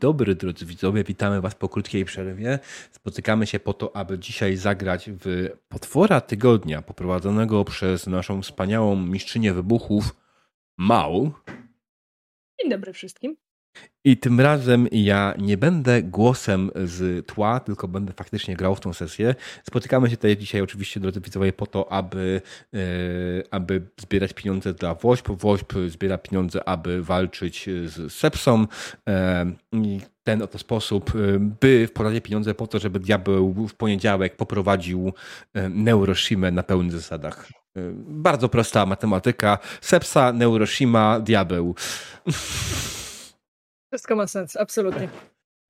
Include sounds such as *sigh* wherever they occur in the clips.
Dobry, drodzy widzowie. Witamy Was po krótkiej przerwie. Spotykamy się po to, aby dzisiaj zagrać w potwora tygodnia poprowadzonego przez naszą wspaniałą mistrzynię wybuchów Mał. Dzień dobry wszystkim. I tym razem ja nie będę głosem z tła, tylko będę faktycznie grał w tą sesję. Spotykamy się tutaj dzisiaj oczywiście, drodzy widzowie, po to, aby, e, aby zbierać pieniądze dla WOŚP. WOŚP zbiera pieniądze, aby walczyć z Sepsą. I ten oto sposób, e, by wprowadzić pieniądze po to, żeby diabeł w poniedziałek poprowadził Neuroshimę na pełnych zasadach. Bardzo prosta matematyka. Sepsa, Neuroshima, diabeł. *laughs* Wszystko ma sens, absolutnie.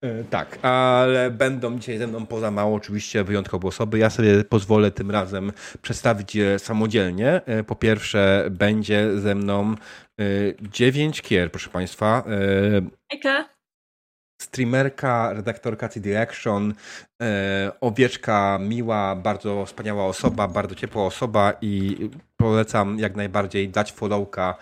E, tak, ale będą dzisiaj ze mną poza mało oczywiście wyjątkowe osoby. Ja sobie pozwolę tym razem przedstawić je samodzielnie. E, po pierwsze będzie ze mną e, dziewięć kier, proszę Państwa. Eka. Streamerka, redaktorka CD Action, owieczka miła, bardzo wspaniała osoba, bardzo ciepła osoba i polecam jak najbardziej dać followka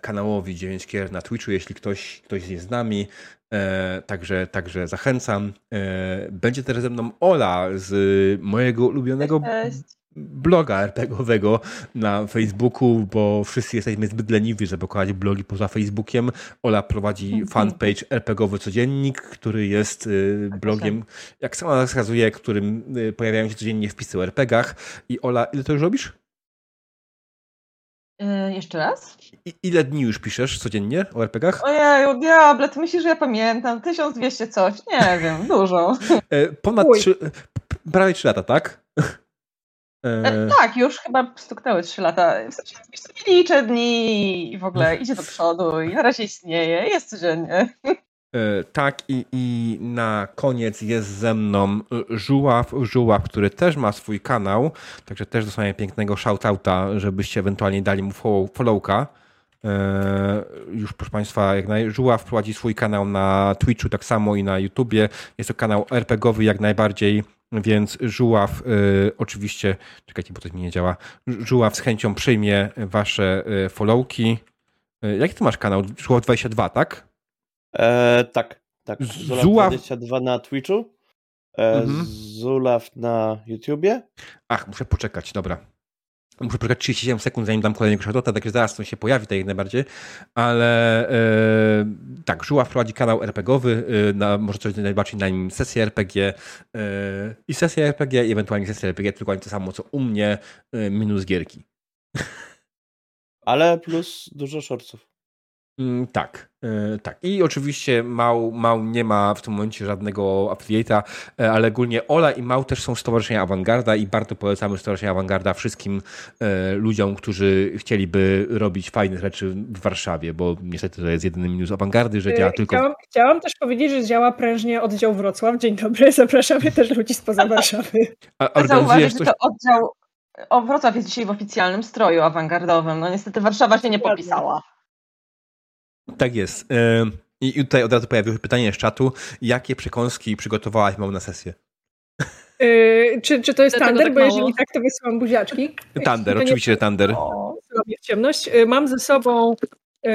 kanałowi 9 kier na Twitchu, jeśli ktoś, ktoś jest z nami. E, także, także zachęcam. E, będzie też ze mną Ola z mojego ulubionego bloga RPGowego na Facebooku, bo wszyscy jesteśmy zbyt leniwi, żeby kochać blogi poza Facebookiem. Ola prowadzi mhm. fanpage RPGowy Codziennik, który jest blogiem, jak sama wskazuje, którym pojawiają się codziennie wpisy o RPGach. I Ola, ile to już robisz? Yy, jeszcze raz? I, ile dni już piszesz codziennie o RPGach? Ojeju, diable, ty myślisz, że ja pamiętam? 1200 coś? Nie *laughs* wiem, dużo. E, ponad trzy, prawie 3 lata, tak? E, tak, już chyba stuknęły 3 lata. W sensie liczę dni i w ogóle idzie do przodu i na razie istnieje, jest codziennie. E, tak, i, i na koniec jest ze mną Żuław, Żuław, który też ma swój kanał, także też dostanie pięknego shoutouta, żebyście ewentualnie dali mu followka. E, już proszę Państwa, jak naj... Żuław prowadzi swój kanał na Twitchu, tak samo i na YouTubie. Jest to kanał RPGowy jak najbardziej, więc Żuław y, oczywiście, czekajcie, bo to mi nie działa, Żuław z chęcią przyjmie Wasze followki. Jaki ty masz kanał? Żuław 22, tak? E, tak, tak. Zulaw 22 na Twitchu. E, mhm. Zulaw na YouTubie. Ach, muszę poczekać, dobra. Muszę poczekać 37 sekund, zanim dam kolejnego shoutouta, także zaraz to się pojawi, tak jak najbardziej. Ale e, tak, Żuław prowadzi kanał RPGowy, e, na, może coś najbardziej na nim sesję RPG e, i sesję RPG i ewentualnie sesję RPG, tylko to samo co u mnie, e, minus gierki. Ale plus dużo shortców. Mm, tak, e, tak. I oczywiście Mał, Mał nie ma w tym momencie żadnego affiliate'a, e, ale ogólnie Ola i Mał też są stowarzyszenia Awangarda i bardzo polecamy stowarzyszenia Awangarda wszystkim e, ludziom, którzy chcieliby robić fajne rzeczy w Warszawie, bo niestety to jest jedyny minus Awangardy, że działa tylko... Chciałam, chciałam też powiedzieć, że działa prężnie oddział Wrocław. Dzień dobry, *laughs* zapraszamy też ludzi spoza *laughs* Warszawy. A, Zauważyć, coś... że to oddział... O, Wrocław jest dzisiaj w oficjalnym stroju awangardowym. No niestety Warszawa się nie popisała. Tak jest. I tutaj od razu pojawiło się pytanie z czatu. Jakie przekąski przygotowałaś mam na sesję? Yy, czy, czy to jest Dlatego Thunder? Tak bo jeżeli tak, to wysyłam buziaczki. Thunder, oczywiście, że Thunder. Ciemność. Yy, mam ze sobą yy,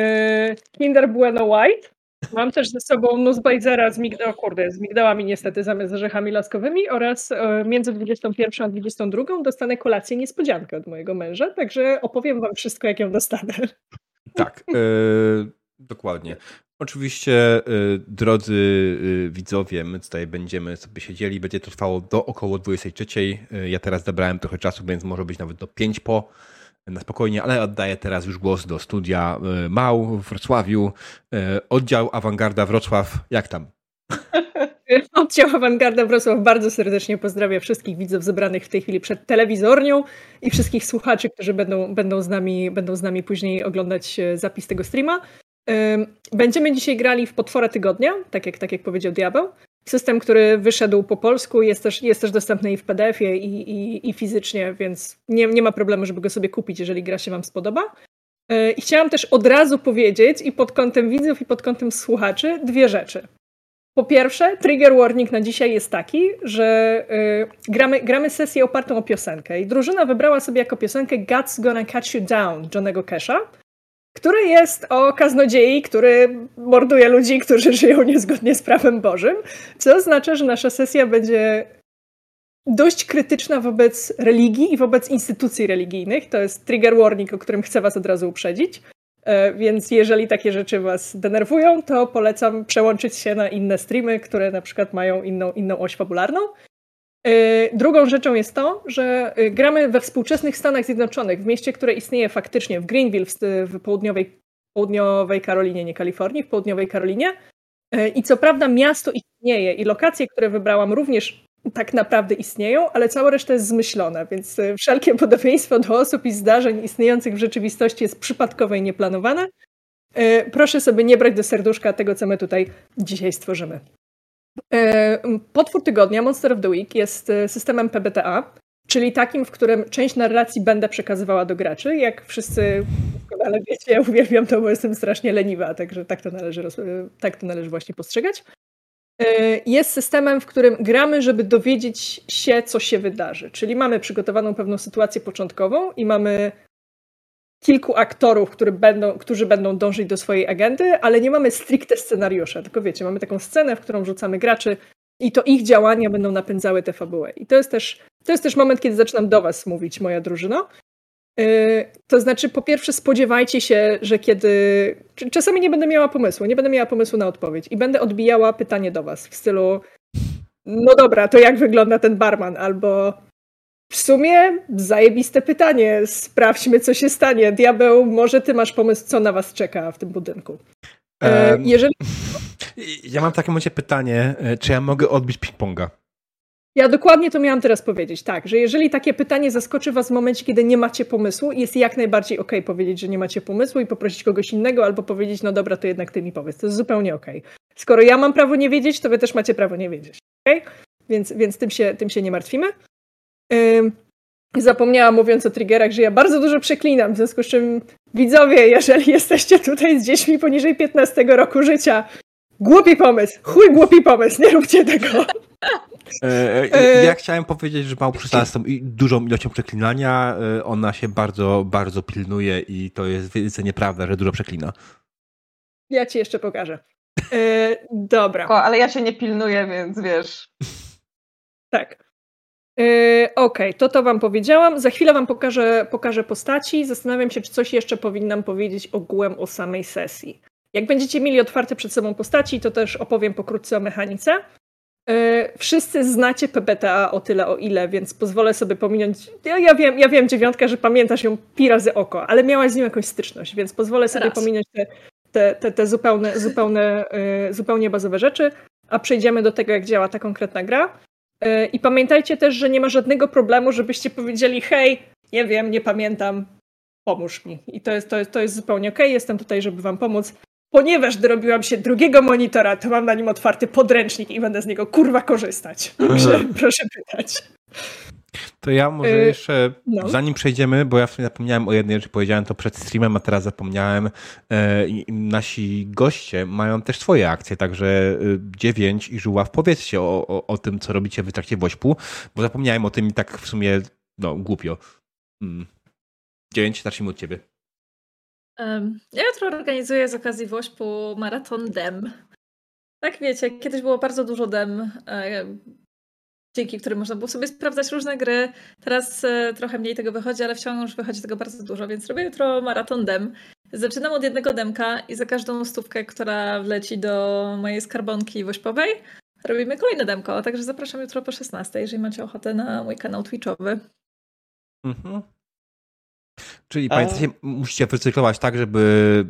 Kinder Bueno White. Mam też ze sobą Nussbaizera z, migda- o kurde, z migdałami niestety zamiast orzechami laskowymi oraz między 21 a 22 dostanę kolację niespodziankę od mojego męża, także opowiem wam wszystko, jak ją dostanę. Tak. Dokładnie. Oczywiście, y, drodzy y, widzowie, my tutaj będziemy sobie siedzieli, będzie to trwało do około 23. Y, ja teraz zabrałem trochę czasu, więc może być nawet do 5 po na spokojnie, ale oddaję teraz już głos do studia Mał w Wrocławiu. Oddział Awangarda Wrocław, jak tam? *laughs* Oddział Awangarda Wrocław bardzo serdecznie pozdrawia wszystkich widzów zebranych w tej chwili przed telewizornią i wszystkich słuchaczy, którzy będą, będą, z, nami, będą z nami później oglądać zapis tego streama. Będziemy dzisiaj grali w Potwora Tygodnia, tak jak, tak jak powiedział Diabeł. System, który wyszedł po polsku, jest też, jest też dostępny i w PDF-ie, i, i, i fizycznie, więc nie, nie ma problemu, żeby go sobie kupić, jeżeli gra się Wam spodoba. E, I chciałam też od razu powiedzieć, i pod kątem widzów, i pod kątem słuchaczy, dwie rzeczy. Po pierwsze, trigger warning na dzisiaj jest taki, że y, gramy, gramy sesję opartą o piosenkę i drużyna wybrała sobie jako piosenkę God's Gonna Catch You Down Johnego Cash'a. Który jest o kaznodziei, który morduje ludzi, którzy *laughs* żyją niezgodnie z prawem Bożym, co oznacza, że nasza sesja będzie dość krytyczna wobec religii i wobec instytucji religijnych. To jest trigger warning, o którym chcę was od razu uprzedzić. E, więc jeżeli takie rzeczy was denerwują, to polecam przełączyć się na inne streamy, które na przykład mają inną, inną oś fabularną. E, drugą rzeczą jest to, że e, gramy we współczesnych Stanach Zjednoczonych, w mieście, które istnieje faktycznie w Greenville, w południowej, południowej Karolinie, nie Kalifornii, w południowej Karolinie. I co prawda miasto istnieje i lokacje, które wybrałam również tak naprawdę istnieją, ale cała reszta jest zmyślona, więc e, wszelkie podobieństwo do osób i zdarzeń istniejących w rzeczywistości jest przypadkowe i nieplanowane. E, proszę sobie nie brać do serduszka tego, co my tutaj dzisiaj stworzymy. E, potwór tygodnia, Monster of the Week, jest systemem PBTA, czyli takim, w którym część narracji będę przekazywała do graczy. Jak wszyscy doskonale wiecie, ja uwielbiam to, bo jestem strasznie leniwa, także tak to należy, tak to należy właśnie postrzegać. E, jest systemem, w którym gramy, żeby dowiedzieć się, co się wydarzy. Czyli mamy przygotowaną pewną sytuację początkową i mamy kilku aktorów, którzy będą, którzy będą dążyć do swojej agendy, ale nie mamy stricte scenariusza. Tylko wiecie, mamy taką scenę, w którą rzucamy graczy i to ich działania będą napędzały tę fabułę. I to jest też, to jest też moment, kiedy zaczynam do Was mówić, moja drużyno. Y, to znaczy, po pierwsze, spodziewajcie się, że kiedy. Czasami nie będę miała pomysłu, nie będę miała pomysłu na odpowiedź i będę odbijała pytanie do Was w stylu: No dobra, to jak wygląda ten barman? Albo w sumie zajebiste pytanie, sprawdźmy, co się stanie. Diabeł, może Ty masz pomysł, co na Was czeka w tym budynku. Um, Jeżeli. Ja mam w takim momencie pytanie, e, czy ja mogę odbić ping-ponga? Ja dokładnie to miałam teraz powiedzieć, tak, że jeżeli takie pytanie zaskoczy was w momencie, kiedy nie macie pomysłu, jest jak najbardziej okej okay powiedzieć, że nie macie pomysłu i poprosić kogoś innego, albo powiedzieć, no dobra, to jednak ty mi powiedz. To jest zupełnie okej. Okay. Skoro ja mam prawo nie wiedzieć, to wy też macie prawo nie wiedzieć. Okay? Więc, więc tym, się, tym się nie martwimy. Zapomniałam mówiąc o triggerach, że ja bardzo dużo przeklinam, w związku z czym widzowie, jeżeli jesteście tutaj z dziećmi poniżej 15 roku życia, głupi pomysł, chuj głupi pomysł, nie róbcie tego. E, e, *laughs* ja chciałem powiedzieć, że z tą dużą ilością przeklinania, e, ona się bardzo, bardzo pilnuje i to jest wielce nieprawda, że dużo przeklina. Ja ci jeszcze pokażę. dobra. O, ale ja się nie pilnuję, więc wiesz. Tak. Okej, okay, to to wam powiedziałam. Za chwilę wam pokażę, pokażę postaci. Zastanawiam się, czy coś jeszcze powinnam powiedzieć ogółem o samej sesji. Jak będziecie mieli otwarte przed sobą postaci, to też opowiem pokrótce o mechanice. E, wszyscy znacie PBTA o tyle, o ile, więc pozwolę sobie pominąć. Ja, ja, wiem, ja wiem, dziewiątka, że pamiętasz ją pi razy oko, ale miałaś z nią jakąś styczność, więc pozwolę sobie Raz. pominąć te, te, te, te zupełne, zupełne, e, zupełnie bazowe rzeczy, a przejdziemy do tego, jak działa ta konkretna gra. I pamiętajcie też, że nie ma żadnego problemu, żebyście powiedzieli: hej, nie wiem, nie pamiętam, pomóż mi. I to jest, to jest, to jest zupełnie ok, jestem tutaj, żeby wam pomóc ponieważ dorobiłam się drugiego monitora, to mam na nim otwarty podręcznik i będę z niego kurwa korzystać. *laughs* Proszę pytać. To ja może y, jeszcze, no. zanim przejdziemy, bo ja w sumie zapomniałem o jednej rzeczy, powiedziałem to przed streamem, a teraz zapomniałem. E, nasi goście mają też swoje akcje, także y, dziewięć i Żuław, powiedzcie o, o, o, tym, co robicie w trakcie Wośpu, bo zapomniałem o tym i tak w sumie, no, głupio. Mm. Dziewięć, zacznijmy od ciebie. Ja jutro organizuję z okazji Wośpu maraton DEM. Tak wiecie, kiedyś było bardzo dużo DEM, e, dzięki którym można było sobie sprawdzać różne gry. Teraz e, trochę mniej tego wychodzi, ale wciąż wychodzi tego bardzo dużo, więc robię jutro maraton DEM. Zaczynam od jednego demka i za każdą stówkę, która wleci do mojej skarbonki wośpowej, robimy kolejne demko. Także zapraszam jutro po 16, jeżeli macie ochotę na mój kanał Twitchowy. Mhm. Czyli a... pamiętajcie, musicie wycyklować tak, żeby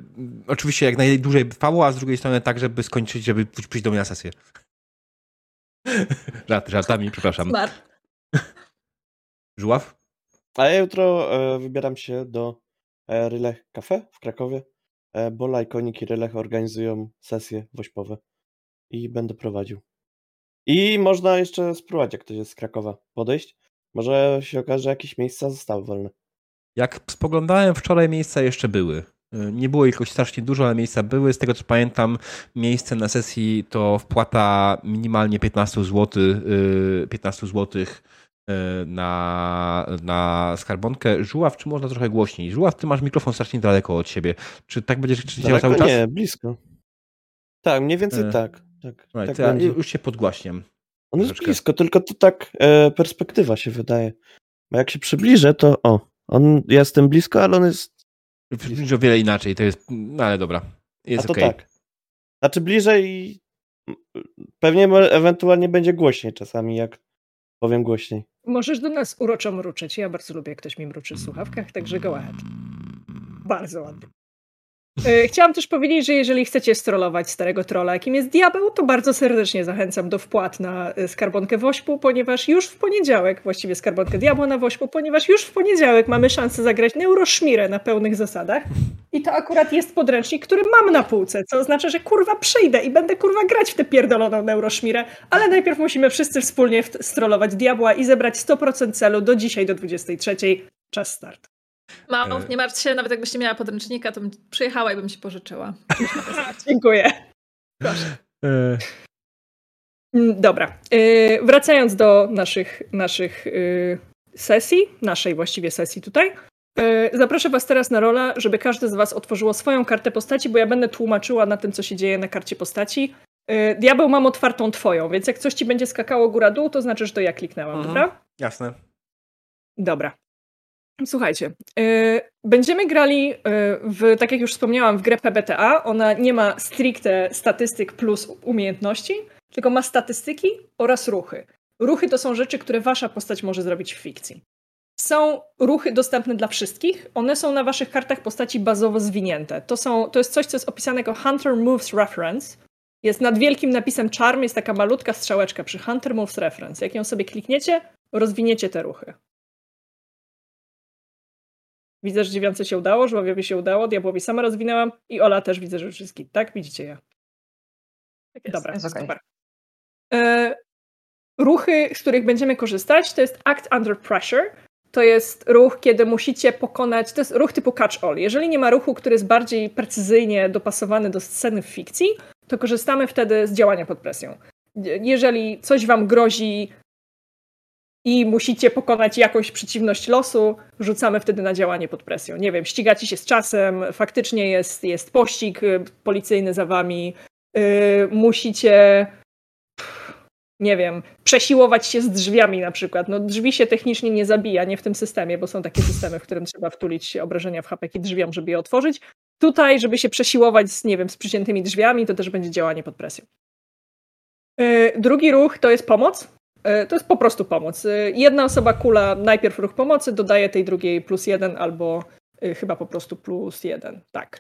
oczywiście jak najdłużej trwało, a z drugiej strony tak, żeby skończyć, żeby przyjść do mnie na sesję. *laughs* Żart, żartami, przepraszam. Smart. Żuław? A ja jutro e, wybieram się do e, Rylech Cafe w Krakowie, e, bo Lajkonik i Rylech organizują sesje wośpowe i będę prowadził. I można jeszcze spróbować, jak ktoś jest z Krakowa, podejść. Może się okaże, że jakieś miejsca zostały wolne. Jak spoglądałem wczoraj, miejsca jeszcze były. Y, nie było ich strasznie dużo, ale miejsca były. Z tego co pamiętam, miejsce na sesji to wpłata minimalnie 15 zł, 15 zł na, na skarbonkę. Żuław, czy można trochę głośniej? Żuław, ty masz mikrofon strasznie daleko od siebie. Czy tak będziesz krzyczał cały czas? Nie, blisko. Tak, mniej więcej e... tak. tak, right, tak ja już się podgłaśniam. On jest troszeczkę. blisko, tylko to tak e, perspektywa się wydaje. Bo jak się przybliżę, to o, on, ja jestem blisko, ale on jest... Blisko. O wiele inaczej, to jest, no ale dobra, jest A to okay. tak. Znaczy bliżej pewnie ewentualnie będzie głośniej czasami, jak powiem głośniej. Możesz do nas uroczo mruczyć. Ja bardzo lubię, jak ktoś mi mruczy w słuchawkach, także go ahead. Bardzo ładnie. E, chciałam też powiedzieć, że jeżeli chcecie strollować starego trolla, jakim jest diabeł, to bardzo serdecznie zachęcam do wpłat na e, skarbonkę Wośpu, ponieważ już w poniedziałek, właściwie skarbonkę diabła na Wośpu, ponieważ już w poniedziałek mamy szansę zagrać Neuroszmirę na pełnych zasadach. I to akurat jest podręcznik, który mam na półce, co oznacza, że kurwa przyjdę i będę kurwa grać w tę pierdoloną Neuroszmirę, ale najpierw musimy wszyscy wspólnie strollować diabła i zebrać 100% celu do dzisiaj, do 23. Czas start. Mało, e. nie martw się, nawet jakbyście miała podręcznika, to bym przyjechała i bym się pożyczyła. *laughs* Dziękuję. Proszę. E. Mm, dobra. E, wracając do naszych, naszych sesji, naszej właściwie sesji tutaj. Zaproszę Was teraz na rolę, żeby każdy z Was otworzyło swoją kartę postaci, bo ja będę tłumaczyła na tym, co się dzieje na karcie postaci. Diabeł mam otwartą Twoją, więc jak coś Ci będzie skakało góra-dół, to znaczy, że to ja kliknęłam, mhm. dobra? Jasne. Dobra. Słuchajcie, yy, będziemy grali yy, w, tak jak już wspomniałam, w grę PBTA. Ona nie ma stricte statystyk plus umiejętności, tylko ma statystyki oraz ruchy. Ruchy to są rzeczy, które wasza postać może zrobić w fikcji. Są ruchy dostępne dla wszystkich. One są na waszych kartach postaci bazowo zwinięte. To, są, to jest coś, co jest opisane jako Hunter Moves Reference. Jest nad wielkim napisem Charm, jest taka malutka strzałeczka przy Hunter Moves Reference. Jak ją sobie klikniecie, rozwiniecie te ruchy. Widzę, że dziewiące się udało, żławiowi się udało, diabłowi sama rozwinęłam i Ola też widzę, że wszystkich, tak? Widzicie je. Tak Dobra, jest okay. super. E, ruchy, z których będziemy korzystać, to jest Act Under Pressure. To jest ruch, kiedy musicie pokonać, to jest ruch typu catch all. Jeżeli nie ma ruchu, który jest bardziej precyzyjnie dopasowany do sceny w fikcji, to korzystamy wtedy z działania pod presją. Jeżeli coś wam grozi i musicie pokonać jakąś przeciwność losu, rzucamy wtedy na działanie pod presją. Nie wiem, ścigacie się z czasem, faktycznie jest, jest pościg y, policyjny za wami, yy, musicie nie wiem, przesiłować się z drzwiami na przykład. No drzwi się technicznie nie zabija, nie w tym systemie, bo są takie systemy, w którym trzeba wtulić obrażenia w hapeki drzwiom, żeby je otworzyć. Tutaj, żeby się przesiłować z, nie wiem, z przyciętymi drzwiami, to też będzie działanie pod presją. Yy, drugi ruch to jest pomoc. E, to jest po prostu pomoc. E, jedna osoba kula najpierw ruch pomocy, dodaje tej drugiej plus jeden albo e, chyba po prostu plus jeden. Tak.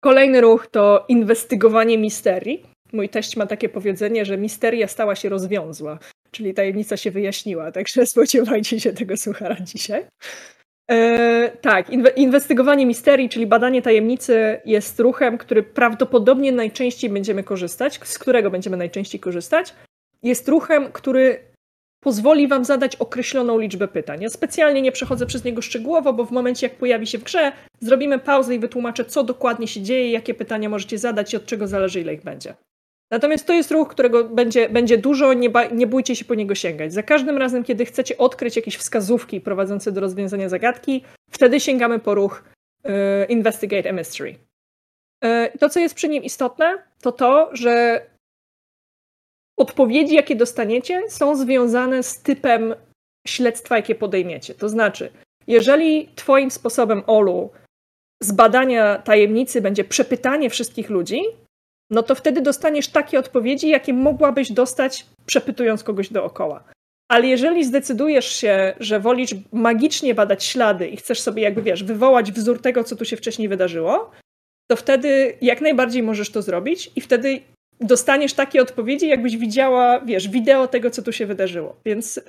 Kolejny ruch to inwestygowanie misterii. Mój teść ma takie powiedzenie, że misteria stała się rozwiązła, czyli tajemnica się wyjaśniła, także *laughs* spodziewajcie się tego suchara dzisiaj. E, tak, inwestygowanie misterii, czyli badanie tajemnicy jest ruchem, który prawdopodobnie najczęściej będziemy korzystać, z którego będziemy najczęściej korzystać, jest ruchem, który pozwoli Wam zadać określoną liczbę pytań. Ja specjalnie nie przechodzę przez niego szczegółowo, bo w momencie, jak pojawi się w grze, zrobimy pauzę i wytłumaczę, co dokładnie się dzieje, jakie pytania możecie zadać i od czego zależy, ile ich będzie. Natomiast to jest ruch, którego będzie, będzie dużo, nie, nie bójcie się po niego sięgać. Za każdym razem, kiedy chcecie odkryć jakieś wskazówki prowadzące do rozwiązania zagadki, wtedy sięgamy po ruch y, Investigate a Mystery. Y, to, co jest przy nim istotne, to to, że odpowiedzi, jakie dostaniecie, są związane z typem śledztwa, jakie podejmiecie. To znaczy, jeżeli Twoim sposobem, Olu, zbadania tajemnicy będzie przepytanie wszystkich ludzi, no to wtedy dostaniesz takie odpowiedzi, jakie mogłabyś dostać przepytując kogoś dookoła. Ale jeżeli zdecydujesz się, że wolisz magicznie badać ślady i chcesz sobie, jakby wiesz, wywołać wzór tego, co tu się wcześniej wydarzyło, to wtedy jak najbardziej możesz to zrobić i wtedy dostaniesz takie odpowiedzi, jakbyś widziała, wiesz, wideo tego, co tu się wydarzyło. Więc y,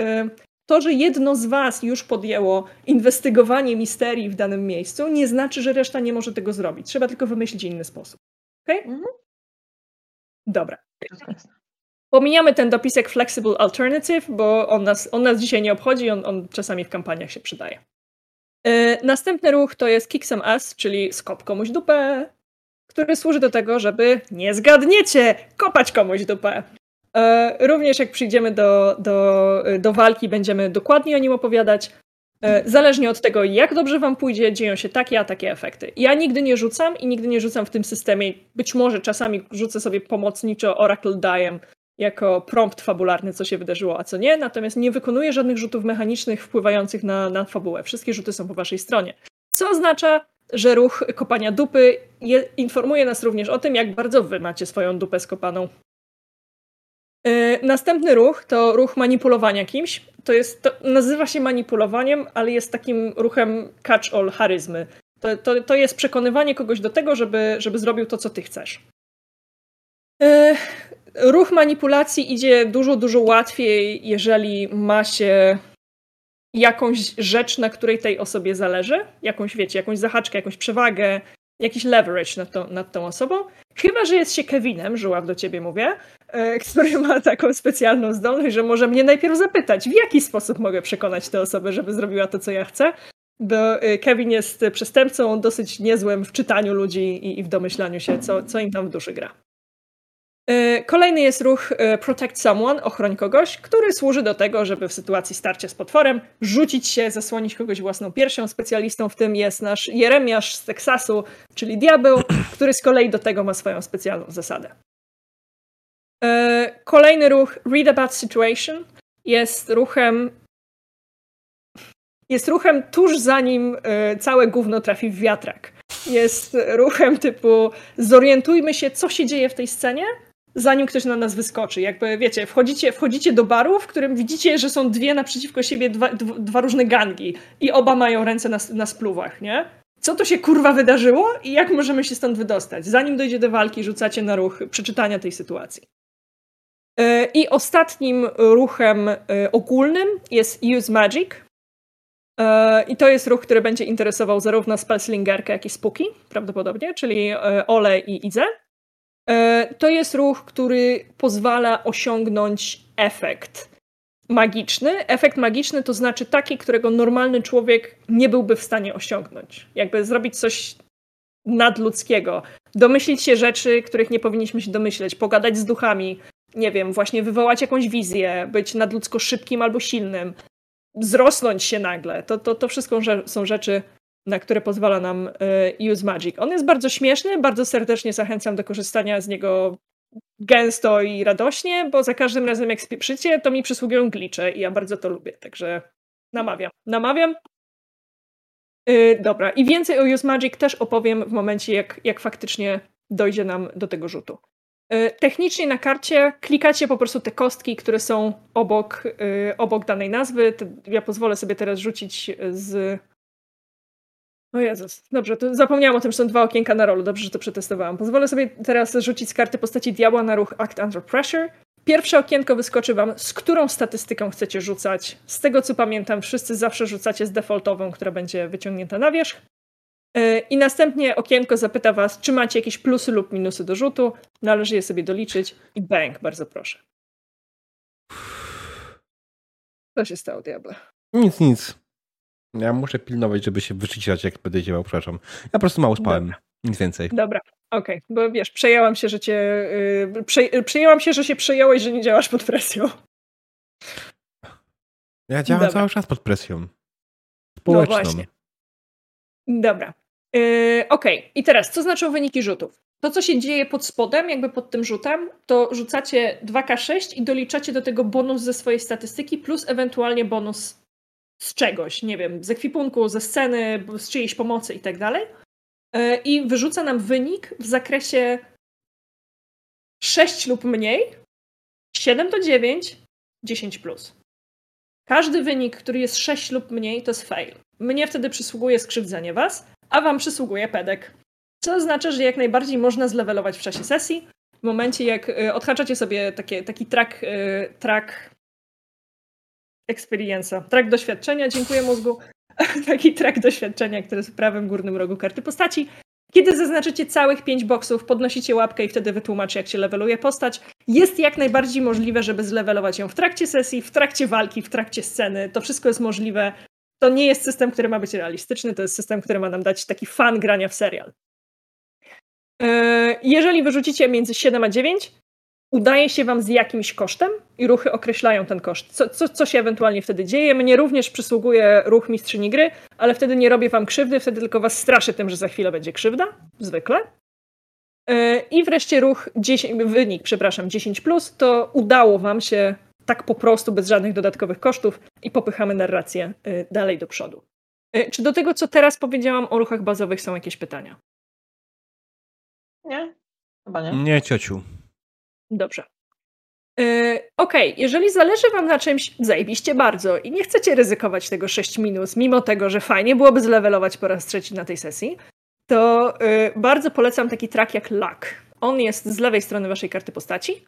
to, że jedno z was już podjęło inwestygowanie misterii w danym miejscu, nie znaczy, że reszta nie może tego zrobić. Trzeba tylko wymyślić inny sposób. Okay? Mhm. Dobra. Pomijamy ten dopisek Flexible Alternative, bo on nas, on nas dzisiaj nie obchodzi, on, on czasami w kampaniach się przydaje. Yy, następny ruch to jest Kick Some Ass, czyli skop komuś dupę, który służy do tego, żeby, nie zgadniecie, kopać komuś dupę. E, również jak przyjdziemy do, do, do walki, będziemy dokładnie o nim opowiadać. E, zależnie od tego, jak dobrze wam pójdzie, dzieją się takie, a takie efekty. Ja nigdy nie rzucam i nigdy nie rzucam w tym systemie. Być może czasami rzucę sobie pomocniczo Oracle Diem jako prompt fabularny, co się wydarzyło, a co nie. Natomiast nie wykonuję żadnych rzutów mechanicznych wpływających na, na fabułę. Wszystkie rzuty są po waszej stronie. Co oznacza, że ruch kopania dupy je, informuje nas również o tym, jak bardzo wy macie swoją dupę skopaną. Yy, następny ruch to ruch manipulowania kimś. To jest, to nazywa się manipulowaniem, ale jest takim ruchem catch-all charyzmy. To, to, to jest przekonywanie kogoś do tego, żeby, żeby zrobił to, co ty chcesz. Yy, ruch manipulacji idzie dużo, dużo łatwiej, jeżeli ma się jakąś rzecz, na której tej osobie zależy, jakąś, wiecie, jakąś zahaczkę, jakąś przewagę, jakiś leverage nad, to, nad tą osobą. Chyba, że jest się Kevinem, Żuław do ciebie mówię, e, który ma taką specjalną zdolność, że może mnie najpierw zapytać, w jaki sposób mogę przekonać tę osobę, żeby zrobiła to, co ja chcę. Bo e, Kevin jest przestępcą dosyć niezłym w czytaniu ludzi i, i w domyślaniu się, co, co im tam w duszy gra. E, kolejny jest ruch e, Protect Someone, ochroń kogoś, który służy do tego, żeby w sytuacji starcia z potworem rzucić się, zasłonić kogoś własną piersią. Specjalistą w tym jest nasz Jeremiasz z Teksasu, czyli diabeł, który z kolei do tego ma swoją specjalną zasadę. E, kolejny ruch Read About Situation jest ruchem jest ruchem tuż zanim całe gówno trafi w wiatrak. Jest ruchem typu zorientujmy się, co się dzieje w tej scenie, zanim ktoś na nas wyskoczy. Jakby, wiecie, wchodzicie, wchodzicie do baru, w którym widzicie, że są dwie naprzeciwko siebie, dwa, dwa różne gangi i oba mają ręce na, na spluwach, nie? Co to się kurwa wydarzyło i jak możemy się stąd wydostać? Zanim dojdzie do walki, rzucacie na ruch przeczytania tej sytuacji. E, I ostatnim ruchem e, ogólnym jest Use Magic. E, I to jest ruch, który będzie interesował zarówno Spellslingerkę, jak i Spooky, prawdopodobnie, czyli Ole i Ize. E, to jest ruch, który pozwala osiągnąć efekt magiczny. Efekt magiczny to znaczy taki, którego normalny człowiek nie byłby w stanie osiągnąć. Jakby zrobić coś nadludzkiego. Domyślić się rzeczy, których nie powinniśmy się domyśleć. Pogadać z duchami. Nie wiem, właśnie wywołać jakąś wizję. Być nadludzko szybkim albo silnym. Zrosnąć się nagle. To, to, to wszystko są rzeczy, na które pozwala nam e, Use Magic. On jest bardzo śmieszny, bardzo serdecznie zachęcam do korzystania z niego gęsto i radośnie, bo za każdym razem jak spieprzycie, to mi przysługują glicze i ja bardzo to lubię, także namawiam. Namawiam. Yy, dobra, i więcej o Use Magic też opowiem w momencie, jak, jak faktycznie dojdzie nam do tego rzutu. Yy, technicznie na karcie klikacie po prostu te kostki, które są obok, yy, obok danej nazwy. ja pozwolę sobie teraz rzucić z o Jezus, dobrze, to zapomniałam o tym, że są dwa okienka na rolu, dobrze, że to przetestowałam. Pozwolę sobie teraz rzucić z karty postaci diabła na ruch Act Under Pressure. Pierwsze okienko wyskoczy wam, z którą statystyką chcecie rzucać. Z tego co pamiętam, wszyscy zawsze rzucacie z defaultową, która będzie wyciągnięta na wierzch. E, I następnie okienko zapyta was, czy macie jakieś plusy lub minusy do rzutu. Należy je sobie doliczyć i bang, bardzo proszę. Co się stało, diable? Nic, nic. Ja muszę pilnować, żeby się wyczyścić, jak będę działał, przepraszam. Ja po prostu mało spałem. Dobra. Nic więcej. Dobra, okej. Okay. Bo wiesz, przejęłam się, że cię. Yy, prze, przejęłam się, że się przejąłeś, że nie działasz pod presją. Ja działam Dobra. cały czas pod presją. Społeczną. No właśnie. Dobra. Yy, okej, okay. i teraz, co znaczą wyniki rzutów? To, co się dzieje pod spodem, jakby pod tym rzutem, to rzucacie 2K6 i doliczacie do tego bonus ze swojej statystyki, plus ewentualnie bonus z czegoś, nie wiem, z ekwipunku, ze sceny, z czyjejś pomocy i tak dalej. E, I wyrzuca nam wynik w zakresie 6 lub mniej, 7 do 9, 10 plus. Każdy wynik, który jest 6 lub mniej, to jest fail. Mnie wtedy przysługuje skrzywdzenie was, a wam przysługuje pedek. Co oznacza, że jak najbardziej można zlevelować w czasie sesji. W momencie, jak e, odhaczacie sobie takie, taki track, e, track experience'a. Track doświadczenia, dziękuję mózgu. *laughs* Taki track doświadczenia, który jest w prawym górnym rogu karty postaci. Kiedy zaznaczycie całych pięć boksów, podnosicie łapkę i wtedy wytłumaczy, jak się leveluje postać. Jest jak najbardziej możliwe, żeby zlevelować ją w trakcie sesji, w trakcie walki, w trakcie sceny. To wszystko jest możliwe. To nie jest system, który ma być realistyczny, to jest system, który ma nam dać taki fan grania w serial. Yy, jeżeli wyrzucicie między 7 a 9, udaje się wam z jakimś kosztem i ruchy określają ten koszt. Co, co, co się ewentualnie wtedy dzieje? Mnie również przysługuje ruch mistrzyni gry, ale wtedy nie robię wam krzywdy, wtedy tylko was straszę tym, że za chwilę będzie krzywda, zwykle. E, I wreszcie ruch 10, wynik, przepraszam, 10, plus, to udało wam się tak po prostu, bez żadnych dodatkowych kosztów i popychamy narrację e, dalej do przodu. E, czy do tego, co teraz powiedziałam o ruchach bazowych, są jakieś pytania? Nie, chyba nie. Nie, ciociu. Dobrze. Yy, Okej, okay. jeżeli zależy Wam na czymś, zajebiście bardzo i nie chcecie ryzykować tego 6 minus, mimo tego, że fajnie byłoby zlevelować po raz trzeci na tej sesji, to yy, bardzo polecam taki track jak Luck. On jest z lewej strony Waszej karty postaci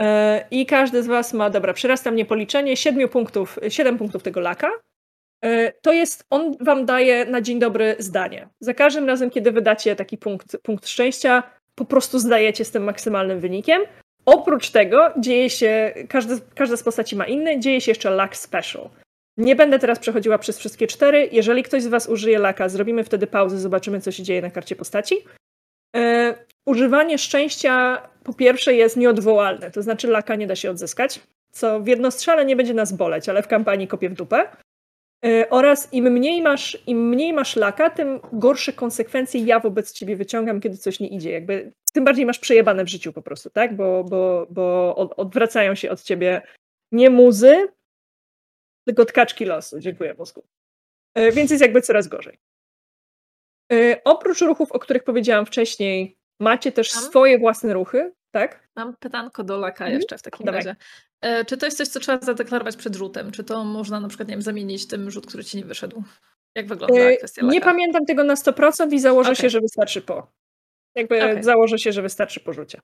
yy, i każdy z Was ma, dobra, przerasta mnie policzenie, 7 punktów, 7 punktów tego laka. To jest, on Wam daje na dzień dobry zdanie. Za każdym razem, kiedy wydacie taki punkt, punkt szczęścia, po prostu zdajecie z tym maksymalnym wynikiem. Oprócz tego dzieje się, każdy, każda z postaci ma inny, dzieje się jeszcze luck special. Nie będę teraz przechodziła przez wszystkie cztery. Jeżeli ktoś z Was użyje laka, zrobimy wtedy pauzę, zobaczymy, co się dzieje na karcie postaci. Yy, używanie szczęścia po pierwsze jest nieodwołalne, to znaczy laka nie da się odzyskać, co w jednostrzale nie będzie nas boleć, ale w kampanii kopie w dupę. Yy, oraz im mniej, masz, im mniej masz laka, tym gorsze konsekwencje ja wobec ciebie wyciągam, kiedy coś nie idzie. Jakby tym bardziej masz przejebane w życiu po prostu, tak? Bo, bo, bo odwracają się od ciebie nie muzy, tylko tkaczki losu. Dziękuję, mózgu. Yy, więc jest jakby coraz gorzej. Yy, oprócz ruchów, o których powiedziałam wcześniej, macie też swoje własne ruchy, tak? Mam pytanko do Laka mhm. jeszcze w takim Dawaj. razie. E, czy to jest coś, co trzeba zadeklarować przed rzutem? Czy to można na przykład, nie wiem, zamienić tym rzut, który ci nie wyszedł? Jak wygląda e, kwestia Laka? Nie pamiętam tego na 100% i założę okay. się, że wystarczy po. Jakby okay. założę się, że wystarczy po rzucie.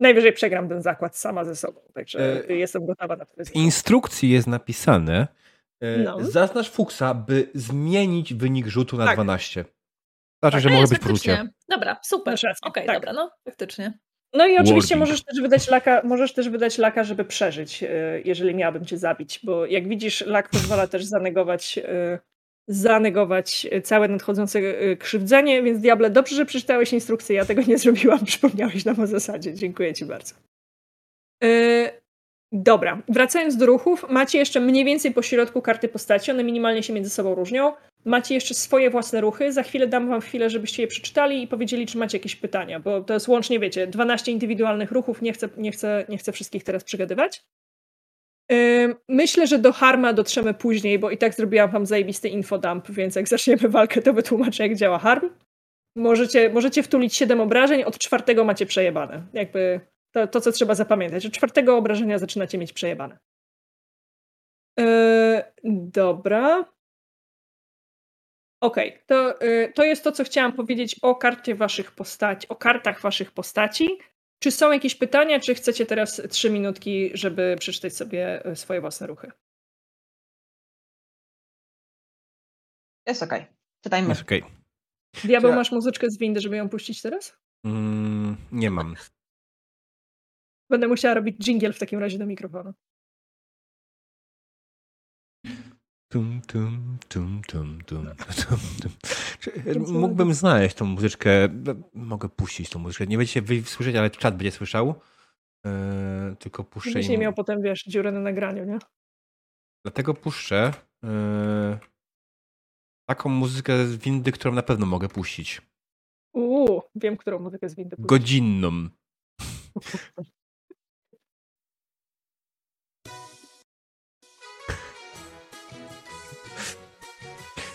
Najwyżej przegram ten zakład sama ze sobą, także e, jestem gotowa na to. W instrukcji jest napisane, e, no. zaznacz fuksa, by zmienić wynik rzutu na tak. 12. Znaczy, tak, że może być po rzucie. Dobra, super. Okej, okay, tak. dobra, no faktycznie. No i oczywiście możesz też, wydać laka, możesz też wydać laka, żeby przeżyć, e, jeżeli miałabym cię zabić, bo jak widzisz, lak pozwala też zanegować, e, zanegować całe nadchodzące e, krzywdzenie, więc diable, dobrze, że przeczytałeś instrukcję, ja tego nie zrobiłam, *laughs* przypomniałeś nam o zasadzie. Dziękuję ci bardzo. Dobra, wracając do ruchów, macie jeszcze mniej więcej po środku karty postaci, one minimalnie się między sobą różnią. Macie jeszcze swoje własne ruchy. Za chwilę dam wam chwilę, żebyście je przeczytali i powiedzieli, czy macie jakieś pytania, bo to jest łącznie, wiecie, 12 indywidualnych ruchów. Nie chcę, nie chcę, nie chcę wszystkich teraz przegadywać. myślę, że do Harma dotrzemy później, bo i tak zrobiłam wam zajebisty infodump, więc jak zaczniemy walkę, to wytłumaczę, jak działa Harm. Możecie, możecie wtulić 7 obrażeń, od czwartego macie przejebane. Jakby to, to, co trzeba zapamiętać, że czwartego obrażenia zaczynacie mieć przejebane. Yy, dobra. Okej, okay, to, yy, to jest to, co chciałam powiedzieć o karcie waszych postaci, o kartach waszych postaci. Czy są jakieś pytania, czy chcecie teraz trzy minutki, żeby przeczytać sobie y, swoje własne ruchy? Jest okej. Okay. Czytajmy. Jest okej. Okay. Diabeł, ja... masz muzyczkę z windy, żeby ją puścić teraz? Mm, nie mam. Będę musiała robić jingle w takim razie do mikrofonu. Tum, tum, tum, tum, tum, tum, tum. Mógłbym znaleźć tą muzyczkę. Mogę puścić tą muzyczkę. Nie będziecie wy słyszeć, ale czat będzie słyszał. Yy, tylko puszczę. Żebyś nie miał potem, wiesz, dziurę na nagraniu, nie? Dlatego puszczę yy, taką muzykę z windy, którą na pewno mogę puścić. Uuu, wiem, którą muzykę z windy puścić. Godzinną. *laughs*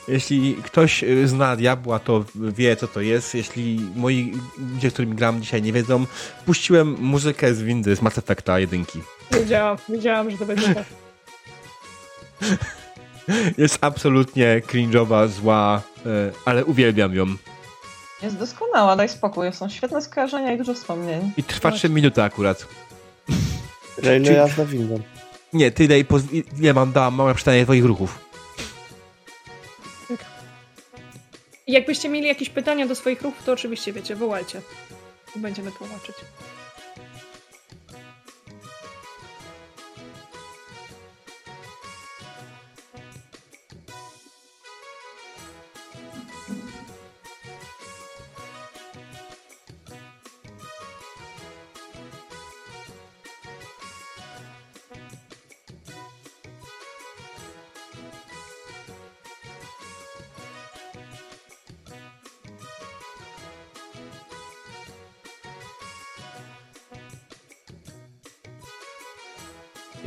Jeśli ktoś y, zna Diabła, to wie, co to jest. Jeśli moi ludzie, z którymi gram dzisiaj nie wiedzą, puściłem muzykę z windy z Mass Effecta jedynki. Wiedziałam, wiedziałam, że to będzie tak. *laughs* Jest absolutnie cringe'owa, zła, y, ale uwielbiam ją. Jest doskonała, daj spokój. Są świetne skojarzenia i dużo wspomnień. I trwa 3 minuty akurat. Ile jazda windą? Nie, ty daj, nie mam, dałam małe czytanie twoich ruchów. Jakbyście mieli jakieś pytania do swoich ruchów, to oczywiście wiecie, wołajcie. Będziemy tłumaczyć.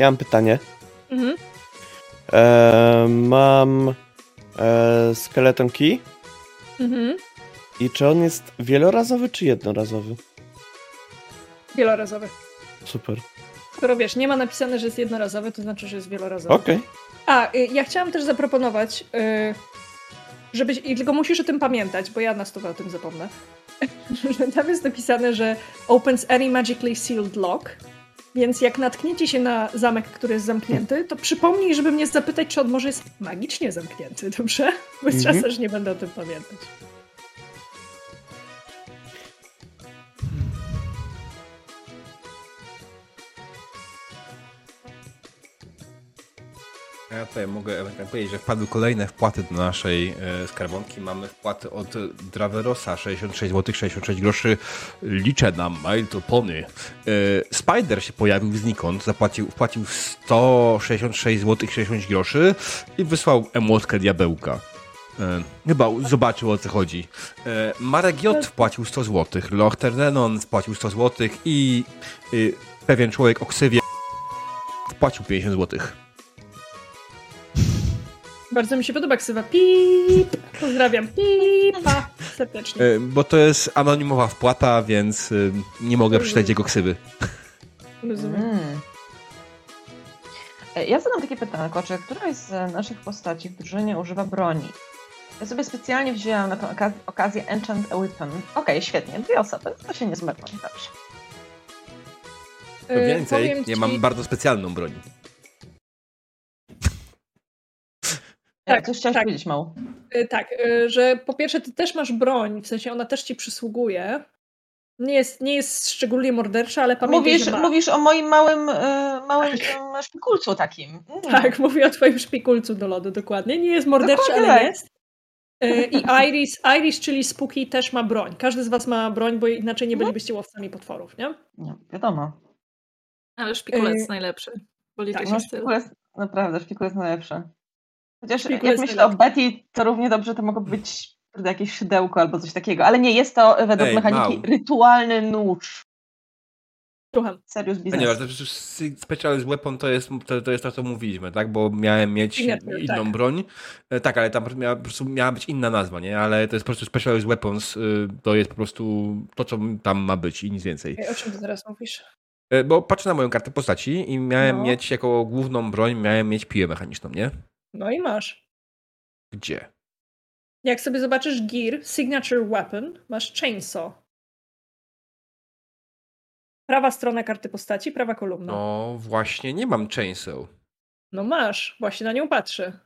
Ja mam pytanie. Mhm. E, mam e, skeleton key. Mhm. I czy on jest wielorazowy, czy jednorazowy? Wielorazowy. Super. Skoro wiesz, nie ma napisane, że jest jednorazowy, to znaczy, że jest wielorazowy. Okej. Okay. A, y, ja chciałam też zaproponować, y, żebyś, i tylko musisz o tym pamiętać, bo ja na stówę o tym zapomnę, że *laughs* tam jest napisane, że opens any magically sealed lock, więc jak natkniecie się na zamek, który jest zamknięty, to przypomnij, żeby mnie zapytać, czy on może jest magicznie zamknięty, dobrze? Bo mm -hmm. czasem, nie będę o tym pamiętać. Ja tutaj mogę powiedzieć, że wpadły kolejne wpłaty do naszej e, skarbonki. Mamy wpłaty od Draverosa 66 zł 66 groszy. Liczę na mail to pony. E, Spider się pojawił znikąd, zapłacił, wpłacił 166 zł 66 groszy i wysłał emotkę diabełka. E, chyba zobaczył o co chodzi. Marek J wpłacił 100 zł, Lochternenon wpłacił 100 zł i y, pewien człowiek o ksywie wpłacił 50 złotych. Bardzo mi się podoba ksywa. Pip! Pozdrawiam. Pipa! Serdecznie. E, bo to jest anonimowa wpłata, więc y, nie mogę przeczytać jego ksywy. Rozumiem. Mm. E, ja zadam takie pytanko, czy któraś z naszych postaci w drużynie używa broni? Ja sobie specjalnie wzięłam na tę okaz okazję Enchant a Weapon. Okej, okay, świetnie, dwie osoby, to się nie zmywa, dobrze. Co więcej, ja mam bardzo specjalną broń. Tak, coś chciałaś tak. powiedzieć, mało. Y, tak, y, że po pierwsze ty też masz broń, w sensie ona też ci przysługuje. Nie jest, nie jest szczególnie mordercza, ale pamiętaj, mówisz, że ma... mówisz o moim małym, y, małym tak. szpikulcu takim. Mm. Tak, mówię o twoim szpikulcu do lodu, dokładnie. Nie jest morderczy, dokładnie. ale tak. jest. I Iris, Iris, czyli Spooky, też ma broń. Każdy z was ma broń, bo inaczej nie mhm. bylibyście łowcami potworów, nie? Nie, wiadomo. Ale szpikulec jest najlepszy. Bo tak, no, szpikulec, naprawdę, szpikulec najlepszy. Chociaż jak myślę o Betty, to równie dobrze to mogło być jakieś szydełko albo coś takiego, ale nie, jest to według Ej, mechaniki mał. rytualny nóż. Słucham. Serious business. To przecież Specialist Weapon to jest, to, to jest to, co mówiliśmy, tak? Bo miałem mieć inną tak. broń. E, tak, ale tam miała, po prostu miała być inna nazwa, nie? Ale to jest po prostu Specialist Weapons, y, to jest po prostu to, co tam ma być i nic więcej. O czym ty teraz mówisz? E, bo patrzę na moją kartę postaci i miałem no. mieć jako główną broń, miałem mieć piłę mechaniczną, nie? No i masz. Gdzie? Jak sobie zobaczysz gear, signature weapon, masz chainsaw. Prawa strona karty postaci, prawa kolumna. No właśnie, nie mam chainsaw. No masz, właśnie na nią patrzę.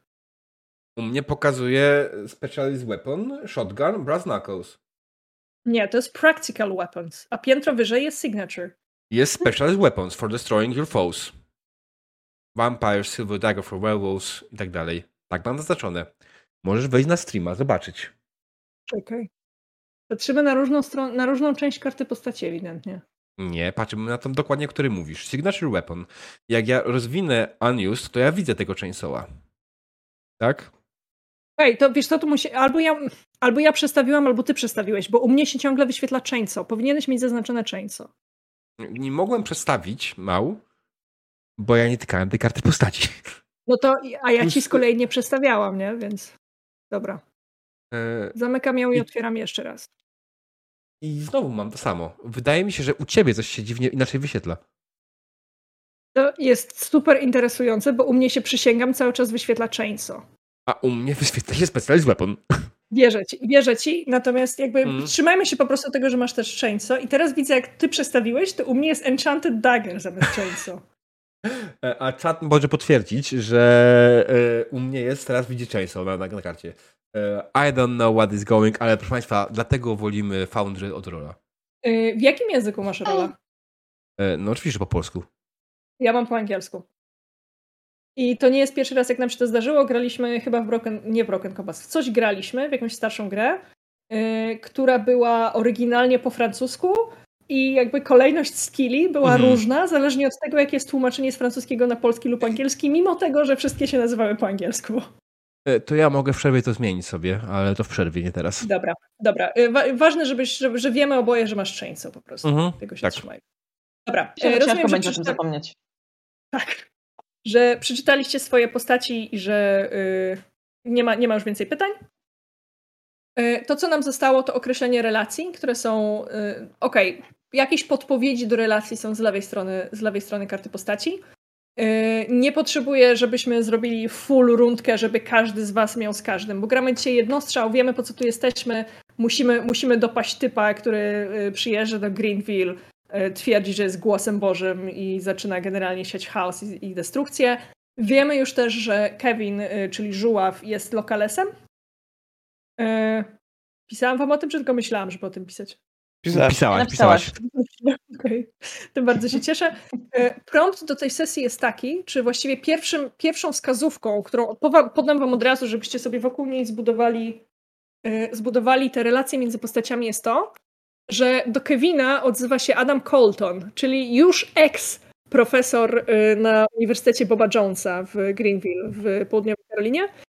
U mnie pokazuje specialist weapon, shotgun, brass knuckles. Nie, to jest practical weapons, a piętro wyżej jest signature. Jest specialist weapons for destroying your foes. Vampires, Silver Dagger for Werewolves i tak dalej. Tak mam zaznaczone. Możesz wejść na streama, zobaczyć. Czekaj. Patrzymy na różną, stronę, na różną część karty postaci ewidentnie. Nie, patrzymy na tą dokładnie, o której mówisz. Signature Weapon. Jak ja rozwinę Unused, to ja widzę tego chainsawa. Tak? Ej, to wiesz co, tu musi... Albo ja, albo ja przestawiłam, albo ty przestawiłeś, bo u mnie się ciągle wyświetla chainsaw. Powinieneś mieć zaznaczone chainsaw. Nie mogłem przestawić, mał, bo ja nie tykałem tej karty postaci. No to, a ja ci z kolei nie przestawiałam, nie? Więc dobra. E, Zamykam ją i, i otwieram jeszcze raz. I znowu mam to samo. Wydaje mi się, że u ciebie coś się dziwnie inaczej wyświetla. To jest super interesujące, bo u mnie się przysięgam, cały czas wyświetla chainsaw. A u mnie wyświetla się specialist weapon. Wierzę ci, wierzę ci, natomiast jakby mm. trzymajmy się po prostu tego, że masz też chainsaw i teraz widzę, jak ty przestawiłeś, to u mnie jest enchanted dagger zamiast chainsaw. E, a czat może potwierdzić, że e, u mnie jest teraz widzi Chainsaw na, na, na karcie. E, I don't know what is going, ale proszę Państwa, dlatego wolimy Foundry od Rola. W jakim języku masz Rola? No oczywiście po polsku. Ja mam po angielsku. I to nie jest pierwszy raz, jak nam się to zdarzyło. Graliśmy chyba w Broken, nie w Broken Compass, w coś graliśmy, w jakąś starszą grę, yy, która była oryginalnie po francusku, i jakby kolejność skilli była mhm. różna, zależnie od tego, jakie jest tłumaczenie z francuskiego na polski lub angielski, mimo tego, że wszystkie się nazywały po angielsku. E, to ja mogę w przerwie to zmienić sobie, ale to w przerwie, nie teraz. Dobra, dobra. E, wa ważne, żebyś, żeby, że wiemy oboje, że masz chainsaw po prostu. Mhm, tego się tak. trzymaj. Dobra. E, rozumiem, ciężko będzie o tym zapomnieć. Tak. że przeczytaliście swoje postaci i że nie, ma, nie ma już więcej pytań. To, co nam zostało, to określenie relacji, które są. Ok, jakieś podpowiedzi do relacji są z lewej strony, z lewej strony karty postaci. Yy, nie potrzebuję, żebyśmy zrobili full rundkę, żeby każdy z was miał z każdym, bo gramy dzisiaj jednostrzał, wiemy po co tu jesteśmy, musimy, musimy dopaść typa, który przyjeżdża do Greenville, twierdzi, że jest głosem Bożym i zaczyna generalnie siać chaos i, i destrukcję. Wiemy już też, że Kevin, czyli Żuław, jest lokalesem. Pisałam wam o tym, czy tylko myślałam, żeby o tym pisać? Pisałaś, pisałaś. pisałaś. Okay. Tym bardzo się cieszę. E, prompt do tej sesji jest taki, czy właściwie pierwszym, pierwszą wskazówką, którą podam wam od razu, żebyście sobie wokół niej zbudowali, e, zbudowali te relacje między postaciami jest to, że do Kevina odzywa się Adam Colton, czyli już ex profesor e, na Uniwersytecie Boba Jonesa w Greenville w południowej Karolinie, E,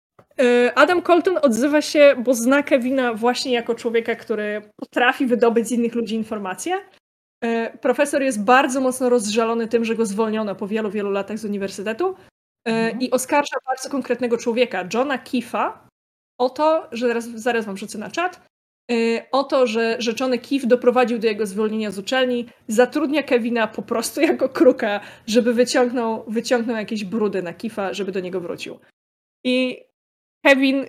Adam Colton odzywa się, bo zna Kevina właśnie jako człowieka, który potrafi wydobyć z innych ludzi informacje. E, profesor jest bardzo mocno rozżalony tym, że go zwolniono po wielu, wielu latach z uniwersytetu e, mhm. i oskarża bardzo konkretnego człowieka, Johna Kifa, o to, że zaraz, zaraz wam rzucę na czat, o to, że rzeczony Kif doprowadził do jego zwolnienia z uczelni, zatrudnia Kevina po prostu *laughs* jako kruka, żeby wyciągnął, wyciągnął jakieś brudy na Kifa, żeby do niego wrócił. I Kevin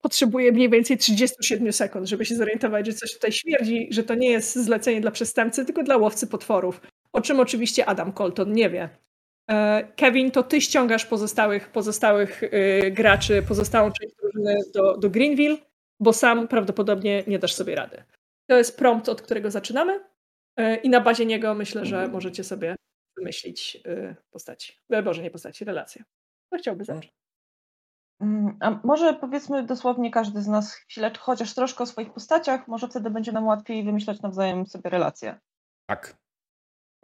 potrzebuje mniej więcej 37 sekund, żeby się zorientować, że coś tutaj śmierdzi, że to nie jest zlecenie dla przestępcy, tylko dla łowcy potworów. O czym oczywiście Adam Colton nie wie. E, Kevin, to ty ściągasz pozostałych, pozostałych yy, graczy, pozostałą część drużyny do, do Greenville, bo sam prawdopodobnie nie dasz sobie rady. To jest prompt, od którego zaczynamy yy, i na bazie niego myślę, że możecie sobie wymyślić yy, postaci. Boże, nie postaci, relacje. Kto chciałby zacząć? Mm, a może powiedzmy dosłownie każdy z nas chwilę, chociaż troszkę o swoich postaciach, może wtedy będzie nam łatwiej wymyślać nawzajem sobie relacje. Tak,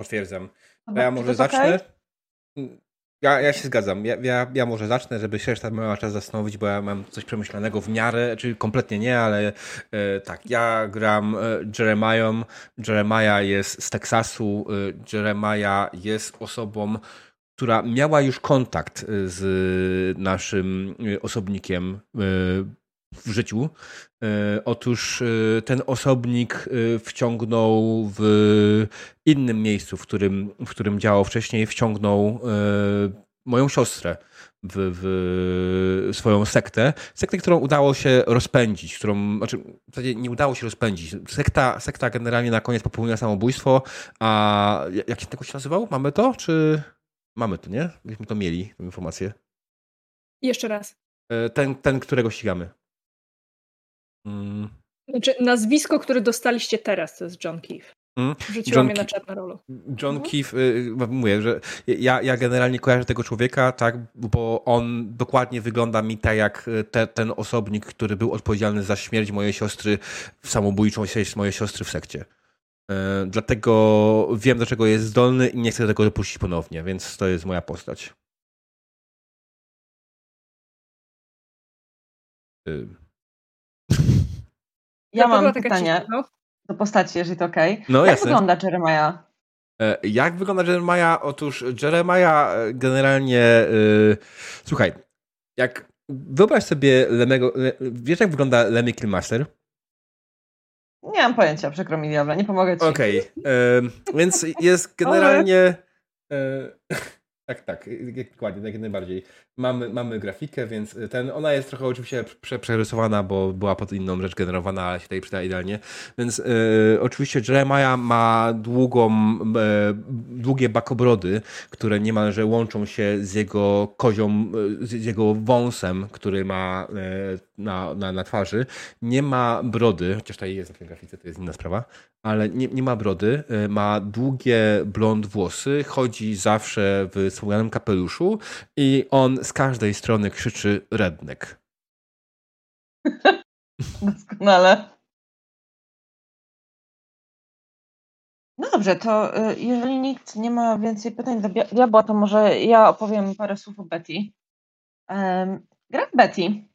potwierdzam. Dobra, ja może zacznę. Okay? Mm, ja, ja się zgadzam. Ja, ja, ja może zacznę, żeby się reszta miała czas zastanowić, bo ja mam coś przemyślanego w miarę, czyli kompletnie nie, ale e, tak, ja gram e, Jeremiah. Jeremiah jest z Teksasu. E, Jeremiah jest osobą, która miała już kontakt y, z naszym y, osobnikiem y, w życiu. Otóż ten osobnik wciągnął w innym miejscu, w którym, w którym działał wcześniej, wciągnął moją siostrę w, w, swoją sektę. Sektę, którą udało się rozpędzić, którą, znaczy w zasadzie nie udało się rozpędzić. Sekta, sekta generalnie na koniec popełniła samobójstwo, a jak się tego się nazywał? Mamy to, czy... Mamy to, nie? Byśmy to mieli, tę informację. Jeszcze raz. E, ten, ten którego ścigamy. Mm. Znaczy, nazwisko, które dostaliście teraz, to jest John Keefe. Mm. Wrzuciłam John je na czat na rolu. John mhm. Keefe, y, mówię, że ja, ja generalnie kojarzę tego człowieka, tak, bo on dokładnie wygląda mi tak jak y, te, ten osobnik, który był odpowiedzialny za śmierć mojej siostry, samobójczą śmierć mojej siostry w sekcie. E, dlatego wiem, do czego jest zdolny i nie chcę tego dopuścić ponownie, więc to jest moja postać. Ja mam pytanie do postaci, jeżeli to ok. No, Jak jasne. wygląda Jeremiah? E, jak wygląda Jeremiah? Otóż Jeremiah e, generalnie. Yy, słuchaj, jak wyobraź sobie Lemego. Wiesz, jak wygląda Lemmy Killmaster? Nie mam pojęcia, przykro mi diable, nie pomogę ci. Okej, okay. więc jest *laughs* generalnie... *laughs* Tak, tak, dokładnie, jak najbardziej. Mamy, mamy grafikę, więc ten, ona jest trochę oczywiście prze, przerysowana, bo była pod inną rzecz generowana, ale się tutaj przyda idealnie. Więc e, oczywiście Jeremiah ma długą, e, długie bakobrody, które niemalże łączą się z jego kozią, z jego wąsem, który ma e, na, na, na twarzy. Nie ma brody, chociaż tutaj jest na tej grafice, to jest inna sprawa, ale nie, nie ma brody, y, ma długie blond włosy, chodzi zawsze w słomianym kapeluszu i on z każdej strony krzyczy redneck. *laughs* Doskonale. No dobrze, to y, jeżeli nikt nie ma więcej pytań do diabła, to może ja opowiem parę słów o Betty. Gra Betty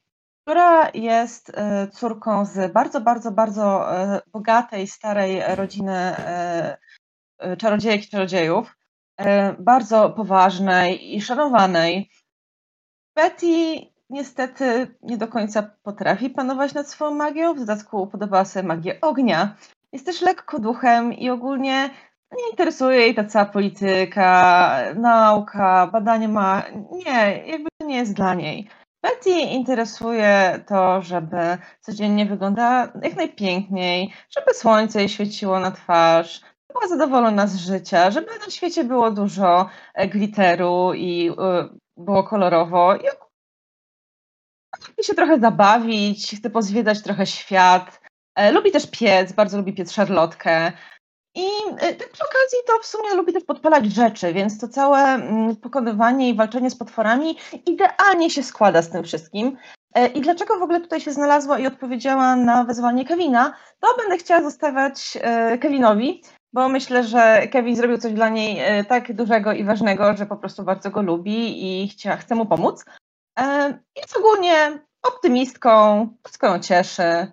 która jest e, córką z bardzo, bardzo, bardzo e, bogatej, starej rodziny czarodziejek i czarodziejów. bardzo poważnej i szanowanej. Betty niestety nie do końca potrafi panować nad swoją magią, w dodatku podobała sobie magię ognia. Jest też lekko duchem i ogólnie nie interesuje jej ta cała polityka, nauka, badanie ma. Nie, jakby to nie jest dla niej. Betty interesuje to, żeby codziennie wyglądała jak najpiękniej, żeby słońce jej świeciło na twarz, była zadowolona z życia, żeby na świecie było dużo e, glitteru i e, było kolorowo. I lubi się trochę zabawić, chce pozwiedzać trochę świat. E, lubi też piec, bardzo lubi piec szarlotkę. I tak przy okazji to w sumie lubi też podpalać rzeczy, więc to całe mm, pokonywanie i walczenie z potworami idealnie się składa z tym wszystkim. I dlaczego w ogóle tutaj się znalazła i odpowiedziała na wezwanie Kevina, to będę chciała zostawiać Kevinowi, bo myślę, że Kevin zrobił coś dla niej e, tak dużego i ważnego, że po prostu bardzo go lubi i chcia, chce mu pomóc. E, jest ogólnie optymistką, wszystko ją cieszy.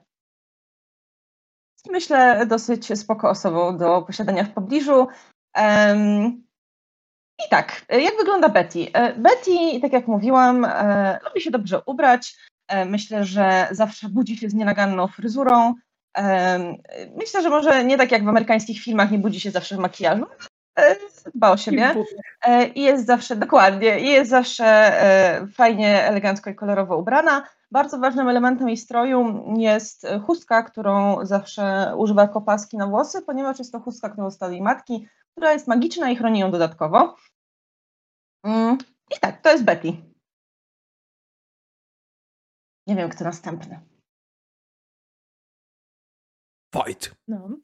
Myślę, dosyć spoko osobą do posiadania w pobliżu. I tak, jak wygląda Betty? E, Betty, tak jak mówiłam, lubi się dobrze ubrać. Myślę, że zawsze budzi się z nienaganną fryzurą. Myślę, że może nie tak jak w amerykańskich filmach, nie budzi się zawsze w makijażu. E, dba o siebie e, i jest zawsze, dokładnie, i jest zawsze e, fajnie, elegancko i kolorowo ubrana. Bardzo ważnym elementem jej stroju jest chustka, którą zawsze używa jako paski na włosy, ponieważ jest to chustka, którą dostała jej matki, która jest magiczna i chroni ją dodatkowo. Mm, I tak, to jest Betty. Nie wiem, kto następny. Fight. No.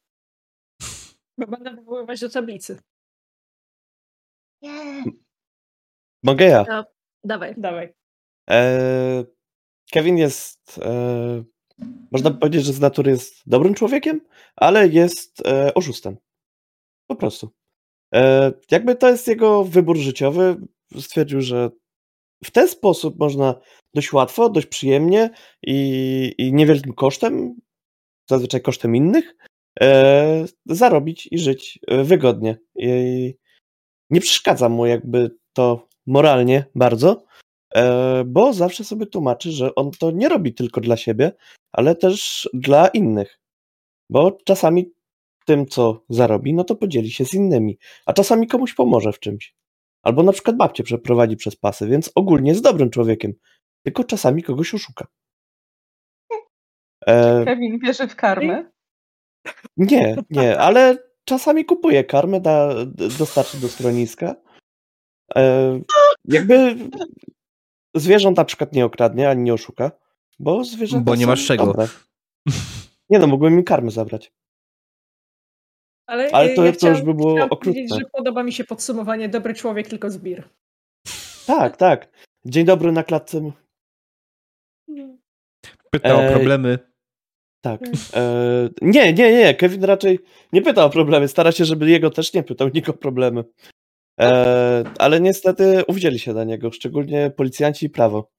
Bo będę wywoływać do tablicy. Nie. Mogę ja. No, dawaj. Dawaj. E, Kevin jest, e, można powiedzieć, że z natury jest dobrym człowiekiem, ale jest e, oszustem. Po prostu. E, jakby to jest jego wybór życiowy. Stwierdził, że w ten sposób można dość łatwo, dość przyjemnie i, i niewielkim kosztem zazwyczaj kosztem innych, e, zarobić i żyć e, wygodnie. I nie przeszkadza mu jakby to moralnie bardzo, e, bo zawsze sobie tłumaczy, że on to nie robi tylko dla siebie, ale też dla innych. Bo czasami tym, co zarobi, no to podzieli się z innymi, a czasami komuś pomoże w czymś. Albo na przykład babcię przeprowadzi przez pasy, więc ogólnie jest dobrym człowiekiem, tylko czasami kogoś oszuka. E... Kevin wierzy w karmę? Nie, nie, ale czasami kupuje karmę, da, dostarczy do schroniska. E... Jakby zwierząt na przykład nie okradnie, ani nie oszuka, bo zwierzęta Bo nie masz czego. Dobre. Nie no, mógłbym mi karmy zabrać. Ale, Ale to, ja to już by było okrutne. że podoba mi się podsumowanie dobry człowiek, tylko zbir. Tak, tak. Dzień dobry na klatce. Pyta o problemy. Tak. E, nie, nie, nie. Kevin raczej nie pyta o problemy. Stara się, żeby jego też nie pytał nikt o problemy. E, ale niestety uwzięli się na niego, szczególnie policjanci i prawo.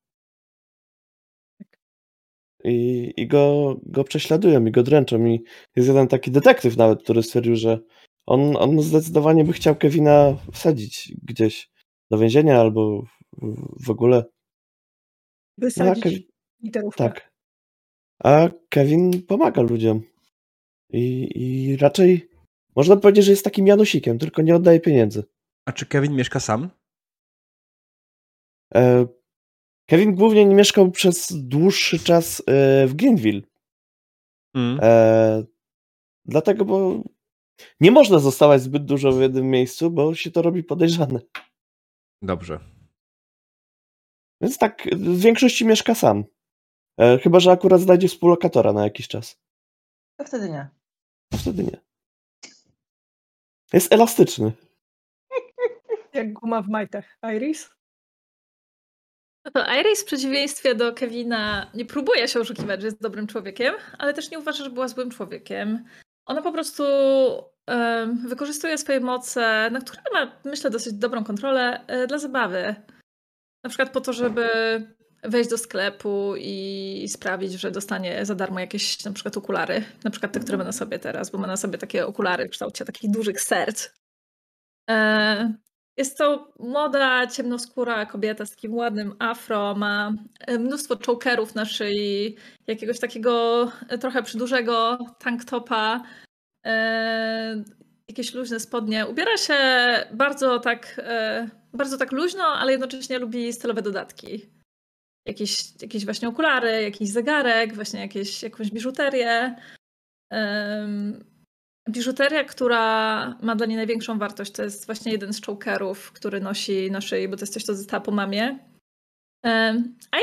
I, i go, go prześladują, i go dręczą. I jest jeden taki detektyw nawet, który stwierdził, że on, on zdecydowanie by chciał Kevina wsadzić gdzieś do więzienia albo w, w ogóle. Wysadzić no, Tak. A Kevin pomaga ludziom. I, I raczej można powiedzieć, że jest takim Janusikiem, tylko nie oddaje pieniędzy. A czy Kevin mieszka sam? E, Kevin głównie nie mieszkał przez dłuższy czas e, w Greenville. Mm. E, dlatego, bo nie można zostawać zbyt dużo w jednym miejscu, bo się to robi podejrzane. Dobrze. Więc tak, w większości mieszka sam. E, chyba, że akurat znajdzie współlokatora na jakiś czas. To wtedy nie. To wtedy nie. Jest elastyczny. Jak guma w majtach. Iris? No to Iris w przeciwieństwie do Kevina nie próbuje się oszukiwać, że jest dobrym człowiekiem, ale też nie uważa, że była złym człowiekiem. Ona po prostu um, wykorzystuje swoje moce, na które ma, myślę, dosyć dobrą kontrolę e, dla zabawy. Na przykład po to, żeby wejść do sklepu i sprawić, że dostanie za darmo jakieś na przykład okulary, na przykład te, które ma na sobie teraz, bo ma na sobie takie okulary w kształcie takich dużych serc. E, jest to młoda, ciemnoskóra kobieta z takim ładnym afro, ma e, mnóstwo chokerów na szyi, jakiegoś takiego e, trochę przydłużego tanktopa, jakieś luźne spodnie. Ubiera się bardzo tak, bardzo tak luźno, ale jednocześnie lubi stylowe dodatki. Jakieś, jakieś właśnie okulary, jakiś zegarek, właśnie jakieś, jakąś biżuterię. Biżuteria, która ma dla niej największą wartość, to jest właśnie jeden z chokerów, który nosi na szyi, bo to jest coś, co została po mamie.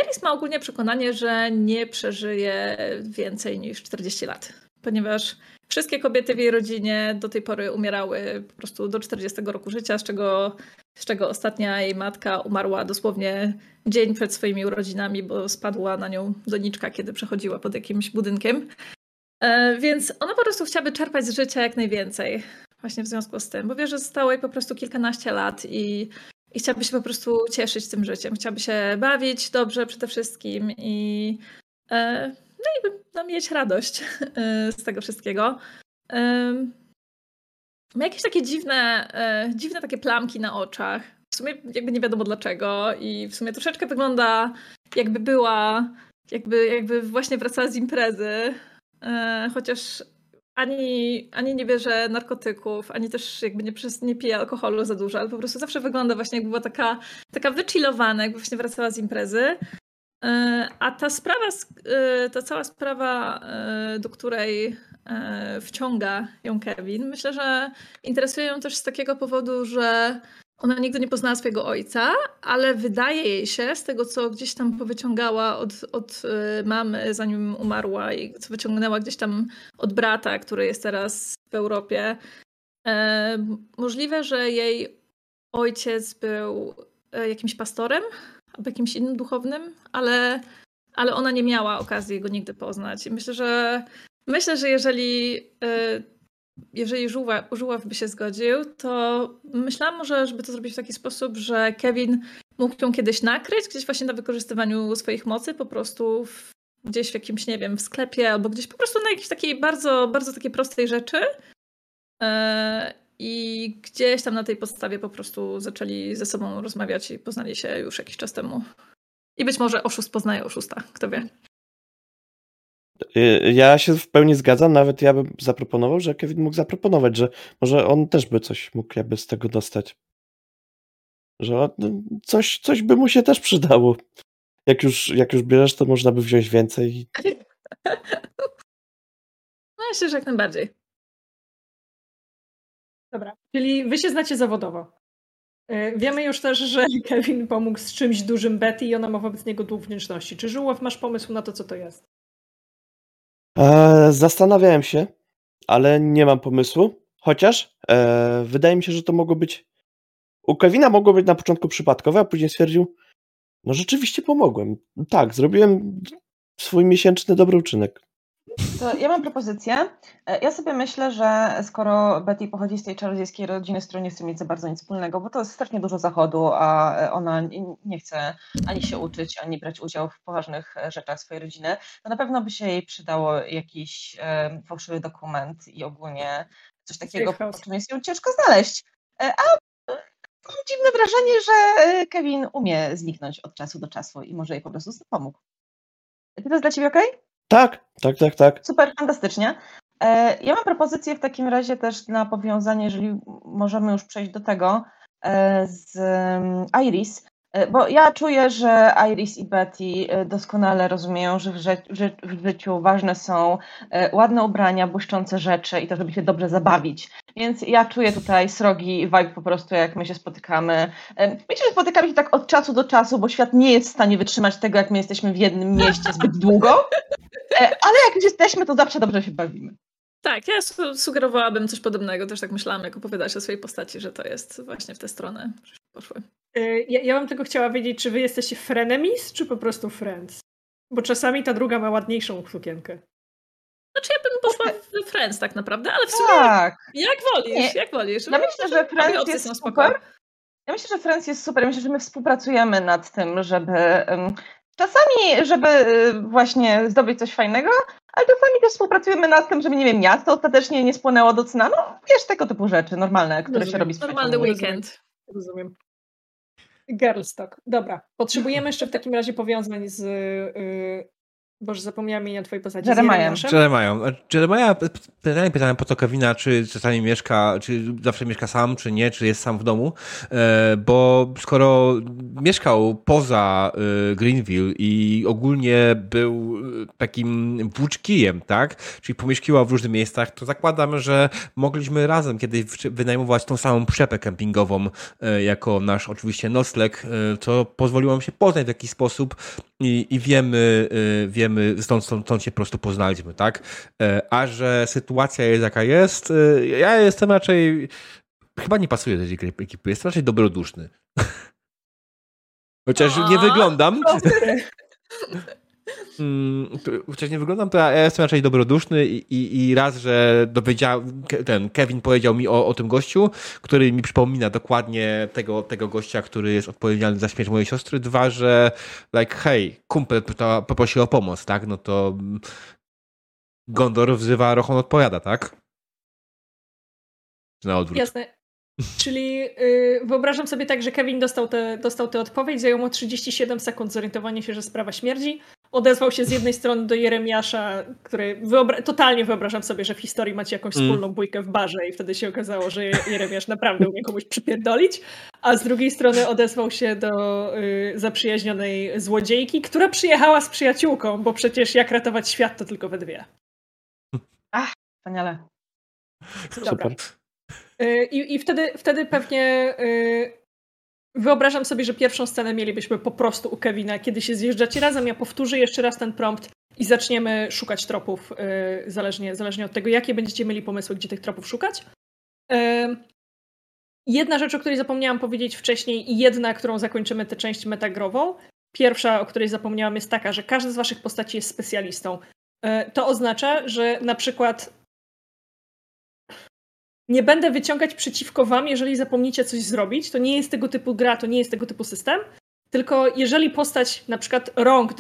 Iris ma ogólnie przekonanie, że nie przeżyje więcej niż 40 lat, ponieważ wszystkie kobiety w jej rodzinie do tej pory umierały po prostu do 40 roku życia, z czego, z czego ostatnia jej matka umarła dosłownie dzień przed swoimi urodzinami, bo spadła na nią doniczka, kiedy przechodziła pod jakimś budynkiem. E, więc ona po prostu chciałaby czerpać z życia jak najwięcej. Właśnie w związku z tym, bo wie, że zostało jej po prostu kilkanaście lat i, i chciałaby się po prostu cieszyć tym życiem. Chciałaby się bawić dobrze przede wszystkim i e, no i no, mieć radość e, z tego wszystkiego. Ma jakieś takie dziwne, dziwne takie plamki na oczach. W sumie jakby nie wiadomo dlaczego i w sumie troszeczkę wygląda jakby była, jakby, jakby właśnie wracała z imprezy E, chociaż ani, ani nie bierze narkotyków, ani też jakby nie, nie pije alkoholu za dużo, ale po prostu zawsze wygląda właśnie jakby była taka, taka wychillowana, jakby właśnie wracała z imprezy. E, a ta sprawa, e, ta cała sprawa, do której wciąga ją Kevin, myślę, że interesuje ją też z takiego powodu, że ona nigdy nie poznała swojego ojca, ale wydaje jej się, z tego co gdzieś tam powyciągała od, od y, mamy, zanim umarła, i co wyciągnęła gdzieś tam od brata, który jest teraz w Europie, e, możliwe, że jej ojciec był e, jakimś pastorem albo jakimś innym duchownym, ale, ale ona nie miała okazji go nigdy poznać. I myślę, że myślę, że jeżeli e, jeżeli Żuław by się zgodził, to myślałam może, żeby to zrobić w taki sposób, że Kevin mógł ją kiedyś nakryć, gdzieś właśnie na wykorzystywaniu swoich mocy, po prostu w, gdzieś w jakimś, nie wiem, w sklepie albo gdzieś po prostu na jakiejś takiej bardzo, bardzo takiej prostej rzeczy. E, I gdzieś tam na tej podstawie po prostu zaczęli ze sobą rozmawiać i poznali się już jakiś czas temu. I być może oszust poznaje oszusta, kto wie. Y, ja się w pełni zgadzam, nawet ja bym zaproponował, że Kevin mógł zaproponować, że może on też by coś mógł jakby z tego dostać. Że no, coś, coś by mu się też przydało. Jak już, jak już bierzesz, to można by wziąć więcej. *laughs* No myślę, że jak najbardziej. Dobra, czyli wy się znacie zawodowo. Y, wiemy już też, że *laughs* Kevin pomógł z czymś dużym Betty i ona ma wobec niego dług wdzięczności. Czy Żuław masz pomysł na to, co to jest? E, zastanawiałem się, ale nie mam pomysłu. Chociaż e, wydaje mi się, że to mogło być. U Kevina mogło być na początku przypadkowe, a później stwierdził, no rzeczywiście pomogłem. Tak, zrobiłem swój miesięczny dobry uczynek. To ja mam propozycję. E, ja sobie myślę, że skoro Betty pochodzi z tej czarodziejskiej rodziny, z którą nie chce mieć za bardzo nic wspólnego, bo to jest strasznie dużo zachodu, a ona nie chce ani się uczyć, ani brać udziału w poważnych rzeczach swojej rodziny, to na pewno by się jej przydało jakiś e, fałszywy dokument i ogólnie coś takiego, po czym jest ją ciężko znaleźć. E, a mam dziwne wrażenie, że Kevin umie zniknąć od czasu do czasu i może jej po prostu pomógł. Czy to jest dla Ciebie ok? Tak, tak, tak, tak. Super, fantastycznie. E, ja mam propozycję w takim razie też na powiązanie, jeżeli możemy już przejść do tego, e, z mm, Iris, e, bo ja czuję, że Iris i Betty doskonale rozumieją, że w, ży w życiu ważne są ładne ubrania, błyszczące rzeczy i to, żeby się dobrze zabawić. Więc ja czuję tutaj srogi vibe po prostu, jak my się spotykamy. Myślę, że spotykamy się tak od czasu do czasu, bo świat nie jest w stanie wytrzymać tego, jak my jesteśmy w jednym mieście zbyt długo. Ale jak już jesteśmy, to zawsze dobrze się bawimy. Tak, ja sugerowałabym coś podobnego. Też tak myślałam, jak opowiadać o swojej postaci, że to jest właśnie w tę stronę poszły. Y, ja, ja bym tylko chciała wiedzieć, czy wy jesteście frenemies, czy po prostu friends? Bo czasami ta druga ma ładniejszą sukienkę. Znaczy ja bym poszła w Friends tak naprawdę, ale w sumie tak. jak wolisz, Nie. jak wolisz. Ja myślę, że Friends jest super. Ja myślę, że Friends jest super. Myślę, że my współpracujemy nad tym, żeby um, czasami, żeby y, właśnie zdobyć coś fajnego, ale czasami też współpracujemy nad tym, żeby, nie wiem, miasto ostatecznie nie spłonęło do cna. No, wiesz, tego typu rzeczy normalne, które Rozumiem. się robi Normalny weekend. Rozumiem. Girlstock. Dobra. Potrzebujemy jeszcze w takim razie powiązań z y, Boże, zapomniałam imienia twojej postaci. Jeremiah. Jeremiah. Jeremiah, pytanie pytałem po to Kevina, czy czasami mieszka, czy zawsze mieszka sam, czy nie, czy jest sam w domu, e, bo skoro mieszkał poza e, Greenville i ogólnie był e, takim włóczkijem, tak, czyli pomieszkiwał w różnych miejscach, to zakładam, że mogliśmy razem kiedyś wynajmować tą samą przepę kempingową jako nasz oczywiście nocleg, co pozwoliło nam się poznać w jakiś sposób i, i wiemy, wiemy wiemy, stąd, stąd, stąd się po prostu poznaliśmy, tak? E, a że sytuacja jest jaka jest, e, ja jestem raczej, chyba nie pasuje do tej ekipy, jestem raczej dobroduszny. *laughs* Chociaż nie wyglądam. *laughs* *laughs* Mm, chociaż nie wyglądam, to ja jestem raczej dobroduszny i, i, i raz, że dowiedział, ten Kevin powiedział mi o, o tym gościu, który mi przypomina dokładnie tego, tego gościa, który jest odpowiedzialny za śmierć mojej siostry. Dwa, że like, hej, kumpel poprosił o pomoc, tak? No to Gondor wzywa, Rochon odpowiada, tak? Na odwrót. Jasne. Czyli yy, wyobrażam sobie tak, że Kevin dostał tę dostał te odpowiedź, zajęło mu 37 sekund zorientowanie się, że sprawa śmierdzi. Odezwał się z jednej strony do Jeremiasza, który wyobra totalnie wyobrażam sobie, że w historii macie jakąś mm. wspólną bójkę w barze i wtedy się okazało, że Jeremiasz naprawdę umie komuś przypierdolić, a z drugiej strony odezwał się do yy, zaprzyjaźnionej złodziejki, która przyjechała z przyjaciółką, bo przecież jak ratować świat to tylko we dwie. *laughs* Ach, wspaniale. Super. Y, I, i wtedy, wtedy pewnie y, wyobrażam sobie, że pierwszą scenę mielibyśmy po prostu u Kevina, kiedy się zjeżdżacie razem. Ja powtórzę jeszcze raz ten prompt i zaczniemy szukać tropów, y, zależnie, zależnie od tego, jakie będziecie mieli pomysły, gdzie tych tropów szukać. Jedna rzecz, o której zapomniałam powiedzieć wcześniej i jedna, którą zakończymy tę część metagrową. Pierwsza, o której zapomniałam, jest taka, że każdy z waszych postaci jest specjalistą. To oznacza, że na przykład nie będę wyciągać przeciwko wam, jeżeli zapomnicie coś zrobić. To nie jest tego typu gra, to nie jest tego typu system. Tylko jeżeli postać, na przykład rąk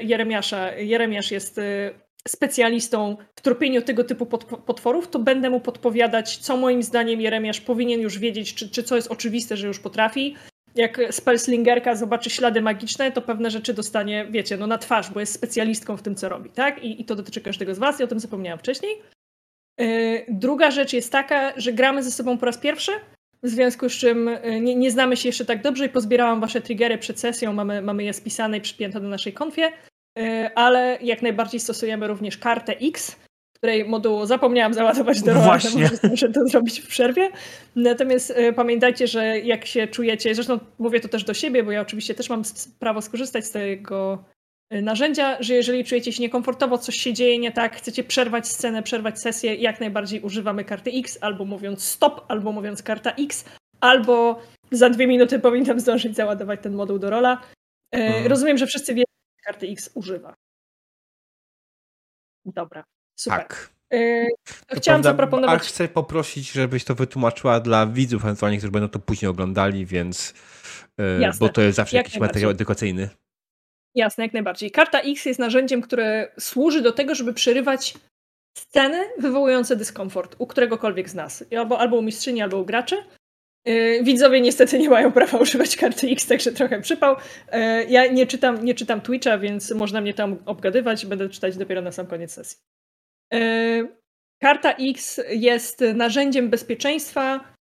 Jeremiasza, Jeremiasz jest y, specjalistą w tropieniu tego typu potworów, to będę mu podpowiadać, co moim zdaniem Jeremiasz powinien już wiedzieć, czy, czy co jest oczywiste, że już potrafi. Jak spellslingerka zobaczy ślady magiczne, to pewne rzeczy dostanie, wiecie, no na twarz, bo jest specjalistką w tym, co robi, tak? I, i to dotyczy każdego z was, i o tym zapomniałam wcześniej. Y, druga rzecz jest taka, że gramy ze sobą po raz pierwszy, w związku z czym y, nie, nie, znamy się jeszcze tak dobrze i pozbierałam wasze triggery przed sesją, mamy, mamy je spisane i przypięte do naszej konfie, y, ale jak najbardziej stosujemy również kartę X, której moduł zapomniałam załadować do rola, muszę to zrobić w przerwie. Natomiast pamiętajcie, że jak się czujecie, zresztą mówię to też do siebie, bo ja oczywiście też mam prawo skorzystać z tego narzędzia, że jeżeli czujecie się niekomfortowo, coś się dzieje nie tak, chcecie przerwać scenę, przerwać sesję, jak najbardziej używamy karty X, albo mówiąc stop, albo mówiąc karta X, albo za dwie minuty *laughs* powinnam zdążyć załadować ten moduł do rola. Hmm. Rozumiem, że wszyscy wiedzą, że karty X używa. Dobra, super. Tak. Yy, chciałam prawda, zaproponować. Ale chcę poprosić, żebyś to wytłumaczyła dla widzów, ewentualnie, którzy będą to później oglądali, więc. Yy, bo to jest zawsze Jak jakiś materiał edukacyjny. Jasne, jak najbardziej. Karta X jest narzędziem, które służy do tego, żeby przerywać sceny wywołujące dyskomfort u któregokolwiek z nas. Albo, albo u mistrzyni, albo u graczy. Yy, widzowie niestety nie mają prawa *laughs* używać karty X, także trochę przypał. Yy, ja nie czytam, nie czytam Twitcha, więc można mnie tam obgadywać. Będę czytać dopiero na sam koniec sesji. Yy, karta X jest narzędziem bezpieczeństwa,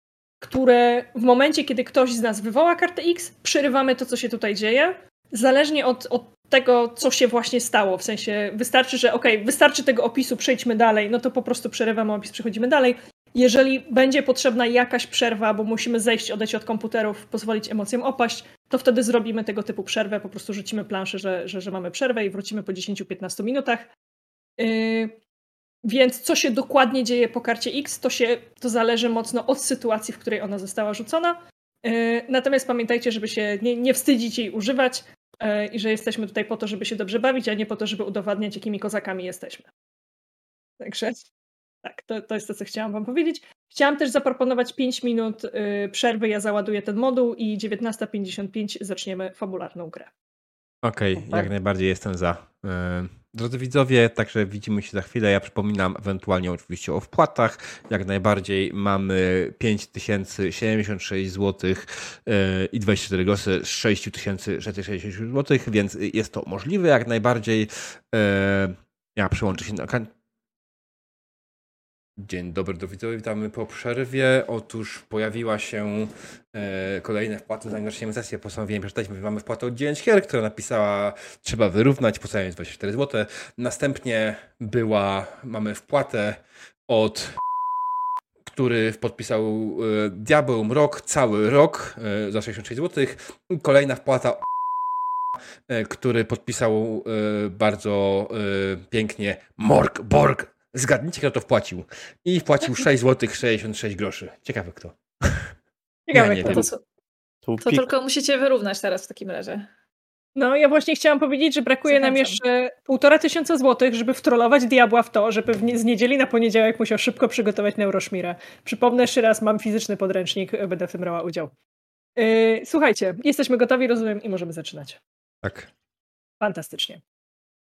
które w momencie, kiedy ktoś z nas wywoła kartę X, przerywamy to, co się tutaj dzieje zależnie od, od tego, co się właśnie stało. W sensie wystarczy, że ok, wystarczy tego opisu, przejdźmy dalej, no to po prostu przerywamy opis, przechodzimy dalej. Jeżeli będzie potrzebna jakaś przerwa, bo musimy zejść, odejść od komputerów, pozwolić emocjom opaść, to wtedy zrobimy tego typu przerwę, po prostu rzucimy planszę, że, że, że mamy przerwę i wrócimy po 10-15 minutach. Yy, więc co się dokładnie dzieje po karcie X, to, się, to zależy mocno od sytuacji, w której ona została rzucona. Yy, natomiast pamiętajcie, żeby się nie, nie wstydzić jej używać. E, i że jesteśmy tutaj po to, żeby się dobrze bawić, a nie po to, żeby udowadniać, jakimi kozakami jesteśmy. Także tak, to, to jest to, co chciałam Wam powiedzieć. Chciałam też zaproponować 5 minut y, przerwy, ja załaduję ten moduł i 19.55 zaczniemy fabularną grę. Okej, okay, jak najbardziej jestem za. Drodzy widzowie, także widzimy się za chwilę. Ja przypominam ewentualnie oczywiście o wpłatach. Jak najbardziej mamy 5076 zł i 24 groszy z 6660 zł, więc jest to możliwe jak najbardziej. E, ja przyłączę się na Dzień dobry do widzowie, witamy po przerwie. Otóż pojawiła się e, kolejne wpłaty, zanim zaczniemy sesję. Postanowiłem przeczytać, my mamy wpłatę od 9 Hier, która napisała, trzeba wyrównać, płacając 24 zł. Następnie była, mamy wpłatę od który podpisał e, Diabeł Mrok cały rok e, za 66 zł. Kolejna wpłata e, który podpisał e, bardzo e, pięknie Morg Borg Zgadnijcie, kto to wpłacił. I wpłacił 6 zł 66 groszy. Ciekawe kto. Ciekawe, Ja kto to To, to tylko musicie wyrównać teraz w takim razie. No, ja właśnie chciałam powiedzieć, że brakuje nam Zachęcam. jeszcze półtora tysiąca złotych, żeby wtrollować diabła w to, żeby w nie, z niedzieli na poniedziałek musiał szybko przygotować neuroszmirę. Przypomnę jeszcze raz, mam fizyczny podręcznik, będę w tym brała udział. Yy, słuchajcie, jesteśmy gotowi, rozumiem, i możemy zaczynać. Tak. Fantastycznie.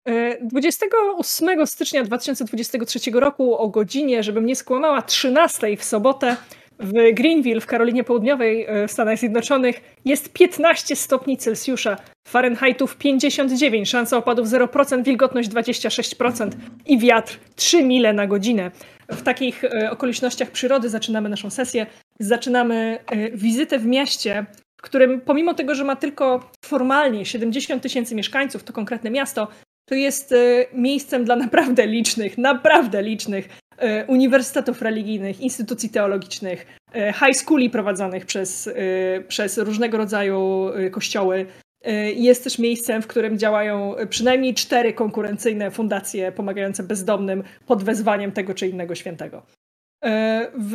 Yy, 28 stycznia 2023 roku o godzinie, żebym nie skłamała, 13 w sobotę w Greenville w Karolinie Południowej yy, w Stanach Zjednoczonych jest 15 stopni Celsjusza, Fahrenheitów 59, szansa opadów 0%, wilgotność 26% i wiatr 3 mile na godzinę. W takich yy, okolicznościach przyrody zaczynamy naszą sesję. Zaczynamy wizytę w mieście, w którym pomimo tego, że ma tylko formalnie 70 tysięcy mieszkańców, to konkretne miasto, to jest e, miejscem dla naprawdę licznych, naprawdę licznych e, uniwersytetów religijnych, instytucji teologicznych, e, high schooli prowadzonych przez, przez różnego rodzaju kościoły. Jest też miejscem, w którym działają przynajmniej cztery konkurencyjne fundacje pomagające bezdomnym pod wezwaniem tego czy innego świętego. W,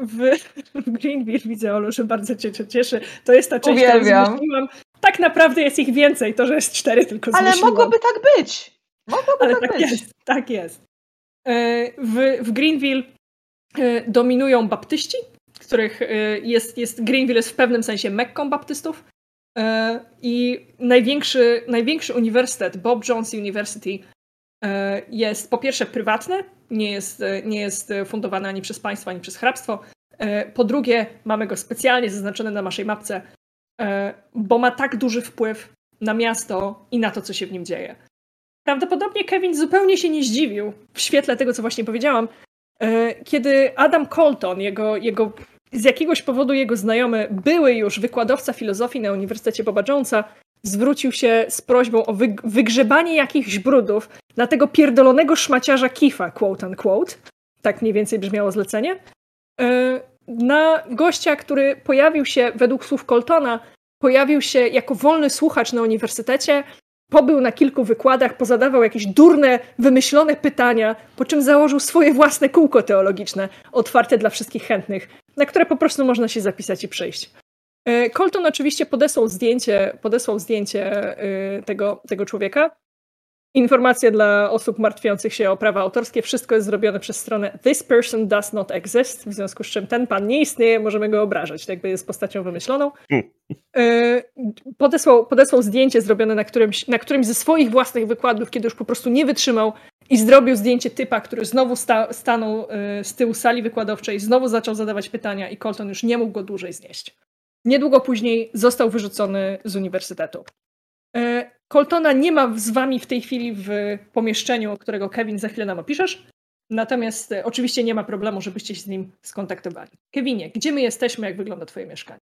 w, *laughs* w Greenville widzę, Olu, że bardzo cię cieszy. To jest ta część, którą zmyśliłam. Tak naprawdę jest ich więcej, to, że jest cztery tylko Ale zmyśliłam. mogłoby tak być. Mogłoby Ale tak, tak być. jest, tak jest. E, W, w Greenville e, dominują baptyści, których e, jest, jest Greenville jest w pewnym sensie Mekką baptystów. I największy, największy uniwersytet, Bob Jones University, jest po pierwsze prywatny, nie jest, nie jest fundowany ani przez państwo, ani przez hrabstwo. Po drugie, mamy go specjalnie zaznaczony na naszej mapce, bo ma tak duży wpływ na miasto i na to, co się w nim dzieje. Prawdopodobnie Kevin zupełnie się nie zdziwił w świetle tego, co właśnie powiedziałam, e, kiedy Adam Colton, jego, jego, z jakiegoś powodu jego znajomy, były już wykładowca filozofii na Uniwersytecie Boba Jonesa, zwrócił się z prośbą o wyg- wygrzebanie jakichś brudów na tego pierdolonego szmaciarza Kifa, quote unquote. Tak mniej więcej brzmiało zlecenie. Na gościa, który pojawił się, według słów Coltona, pojawił się jako wolny słuchacz na uniwersytecie, pobył na kilku wykładach, pozadawał jakieś durne, wymyślone pytania, po czym założył swoje własne kółko teologiczne, otwarte dla wszystkich chętnych, na które po prostu można się zapisać i przyjść. E, Colton oczywiście podesłał zdjęcie, podesłał zdjęcie e, tego, tego człowieka. Informacje dla osób martwiących się o prawa autorskie. Wszystko jest zrobione przez stronę This person does not exist, w związku z czym ten pan nie istnieje, możemy go obrażać, tak jakby jest postacią wymyśloną. E, Podesłał, podesłał zdjęcie zrobione na którymś, na którymś ze swoich własnych wykładów, kiedy już po prostu nie wytrzymał i zrobił zdjęcie typa, który znowu sta, stanął e, z tyłu sali wykładowczej, znowu zaczął zadawać pytania i Colton już nie mógł go dłużej znieść. Niedługo później został wyrzucony z uniwersytetu. Coltona nie ma z wami w tej chwili w pomieszczeniu, którego Kevin za chwilę nam opiszesz. Natomiast e, oczywiście nie ma problemu, żebyście się z nim skontaktowali. Kevinie, gdzie my jesteśmy, jak wygląda twoje mieszkanie?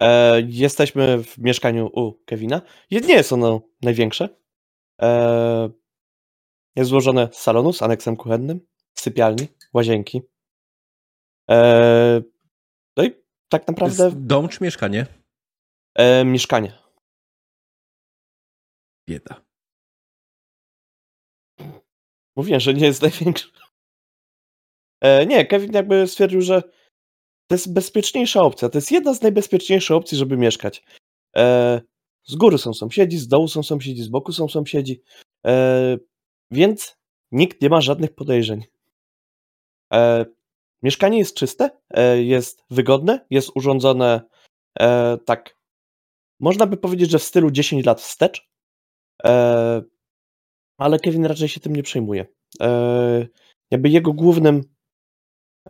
E, jesteśmy w mieszkaniu u Kevina. Nie jest ono największe. E, jest złożone z salonu z aneksem kuchennym, sypialni, łazienki. E, no i tak To naprawdę jest dom czy mieszkanie? e, mieszkanie. Bieda. Mówiłem, że nie jest największe. E, nie, Kevin jakby stwierdził, że to jest bezpieczniejsza opcja. To jest jedna z najbezpieczniejszych opcji, żeby mieszkać. E, z góry są sąsiedzi, z dołu są sąsiedzi, z boku są sąsiedzi. E, więc nikt nie ma żadnych podejrzeń. E, mieszkanie jest czyste, e, jest wygodne, jest urządzone e, tak. Można by powiedzieć, że w stylu 10 lat wstecz. E, ale Kevin raczej się tym nie przejmuje. E, jakby jego głównym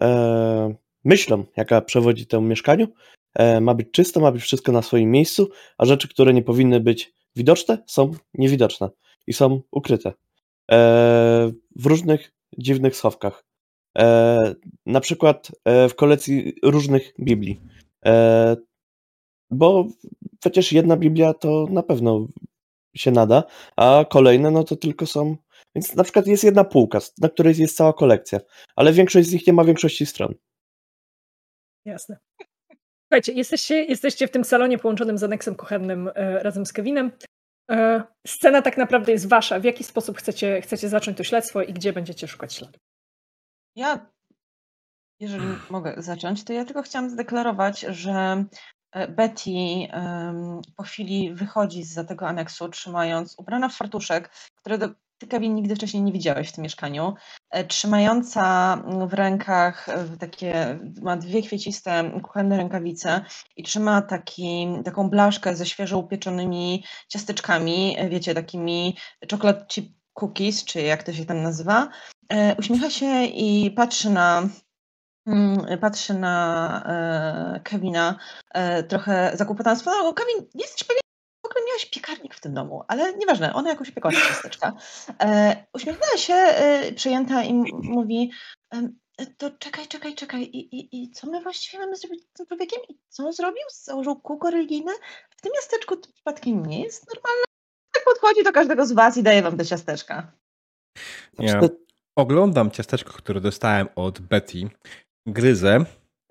e, myślą, jaka przewodzi temu mieszkaniu, ma być czysto, ma być wszystko na swoim miejscu, a rzeczy, które nie powinny być widoczne, są niewidoczne i są ukryte w różnych dziwnych schowkach. Na przykład w kolekcji różnych Biblii. Bo przecież jedna Biblia to na pewno się nada, a kolejne no to tylko są. Więc na przykład jest jedna półka, na której jest cała kolekcja, ale większość z nich nie ma większości stron. Jasne. Słuchajcie, jesteście, jesteście w tym salonie połączonym z aneksem kuchennym e, razem z Kevinem. E, scena tak naprawdę jest wasza. W jaki sposób chcecie, chcecie zacząć to śledztwo i gdzie będziecie szukać śladów? Ja, jeżeli mogę zacząć, to ja tylko chciałam zadeklarować, że Betty em, po chwili wychodzi za tego aneksu, trzymając, ubrana w fartuszek, którego ty, Kevin, nigdy wcześniej nie widziałeś w tym mieszkaniu, e, trzymająca w rękach e, takie, ma dwie kwieciste kuchenne rękawice i trzyma taki, taką blaszkę ze świeżo upieczonymi ciasteczkami, e, wiecie, takimi chocolate chip cookies, czy jak to się tam nazywa. E, Uśmiecha się i patrzy na mm, patrzy na e, Kevina e, trochę zakłopotana. No, Kevin, jesteś pewien, w ogóle miałeś piekarnik w tym domu, ale nieważne, ona jakoś piekła te *laughs* ciasteczka. E, uśmiechnęła się e, przejęta i m- mówi to czekaj, czekaj, czekaj. I, i, I co my właściwie mamy zrobić z tym człowiekiem? I co on zrobił? Założył kółko religijne? W tym miasteczku to przypadkiem nie jest normalne. Tak podchodzi do każdego z was i daje wam te ciasteczka. Ja oglądam ciasteczko, które dostałem od Betty, gryzę.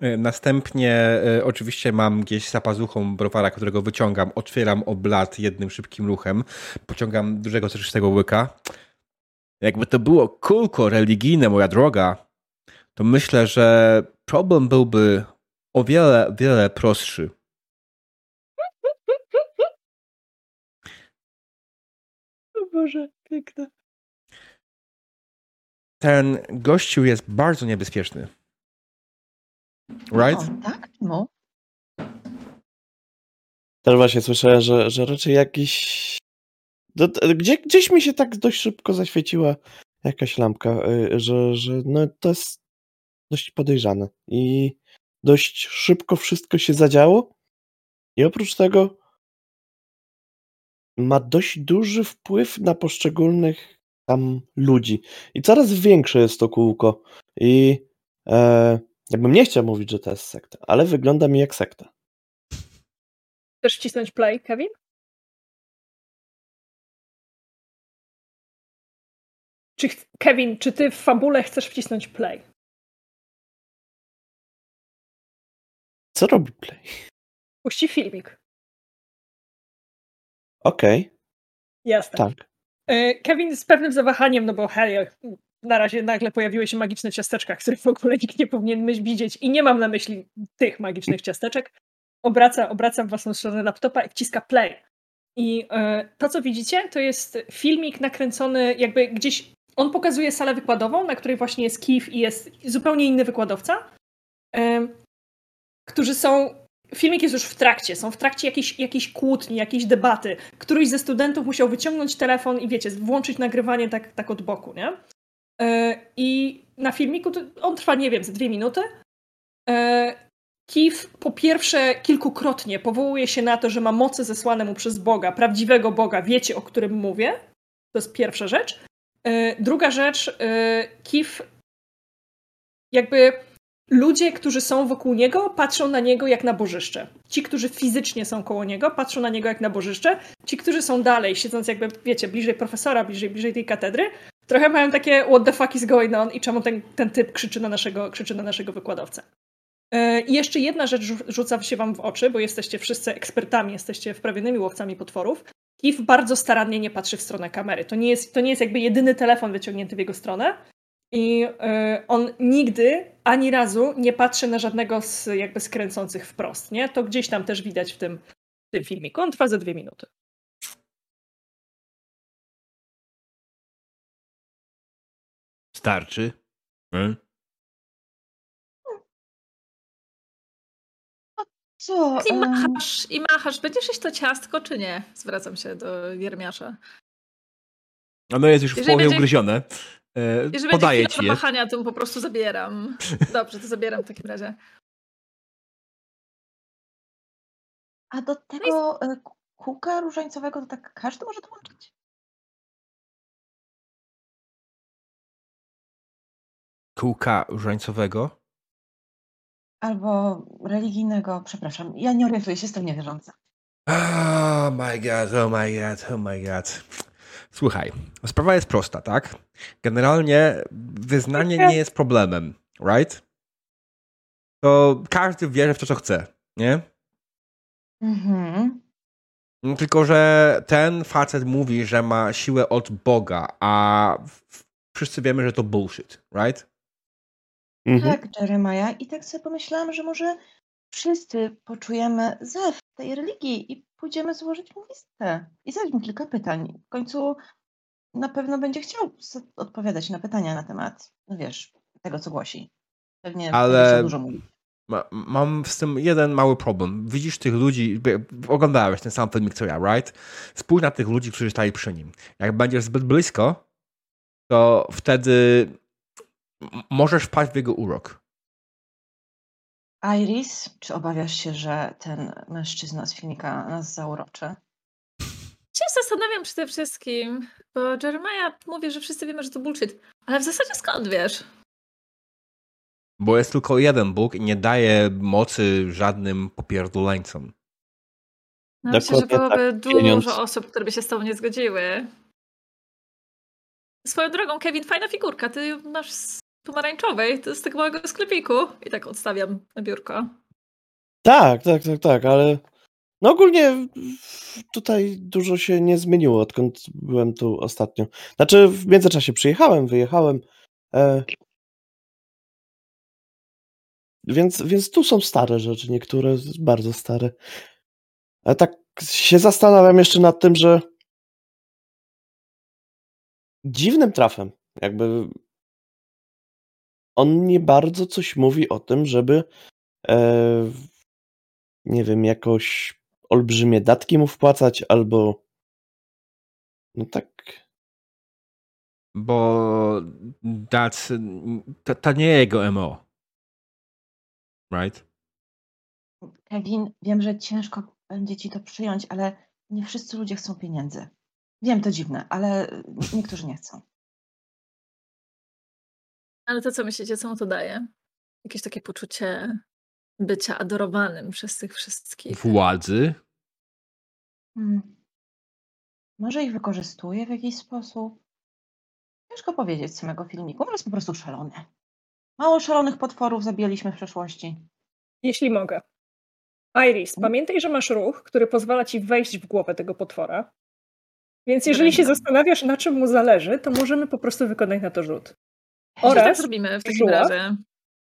Y, Następnie y, oczywiście mam gdzieś za pazuchą browara, którego wyciągam, otwieram oblat jednym szybkim ruchem, pociągam dużego soczystego łyka. Jakby to było kulko religijne, moja droga, to myślę, że problem byłby o wiele, wiele prostszy. O Boże, piękne. Ten gościu jest bardzo niebezpieczny. Right? O, tak? No. Też właśnie słyszałem, że, że raczej jakiś. Gdzie, gdzieś mi się tak dość szybko zaświeciła jakaś lampka, y, że, że no to jest dość podejrzane. I dość szybko wszystko się zadziało. I oprócz tego ma dość duży wpływ na poszczególnych tam ludzi. I coraz większe jest to kółko. I e, jakbym nie chciał mówić, że to jest sekta, ale wygląda mi jak sekta. Chcesz wcisnąć play, Kevin? Czy, Kevin, czy ty w fabule chcesz wcisnąć play? Co robi Play? Puści filmik. Okej, Jasne. tak. E, Kevin z pewnym zawahaniem, no bo hej, na razie nagle pojawiły się magiczne ciasteczka, których w ogóle nikt nie powinien widzieć i nie mam na myśli tych magicznych ciasteczek. Obraca, obracam własną stronę laptopa i wciska play. I e, to, co widzicie, to jest filmik nakręcony jakby gdzieś, on pokazuje salę wykładową, na której właśnie jest Kif i jest zupełnie inny wykładowca, e, którzy są Filmik jest już w trakcie, są w trakcie jakiejś, jakiejś kłótni, jakiejś debaty. Któryś ze studentów musiał wyciągnąć telefon i wiecie, włączyć nagrywanie tak, tak od boku, nie? E, I na filmiku, on trwa, nie wiem, z dwie minuty. E, Kif po pierwsze kilkukrotnie powołuje się na to, że ma moce zesłane mu przez Boga, prawdziwego Boga, wiecie o którym mówię. To jest pierwsza rzecz. E, Druga rzecz, Kif jakby ludzie, którzy są wokół niego, patrzą na niego jak na bożyszcze. Ci, którzy fizycznie są koło niego, patrzą na niego jak na bożyszcze. Ci, którzy są dalej, siedząc jakby, wiecie, bliżej profesora, bliżej, bliżej tej katedry, trochę mają takie what the fuck is going on i czemu ten, ten typ krzyczy na naszego, krzyczy na naszego wykładowcę. Yy, I jeszcze jedna rzecz rzu- rzuca się wam w oczy, bo jesteście wszyscy ekspertami, jesteście wprawionymi łowcami potworów. Kif bardzo starannie nie patrzy w stronę kamery. To nie jest, to nie jest jakby jedyny telefon wyciągnięty w jego stronę. I y, on nigdy ani razu nie patrzy na żadnego z jakby skręcących wprost, nie? To gdzieś tam też widać w tym, w tym filmiku. On trwa ze dwie minuty. Starczy? Hmm? Co? I machasz, i machasz. Będziesz jeść to ciastko, czy nie? Zwracam się do Jermiasza. Ono jest już w Jeżeli połowie będzie- ugryzione. E, Jeżeli Podaję będzie ci je. wahania, to po prostu zabieram. *laughs* Dobrze, to zabieram w takim razie. A do tego e, ku- kółka różańcowego to tak każdy może dołączyć? Kółka różańcowego. Albo religijnego, przepraszam, ja nie orientuję się, jestem niewierząca. Oh my god, oh my god, oh my god. Słuchaj, sprawa jest prosta, tak? Generalnie wyznanie nie jest problemem, right? To każdy wierzy w to, co chce, nie? Mhm. No, Tylko, że ten facet mówi, że ma siłę od Boga, a wszyscy wiemy, że to bullshit, right? Mhm. Tak, Jeremiah. I tak sobie pomyślałam, że może wszyscy poczujemy zew tej religii i pójdziemy złożyć mu listę. I zadać mu kilka pytań. W końcu na pewno będzie chciał odpowiadać na pytania na temat, no wiesz, tego, co głosi. Pewnie Ale- dużo mówić. Ma, mam z tym jeden mały problem. Widzisz tych ludzi, oglądałeś ten sam filmik co ja, right? Spójrz na tych ludzi, którzy stali przy nim. Jak będziesz zbyt blisko, to wtedy możesz wpaść w jego urok. Iris, czy obawiasz się, że ten mężczyzna z filmika nas zauroczy? Się zastanawiam przede wszystkim, bo Jeremiah mówi, że wszyscy wiemy, że to bullshit. Ale w zasadzie skąd wiesz? Bo jest tylko jeden Bóg i nie daje mocy żadnym popierdoleńcom. No, myślę, że Dokładnie byłoby tak, dużo pieniądz. osób, które by się z tobą nie zgodziły. Swoją drogą, Kevin, fajna figurka. Ty masz pomarańczowej, to z tego małego sklepiku. I tak odstawiam na biurko. Tak, tak, tak, tak, ale no ogólnie tutaj dużo się nie zmieniło, odkąd byłem tu ostatnio. Znaczy w międzyczasie przyjechałem, wyjechałem. E... Więc, więc tu są stare rzeczy, niektóre bardzo stare. Ale tak się zastanawiam jeszcze nad tym, że dziwnym trafem, jakby on nie bardzo coś mówi o tym, żeby e, nie wiem, jakoś olbrzymie datki mu wpłacać, albo no tak. Bo that's, to, to nie jego MO. Right? Kevin, wiem, że ciężko będzie ci to przyjąć, ale nie wszyscy ludzie chcą pieniędzy. Wiem, to dziwne, ale niektórzy nie chcą. Ale to co myślicie, co mu to daje? Jakieś takie poczucie bycia adorowanym przez tych wszystkich. Władzy. Hmm. Może ich wykorzystuje w jakiś sposób? Ciężko powiedzieć z samego filmiku. Może jest po prostu szalony. Mało szalonych potworów zabijaliśmy w przeszłości. Jeśli mogę. Iris, pamiętaj, że masz ruch, który pozwala ci wejść w głowę tego potwora. Więc jeżeli się zastanawiasz, na czym mu zależy, to możemy po prostu wykonać na to rzut. Tak Oraz, zrobimy w takim żuław? razie.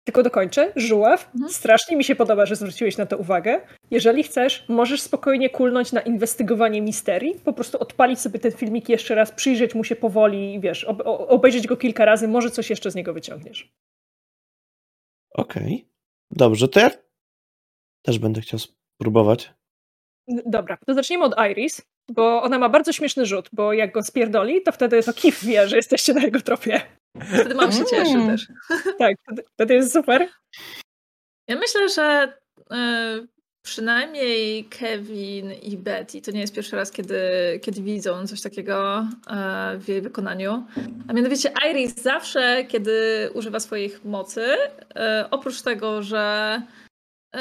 tylko dokończę, żuław, Mhm. strasznie mi się podoba, że zwróciłeś na to uwagę. Jeżeli chcesz, możesz spokojnie kulnąć na inwestygowanie misterii, po prostu odpalić sobie ten filmik jeszcze raz, przyjrzeć mu się powoli i wiesz, ob obejrzeć go kilka razy, może coś jeszcze z niego wyciągniesz. Okej. Dobrze, to ja też będę chciał spróbować. Dobra, to zaczniemy od Iris, bo ona ma bardzo śmieszny rzut, bo jak go spierdoli, to wtedy to Kif wie, że jesteście na jego tropie. Wtedy mam się cieszy Mm. też. *laughs* Tak, wtedy, wtedy jest super. Ja myślę, że e, przynajmniej Kevin i Betty to nie jest pierwszy raz, kiedy, kiedy widzą coś takiego e, w jej wykonaniu. A mianowicie Iris zawsze, kiedy używa swoich mocy, e, oprócz tego, że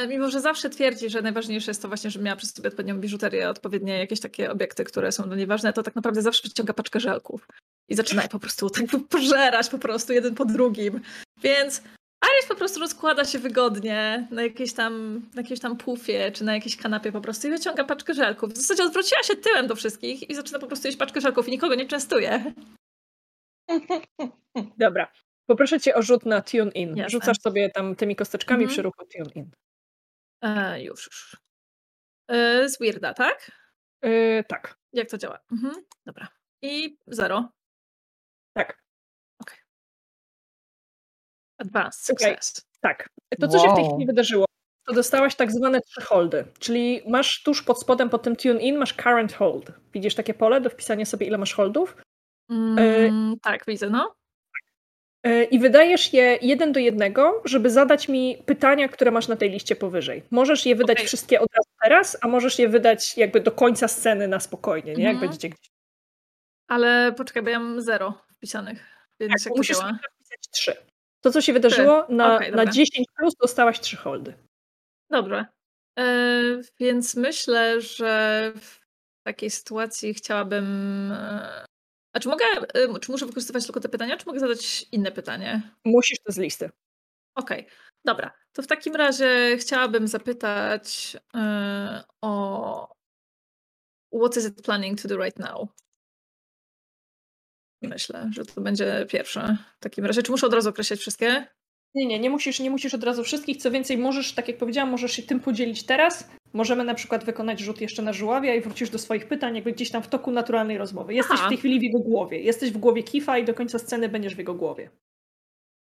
mimo, że zawsze twierdzi, że najważniejsze jest to właśnie, żeby miała przy sobie odpowiednią biżuterię, odpowiednie jakieś takie obiekty, które są dla niej ważne, to tak naprawdę zawsze wyciąga paczkę żelków. I zaczyna po prostu tak *laughs* pożerać po prostu jeden po drugim. Więc Iris po prostu rozkłada się wygodnie na jakiejś tam, na jakiejś tam pufie, czy na jakiejś kanapie po prostu i wyciąga paczkę żelków. W zasadzie odwróciła się tyłem do wszystkich i zaczyna po prostu jeść paczkę żelków i nikogo nie częstuje. *laughs* Dobra. Poproszę cię o rzut na tune in. Jasne. Rzucasz sobie tam tymi kosteczkami Mhm. przy ruchu tune in. E, już, już. E, z Weirda, tak? Yy, tak, Jak to działa? Mhm. Dobra. I zero. Tak, Advanced Słuchaj, success. tak. To, co się w tej Wow. chwili wydarzyło, to dostałaś tak zwane trzy holdy, czyli masz tuż pod spodem pod tym tune in, masz current hold. Widzisz takie pole do wpisania sobie, ile masz holdów? Mm, tak, widzę, no. E, I wydajesz je jeden do jednego, żeby zadać mi pytania, które masz na tej liście powyżej. Możesz je wydać Okej. wszystkie od razu teraz, a możesz je wydać jakby do końca sceny na spokojnie, nie? Jak Mhm. będziecie gdzieś. Ale poczekaj, bo ja mam zero wpisanych. Więc Tak, musisz wpisać trzy. To, co się wydarzyło, na, Okej, na dobra. 10 plus dostałaś trzy holdy. Dobrze. Więc myślę, że w takiej sytuacji chciałabym. E, a czy mogę, e, czy muszę wykorzystywać tylko te pytania, czy mogę zadać inne pytanie? Musisz to z listy. Okej, dobra. To w takim razie chciałabym zapytać e, o what is it planning to do right now? Myślę, że to będzie pierwsze. W takim razie, czy muszę od razu określać wszystkie? Nie, nie, nie musisz, nie musisz od razu wszystkich. Co więcej, możesz, tak jak powiedziałam, możesz się tym podzielić teraz. Możemy na przykład wykonać rzut jeszcze na żuławia i wrócisz do swoich pytań, jakby gdzieś tam w toku naturalnej rozmowy. Jesteś Aha. w tej chwili w jego głowie. Jesteś w głowie Kifa i do końca sceny będziesz w jego głowie.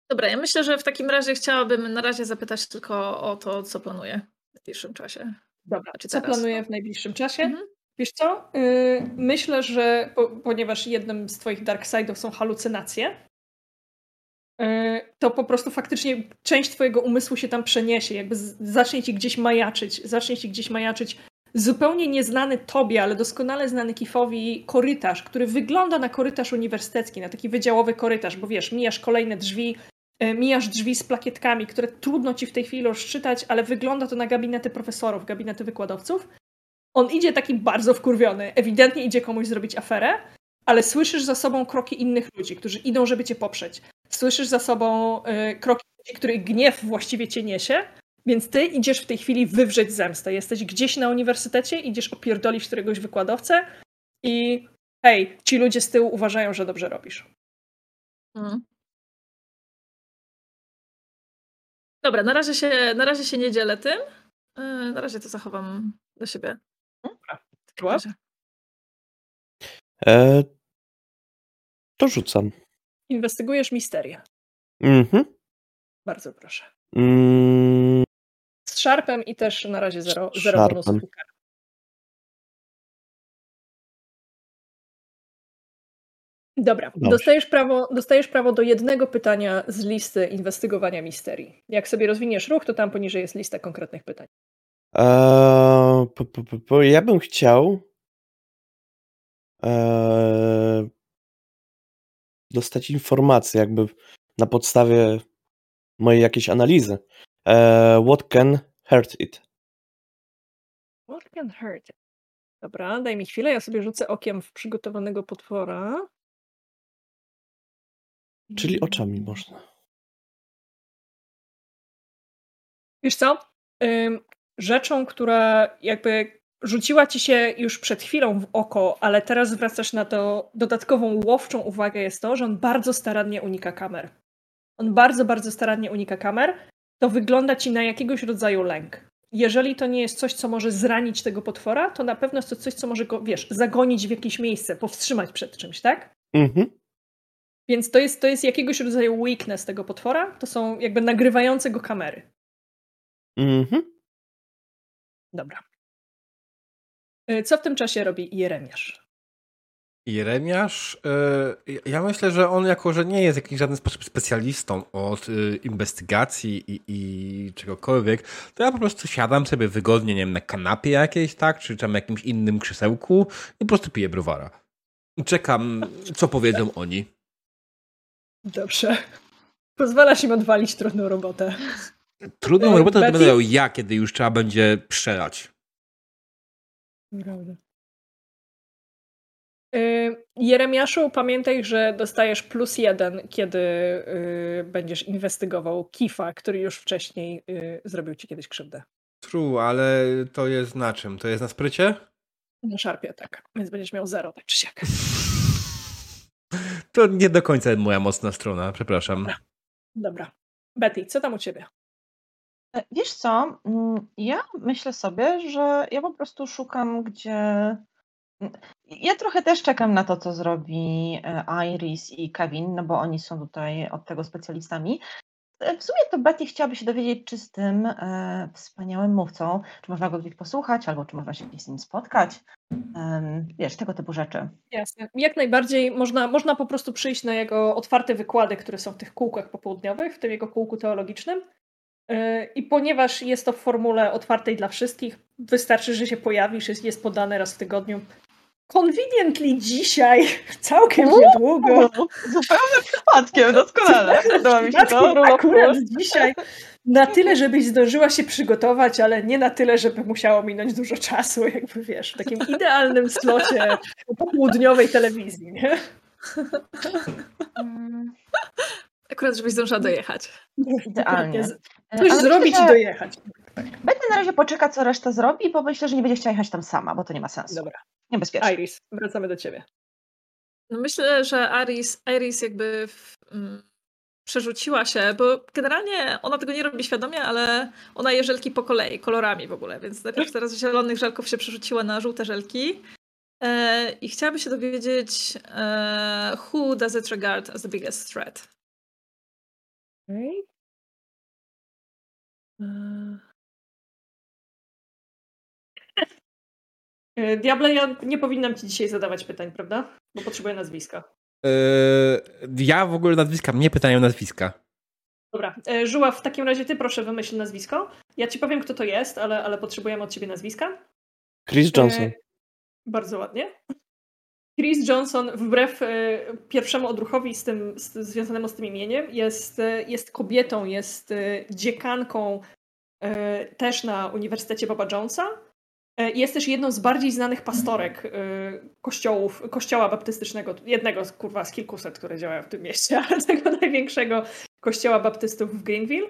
Dobra, ja myślę, że w takim razie chciałabym na razie zapytać tylko o to, co planuję w najbliższym czasie. Dobra, Czy co planuję w najbliższym czasie? Mhm. Wiesz co? Yy, myślę, że po, ponieważ jednym z twoich dark side'ów są halucynacje, yy, to po prostu faktycznie część twojego umysłu się tam przeniesie, jakby zacznie ci gdzieś majaczyć, zacznie ci gdzieś majaczyć zupełnie nieznany tobie, ale doskonale znany Kifowi korytarz, który wygląda na korytarz uniwersytecki, na taki wydziałowy korytarz, bo wiesz, mijasz kolejne drzwi, yy, mijasz drzwi z plakietkami, które trudno ci w tej chwili rozczytać, ale wygląda to na gabinety profesorów, gabinety wykładowców. On idzie taki bardzo wkurwiony, ewidentnie idzie komuś zrobić aferę, ale słyszysz za sobą kroki innych ludzi, którzy idą, żeby cię poprzeć. Słyszysz za sobą y, kroki ludzi, których gniew właściwie cię niesie, więc ty idziesz w tej chwili wywrzeć zemstę. Jesteś gdzieś na uniwersytecie, idziesz opierdolić któregoś wykładowcę i hej, ci ludzie z tyłu uważają, że dobrze robisz. Mhm. Dobra, na razie, się, na razie się nie dzielę tym. Yy, Na razie to zachowam do siebie. Razie. E, to rzucam. Inwestygujesz misterię. Mhm. Bardzo proszę. Mm, Z szarpem i też na razie zero, Z zero szarpem. bonusów. Dobra, Dobrze. dostajesz prawo, dostajesz prawo do jednego pytania z listy inwestygowania misterii. Jak sobie rozwiniesz ruch, to tam poniżej jest lista konkretnych pytań. E, po, po, po, ja bym chciał e, dostać informacje, jakby na podstawie mojej jakiejś analizy. E, what can hurt it? What can hurt? Dobra, daj mi chwilę, ja sobie rzucę okiem w przygotowanego potwora. Czyli oczami można. Wiesz co? Rzeczą, która jakby rzuciła ci się już przed chwilą w oko, ale teraz zwracasz na to dodatkową łowczą uwagę jest to, że on bardzo starannie unika kamer. On bardzo, bardzo starannie unika kamer. To wygląda ci na jakiegoś rodzaju lęk. Jeżeli to nie jest coś, co może zranić tego potwora, to na pewno jest to coś, co może go, wiesz, zagonić w jakieś miejsce, powstrzymać przed czymś, tak? Mhm. Więc to jest, to jest jakiegoś rodzaju weakness tego potwora. To są jakby nagrywające go kamery. Mhm. Dobra. Y, Co w tym czasie robi Jeremiasz? Jeremiasz, y, ja myślę, że on jako, że nie jest w jakiś żaden sposób specjalistą od y, inwestygacji i, i czegokolwiek, to ja po prostu siadam sobie wygodnie, nie wiem, na kanapie jakiejś, tak, czy tam jakimś innym krzesełku i po prostu piję browara. Czekam, co powiedzą oni. Dobrze. Pozwalasz im odwalić trudną robotę. Trudną robotę Betty? będę miał ja, kiedy już trzeba będzie przelać. Prawda. Y, Jeremiaszu, pamiętaj, że dostajesz plus jeden, kiedy y, będziesz inwestygował Kifa, który już wcześniej y, zrobił ci kiedyś krzywdę. True, ale to jest na czym? To jest na sprycie? Na szarpie, tak. Więc będziesz miał zero, tak czy siak. *laughs* To nie do końca moja mocna strona, przepraszam. Dobra. Betty, co tam u ciebie? E, Wiesz co, mm, ja myślę sobie, że ja po prostu szukam, gdzie. mm, Ja trochę też czekam na to, co zrobi e, Iris i Kevin, no bo oni są tutaj od tego specjalistami. e, w sumie to Betty chciałaby się dowiedzieć, czy z tym e, wspaniałym mówcą, czy można go gdzieś posłuchać, albo czy można się gdzieś z nim spotkać. Wiesz, tego typu rzeczy. Jasne. Jak najbardziej można, można po prostu przyjść na jego otwarte wykłady, które są w tych kółkach popołudniowych, w tym jego kółku teologicznym. Yy, I ponieważ jest to w formule otwartej dla wszystkich, wystarczy, że się pojawisz, jest, jest podane raz w tygodniu. Conveniently dzisiaj, *laughs* całkiem niedługo. Zupełnie przypadkiem, doskonale. *laughs* Podoba mi się to. Akurat dzisiaj. Na tyle, żebyś zdążyła się przygotować, ale nie na tyle, żeby musiało minąć dużo czasu, jakby wiesz, w takim idealnym slocie popołudniowej telewizji, nie? Mm, Akurat, żebyś zdążyła dojechać. Idealnie. E, Coś ale zrobić myślę, i dojechać. Betty na razie poczeka, co reszta zrobi, bo myślę, że nie będzie chciała jechać tam sama, bo to nie ma sensu. Dobra. Niebezpiecznie. Iris, wracamy do ciebie. No myślę, że Iris, Iris jakby w, mm, przerzuciła się, bo generalnie ona tego nie robi świadomie, ale ona je żelki po kolei, kolorami w ogóle, więc najpierw teraz z zielonych żelków się przerzuciła na żółte żelki e, i chciałaby się dowiedzieć e, who does it regard as the biggest threat? Okay. Eee. E, Diable, ja nie powinnam ci dzisiaj zadawać pytań, prawda? Bo potrzebuję nazwiska. Yy, ja w ogóle nazwiska, mnie pytają nazwiska. Dobra, e, Żuła, w takim razie ty proszę wymyśl nazwisko. Ja ci powiem, kto to jest, ale, ale potrzebujemy od ciebie nazwiska. Chris Johnson. E, bardzo ładnie. Chris Johnson, wbrew e, pierwszemu odruchowi z tym, z, związanemu z tym imieniem, jest, e, jest kobietą, jest e, dziekanką też na Uniwersytecie Boba Jonesa. Jest też jedną z bardziej znanych pastorek kościołów, kościoła baptystycznego, jednego z, kurwa, z kilkuset, które działają w tym mieście, *laughs* ale tego największego kościoła baptystów w Greenville.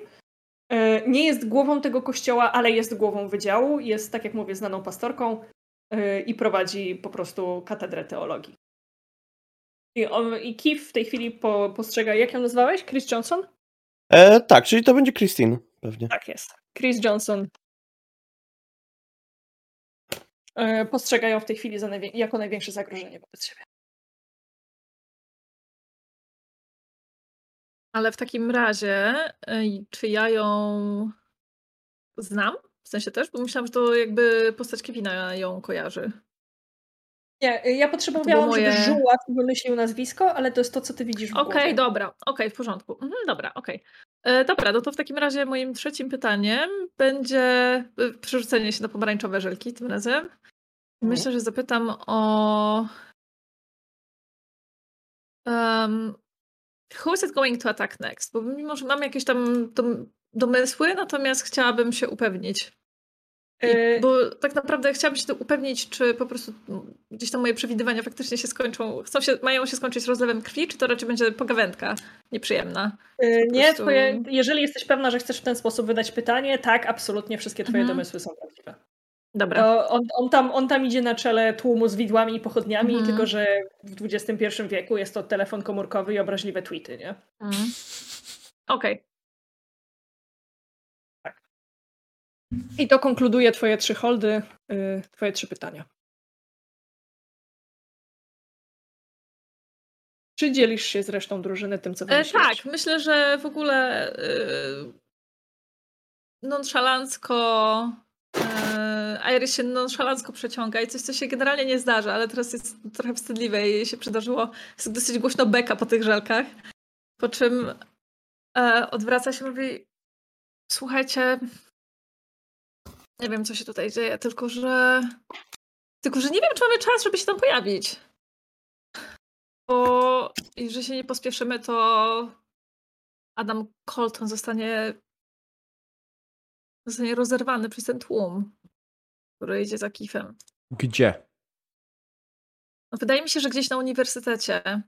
Nie jest głową tego kościoła, ale jest głową wydziału. Jest, tak jak mówię, znaną pastorką i prowadzi po prostu katedrę teologii. I, on, i Keith w tej chwili po, postrzega, jak ją nazwałeś? Chris Johnson? E, tak, czyli to będzie Christine pewnie. Tak jest. Chris Johnson e, postrzega ją w tej chwili najwię- jako największe zagrożenie wobec siebie. Ale w takim razie, ej, czy ja ją znam? W sensie też, bo myślałam, że to jakby postać Kevina ją kojarzy. Nie, e, ja potrzebowałam, moje- żeby Żuła wymyślił nazwisko, ale to jest to, co ty widzisz w Okej, głowie. dobra, okej, w porządku. Mhm, dobra, okej. E, Dobra, no to w takim razie moim trzecim pytaniem będzie e, przerzucenie się na pomarańczowe żelki tym razem. Myślę, że zapytam o. Um, who is it going to attack next? Bo mimo, że mam jakieś tam domysły, natomiast chciałabym się upewnić. I, E, bo tak naprawdę chciałabym się upewnić, czy po prostu mm, gdzieś tam moje przewidywania faktycznie się skończą, chcą się, mają się skończyć rozlewem krwi, czy to raczej będzie pogawędka nieprzyjemna. e, nie, prostu- twoje, jeżeli jesteś pewna, że chcesz w ten sposób wydać pytanie, tak, absolutnie wszystkie twoje Mhm. domysły są prawdziwe. Dobra. On, on, tam, on tam idzie na czele tłumu z widłami i pochodniami, Mhm. tylko że w XXI wieku jest to telefon komórkowy i obraźliwe tweety, nie? Mhm. Okej. I to konkluduje twoje trzy holdy, y, twoje trzy pytania. Czy dzielisz się z resztą drużyny tym, co E, wymyśliłeś? tak, myślę, że w ogóle e, nonszalancko e, Iris się nonszalancko przeciąga i coś, co się generalnie nie zdarza, ale teraz jest trochę wstydliwe i jej się przydarzyło. Jest dosyć głośno beka po tych żelkach. Po czym e, odwraca się i mówi słuchajcie, nie wiem, co się tutaj dzieje, tylko że tylko, że nie wiem, czy mamy czas, żeby się tam pojawić. Bo jeżeli się nie pospieszymy, to Adam Colton zostanie zostanie rozerwany przez ten tłum, który idzie za Kifem. Gdzie? No, wydaje mi się, że gdzieś na uniwersytecie.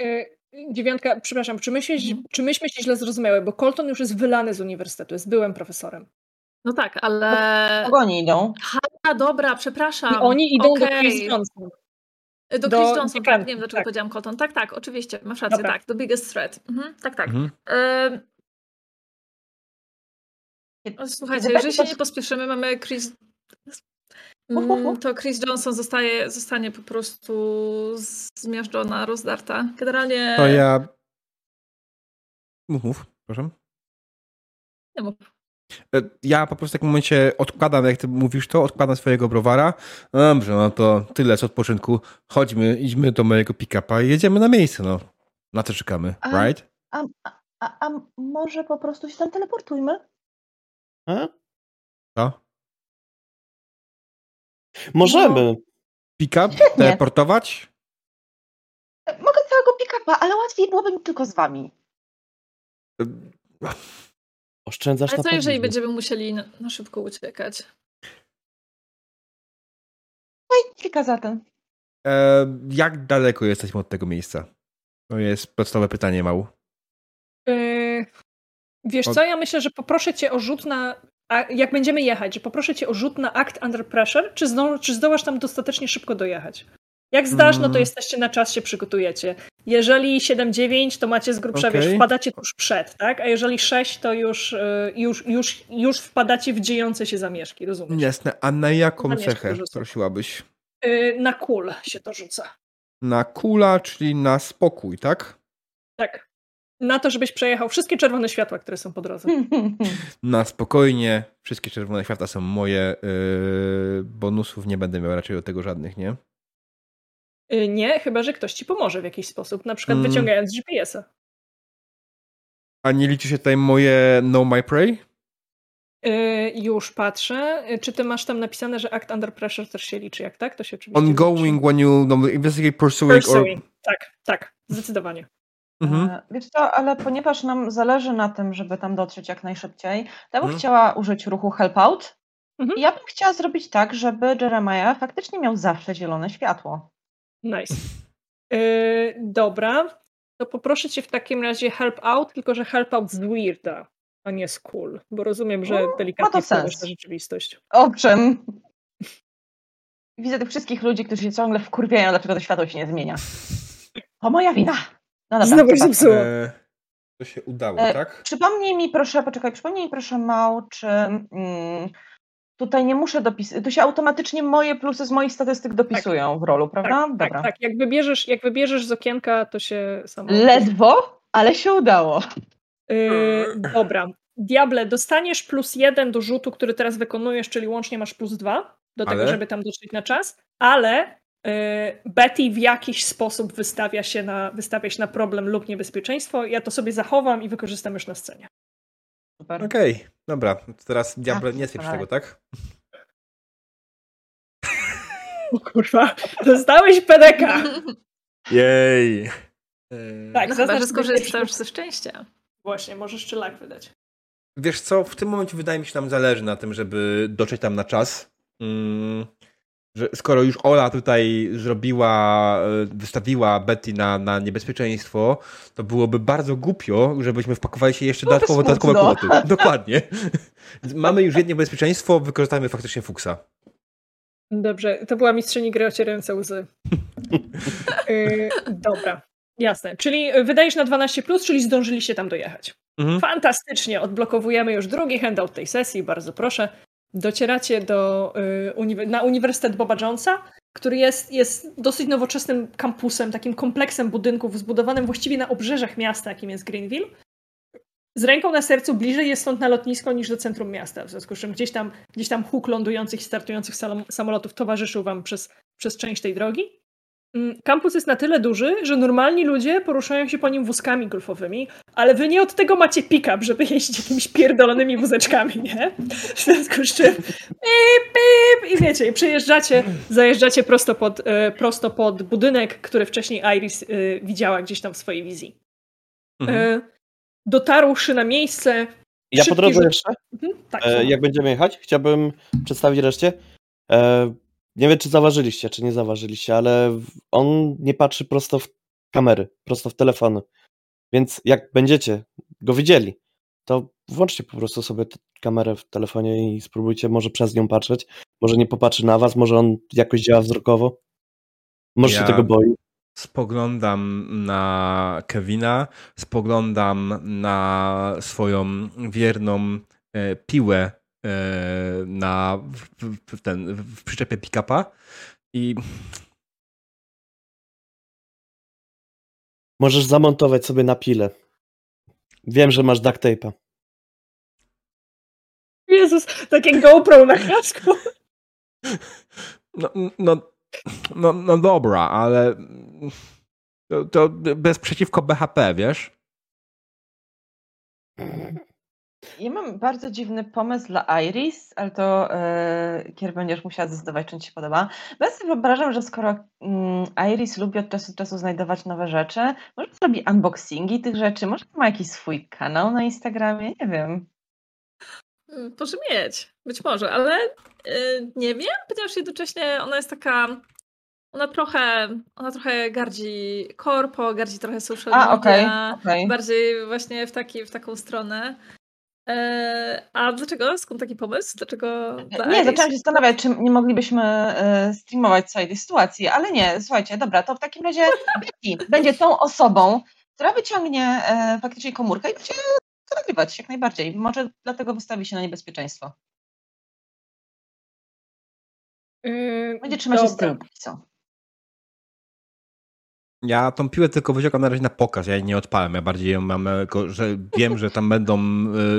Y, Dziewiątka, przepraszam, czy myśmy, Mhm. czy myśmy się źle zrozumiały, bo Colton już jest wylany z uniwersytetu, jest byłym profesorem. No tak, ale. Kogo oni idą? A, dobra, przepraszam. I oni idą do Okej. Chris Johnson. Do do Chris Johnson, tak, nie wiem dlaczego tak. powiedziałam Colton. Tak, tak, oczywiście, masz rację, Dobra. tak, the biggest threat. Mhm, tak, tak. Mhm. No, Słuchajcie, jeżeli się nie pospieszymy, mamy Chris. Mm, To Chris Johnson zostaje, zostanie po prostu zmiażdżona, rozdarta. Generalnie. To ja... Mów, mów, proszę. Nie mów. E, Ja po prostu w takim momencie odkładam, jak ty mówisz to, odkładam swojego browara. No dobrze, no to tyle z odpoczynku. Chodźmy, idźmy do mojego pick-upa i jedziemy na miejsce, no. Na to czekamy, A- right? A, a, a, może po prostu się tam teleportujmy? A? Co? Możemy. Pick-up? Świetnie. Teleportować? E, Mogę całego pick-upa, ale łatwiej byłoby mi tylko z wami. E, Oszczędzasz Ale na co jeżeli będziemy musieli na, na szybko uciekać? Oj, kilka zatem. E, jak daleko jesteśmy od tego miejsca? To jest podstawowe pytanie, Mał. Yy, wiesz Od- co, ja myślę, że poproszę cię o rzut na. A jak będziemy jechać, że poproszę cię o rzut na act under pressure, czy, zdo, czy zdołasz tam dostatecznie szybko dojechać? Jak zdasz, no to Mm. jesteście na czas, się przygotujecie. Jeżeli 7-9, to macie z grubsza, wiesz, Okej. wpadacie tuż przed, tak? A jeżeli 6, to już, yy, już, już, już wpadacie w dziejące się zamieszki, rozumiesz? Jasne, a na jaką Zamieszki cechę rzucę. prosiłabyś? Yy, na kul się to rzuca. Na kula, czyli na spokój, tak? Tak. Na to, żebyś przejechał wszystkie czerwone światła, które są po drodze. *laughs* Na spokojnie. Wszystkie czerwone światła są moje. Yy, bonusów nie będę miał raczej do tego żadnych, nie? Yy, nie, chyba, że ktoś ci pomoże w jakiś sposób, na przykład Mm. wyciągając GPS-a. A nie liczy się tutaj moje No My Prey? Yy, już patrzę. Yy, Czy ty masz tam napisane, że act under pressure też się liczy? Jak tak? To się oczywiście Ongoing when you no, investigate, liczy. pursuing, or... Pursuing. Tak, tak, zdecydowanie. Mhm. E, Wiesz co, ale ponieważ nam zależy na tym, żeby tam dotrzeć jak najszybciej, ja bym Mhm. chciała użyć ruchu help out. Mhm. I ja bym chciała zrobić tak, żeby Jeremiah faktycznie miał zawsze zielone światło. Nice. Yy, dobra. To poproszę cię w takim razie help out, tylko że help out z weirda, a nie z cool, bo rozumiem, że No, ma delikatnie to wpływasz sens. na rzeczywistość. Owszem. Widzę tych wszystkich ludzi, którzy się ciągle wkurwiają, dlaczego to światło się nie zmienia. To moja wina. No dobra, Znowu się zepsuło. E, to się udało, E, tak? Przypomnij mi proszę, poczekaj, przypomnij mi proszę Mał, czy mm, tutaj nie muszę dopisać, tu się automatycznie moje plusy z moich statystyk dopisują w rolu, prawda? Tak, Dobra. tak, tak. Jak wybierzesz, jak wybierzesz z okienka, to się samo... Ledwo, ale się udało. Yy, dobra. Diable, dostaniesz plus jeden do rzutu, który teraz wykonujesz, czyli łącznie masz plus dwa do tego, Ale? żeby tam dotrzeć na czas, ale yy, Betty w jakiś sposób wystawia się, na, wystawia się na problem lub niebezpieczeństwo. Ja to sobie zachowam i wykorzystam już na scenie. Super. Okej, dobra. To teraz diable Ja nie pierdolę. tego, tak? *laughs* O kurwa, dostałeś PDK. Jej. E, Tak, No chyba, zaznacz że skorzystasz ze szczęścia. Właśnie, możesz jeszcze lak wydać. Wiesz co, w tym momencie wydaje mi się, nam zależy na tym, żeby dotrzeć tam na czas. Mm, że skoro już Ola tutaj zrobiła, e, wystawiła Betty na, na niebezpieczeństwo, to byłoby bardzo głupio, żebyśmy wpakowali się jeszcze dodatkowo, dodatkowe kłopoty. *laughs* Dokładnie. *laughs* Mamy już jedno bezpieczeństwo, wykorzystajmy faktycznie fuksa. Dobrze, to była mistrzyni gry ocierające łzy. Yy, *laughs* dobra, jasne. Czyli wydajesz na 12, czyli zdążyliście tam dojechać. Mhm. Fantastycznie, odblokowujemy już drugi handout tej sesji, bardzo proszę. Docieracie do, y, na Uniwersytet Boba Jonesa, który jest, jest dosyć nowoczesnym kampusem, takim kompleksem budynków zbudowanym właściwie na obrzeżach miasta, jakim jest Greenville. Z ręką na sercu bliżej jest stąd na lotnisko niż do centrum miasta, w związku z czym gdzieś tam, gdzieś tam huk lądujących i startujących samolotów towarzyszył wam przez, przez część tej drogi. Mm, Kampus jest na tyle duży, że normalni ludzie poruszają się po nim wózkami golfowymi, ale wy nie od tego macie pick-up, żeby jeździć jakimiś pierdolonymi wózeczkami, nie? W związku z czym pip, pip, i wiecie, i przejeżdżacie, zajeżdżacie prosto pod, e, prosto pod budynek, który wcześniej Iris e, widziała gdzieś tam w swojej wizji. Mhm. E, dotarłszy na miejsce... Ja po drodze jeszcze, Mhm, tak, jak będziemy jechać, chciałbym przedstawić reszcie. Nie wiem, czy zauważyliście, czy nie zauważyliście, ale on nie patrzy prosto w kamery, prosto w telefony. Więc jak będziecie go widzieli, to włączcie po prostu sobie kamerę w telefonie i spróbujcie może przez nią patrzeć. Może nie popatrzy na was, może on jakoś działa wzrokowo. Może Ja- się tego boi. Spoglądam na Kevina, spoglądam na swoją wierną e, piłę na, w, w, ten, w przyczepie pick-upa i Możesz zamontować sobie na pile. Wiem, że masz duct tape'a. Jezus, takie GoPro na kasku. No, no, no, no dobra, ale to, to bez przeciwko BHP, wiesz? Ja mam bardzo dziwny pomysł dla Iris, ale to yy, Kier będziesz musiała zdecydować, czy ci się podoba. Bo ja sobie wyobrażam, że skoro mm, Iris lubi od czasu do czasu znajdować nowe rzeczy, może zrobi unboxingi tych rzeczy, może ma jakiś swój kanał na Instagramie, nie wiem. Mm, może mieć, być może, ale yy, nie wiem, ponieważ jednocześnie ona jest taka. Ona trochę, ona trochę gardzi korpo, gardzi trochę social A, media, okej, okej. bardziej właśnie w, taki, w taką stronę. Yy, a dlaczego? Skąd taki pomysł? Dlaczego dla Nie, zaczęłam się zastanawiać, czy nie moglibyśmy e, streamować całej tej sytuacji, ale nie, słuchajcie, dobra, to w takim razie *laughs* Betty będzie tą osobą, która wyciągnie e, faktycznie komórkę i będzie to nagrywać jak najbardziej. Może dlatego wystawi się na niebezpieczeństwo. Yy, Będzie trzymać się z dobra. tyłu póki co. Ja tą piłę tylko wyciągam na razie na pokaz, ja jej nie odpalam. Ja bardziej ją mam, jako, że wiem, że tam będą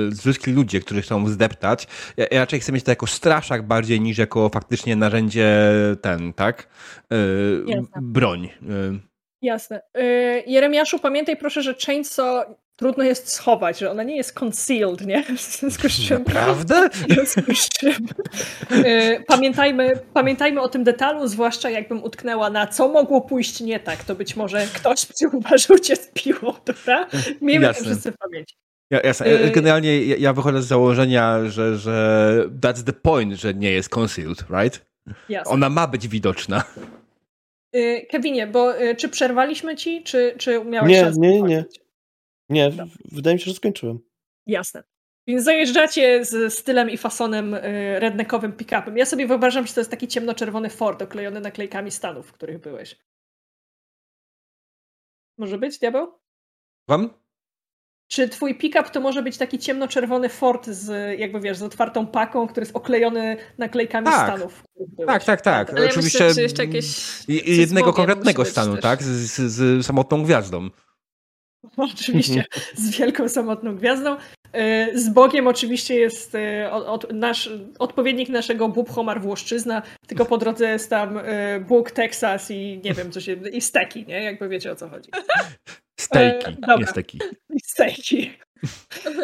y, zwykli ludzie, którzy chcą zdeptać. Ja, ja raczej chcę mieć to jako straszak bardziej niż jako faktycznie narzędzie ten, tak? Y, broń. Y, Jasne. Jeremiaszu, pamiętaj proszę, że chainsaw trudno jest schować, że ona nie jest concealed, nie? *laughs* W związku z czym... Naprawdę? *laughs* W związku z czym yy, pamiętajmy, pamiętajmy o tym detalu, zwłaszcza jakbym utknęła na co mogło pójść nie tak, to być może ktoś zauważył cię z piłą, dobra? Miejmy to wszyscy w pamięci. Ja, jasne. Y- Generalnie ja, wychodzę z założenia, że, że that's the point, że nie jest concealed, right? Jasne. Ona ma być widoczna. Yy, Kevinie, bo czy przerwaliśmy ci, czy, czy miałeś Nie, nie, nie. Nie, w- wydaje mi się, że skończyłem. Jasne. Więc zajeżdżacie z stylem i fasonem y, redneckowym pick-upem. Ja sobie wyobrażam, że to jest taki ciemnoczerwony Ford oklejony naklejkami Stanów, w których byłeś. Może być, diabeł? Wam? Czy twój pick-up to może być taki ciemnoczerwony Ford z, jakby wiesz, z otwartą paką, który jest oklejony naklejkami Tak. Stanów? Tak, tak, tak. Ale ja Oczywiście myślę, że jeszcze jakieś... jednego konkretnego stanu, też. tak? Z, z, z samotną gwiazdą. *laughs* Oczywiście, z wielką samotną gwiazdą. Y, Z Bogiem oczywiście jest y, od, nasz, odpowiednik naszego Bób Homar Włoszczyzna, tylko po drodze jest tam y, Bóg Teksas i nie wiem, co się... i steki, nie? Jakby wiecie o co chodzi. Stejki, E, nie steki. I steki.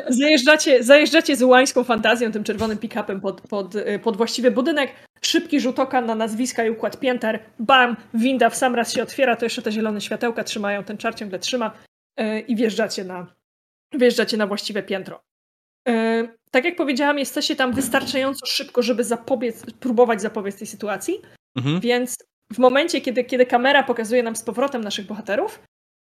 Zajeżdżacie, zajeżdżacie z łańską fantazją, tym czerwonym pick-upem pod, pod, pod właściwy budynek. Szybki rzut oka na nazwiska i układ pięter. Bam! Winda w sam raz się otwiera, to jeszcze te zielone światełka trzymają, ten czar ciągle trzyma i wjeżdżacie na, wjeżdżacie na właściwe piętro. Y, Tak jak powiedziałam, jesteście tam wystarczająco szybko, żeby zapobiec, próbować zapobiec tej sytuacji. Mhm. Więc w momencie, kiedy, kiedy kamera pokazuje nam z powrotem naszych bohaterów,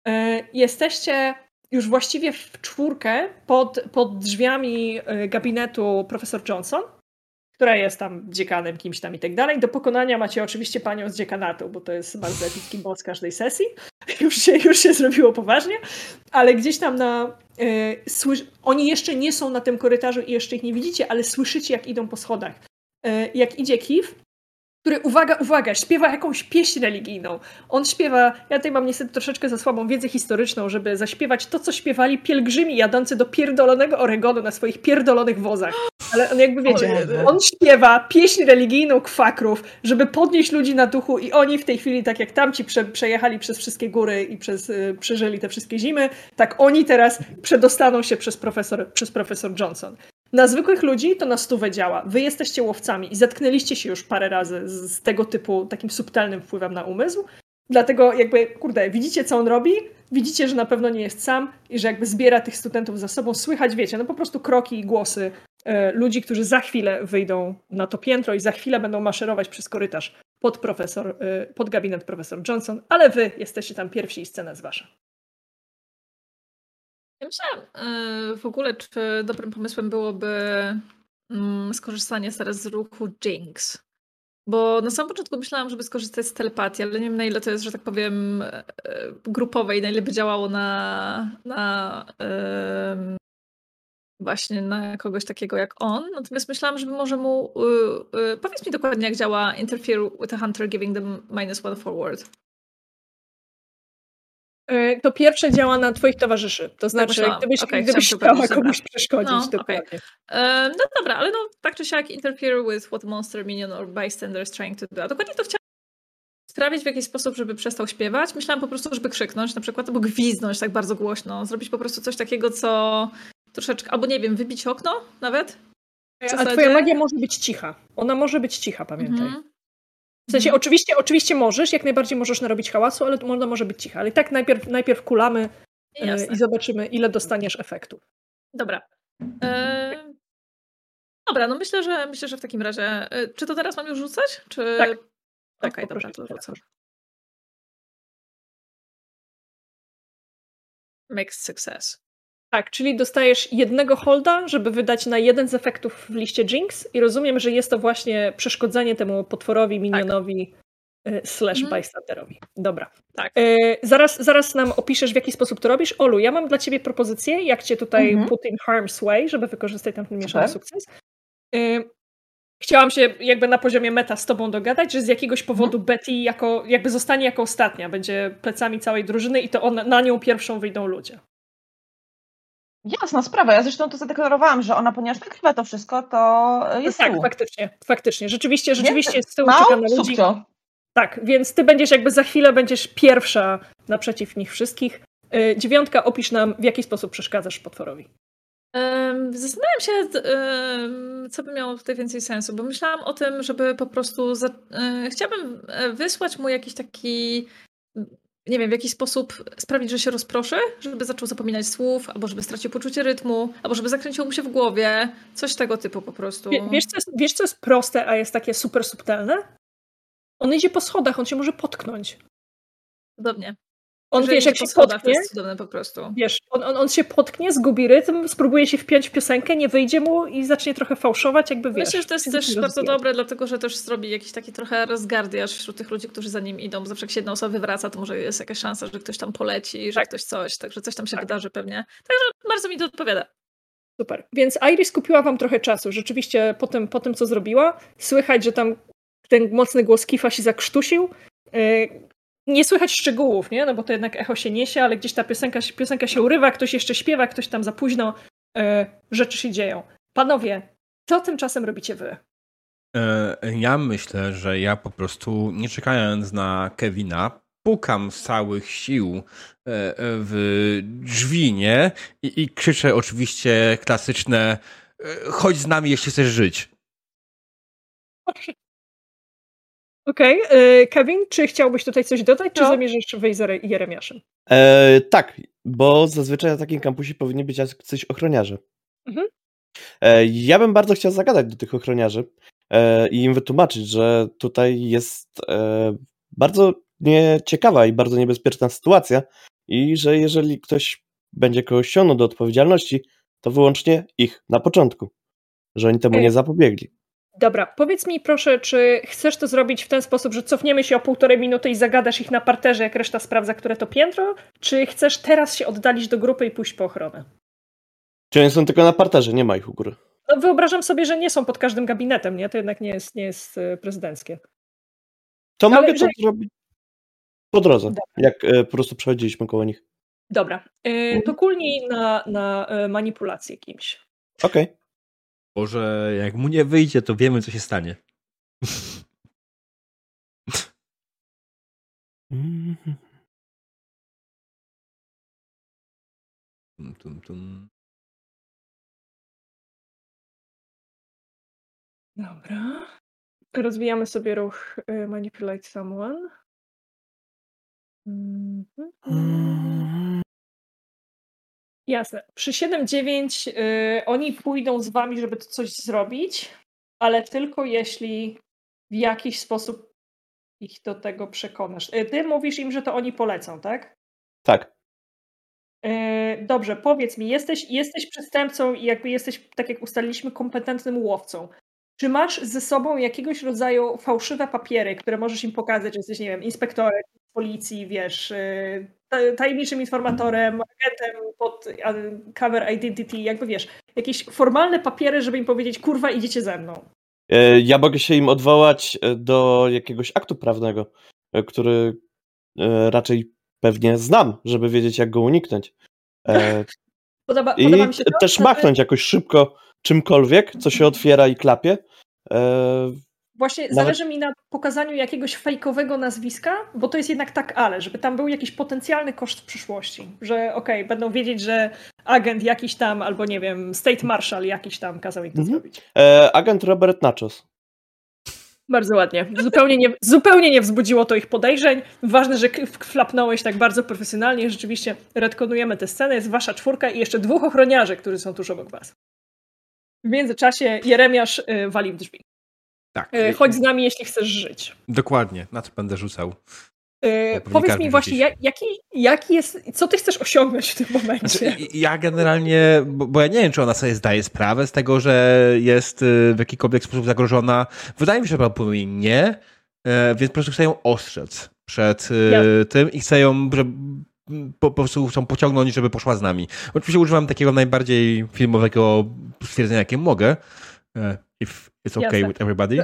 e, jesteście już właściwie w czwórkę pod, pod drzwiami e, gabinetu profesor Johnson, która jest tam dziekanem, kimś tam i tak dalej. Do pokonania macie oczywiście panią z dziekanatu, bo to jest bardzo epicki boss każdej sesji. *laughs* Już się, już się zrobiło poważnie, ale gdzieś tam na... Słysz- oni jeszcze nie są na tym korytarzu i jeszcze ich nie widzicie, ale słyszycie, jak idą po schodach. E, jak idzie Kif, który, uwaga, uwaga, śpiewa jakąś pieśń religijną. On śpiewa, ja tutaj mam niestety troszeczkę za słabą wiedzę historyczną, żeby zaśpiewać to, co śpiewali pielgrzymi jadący do pierdolonego Oregonu na swoich pierdolonych wozach. Ale on jakby wiecie, on śpiewa pieśń religijną kwakrów, żeby podnieść ludzi na duchu i oni w tej chwili, tak jak tamci prze, przejechali przez wszystkie góry i przez, y, przeżyli te wszystkie zimy, tak oni teraz przedostaną się przez profesor, przez profesor Johnson. Na zwykłych ludzi to na stówę działa. Wy jesteście łowcami i zetknęliście się już parę razy z, z tego typu takim subtelnym wpływem na umysł. Dlatego jakby, kurde, widzicie co on robi, widzicie, że na pewno nie jest sam i że jakby zbiera tych studentów za sobą. Słychać, wiecie, no po prostu kroki i głosy e, ludzi, którzy za chwilę wyjdą na to piętro i za chwilę będą maszerować przez korytarz pod profesor, e, pod gabinet profesor Johnson, ale wy jesteście tam pierwsi i scena jest wasza. Ja myślałam e, w ogóle, czy dobrym pomysłem byłoby mm, skorzystanie teraz z ruchu Jinx. Bo na samym początku myślałam, żeby skorzystać z telepatii, ale nie wiem na ile to jest, że tak powiem, e, grupowe i na ile by działało na, na właśnie na kogoś takiego jak on. Natomiast myślałam, żeby może mu. y, powiedz mi dokładnie, jak działa Interfere with a Hunter, giving them minus one forward. E, to pierwsze działa na twoich towarzyszy. To znaczy, myślałam. gdybyś, Okej, gdybyś chciała komuś przeszkodzić, No, dokładnie. E, no dobra, ale no tak czy siak interfere with what monster, minion or bystander is trying to do. A dokładnie to chciałam sprawić w jakiś sposób, żeby przestał śpiewać. Myślałam po prostu, żeby krzyknąć na przykład, albo gwiznąć tak bardzo głośno. Zrobić po prostu coś takiego, co troszeczkę, albo nie wiem, wybić okno nawet. A twoja magia może być cicha. Ona może być cicha, pamiętaj. Mhm. W sensie Mhm. oczywiście, oczywiście możesz, jak najbardziej możesz narobić hałasu, ale ona może być cicha. Ale i tak najpierw, najpierw kulamy e, Jasne. i zobaczymy, ile dostaniesz efektów. Dobra. E, dobra, no myślę, że myślę, że w takim razie. E, czy to teraz mam już rzucać? Czy... Tak. Okej, Tak, dobra, poproszę to rzucam. Mixed success. Tak, czyli dostajesz jednego holda, żeby wydać na jeden z efektów w liście Jinx i rozumiem, że jest to właśnie przeszkodzenie temu potworowi, minionowi e, slash Mhm. bystanderowi. Dobra. Tak. E, zaraz, zaraz nam opiszesz, w jaki sposób to robisz. Olu, ja mam dla ciebie propozycję, jak cię tutaj Mhm. put in harm's way, żeby wykorzystać ten mieszany sukces. E, chciałam się jakby na poziomie meta z tobą dogadać, że z jakiegoś powodu Mhm. Betty jako, jakby zostanie jako ostatnia, będzie plecami całej drużyny i to on, na nią pierwszą wyjdą ludzie. Jasna sprawa. Ja zresztą to zadeklarowałam, że ona, ponieważ nagrywa to wszystko, to jest tak, tyłu. faktycznie, faktycznie. Rzeczywiście, rzeczywiście Więc z tyłu Mał, czeka na ludzi. subcio. Tak, więc ty będziesz jakby za chwilę będziesz pierwsza naprzeciw nich wszystkich. Y, Dziewiątka, opisz nam, w jaki sposób przeszkadzasz potworowi. Zastanawiam się, co by miało tutaj więcej sensu, bo myślałam o tym, żeby po prostu. Za... e, Chciałabym e, wysłać mu jakiś taki. Nie wiem, w jakiś sposób sprawić, że się rozproszy, żeby zaczął zapominać słów, albo żeby stracił poczucie rytmu, albo żeby zakręciło mu się w głowie. Coś tego typu po prostu. Wie, wiesz, co jest, wiesz, co jest proste, a jest takie super subtelne? On idzie po schodach, on się może potknąć. Cudownie. On, Jeżeli wiesz, jak się potknie, To jest cudowne po prostu. wiesz, on, on, on się potknie, zgubi rytm, spróbuje się wpiąć w piosenkę, nie wyjdzie mu i zacznie trochę fałszować, jakby wiesz. Myślę, że to jest też bardzo rozwijać. dobre, dlatego że też zrobi jakiś taki trochę rozgardiaż wśród tych ludzi, którzy za nim idą. Zawsze jak się jedna osoba wywraca, to może jest jakaś szansa, że ktoś tam poleci, że Tak. ktoś coś, także coś tam się Tak. wydarzy pewnie. Także bardzo mi to odpowiada. Super. Więc Iris kupiła wam trochę czasu. Rzeczywiście po tym, po tym co zrobiła, słychać, że tam ten mocny głos Kifa się zakrztusił. Yy, Nie słychać szczegółów, nie? No bo to jednak echo się niesie, ale gdzieś ta piosenka, się- piosenka się urywa, ktoś jeszcze śpiewa, ktoś tam za późno. Yy, Rzeczy się dzieją. Panowie, co tymczasem robicie wy? E, Ja myślę, że ja po prostu, nie czekając na Kevina, pukam z całych sił e, w drzwi, nie? I, i krzyczę oczywiście klasyczne e, chodź z nami, jeśli chcesz żyć. *laughs* Okej, yy, Kevin, czy chciałbyś tutaj coś dodać, czy No. zamierzasz wyjść za Re- Jeremiaszem? E, tak, bo zazwyczaj na takim kampusie powinni być jacyś ochroniarze. Mhm. E, ja bym bardzo chciał zagadać do tych ochroniarzy e, i im wytłumaczyć, że tutaj jest e, bardzo nieciekawa i bardzo niebezpieczna sytuacja i że jeżeli ktoś będzie kogoś ściągnął do odpowiedzialności, to wyłącznie ich na początku, że oni temu nie zapobiegli. Dobra, powiedz mi proszę, czy chcesz to zrobić w ten sposób, że cofniemy się o półtorej minuty i zagadasz ich na parterze, jak reszta sprawdza, które to piętro, czy chcesz teraz się oddalić do grupy i pójść po ochronę? Czy oni są tylko na parterze, nie ma ich u góry. No, wyobrażam sobie, że nie są pod każdym gabinetem, nie? To jednak nie jest, nie jest e, prezydenckie. To Ale mogę to że- zrobić po drodze, Dobra. jak e, po prostu przechodziliśmy koło nich. Dobra, e, to kulnij na, na manipulację kimś. Okej. Boże, jak mu nie wyjdzie, to wiemy, co się stanie. Mhm. Tum, tum, tum. Dobra. Rozwijamy sobie ruch e, Manipulate Someone. Mhm. Jasne. Przy 7-9 y, oni pójdą z wami, żeby to coś zrobić, ale tylko jeśli w jakiś sposób ich do tego przekonasz. Y, Ty mówisz im, że to oni polecą, tak? Tak. Y, Dobrze, powiedz mi, jesteś, jesteś przestępcą i jakby jesteś, tak jak ustaliliśmy, kompetentnym łowcą. Czy masz ze sobą jakiegoś rodzaju fałszywe papiery, które możesz im pokazać, że jesteś, nie wiem, inspektorem policji, wiesz, tajemniczym informatorem, agentem pod cover identity, jakby wiesz, jakieś formalne papiery, żeby im powiedzieć, kurwa, idziecie ze mną. E, Ja mogę się im odwołać e, do jakiegoś aktu prawnego, e, który raczej pewnie znam, żeby wiedzieć, jak go uniknąć. *laughs* Podoba, I podoba mi się to, też że- machnąć jakoś szybko czymkolwiek, co się otwiera i klapie. Właśnie Nawet- zależy mi na pokazaniu jakiegoś fejkowego nazwiska, bo to jest jednak tak ale, żeby tam był jakiś potencjalny koszt w przyszłości, że okej, będą wiedzieć, że agent jakiś tam, albo nie wiem, state marshal jakiś tam kazał im to Mhm. zrobić. e, agent Robert Nachos. Bardzo ładnie. Zupełnie nie, zupełnie nie wzbudziło to ich podejrzeń. Ważne, że flapnąłeś tak bardzo profesjonalnie. Rzeczywiście redkonujemy tę scenę. Jest wasza czwórka i jeszcze dwóch ochroniarzy, którzy są tuż obok was. W międzyczasie Jeremiasz y, wali w drzwi. Tak. Y, chodź z nami, jeśli chcesz żyć. Dokładnie, na co będę rzucał. Pewnie powiedz mi właśnie, jak, jaki, jaki jest, co ty chcesz osiągnąć w tym momencie? Znaczy, ja generalnie, bo, bo ja nie wiem, czy ona sobie zdaje sprawę z tego, że jest y, w jakikolwiek sposób zagrożona. Wydaje mi się, że prawdopodobnie nie, e, więc po prostu chcę ją ostrzec przed y, Jasne. tym i chcę ją, żeby po, po prostu chcą pociągnąć, żeby poszła z nami. Oczywiście używam takiego najbardziej filmowego stwierdzenia, jakie mogę. If it's okay Jasne. with everybody.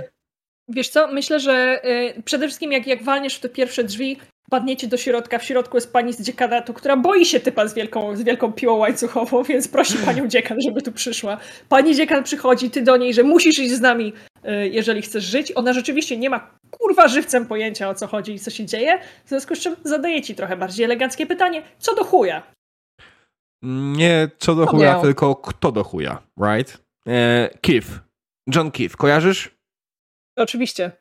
Wiesz co, myślę, że y, przede wszystkim jak, jak walniesz w te pierwsze drzwi, padniecie do środka, w środku jest pani z dziekanatu, która boi się typa z wielką, z wielką piłą łańcuchową, *laughs* więc prosi *laughs* panią dziekan, żeby tu przyszła. Pani dziekan przychodzi, ty do niej, że musisz iść z nami, y, jeżeli chcesz żyć. Ona rzeczywiście nie ma kurwa żywcem pojęcia o co chodzi i co się dzieje, w związku z czym zadaje ci trochę bardziej eleganckie pytanie, co do chuja? Nie co do chuja, tylko kto do chuja, right? E, Keith. John Keith. Kojarzysz? Oczywiście.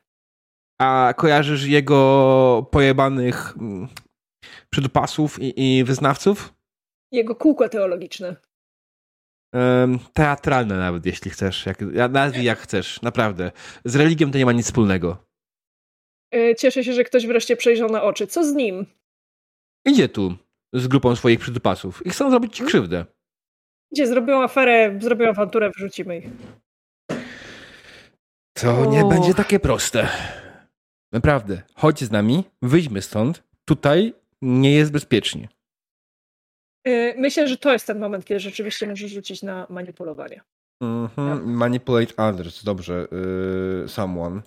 A kojarzysz jego pojebanych mm, przydupasów i, i wyznawców? Jego kółko teologiczne. Em, teatralne nawet, jeśli chcesz. Jak, ja- nazwij jak chcesz, naprawdę. Z religią to nie ma nic wspólnego. Y, Cieszę się, że ktoś wreszcie przejrzał na oczy. Co z nim? Idzie tu z grupą swoich przydupasów i chcą zrobić ci krzywdę. Gdzie zrobią aferę, zrobią awanturę, wyrzucimy ich. To nie będzie takie proste. Naprawdę. Chodź z nami, wyjdźmy stąd. Tutaj nie jest bezpiecznie. Y, Myślę, że to jest ten moment, kiedy rzeczywiście możesz rzucić na manipulowanie. Mhm. Manipulate others, dobrze. Yy, someone.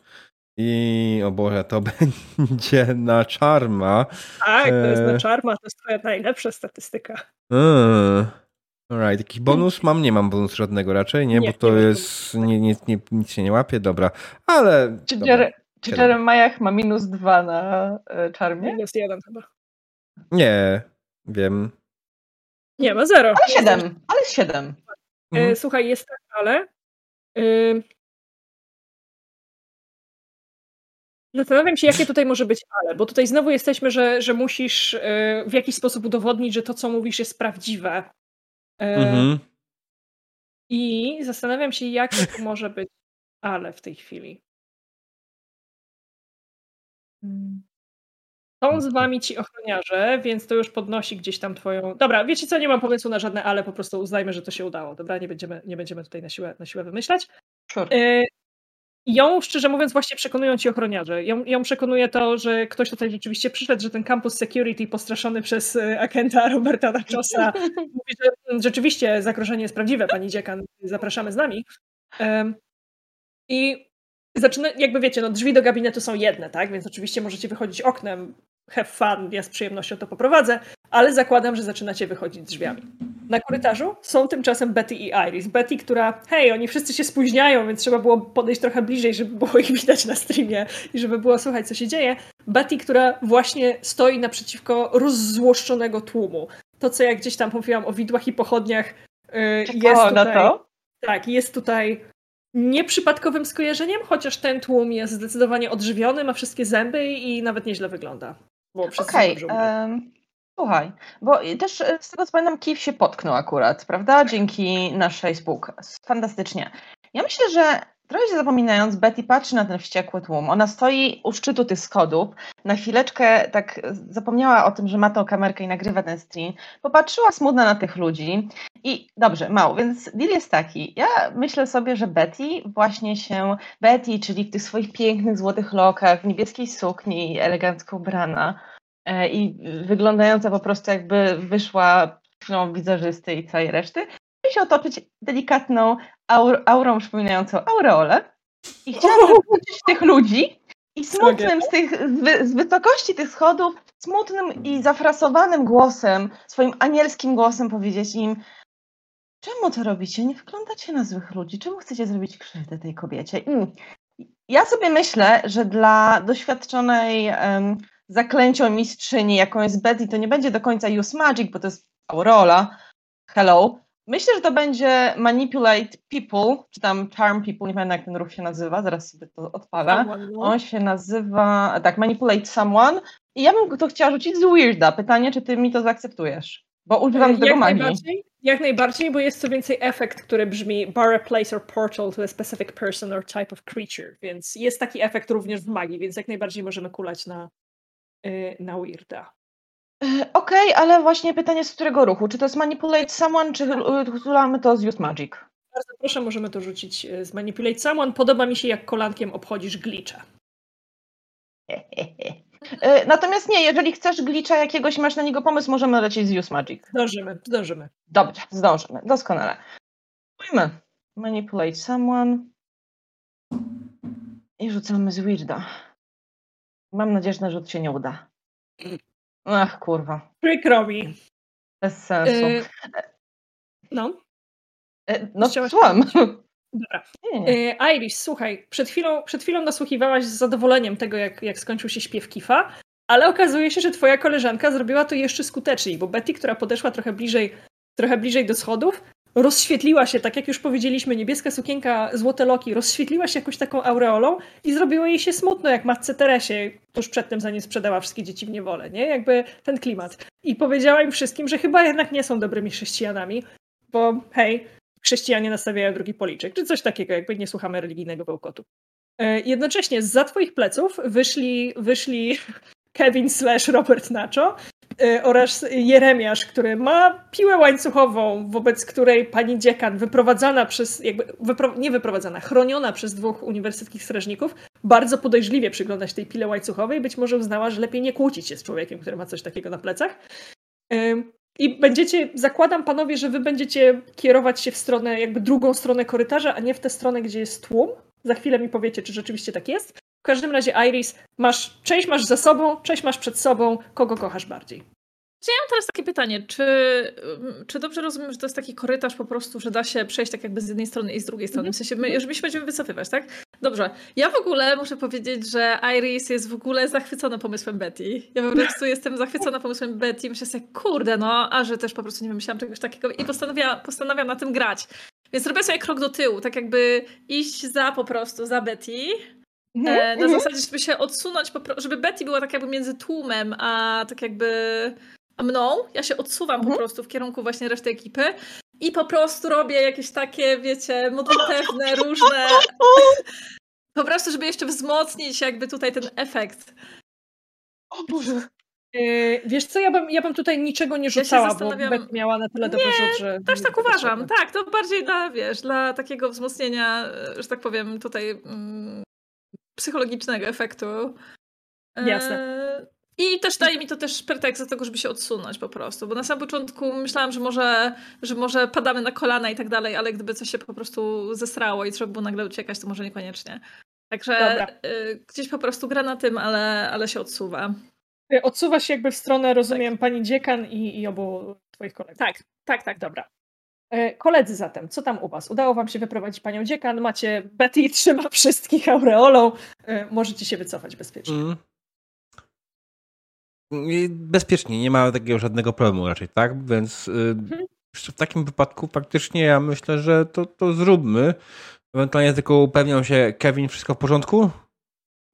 I o Boże, to *laughs* będzie na czarma. Tak, to jest na czarma, to jest twoja najlepsza statystyka. Eee. Alright, jakiś bonus mam? Nie mam bonusu żadnego raczej, nie? Nie, Bo to nie jest. Nie, nie, nie, nic się nie łapie, dobra. Ale. Czy, dobra. Jere, czy. Jeremiah ma minus dwa na e, czarmie? Minus jeden chyba. Nie, wiem. Nie, ma zero. Ale siedem, ale siedem. Mhm. E, Słuchaj, jest tak, ale... y, Zastanawiam się, jakie tutaj może być ale, bo tutaj znowu jesteśmy, że, że musisz y, w jakiś sposób udowodnić, że to, co mówisz, jest prawdziwe. E, Mhm. I zastanawiam się, jakie tu *laughs* może być ale w tej chwili. Mm. Są z wami ci ochroniarze, więc to już podnosi gdzieś tam twoją. Dobra, wiecie co, nie mam pomysłu na żadne ale, po prostu uznajmy, że to się udało. Dobra, nie będziemy, nie będziemy tutaj na siłę, na siłę wymyślać. Sure. Ją, szczerze mówiąc, właśnie przekonują ci ochroniarze. Ją, ją przekonuje to, że ktoś tutaj rzeczywiście przyszedł, że ten campus security postraszony przez y, agenta *laughs* Roberta Nachosa *laughs* mówi, że rzeczywiście zagrożenie jest prawdziwe, pani dziekan, zapraszamy z nami. I zaczyna, jakby wiecie, no drzwi do gabinetu są jedne, tak? Więc oczywiście możecie wychodzić oknem, have fun, ja z przyjemnością to poprowadzę, ale zakładam, że zaczynacie wychodzić drzwiami. Na korytarzu są tymczasem Betty i Iris. Betty, która, hej, oni wszyscy się spóźniają, więc trzeba było podejść trochę bliżej, żeby było ich widać na streamie i żeby było słuchać, co się dzieje. Betty, która właśnie stoi naprzeciwko rozzłoszczonego tłumu. To, co jak gdzieś tam mówiłam o widłach i pochodniach, yy, jest Czekało tutaj... na to. Tak, jest tutaj nieprzypadkowym skojarzeniem, chociaż ten tłum jest zdecydowanie odżywiony, ma wszystkie zęby i nawet nieźle wygląda. Bo są Okej, em, słuchaj, bo też e, z tego co pamiętam, Kiev się potknął akurat, prawda? Dzięki naszej spółce. Fantastycznie. Ja myślę, że trochę się zapominając, Betty patrzy na ten wściekły tłum. Ona stoi u szczytu tych schodów. Na chwileczkę tak zapomniała o tym, że ma tą kamerkę i nagrywa ten stream. Popatrzyła smutna na tych ludzi. I dobrze, mało, więc deal jest taki. Ja myślę sobie, że Betty właśnie się, Betty, czyli w tych swoich pięknych złotych lokach, w niebieskiej sukni, elegancko ubrana e, i wyglądająca po prostu jakby wyszła chwilą wizerzysty i całej reszty, chce się otoczyć delikatną aur, aurą przypominającą aureolę i chciałabym *laughs* zobaczyć tych ludzi I smutnym z, tych, z, wy, z wysokości tych schodów, smutnym i zafrasowanym głosem, swoim anielskim głosem powiedzieć im, czemu to robicie? Nie wyglądacie na złych ludzi. Czemu chcecie zrobić krzywdę tej kobiecie? Ja sobie myślę, że dla doświadczonej um, zaklęcią mistrzyni, jaką jest Betty, to nie będzie do końca use magic, bo to jest rola. Hello. Myślę, że to będzie manipulate people, czy tam charm people, nie pamiętam jak ten ruch się nazywa, zaraz sobie to odpalę. no. On się nazywa, tak, manipulate someone. I ja bym to chciała rzucić z weirda. Pytanie, czy ty mi to zaakceptujesz? Bo używam do tego jak magii. najbardziej, jak najbardziej, bo jest co więcej efekt, który brzmi bar a place or portal to a specific person or type of creature, więc jest taki efekt również w magii, więc jak najbardziej możemy kulać na, yy, na weirda. E, Okej, ale właśnie pytanie z którego ruchu? Czy to jest manipulate someone, czy mamy to z use magic? Bardzo proszę, możemy to rzucić y, z manipulate someone. Podoba mi się, jak kolankiem obchodzisz glitcha. *laughs* E, Natomiast nie, jeżeli chcesz glitcha jakiegoś, masz na niego pomysł, możemy lecieć z use magic. Zdążymy, zdążymy. Dobrze, zdążymy, doskonale. Spójmy. Manipulate someone. I rzucamy z weirda. Mam nadzieję, że rzut się nie uda. Ach, kurwa. Przykro mi. Bez sensu. Y, no, E, No, chciałaś słucham. dobra. Nie, nie. Y, Iris, słuchaj, przed chwilą, przed chwilą nasłuchiwałaś z zadowoleniem tego, jak, jak skończył się śpiew Kifa, ale okazuje się, że twoja koleżanka zrobiła to jeszcze skuteczniej, bo Betty, która podeszła trochę bliżej, trochę bliżej do schodów, rozświetliła się, tak jak już powiedzieliśmy, niebieska sukienka, złote loki, rozświetliła się jakąś taką aureolą i zrobiło jej się smutno, jak matce Teresie tuż przedtem, zanim sprzedała wszystkie dzieci w niewolę, nie? Jakby ten klimat. I powiedziała im wszystkim, że chyba jednak nie są dobrymi chrześcijanami, bo hej, chrześcijanie nastawiają drugi policzek, czy coś takiego, jakby nie słuchamy religijnego bełkotu. E, Jednocześnie za twoich pleców wyszli, wyszli *laughs* Kevin slash Robert Nacho oraz Jeremiasz, który ma piłę łańcuchową, wobec której pani dziekan wyprowadzana przez, jakby wypro, nie wyprowadzana, chroniona przez dwóch uniwersyteckich strażników, bardzo podejrzliwie przygląda się tej pile łańcuchowej, być może uznała, że lepiej nie kłócić się z człowiekiem, który ma coś takiego na plecach. Ym, I będziecie, zakładam panowie, że wy będziecie kierować się w stronę, jakby drugą stronę korytarza, a nie w tę stronę, gdzie jest tłum. Za chwilę mi powiecie, czy rzeczywiście tak jest. W każdym razie, Iris, masz, część masz za sobą, część masz przed sobą. Kogo kochasz bardziej? Ja mam teraz takie pytanie, czy, czy dobrze rozumiem, że to jest taki korytarz po prostu, że da się przejść tak jakby z jednej strony i z drugiej strony? W sensie, my, my się będziemy wycofywać, tak? Dobrze. Ja w ogóle muszę powiedzieć, że Iris jest w ogóle zachwycona pomysłem Betty. Ja po prostu jestem zachwycona pomysłem Betty. Myślę sobie, kurde, no, a że też po prostu nie wymyślałam czegoś takiego i postanawiam, postanawiam na tym grać. Więc robię sobie krok do tyłu, tak jakby iść za po prostu, za Betty. E, na Mhm. zasadzie, żeby się odsunąć, żeby Betty była tak jakby między tłumem, a tak jakby a mną. Ja się odsuwam po Mhm. prostu w kierunku właśnie reszty ekipy i po prostu robię jakieś takie, wiecie, modlitewne, *laughs* różne. Po prostu, żeby jeszcze wzmocnić jakby tutaj ten efekt. O Boże. Yy, wiesz co, ja bym, ja bym tutaj niczego nie rzucała, zastanawiam- bo Beth miała na tyle dobry rzut, że... Też tak uważam, tak. To bardziej dla, wiesz, dla takiego wzmocnienia, e, że tak powiem, tutaj mm, psychologicznego efektu. E, Jasne. I też daje mi to też pretekst do tego, żeby się odsunąć po prostu, bo na samym początku myślałam, że może, że może padamy na kolana i tak dalej, ale gdyby coś się po prostu zesrało i trzeba było nagle uciekać, to może niekoniecznie. Także y, gdzieś po prostu gra na tym, ale, ale się odsuwa. Odsuwa się jakby w stronę, rozumiem, pani dziekan i, i obu twoich kolegów. Tak, tak, tak. Dobra. E, Koledzy zatem, co tam u was? Udało wam się wyprowadzić panią dziekan, macie Betty trzyma wszystkich aureolą, e, możecie się wycofać bezpiecznie. Mm. Bezpiecznie, nie ma takiego żadnego problemu raczej, tak? Więc y, w takim wypadku faktycznie ja myślę, że to, to zróbmy. Ewentualnie tylko upewnią się, Kevin, wszystko w porządku?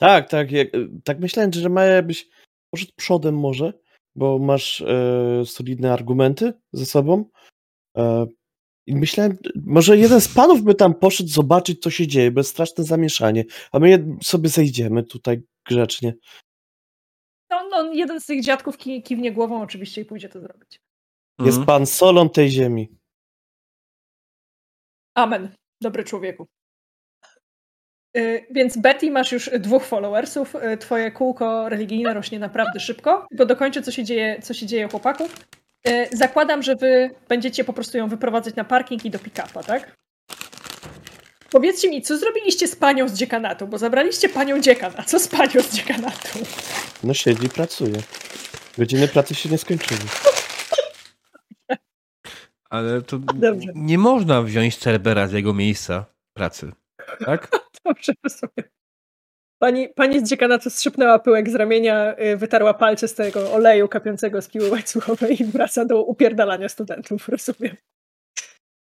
Tak, tak. Jak, tak myślałem, że Maja byś poszedł przodem może, bo masz e, solidne argumenty ze sobą. E, I myślałem, może jeden z panów by tam poszedł zobaczyć, co się dzieje, bez straszne zamieszanie, a my sobie zejdziemy tutaj grzecznie. No, no, jeden z tych dziadków ki kiwnie głową oczywiście i pójdzie to zrobić. Jest Mhm. pan solą tej ziemi. Amen, dobry człowieku. Y, Więc Betty, masz już dwóch followersów. y, Twoje kółko religijne rośnie naprawdę szybko. Tylko dokończę, co się dzieje, co się dzieje chłopaków. Y, Zakładam, że wy będziecie po prostu ją wyprowadzać na parking i do pick-upa, tak? Powiedzcie mi, co zrobiliście z panią z dziekanatu? Bo zabraliście panią dziekan, a co z panią z dziekanatu? No siedzi, pracuje. Godziny pracy się nie skończyły. Ale to Dobrze. nie można wziąć Cerbera z jego miejsca pracy. Tak? *laughs* Dobrze, rozumiem. Pani, pani z dziekanatu strzepnęła pyłek z ramienia, y, wytarła palce z tego oleju kapiącego z piły łańcuchowej i wraca do upierdalania studentów, rozumiem.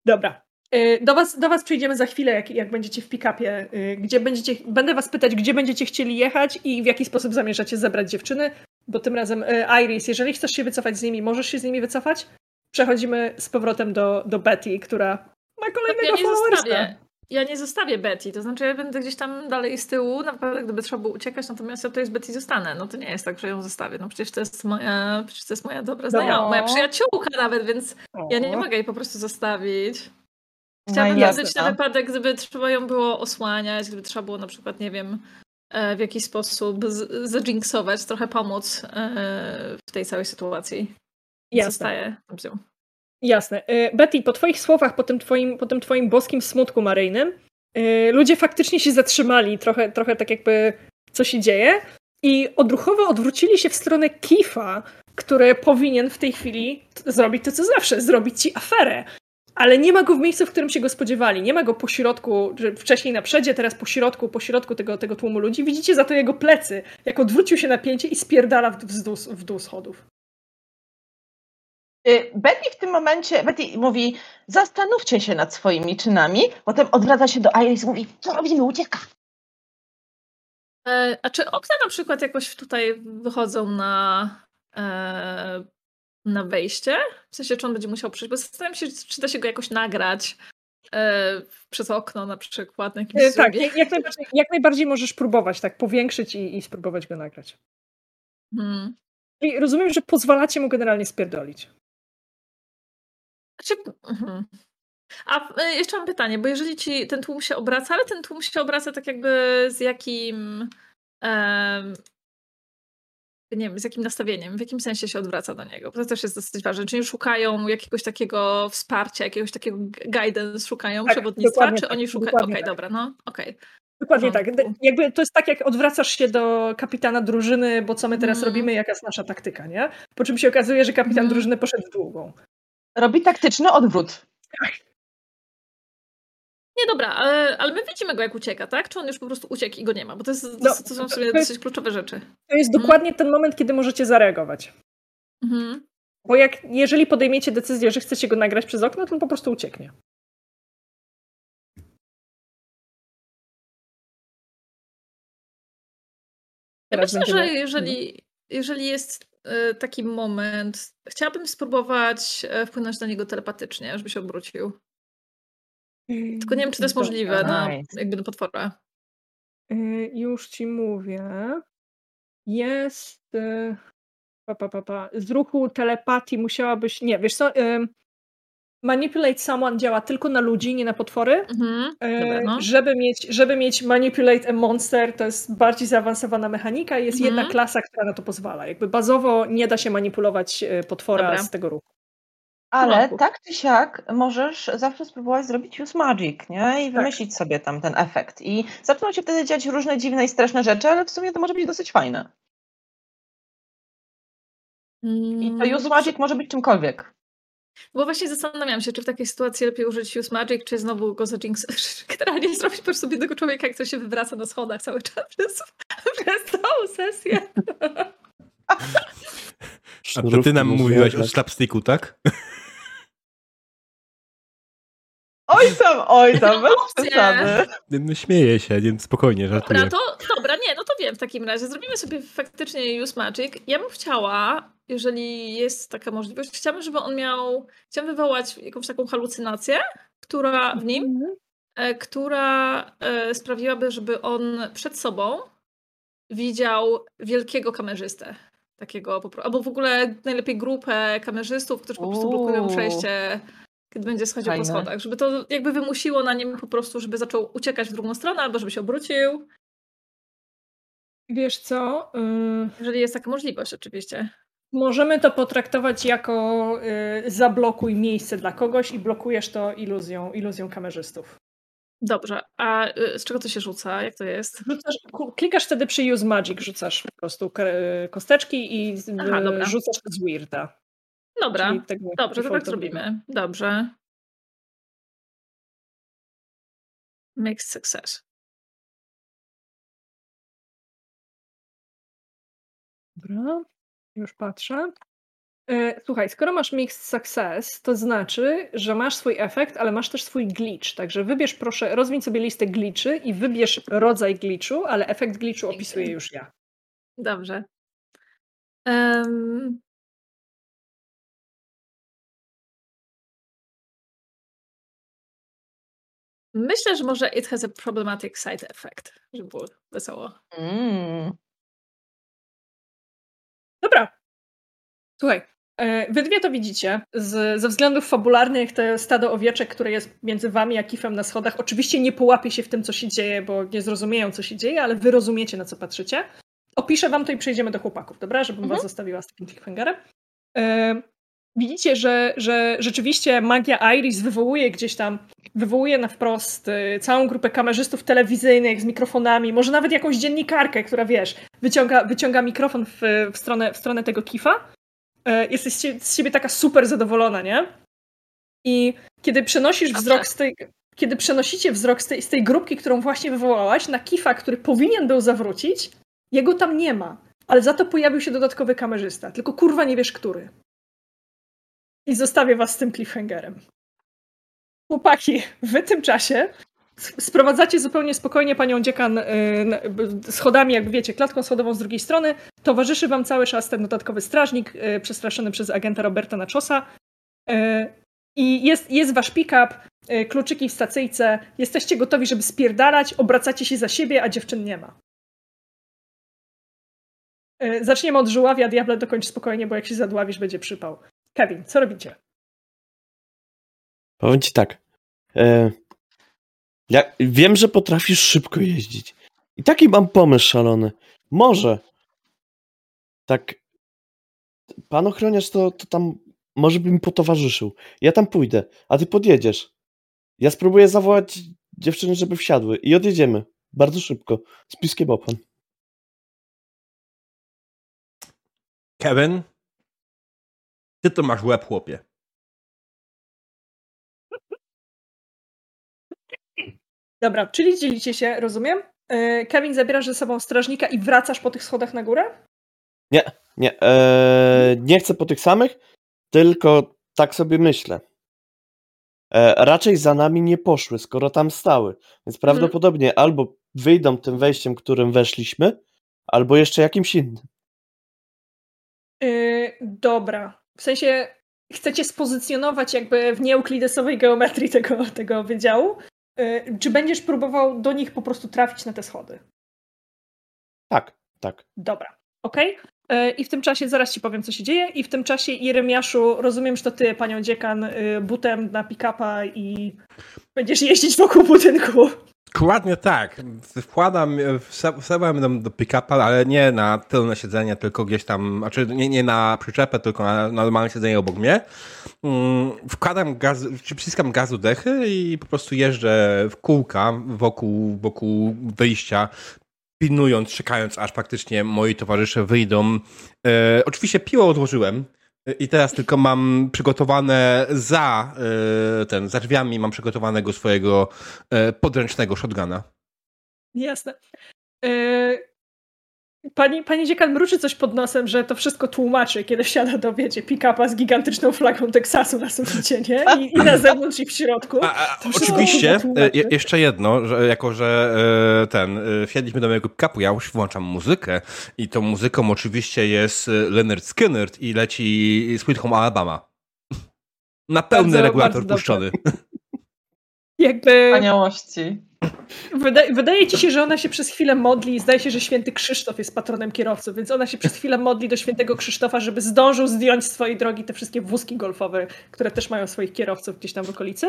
Dobra. Y, Do was, do was przyjdziemy za chwilę, jak, jak będziecie w pick-upie, y, gdzie będziecie, będę was pytać, gdzie będziecie chcieli jechać i w jaki sposób zamierzacie zebrać dziewczyny, bo tym razem Iris, jeżeli chcesz się wycofać z nimi, możesz się z nimi wycofać. Przechodzimy z powrotem do, do Betty, która ma kolejnego followersa. Ja nie zostawię Betty, to znaczy ja będę gdzieś tam dalej z tyłu, naprawdę gdyby trzeba było uciekać, natomiast ja tutaj z Betty zostanę. No to nie jest tak, że ją zostawię. No przecież to jest moja, przecież to jest moja dobra znajoma, moja przyjaciółka nawet, więc ja nie, nie mogę jej po prostu zostawić. Chciałabym No wiedzieć jasne. na wypadek, gdyby trzeba ją było osłaniać, gdyby trzeba było na przykład, nie wiem, e, w jakiś sposób zadżinksować, trochę pomóc e, w tej całej sytuacji. Jasne. Zostaję z nią. Jasne. Y, Betty, po twoich słowach, po tym twoim, po tym twoim boskim smutku maryjnym, y, ludzie faktycznie się zatrzymali, trochę, trochę tak jakby co się dzieje i odruchowo odwrócili się w stronę Kifa, który powinien w tej chwili zrobić to, co zawsze, zrobić ci aferę. Ale nie ma go w miejscu, w którym się go spodziewali. Nie ma go po środku, wcześniej na przedzie, teraz po środku, po środku tego, tego tłumu ludzi. Widzicie za to jego plecy, jak odwrócił się napięcie i spierdala w dół schodów. Y, Betty w tym momencie, Betty mówi, zastanówcie się nad swoimi czynami, potem odwraca się do Iris i mówi, co robimy, ucieka. E, a czy okna na przykład jakoś tutaj wychodzą na, e, na wejście? W sensie, czy on będzie musiał przyjść? Bo zastanawiam się, czy da się go jakoś nagrać e, przez okno na przykład na jakimś Tak, jak, jak, najbardziej, jak najbardziej możesz próbować, tak, powiększyć i, i spróbować go nagrać. Hmm. I rozumiem, że pozwalacie mu generalnie spierdolić. Znaczy, mhm. A e, jeszcze mam pytanie, bo jeżeli ci ten tłum się obraca, ale ten tłum się obraca tak jakby z jakim em, nie wiem, z jakim nastawieniem, w jakim sensie się odwraca do niego, bo to też jest dosyć ważne. Czy oni szukają jakiegoś takiego wsparcia, jakiegoś takiego gu- guidance, szukają Tak, przewodnictwa, dokładnie czy tak, oni szukają... Okej, dokładnie tak. dobra, no, okej. Dokładnie tak. porządku. D- Jakby to jest tak, jak odwracasz się do kapitana drużyny, bo co my teraz Mhm. robimy, jaka jest nasza taktyka, nie? Po czym się okazuje, że kapitan Mhm. drużyny poszedł w długą. Robi taktyczny odwrót. Nie, dobra, ale, ale my widzimy go, jak ucieka, tak? Czy on już po prostu uciekł i go nie ma? Bo to, jest, No, to, to są w sumie to jest- dosyć kluczowe rzeczy. To jest Mhm. dokładnie ten moment, kiedy możecie zareagować. Mhm. Bo jak, jeżeli podejmiecie decyzję, że chcecie go nagrać przez okno, to on po prostu ucieknie. Ja myślę, że jeżeli, jeżeli jest e, taki moment, chciałabym spróbować e, wpłynąć na niego telepatycznie, żeby się obrócił. Tylko nie wiem, czy to jest możliwe na, jakby na potwora. Y, Już ci mówię. Jest. Pa, pa, pa, pa. Z ruchu telepatii musiałabyś. Nie, wiesz co? Manipulate someone działa tylko na ludzi, nie na potwory. Mhm. Y, Dobra, no. żeby, mieć, żeby mieć Manipulate a Monster, to jest bardziej zaawansowana mechanika i jest Mhm. jedna klasa, która na to pozwala. Jakby bazowo nie da się manipulować y, potwora Dobra. z tego ruchu. Ale tak czy siak możesz zawsze spróbować zrobić use magic, nie? I wymyślić sobie tam ten efekt. I zaczną się wtedy dziać różne dziwne i straszne rzeczy, ale w sumie to może być dosyć fajne. I to Mm, use bo, magic może być czymkolwiek. Bo właśnie zastanawiam się, czy w takiej sytuacji lepiej użyć use magic, czy znowu go za jinx, *laughs* generalnie zrobić po prostu jednego człowieka, jak to się wywraca na schodach cały czas przez, przez całą sesję. *laughs* A to ty nam mówiłaś o slapsticku, tak? *laughs* Oj tam, oj tam, bez Opcje. przesady. No, śmieję się, nie, spokojnie, żartuję. Dobra, to dobra, nie, no to wiem w takim razie. Zrobimy sobie faktycznie use magic. Ja bym chciała, jeżeli jest taka możliwość, chciałabym, żeby on miał, chciałabym wywołać jakąś taką halucynację, która w nim, e, która e, sprawiłaby, żeby on przed sobą widział wielkiego kamerzystę. Takiego, albo w ogóle najlepiej grupę kamerzystów, którzy po prostu blokują przejście, kiedy będzie schodził Fajne. po schodach. Żeby to jakby wymusiło na nim po prostu, żeby zaczął uciekać w drugą stronę, albo żeby się obrócił. Wiesz co? y, Jeżeli jest taka możliwość, oczywiście. Możemy to potraktować jako y, zablokuj miejsce dla kogoś i blokujesz to iluzją, iluzją kamerzystów. Dobrze, a y, z czego to się rzuca? Jak to jest? Rzucasz, klikasz wtedy przy Use Magic, rzucasz po prostu kosteczki i Aha, rzucasz z Weirda. Dobra, dobrze, to tak zrobimy. Dobrze. Mixed success. Dobra, już patrzę. E, Słuchaj, skoro masz Mixed Success, to znaczy, że masz swój efekt, ale masz też swój glitch. Także wybierz proszę, rozwiń sobie listę glitchy i wybierz rodzaj glitchu, ale efekt glitchu opisuję już ja. Dobrze. Em, Myślę, że może it has a problematic side effect, żeby było wesoło. Mm. Dobra. Słuchaj, e, wy dwie to widzicie. Z, ze względów fabularnych to stado owieczek, które jest między wami a Kifem na schodach, oczywiście nie połapie się w tym, co się dzieje, bo nie zrozumieją, co się dzieje, ale wy rozumiecie, na co patrzycie. Opiszę wam to i przejdziemy do chłopaków, dobra? Żebym Mhm. was zostawiła z takim cliffhangerem. Widzicie, że, że rzeczywiście magia Iris wywołuje gdzieś tam, wywołuje na wprost y, całą grupę kamerzystów telewizyjnych z mikrofonami, może nawet jakąś dziennikarkę, która wiesz, wyciąga, wyciąga mikrofon w, w, stronę, w stronę tego kifa. E, Jesteś z siebie taka super zadowolona, nie? I kiedy przenosisz Dobrze. wzrok z tej. Kiedy przenosicie wzrok z tej, z tej grupki, którą właśnie wywołałaś, na kifa, który powinien był zawrócić, jego tam nie ma. Ale za to pojawił się dodatkowy kamerzysta. Tylko kurwa nie wiesz, który. I zostawię was z tym cliffhangerem. Chłopaki, w tym czasie sprowadzacie zupełnie spokojnie panią dziekan y, schodami, jakby wiecie, klatką schodową z drugiej strony. Towarzyszy wam cały czas ten dodatkowy strażnik, y, przestraszony przez agenta Roberta na czosa. Y, I jest, jest wasz pick-up, kluczyki w stacyjce. Jesteście gotowi, żeby spierdalać, obracacie się za siebie, a dziewczyn nie ma. Zaczniemy od żuławia, diable dokończ spokojnie, bo jak się zadławisz, będzie przypał. Kevin, co robicie? Powiem ci tak. E, ja wiem, że potrafisz szybko jeździć. I taki mam pomysł szalony. Może. Tak. Pan ochroniarz to, to tam może by mi potowarzyszył. Ja tam pójdę, a ty podjedziesz. Ja spróbuję zawołać dziewczyny, żeby wsiadły i odjedziemy. Bardzo szybko. Z piskiem opon. Kevin, ty to masz łeb, chłopie. Dobra, czyli dzielicie się, rozumiem? Yy, Kevin, zabierasz ze sobą strażnika i wracasz po tych schodach na górę? Nie, e, nie chcę po tych samych, tylko tak sobie myślę. E, raczej za nami nie poszły, skoro tam stały. Więc prawdopodobnie albo wyjdą tym wejściem, którym weszliśmy, albo jeszcze jakimś innym. Yy, dobra. W sensie chcecie spozycjonować jakby w nieeuklidesowej geometrii tego, tego wydziału? Yy, czy będziesz próbował do nich po prostu trafić na te schody? Tak, tak. Dobra, okej. Yy, I w tym czasie zaraz ci powiem, co się dzieje. I w tym czasie, Jeremiaszu, rozumiem, że to ty, panią dziekan, yy, butem na pick-upa i będziesz jeździć wokół budynku. Dokładnie tak. Wkładam, wsa- wstawałem do, do pick-upa, ale nie na tylne siedzenie, tylko gdzieś tam, znaczy nie, nie na przyczepę, tylko na normalne siedzenie obok mnie. Mm, Wkładam gaz, czy przyciskam gazu dechy i po prostu jeżdżę w kółka wokół, wokół wyjścia, pilnując, czekając, aż faktycznie moi towarzysze wyjdą. E, oczywiście piło odłożyłem. I teraz tylko mam przygotowane za e, ten, za drzwiami mam przygotowanego swojego e, podręcznego shotguna. Jasne. Yy, Pani, pani dziekan mruczy coś pod nosem, że to wszystko tłumaczy, kiedy wsiada do, wiecie, pick-upa z gigantyczną flagą Teksasu na suficie, nie? I, I na zewnątrz i w środku. A, a, oczywiście, e, je, jeszcze jedno, że jako że e, ten, e, wsiedliśmy do mojego pick-upu, ja już włączam muzykę i tą muzyką oczywiście jest Leonard Skinner i leci Sweet Home Alabama. Na pełny Bardzo- regulator bardzo puszczony. Jakby Wspaniałości. wydaje, wydaje ci się, że ona się przez chwilę modli i zdaje się, że święty Krzysztof jest patronem kierowców, więc ona się przez chwilę modli do świętego Krzysztofa, żeby zdążył zdjąć z swojej drogi te wszystkie wózki golfowe, które też mają swoich kierowców gdzieś tam w okolicy.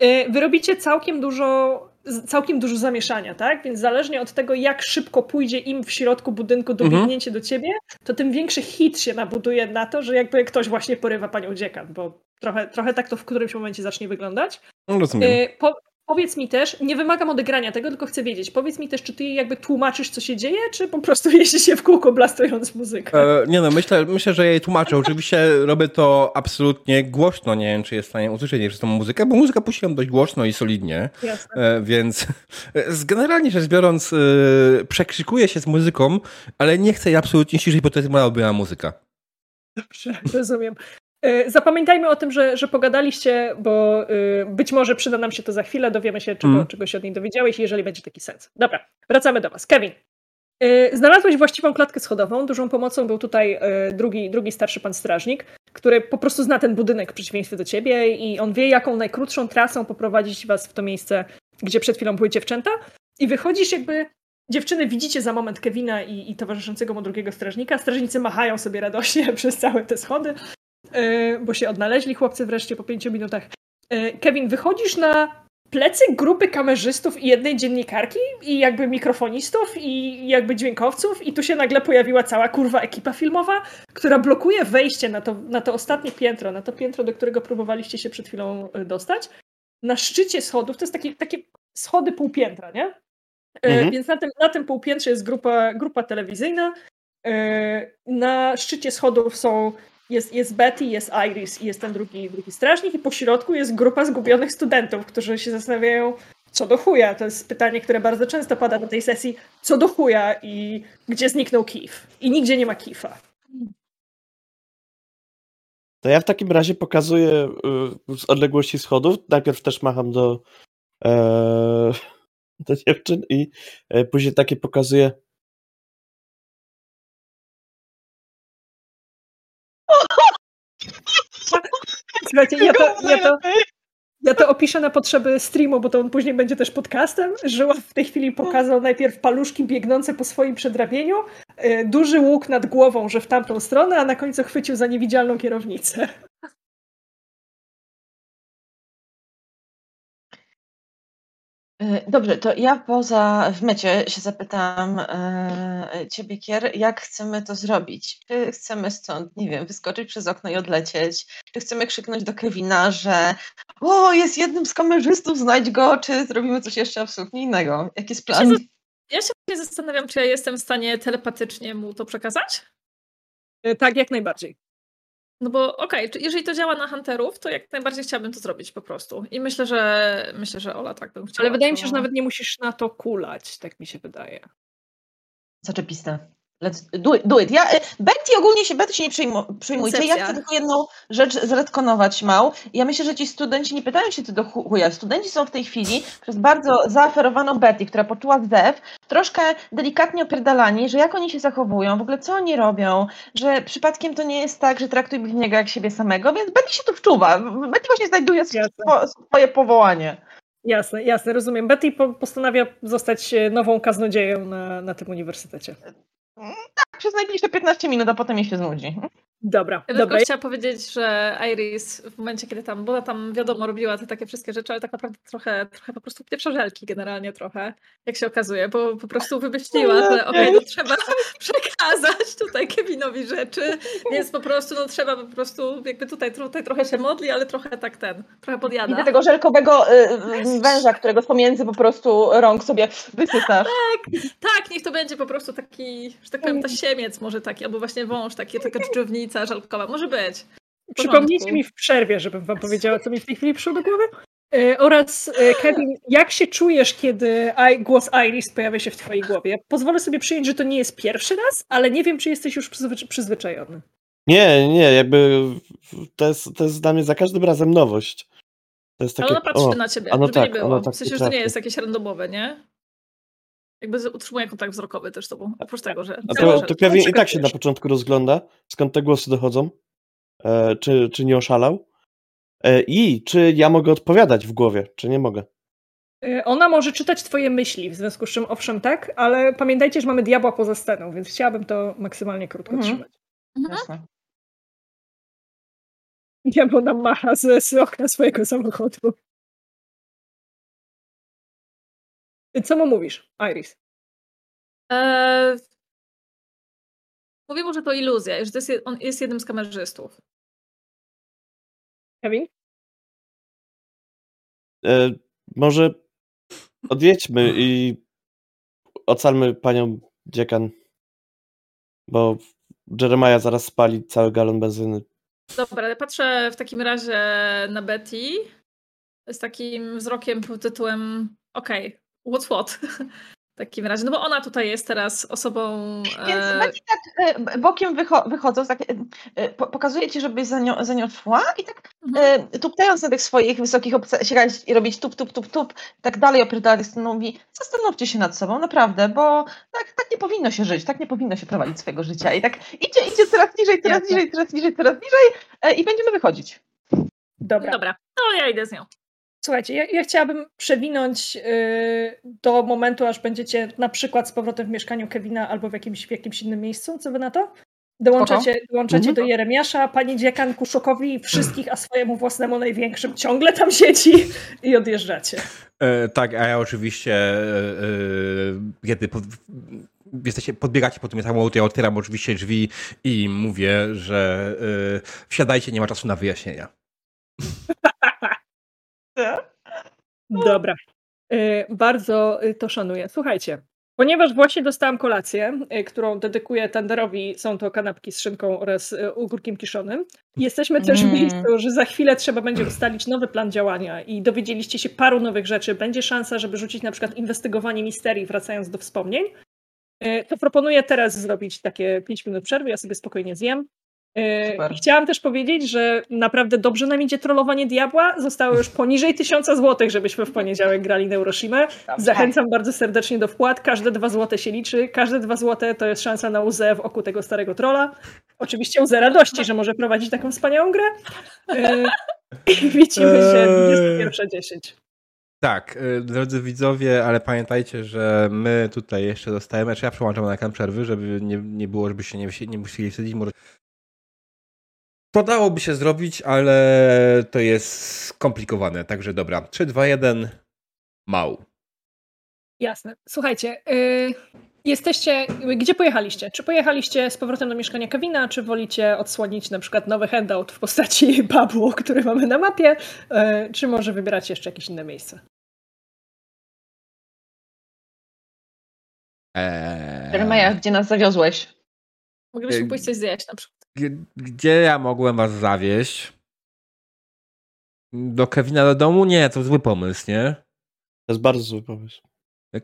Yy, Wy robicie całkiem dużo, całkiem dużo zamieszania, tak? Więc zależnie od tego, jak szybko pójdzie im w środku budynku dobiegnięcie do ciebie, to tym większy hit się nabuduje na to, że jakby ktoś właśnie porywa panią dziekan, bo trochę, trochę tak to w którymś momencie zacznie wyglądać. No, Rozumiem. Y, Po, powiedz mi też, nie wymagam odegrania tego, tylko chcę wiedzieć, powiedz mi też, czy ty jakby tłumaczysz, co się dzieje, czy po prostu *laughs* jeździsz się w kółko blastując muzykę? E, nie no, myślę, myślę, że ja jej tłumaczę. Oczywiście robię to absolutnie głośno. Nie wiem, czy jest w stanie usłyszeć przez tą muzykę, bo muzykę puściłem dość głośno i solidnie. Jasne. E, więc e, generalnie rzecz biorąc, e, przekrzykuję się z muzyką, ale nie chcę jej absolutnie ciszyć, bo to jest moja ulubiona muzyka. Dobrze, rozumiem. E, Zapamiętajmy o tym, że, że pogadaliście, bo e, być może przyda nam się to za chwilę, dowiemy się, czego, Mm. czego się od niej dowiedziałeś, jeżeli będzie taki sens. Dobra, wracamy do Was. Kevin, e, znalazłeś właściwą klatkę schodową. Dużą pomocą był tutaj e, drugi, drugi starszy pan strażnik, który po prostu zna ten budynek w przeciwieństwie do ciebie i on wie, jaką najkrótszą trasą poprowadzić Was w to miejsce, gdzie przed chwilą były dziewczęta. I wychodzisz jakby Dziewczyny widzicie za moment Kevina i, i towarzyszącego mu drugiego strażnika. Strażnicy machają sobie radośnie *laughs* przez całe te schody, bo się odnaleźli chłopcy wreszcie po pięciu minutach. Yy, Kevin, wychodzisz na plecy grupy kamerzystów i jednej dziennikarki i jakby mikrofonistów i jakby dźwiękowców i tu się nagle pojawiła cała kurwa ekipa filmowa, która blokuje wejście na to, na to ostatnie piętro, na to piętro, do którego próbowaliście się przed chwilą y, dostać. Na szczycie schodów, to jest takie, takie schody półpiętra, nie? E, Mhm. Więc na tym, na tym półpiętrze jest grupa, grupa telewizyjna. E, Na szczycie schodów są, jest, jest Betty, jest Iris i jest ten drugi, drugi strażnik i po środku jest grupa zgubionych studentów, którzy się zastanawiają, co do chuja. To jest pytanie, które bardzo często pada na tej sesji. Co do chuja i gdzie zniknął Kif? I nigdzie nie ma Kifa. To ja w takim razie pokazuję y, z odległości schodów. Najpierw też macham do, e, *laughs* do dziewczyn i e, później takie pokazuję. Słuchajcie, ja to, ja to, Ja to opiszę na potrzeby streamu, bo to on później będzie też podcastem. Żyła w tej chwili pokazał najpierw paluszki biegnące po swoim przedrabieniu, y, duży łuk nad głową, że w tamtą stronę, a na końcu chwycił za niewidzialną kierownicę. Dobrze, to ja poza w mecie się zapytam e, ciebie, Kier, jak chcemy to zrobić? Czy chcemy stąd, nie wiem, wyskoczyć przez okno i odlecieć? Czy chcemy krzyknąć do Kevina, że o, jest jednym z kamerzystów, znajdź go, czy zrobimy coś jeszcze absolutnie innego? Jaki jest Ja plan? się, ja się zastanawiam, czy ja jestem w stanie telepatycznie mu to przekazać? Y, Tak, jak najbardziej. No bo okej, czy jeżeli to działa na hunterów, to jak najbardziej chciałabym to zrobić po prostu. I myślę, że myślę, że Ola tak bym chciała. Ale wydaje mi się, to- że nawet nie musisz na to kulać, tak mi się wydaje. Zaczepiste. Let's do it. Do it. Ja, e, Betty ogólnie się, Betty się nie przejmu, przejmujcie. Ja chcę tylko jedną rzecz zretkonować mał. Ja myślę, że ci studenci nie pytają się ty do chu- chuja. Studenci są w tej chwili przez bardzo zaoferowaną Betty, która poczuła zew, troszkę delikatnie opierdalani, że jak oni się zachowują, w ogóle co oni robią, że przypadkiem to nie jest tak, że traktuj bliźniego jak siebie samego, więc Betty się tu wczuwa. Betty właśnie znajduje swo, swoje powołanie. Jasne, jasne, rozumiem. Betty po, postanawia zostać e, nową kaznodzieją na, na tym uniwersytecie. Não dá przez najbliższe 15 minut, a potem jej się znudzi. Dobra, Ja bym dobra. tylko chciała powiedzieć, że Iris w momencie, kiedy tam, bo ona tam wiadomo robiła te takie wszystkie rzeczy, ale tak naprawdę trochę, trochę po prostu pieprzożelki generalnie trochę, jak się okazuje, bo po prostu wymyśliła, że okej, no trzeba *laughs* przekazać tutaj Kevinowi rzeczy, więc po prostu no trzeba po prostu jakby tutaj, tutaj trochę się modli, ale trochę tak ten, trochę I podjada. do tego żelkowego y, y, węża, którego z pomiędzy po prostu rąk sobie wysysasz. Tak, niech to będzie po prostu taki, że tak powiem, tasiemiec może taki, albo właśnie wąż, taki, taka dżdżownica żelkowa, może być. Przypomnijcie mi w przerwie, żebym wam powiedziała, co mi w tej chwili przyszło do głowy. E, oraz e, Kevin, jak się czujesz, kiedy I, głos Iris pojawia się w twojej głowie? Pozwolę sobie przyjąć, że to nie jest pierwszy raz, ale nie wiem, czy jesteś już przyzwy- przyzwyczajony. Nie, nie, jakby to jest, to jest dla mnie za każdym razem nowość. To jest Ale takie. ona patrzy o, na ciebie, a no żeby tak, nie było. tak w sensie, że to nie jest jakieś randomowe, nie? Jakby utrzymuje kontakt wzrokowy też z tobą. Oprócz tego, że... A to, to Kevin i tak się na początku rozgląda, skąd te głosy dochodzą, e, czy, czy nie oszalał. E, I czy ja mogę odpowiadać w głowie, czy nie mogę. E, Ona może czytać twoje myśli, w związku z czym owszem tak, ale pamiętajcie, że mamy diabła poza sceną, więc chciałabym to maksymalnie krótko Mhm. trzymać. Mhm. Jasne. Diabeł nam macha z, z okna swojego samochodu. Co mu mówisz, Iris? Eee... Mówię mu, że to iluzja, że to jest, je- on jest jednym z kamerzystów. Kevin? E, może odjedźmy i ocalmy panią dziekan, bo Jeremiah zaraz spali cały galon benzyny. Dobra, patrzę w takim razie na Betty z takim wzrokiem pod tytułem okej, okay, what's what? *laughs* W takim razie, no bo ona tutaj jest teraz osobą. Więc e... Betty tak e, bokiem wycho wychodząc, tak, e, pokazuje ci, żebyś za nią, za nią szła i tak mhm. e, tuptając na tych swoich wysokich obcasach i robić tup, tup, tup, tup, tak dalej opierdalać, mówi, zastanówcie się nad sobą, naprawdę, bo tak, tak nie powinno się żyć, tak nie powinno się prowadzić swojego życia i tak idzie, idzie coraz niżej, coraz niżej, coraz niżej, coraz niżej e, i będziemy wychodzić. Dobra. Dobra, no ja idę z nią. Słuchajcie, ja, ja chciałabym przewinąć yy, do momentu, aż będziecie na przykład z powrotem w mieszkaniu Kevina albo w jakimś, w jakimś innym miejscu. Co wy na to? Dołączacie, dołączacie mhm. do Jeremiasza, pani dziekan Kuszokowi wszystkich, a swojemu własnemu największym ciągle tam siedzi i odjeżdżacie. E, tak, a ja oczywiście e, e, kiedy pod, jesteście, podbiegacie po tym samochód, ja otwieram oczywiście drzwi i mówię, że e, wsiadajcie, nie ma czasu na wyjaśnienia. Dobra. Y, bardzo y, to szanuję. Słuchajcie, ponieważ właśnie dostałam kolację, y, którą dedykuję tenderowi, są to kanapki z szynką oraz ogórkiem kiszonym. Jesteśmy też w mm. miejscu, że za chwilę trzeba będzie ustalić nowy plan działania i dowiedzieliście się paru nowych rzeczy. Będzie szansa, żeby rzucić na przykład inwestygowanie misterii, wracając do wspomnień. To proponuję teraz zrobić takie 5 minut przerwy, ja sobie spokojnie zjem. Super. Chciałam też powiedzieć, że naprawdę dobrze nam idzie trollowanie diabła. Zostało już poniżej tysiąca złotych, żebyśmy w poniedziałek grali Neuroshima. Zachęcam bardzo serdecznie do wpłat. Każde dwa złote się liczy. Każde dwa złote to jest szansa na łzę w oku tego starego trola. Oczywiście łzę radości, że może prowadzić taką wspaniałą grę. E, I widzimy się 21.10. Tak, e, drodzy widzowie, ale pamiętajcie, że my tutaj jeszcze dostajemy, czy znaczy ja przełączam na ekran przerwy, żeby nie, nie było, żebyście nie, nie musieli wstydzić. To dałoby się zrobić, ale to jest skomplikowane. Także dobra. 3, 2, 1. Mał. Jasne. Słuchajcie, yy, jesteście. Gdzie pojechaliście? Czy pojechaliście z powrotem do mieszkania Kevina, czy wolicie odsłonić na przykład nowy handout w postaci *laughs* pubu, który mamy na mapie, yy, czy może wybierać jeszcze jakieś inne miejsce? Eee... Jeremiah, gdzie nas zawiozłeś? Moglibyśmy pójść coś zjeść na przykład. Gdzie ja mogłem was zawieść? Do Kevina do domu? Nie, to zły pomysł, nie? To jest bardzo zły pomysł.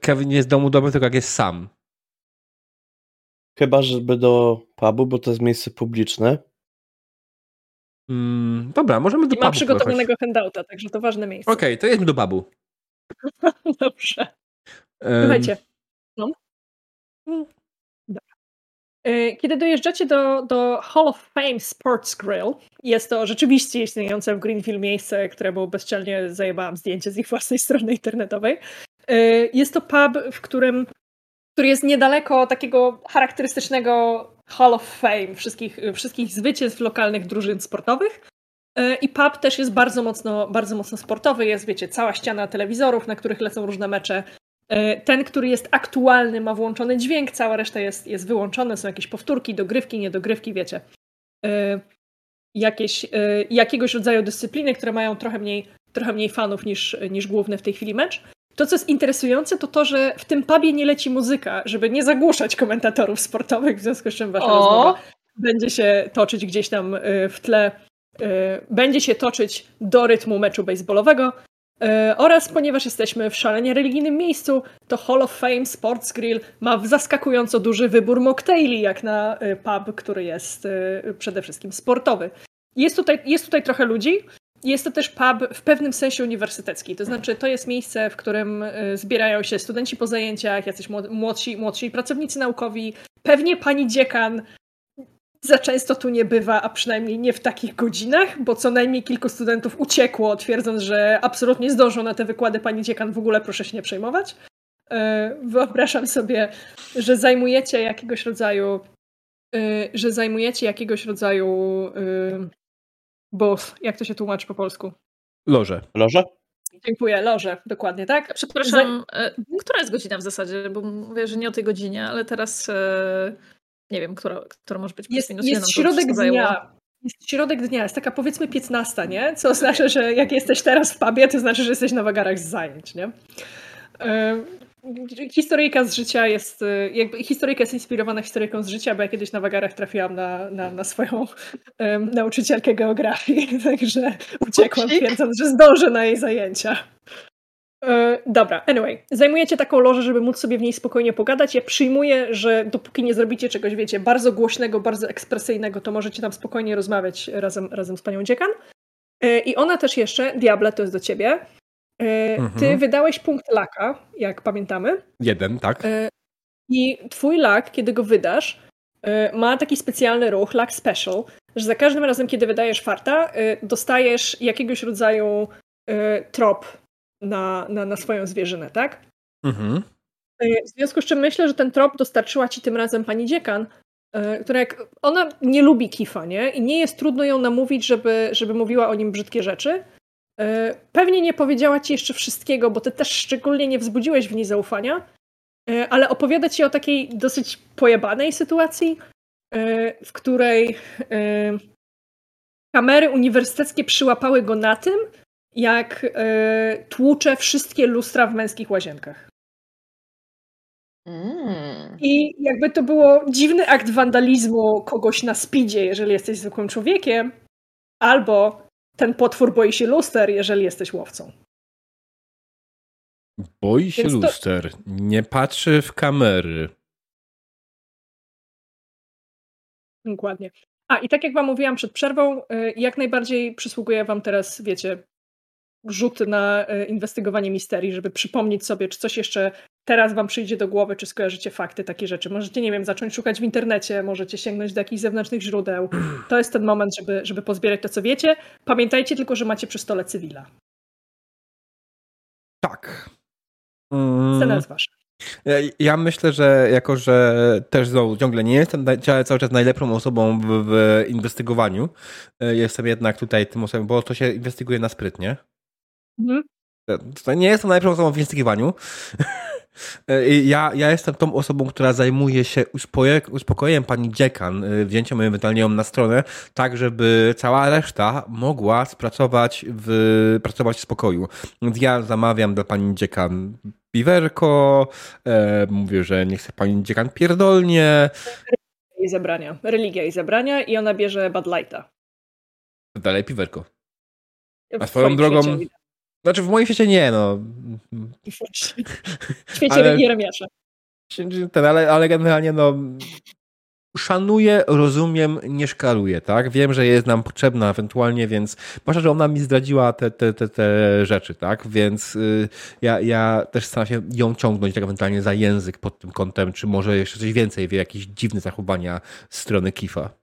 Kevin jest w domu dobry, tylko jak jest sam. Chyba, żeby do pubu, bo to jest miejsce publiczne. Mm, dobra, możemy do I pubu. Mam przygotowanego handouta, także to ważne miejsce. Okej, okay, to jedźmy do pubu. *laughs* Dobrze. Um... Słuchajcie. No. Y, kiedy dojeżdżacie do, do Hall of Fame Sports Grill, jest to rzeczywiście istniejące w Greenville miejsce, któremu bezczelnie zajebałam zdjęcie z ich własnej strony internetowej. Y, jest to pub, w którym, który jest niedaleko takiego charakterystycznego Hall of Fame wszystkich, wszystkich zwycięstw lokalnych drużyn sportowych. Y, I pub też jest bardzo mocno, bardzo mocno sportowy. Jest, wiecie, cała ściana telewizorów, na których lecą różne mecze. E, ten, który jest aktualny, ma włączony dźwięk, cała reszta jest, jest wyłączona, są jakieś powtórki, dogrywki, niedogrywki, wiecie. E, jakieś, e, jakiegoś rodzaju dyscypliny, które mają trochę mniej, trochę mniej fanów niż, niż główny w tej chwili mecz. To, co jest interesujące, to to, że w tym pubie nie leci muzyka, żeby nie zagłuszać komentatorów sportowych, w związku z czym wasza o! rozmowa będzie się toczyć gdzieś tam w tle, będzie się toczyć do rytmu meczu baseballowego, oraz ponieważ jesteśmy w szalenie religijnym miejscu, to Hall of Fame Sports Grill ma zaskakująco duży wybór mocktaili, jak na e, pub, który jest e, przede wszystkim sportowy. Jest tutaj, jest tutaj trochę ludzi. Jest to też pub w pewnym sensie uniwersytecki. To znaczy, to jest miejsce, w którym zbierają się studenci po zajęciach, jacyś młodsi, młodsi pracownicy naukowi, pewnie pani dziekan, za często tu nie bywa, a przynajmniej nie w takich godzinach, bo co najmniej kilku studentów uciekło, twierdząc, że absolutnie zdążą na te wykłady pani dziekan, w ogóle proszę się nie przejmować. E, wyobrażam sobie, że zajmujecie jakiegoś rodzaju, e, że zajmujecie jakiegoś rodzaju e, boss. Jak to się tłumaczy po polsku? Loże. Loże? Dziękuję, loże, dokładnie, tak? Przepraszam, Za... która jest godzina w zasadzie? Bo mówię, że nie o tej godzinie, ale teraz nie wiem, która, która może być jest, minus jest środek dnia. jest środek dnia, jest taka powiedzmy 15, nie? Co oznacza, że jak jesteś teraz w pubie, to znaczy, że jesteś na wagarach z zajęć, nie? Historyjka z życia jest, y, jakby historyjka jest inspirowana historyjką z życia, bo ja kiedyś na wagarach trafiłam na, na, na swoją um, nauczycielkę geografii, *laughs* także uciekłam twierdząc, że zdążę na jej zajęcia. E, dobra, anyway, zajmujecie taką lożę, żeby móc sobie w niej spokojnie pogadać. Ja przyjmuję, że dopóki nie zrobicie czegoś, wiecie, bardzo głośnego, bardzo ekspresyjnego, to możecie tam spokojnie rozmawiać razem, razem z panią dziekan. E, I ona też jeszcze, Diable, to jest do ciebie, E, ty mhm. wydałeś punkt laka, jak pamiętamy. Jeden, tak. I twój lak, kiedy go wydasz, ma taki specjalny ruch, lak special, że za każdym razem, kiedy wydajesz farta, dostajesz jakiegoś rodzaju trop na, na, na swoją zwierzynę, tak? Mhm. W związku z czym myślę, że ten trop dostarczyła ci tym razem pani dziekan, która jak, ona nie lubi kifa, nie? I nie jest trudno ją namówić, żeby, żeby mówiła o nim brzydkie rzeczy, E, pewnie nie powiedziała ci jeszcze wszystkiego, bo ty też szczególnie nie wzbudziłeś w niej zaufania, e, ale opowiada ci o takiej dosyć pojebanej sytuacji, e, w której kamery uniwersyteckie przyłapały go na tym, jak tłucze wszystkie lustra w męskich łazienkach. Mm. I jakby to było dziwny akt wandalizmu kogoś na speedzie, jeżeli jesteś zwykłym człowiekiem, albo ten potwór boi się luster, jeżeli jesteś łowcą. Boi się Więc luster, to... nie patrzy w kamery. Dokładnie. A i tak jak wam mówiłam przed przerwą, y, jak najbardziej przysługuje wam teraz, wiecie, rzut na y, inwestygowanie misterii, żeby przypomnieć sobie, czy coś jeszcze teraz wam przyjdzie do głowy, czy skojarzycie fakty, takie rzeczy. Możecie, nie wiem, zacząć szukać w internecie, możecie sięgnąć do jakichś zewnętrznych źródeł. *clears throat* To jest ten moment, żeby, żeby pozbierać to, co wiecie. Pamiętajcie tylko, że macie przy stole cywila. Tak. Scena jest wasza. Ja, ja, myślę, że jako, że też znowu ciągle nie jestem cały czas najlepszą osobą w, w inwestygowaniu, e, jestem jednak tutaj tym osobą, bo to się inwestyguje na sprytnie. Mhm. To nie jestem najlepszą osobą w inwestygowaniu. E, ja, ja jestem tą osobą, która zajmuje się uspokojeniem pani dziekan, e, wzięciem ewentualnie ją na stronę, tak żeby cała reszta mogła spracować w, pracować w spokoju. Więc ja zamawiam dla pani dziekan piwerko, e, mówię, że nie chce pani dziekan pierdolnie. Religia jej zabrania. Religia jej zabrania i ona bierze Bad Lighta. Dalej piwerko. A swoją drogą... znaczy w moim świecie nie, no. W świecie ale, Jeremiasza. Ten, ale, ale generalnie no szanuję, rozumiem, nie szkaluję, tak? Wiem, że jest nam potrzebna ewentualnie, więc może, że ona mi zdradziła te, te, te, te rzeczy, tak? Więc y, ja, ja też staram się ją ciągnąć tak ewentualnie za język pod tym kątem, czy może jeszcze coś więcej wie, jakieś dziwne zachowania strony Kifa.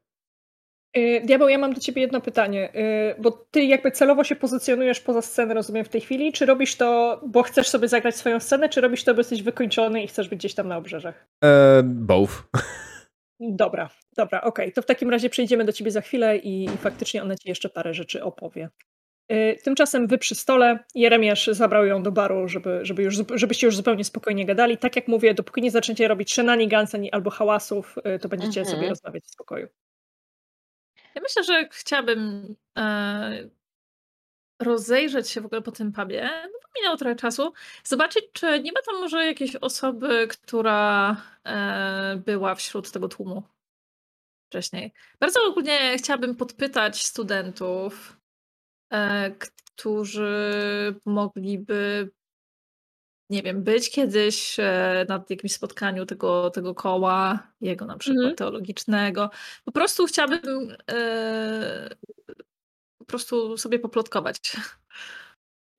Y, Diabeł, ja mam do ciebie jedno pytanie, y, bo ty jakby celowo się pozycjonujesz poza scenę, rozumiem, w tej chwili, czy robisz to, bo chcesz sobie zagrać swoją scenę, czy robisz to, bo jesteś wykończony i chcesz być gdzieś tam na obrzeżach? E, both. *laughs* Dobra, dobra, okej. Okay. To w takim razie przejdziemy do ciebie za chwilę i, i faktycznie ona ci jeszcze parę rzeczy opowie. Y, tymczasem wy przy stole, Jeremiasz zabrał ją do baru, żeby, żeby już, żebyście już zupełnie spokojnie gadali. Tak jak mówię, dopóki nie zaczniecie robić shenanigans albo hałasów, to będziecie mhm. sobie rozmawiać w spokoju. Ja myślę, że chciałabym e, rozejrzeć się w ogóle po tym pubie, no minęło trochę czasu, zobaczyć, czy nie ma tam może jakiejś osoby, która e, była wśród tego tłumu wcześniej. Bardzo ogólnie chciałabym podpytać studentów, e, którzy mogliby nie wiem, być kiedyś e, na jakimś spotkaniu tego, tego koła, jego na przykład mhm. teologicznego. Po prostu chciałabym e, po prostu sobie poplotkować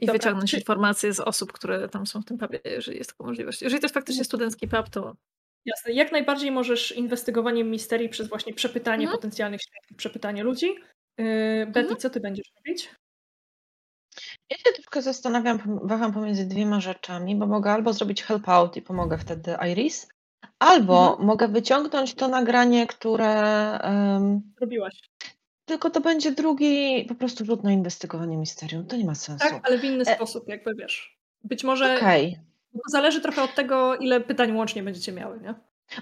i Dobra. wyciągnąć informacje z osób, które tam są w tym pubie, jeżeli jest taka możliwość. Jeżeli to jest faktycznie studencki pub, to Jasne. Jak najbardziej możesz inwestygowaniem misterii przez właśnie przepytanie mhm. potencjalnych świadków, przepytanie ludzi. Yy, Betty, mhm. co ty będziesz robić? Ja się tylko zastanawiam, waham pomiędzy dwiema rzeczami, bo mogę albo zrobić help out i pomogę wtedy Iris, albo mhm. mogę wyciągnąć to nagranie, które. Um, Robiłaś. Tylko to będzie drugi po prostu rzut na inwestygowanie misterium. To nie ma sensu. Tak, ale w inny e... sposób, jakby wiesz. Być może. Okay. Zależy trochę od tego, ile pytań łącznie będziecie miały, nie?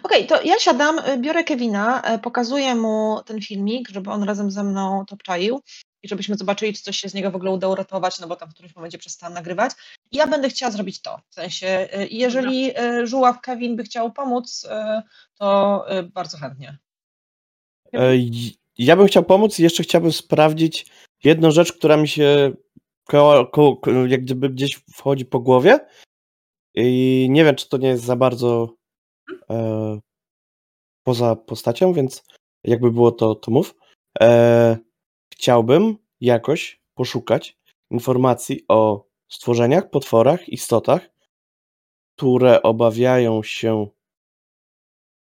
Okej, to ja siadam, biorę Kevina, e, pokazuję mu ten filmik, żeby on razem ze mną to obczaił i żebyśmy zobaczyli, czy coś się z niego w ogóle udało ratować, no bo tam w którymś momencie przestałam nagrywać. I ja będę chciała zrobić to. W sensie, y, jeżeli y, Żuław Kevin by chciał pomóc, y, to bardzo chętnie. E, Ja bym chciał pomóc i jeszcze chciałbym sprawdzić jedną rzecz, która mi się koło, koło, ko- jak gdyby gdzieś wchodzi po głowie. I nie wiem, czy to nie jest za bardzo e, poza postacią, więc jakby było to, to mów. E, chciałbym jakoś poszukać informacji o stworzeniach, potworach, istotach, które obawiają się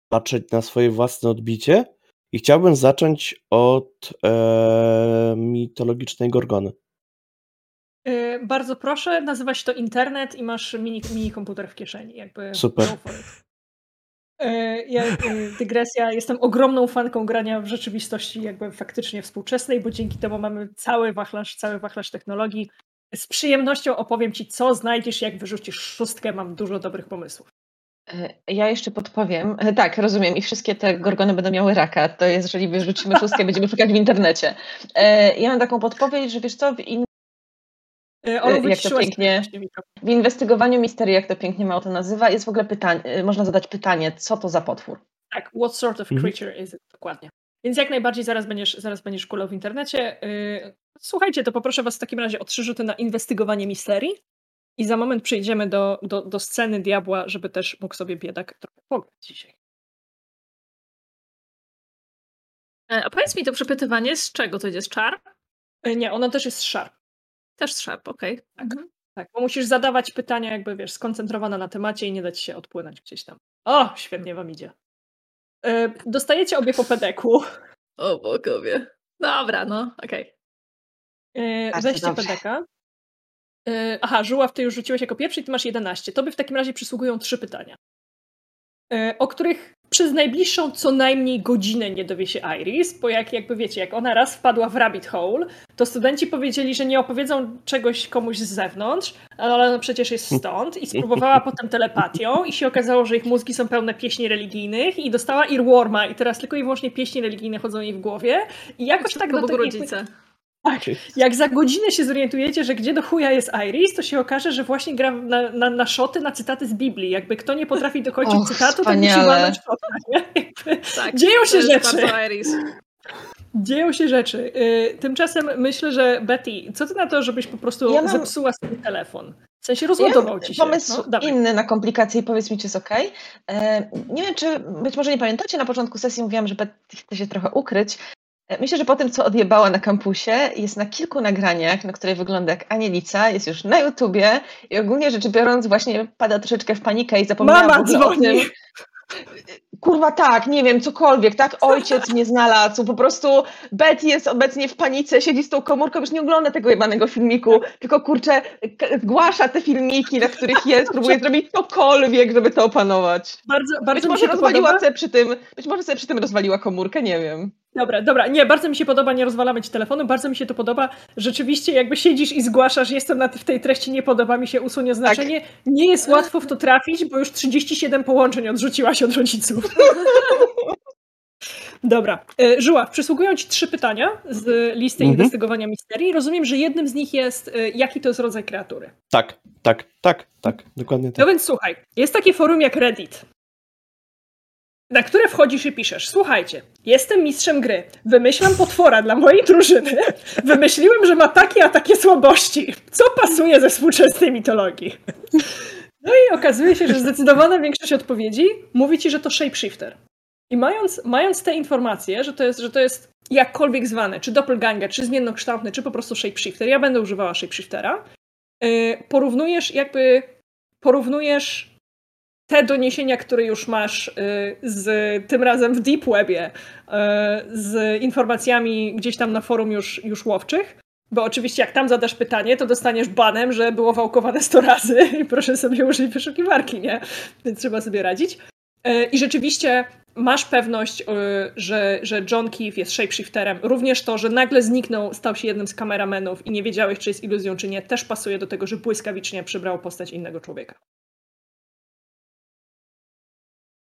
patrzeć na swoje własne odbicie i chciałbym zacząć od e, mitologicznej Gorgony. Y, Bardzo proszę, nazywa się to internet i masz mini, mini komputer w kieszeni. Jakby Super. Y, Ja, y, dygresja, jestem ogromną fanką grania w rzeczywistości jakby faktycznie współczesnej, bo dzięki temu mamy cały wachlarz, cały wachlarz technologii. Z przyjemnością opowiem Ci, co znajdziesz, jak wyrzucisz szóstkę. Mam dużo dobrych pomysłów. E, Ja jeszcze podpowiem. E, Tak, rozumiem. I wszystkie te gorgony będą miały raka. To jest, jeżeli wyrzucimy szóstkę, będziemy szukać w internecie. E, Ja mam taką podpowiedź, że wiesz co, w, in, Y, Olu, jak to pięknie- w inwestygowaniu misterii, jak to pięknie mało to nazywa, jest w ogóle pytanie, e, można zadać pytanie, co to za potwór? Tak, what sort of Mhm. creature is it? Dokładnie. Więc jak najbardziej zaraz będziesz, zaraz będziesz kulał w internecie. Y, Słuchajcie, to poproszę Was w takim razie o trzy rzuty na inwestygowanie misterii i za moment przejdziemy do, do, do sceny diabła, żeby też mógł sobie biedak trochę pograć dzisiaj. E, A powiedz mi to przepytywanie, z czego to jest czar? Y, Nie, ono też jest sharp. Też szarp, okej. Tak, tak, bo musisz zadawać pytania jakby, wiesz, skoncentrowana na temacie i nie dać się odpłynąć gdzieś tam. O, świetnie Wam idzie. Y, Dostajecie obie po pedeku. O bogowie. Dobra, no, okej. Yy, Bardzo weźcie dobrze. pedeka. Yy, aha, Żuław, ty już rzuciłeś jako pierwszy i ty masz 11. Tobie w takim razie przysługują trzy pytania, yy, o których przez najbliższą co najmniej godzinę nie dowie się Iris, bo jak jakby wiecie, jak ona raz wpadła w rabbit hole, to studenci powiedzieli, że nie opowiedzą czegoś komuś z zewnątrz, ale ona przecież jest stąd i spróbowała *laughs* potem telepatią i się okazało, że ich mózgi są pełne pieśni religijnych i dostała earworma i teraz tylko i wyłącznie pieśni religijne chodzą jej w głowie i jakoś tak do tego jakby- rodzice. Tak. Jak za godzinę się zorientujecie, że gdzie do chuja jest Iris, to się okaże, że właśnie gra na, na, na szoty, na cytaty z Biblii. Jakby kto nie potrafi dokończyć Och, cytatu, to musi walnąć szota. Tak, Dzieją się rzeczy. Dzieją się rzeczy. Yy, tymczasem myślę, że Betty, co ty na to, żebyś po prostu Ja mam- zepsuła swój telefon? W sensie rozładował ci się. Pomysł No, inny na komplikacje i powiedz mi, czy jest ok. Nie wiem, czy być może nie pamiętacie, na początku sesji mówiłam, że Betty chce się trochę ukryć. Myślę, że po tym, co odjebała na kampusie, jest na kilku nagraniach, na której wygląda jak Anielica, jest już na YouTubie i ogólnie rzecz biorąc właśnie pada troszeczkę w panikę i zapomniała Mama ogóle o tym. dzwoni. Kurwa tak, nie wiem, cokolwiek, tak? Ojciec mnie znalazł, po prostu Betty jest obecnie w panice, siedzi z tą komórką, już nie ogląda tego jebanego filmiku, tylko kurczę, zgłasza te filmiki, na których jest, próbuje zrobić cokolwiek, żeby to opanować. Bardzo, Być bardzo mi może się to rozwaliła podoba. sobie przy tym, być może sobie przy tym rozwaliła komórkę, nie wiem. Dobra, dobra, nie, bardzo mi się podoba, nie rozwalamy ci telefonu, bardzo mi się to podoba. Rzeczywiście, jakby siedzisz i zgłaszasz, jestem na w tej treści, nie podoba mi się, usuń oznaczenie. Nie jest łatwo w to trafić, bo już 37 połączeń odrzuciłaś od rodziców. *laughs* Dobra, e, Żuław, przysługują ci trzy pytania z listy Mhm. inwestygowania misterii. Rozumiem, że jednym z nich jest, e, jaki to jest rodzaj kreatury. Tak, tak, tak, tak, dokładnie No tak. więc słuchaj, jest takie forum jak Reddit, na które wchodzisz i piszesz, słuchajcie, jestem mistrzem gry, wymyślam potwora dla mojej drużyny, *laughs* wymyśliłem, że ma takie a takie słabości, co pasuje ze współczesnej mitologii. *laughs* No i okazuje się, że zdecydowana większość odpowiedzi mówi ci, że to shapeshifter. I mając, mając te informacje, że to, jest, że to jest jakkolwiek zwane, czy doppelganger, czy zmiennokształtny, czy po prostu shapeshifter, ja będę używała shapeshiftera, yy, porównujesz jakby porównujesz te doniesienia, które już masz y, z tym razem w Deep Webie, y, z informacjami gdzieś tam na forum już, już łowczych. Bo oczywiście jak tam zadasz pytanie, to dostaniesz banem, że było wałkowane 100 razy *laughs* i proszę sobie użyć wyszukiwarki, nie? Więc trzeba sobie radzić. Y, I rzeczywiście masz pewność, że, że John Keefe jest shapeshifterem. Również to, że nagle zniknął, stał się jednym z kameramenów i nie wiedziałeś, czy jest iluzją, czy nie, też pasuje do tego, że błyskawicznie przybrał postać innego człowieka.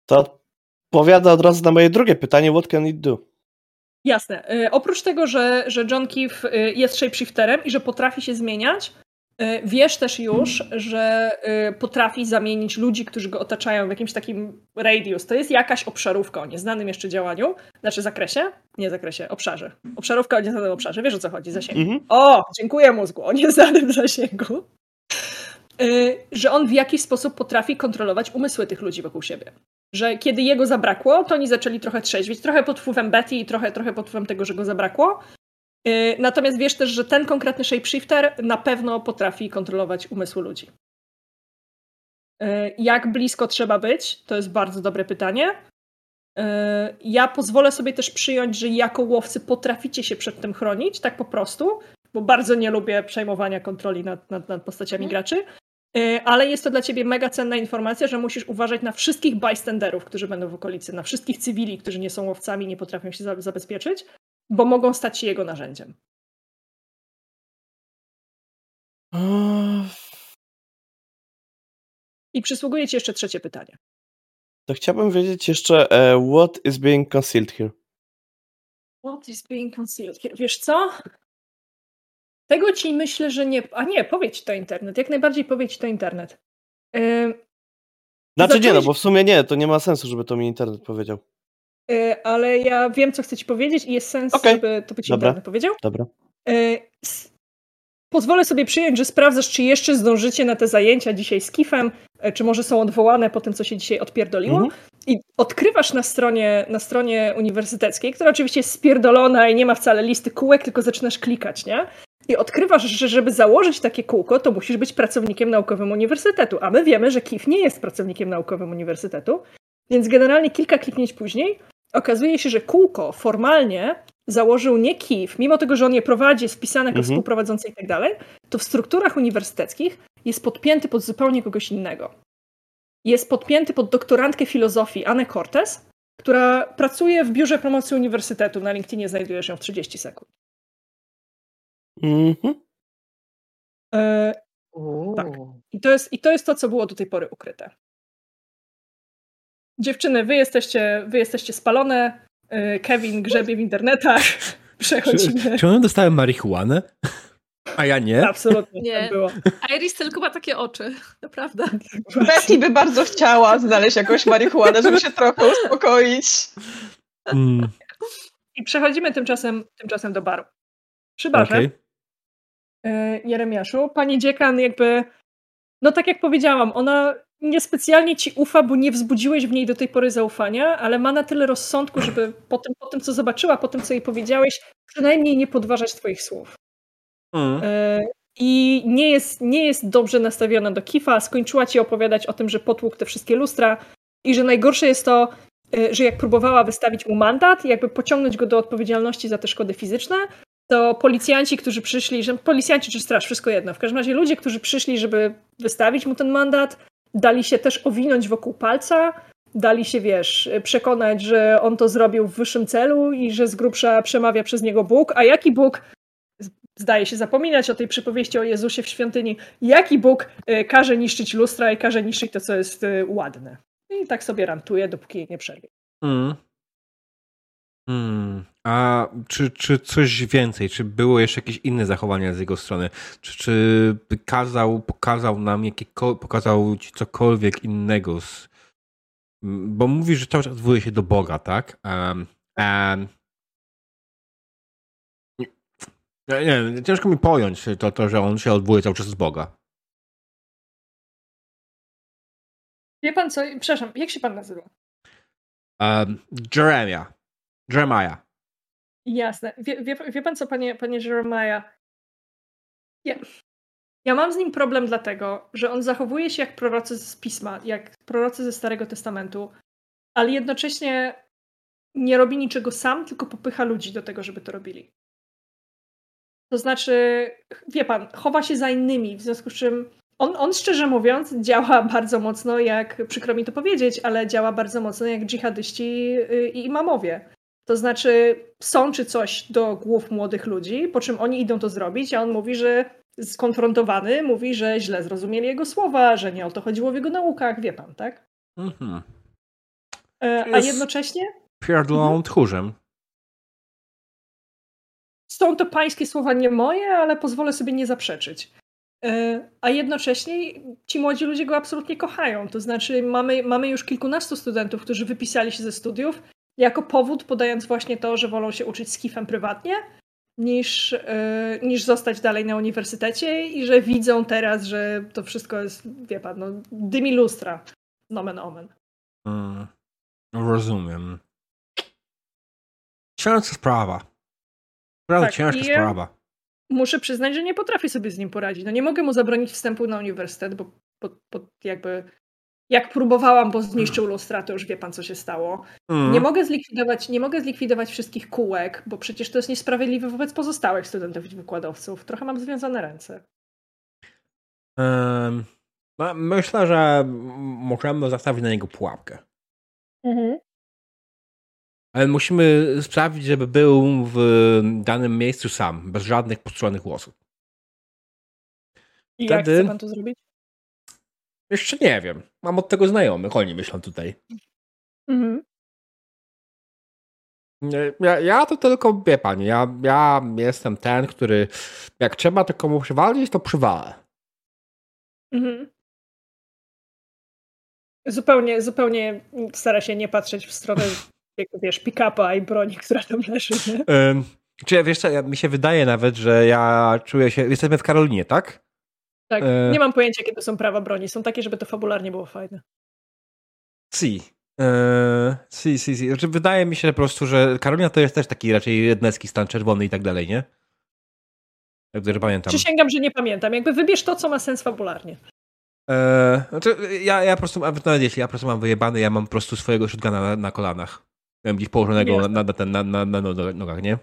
To odpowiada od razu na moje drugie pytanie, what can it do? Jasne. Y, oprócz tego, że, że John Keefe y, jest shapeshifterem i że potrafi się zmieniać, y, wiesz też już, że potrafi zamienić ludzi, którzy go otaczają w jakimś takim radius. To jest jakaś obszarówka o nieznanym jeszcze działaniu, znaczy zakresie, nie zakresie, obszarze. Obszarówka o nieznanym obszarze, wiesz o co chodzi, zasięgu. Mhm. O, dziękuję mózgu, o nieznanym zasięgu. Y, Że on w jakiś sposób potrafi kontrolować umysły tych ludzi wokół siebie. Że kiedy jego zabrakło, to oni zaczęli trochę trzeźwić, trochę pod wpływem Betty i trochę, trochę pod wpływem tego, że go zabrakło. Y, Natomiast wiesz też, że ten konkretny shapeshifter na pewno potrafi kontrolować umysły ludzi. Y, Jak blisko trzeba być? To jest bardzo dobre pytanie. Ja pozwolę sobie też przyjąć, że jako łowcy potraficie się przed tym chronić, tak po prostu, bo bardzo nie lubię przejmowania kontroli nad, nad, nad postaciami Mhm. graczy. Y, Ale jest to dla ciebie mega cenna informacja, że musisz uważać na wszystkich bystanderów, którzy będą w okolicy, na wszystkich cywili, którzy nie są łowcami, nie potrafią się za- zabezpieczyć, bo mogą stać się jego narzędziem. I przysługuje ci jeszcze trzecie pytanie. To chciałbym wiedzieć jeszcze, e, what is being concealed here? What is being concealed here? Wiesz co? Tego ci myślę, że nie. A nie, powiedz to internet. Jak najbardziej powiedz to internet. Yy, Znaczy nie, no Zacząłeś- bo w sumie nie, to nie ma sensu, żeby to mi internet powiedział. yy, ale ja wiem, co chcę ci powiedzieć i jest sens, Okej. żeby to być Dobra. internet powiedział. Dobra. Yy, pozwolę sobie przyjąć, że sprawdzasz, czy jeszcze zdążycie na te zajęcia dzisiaj z Kifem, yy, czy może są odwołane po tym, co się dzisiaj odpierdoliło. Mhm. I odkrywasz na stronie, na stronie uniwersyteckiej, która oczywiście jest spierdolona i nie ma wcale listy kółek, tylko zaczynasz klikać, nie? I odkrywasz, że żeby założyć takie kółko, to musisz być pracownikiem naukowym uniwersytetu. A my wiemy, że KIF nie jest pracownikiem naukowym uniwersytetu. Więc generalnie kilka kliknięć później okazuje się, że kółko formalnie założył nie KIF, mimo tego, że on je prowadzi, jest wpisany jako Mhm. współprowadzący i tak dalej, to w strukturach uniwersyteckich jest podpięty pod zupełnie kogoś innego jest podpięty pod doktorantkę filozofii Anę Cortez, która pracuje w biurze promocji uniwersytetu. Na LinkedInie znajdujesz ją w 30 sekund. Mhm. E. Tak. I to, jest, I to jest to, co było do tej pory ukryte. Dziewczyny, wy jesteście, wy jesteście spalone. E, Kevin grzebie w internetach. *laughs* Przechodzimy. Czy, czy one dostałem marihuanę? A ja nie? Absolutnie Nie. tak było. Iris tylko ma takie oczy. Naprawdę. Betty by bardzo chciała znaleźć jakąś marihuanę, żeby się trochę uspokoić. Mm, I przechodzimy tymczasem, tymczasem do baru. Przy barze okej. E, Jeremiaszu. Pani dziekan jakby, no tak jak powiedziałam, ona niespecjalnie ci ufa, bo nie wzbudziłeś w niej do tej pory zaufania, ale ma na tyle rozsądku, żeby po tym, po tym co zobaczyła, po tym, co jej powiedziałeś, przynajmniej nie podważać twoich słów. Mm. E, I nie jest, nie jest dobrze nastawiona do Kifa. Skończyła ci opowiadać o tym, że potłukł te wszystkie lustra i że najgorsze jest to, e, że jak próbowała wystawić mu mandat, jakby pociągnąć go do odpowiedzialności za te szkody fizyczne, to policjanci, którzy przyszli, że policjanci czy straż, wszystko jedno. W każdym razie ludzie, którzy przyszli, żeby wystawić mu ten mandat, dali się też owinąć wokół palca, dali się, wiesz, przekonać, że on to zrobił w wyższym celu i że z grubsza przemawia przez niego Bóg. A jaki Bóg? Zdaje się zapominać o tej przypowieści o Jezusie w świątyni. Jaki Bóg y, każe niszczyć lustra i każe niszczyć to, co jest y, ładne. I tak sobie rantuje, dopóki nie przerwie. Mm. Mm. A czy, czy coś więcej? Czy było jeszcze jakieś inne zachowania z jego strony? Czy, czy kazał, pokazał nam jakieko, pokazał ci cokolwiek innego? Z, bo mówisz, że cały czas odwołuje się do Boga, tak? Um, um, nie, nie, ciężko mi pojąć to, to, że on się odwołuje cały czas z Boga. Wie pan co? Przepraszam, jak się pan nazywa? Um, Jeremia. Jeremiah. Jasne. Wie, wie, wie pan co, panie, panie Jeremiah? Ja, ja mam z nim problem dlatego, że on zachowuje się jak prorocy z pisma, jak prorocy ze Starego Testamentu, ale jednocześnie nie robi niczego sam, tylko popycha ludzi do tego, żeby to robili. To znaczy, wie pan, chowa się za innymi, w związku z czym on, on szczerze mówiąc działa bardzo mocno, jak przykro mi to powiedzieć, ale działa bardzo mocno jak dżihadyści y, i imamowie. To znaczy, sączy coś do głów młodych ludzi, po czym oni idą to zrobić, a on mówi, że skonfrontowany, mówi, że źle zrozumieli jego słowa, że nie o to chodziło w jego naukach, wie pan, tak? Mhm. E, a jednocześnie Pierdolą Mhm. tchórzem. są to pańskie słowa nie moje, ale pozwolę sobie nie zaprzeczyć. E, A jednocześnie ci młodzi ludzie go absolutnie kochają. To znaczy, mamy, mamy już kilkunastu studentów, którzy wypisali się ze studiów, jako powód podając właśnie to, że wolą się uczyć z kifem prywatnie, niż, e, niż zostać dalej na uniwersytecie i że widzą teraz, że to wszystko jest, wie pan, no, dymi lustra. Nomen omen. Mm, rozumiem. Ciężka sprawa. Naprawdę Tak, ciężka sprawa. muszę przyznać, że nie potrafię sobie z nim poradzić. No nie mogę mu zabronić wstępu na uniwersytet, bo, bo, bo jakby jak próbowałam, bo zniszczył lustra, to już wie pan, co się stało. Mm. Nie mogę zlikwidować, nie mogę zlikwidować wszystkich kółek, bo przecież to jest niesprawiedliwe wobec pozostałych studentów i wykładowców. Trochę mam związane ręce. No, myślę, że możemy zastawić na niego pułapkę. Ale musimy sprawić, żeby był w danym miejscu sam, bez żadnych postrzelonych głosów. I jak chce pan to zrobić? Jeszcze nie wiem. Mam od tego znajomych, oni myślą tutaj. Mhm. Ja, ja to tylko, wie pani, ja, ja jestem ten, który jak trzeba to komu przywalić, to przywalę. Mhm. Zupełnie, zupełnie stara się nie patrzeć w stronę, jak *laughs* wiesz, pick-upa i broni, która tam leży. Nie? Ym, czy ja, wiesz co, ja, mi się wydaje nawet, że ja czuję się, jesteśmy w Karolinie, tak? Tak, E. nie mam pojęcia, kiedy są prawa broni. Są takie, żeby to fabularnie było fajne. Si. Eee, si, si, si. Znaczy, wydaje mi się po prostu, że Karolina to jest też taki raczej jednecki stan czerwony i tak dalej, nie? Jak dobrze pamiętam. Przysięgam, że nie pamiętam. Jakby wybierz to, co ma sens fabularnie. Eee, znaczy, ja, ja po prostu, nawet jeśli ja po prostu mam wyjebany, ja mam po prostu swojego shotguna na, na kolanach. Miałem gdzieś położonego na, Jasne. na, ten, na, na, na no- nogach, nie?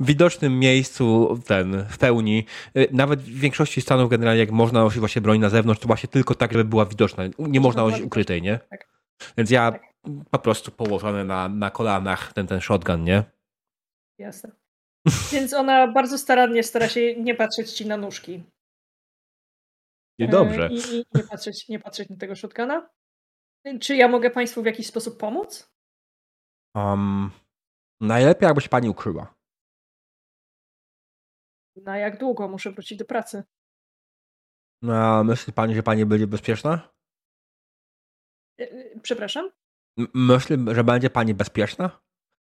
W widocznym miejscu, ten, w pełni, y, nawet w większości stanów generalnie, jak można nosić właśnie broń na zewnątrz, to właśnie tylko tak, żeby była widoczna. Nie można nosić ukrytej, nie? Tak. Więc ja Tak. po prostu położony na, na kolanach ten, ten shotgun, nie? Jasne. Więc ona bardzo starannie stara się nie patrzeć ci na nóżki. I dobrze. E, I, i nie, patrzeć, nie patrzeć na tego shotguna. Czy ja mogę Państwu w jakiś sposób pomóc? Um, najlepiej, jakby się pani ukryła. Na jak długo muszę wrócić do pracy? No, myśli pani, że pani będzie bezpieczna? E, e, Przepraszam? M- Myśli, że będzie pani bezpieczna?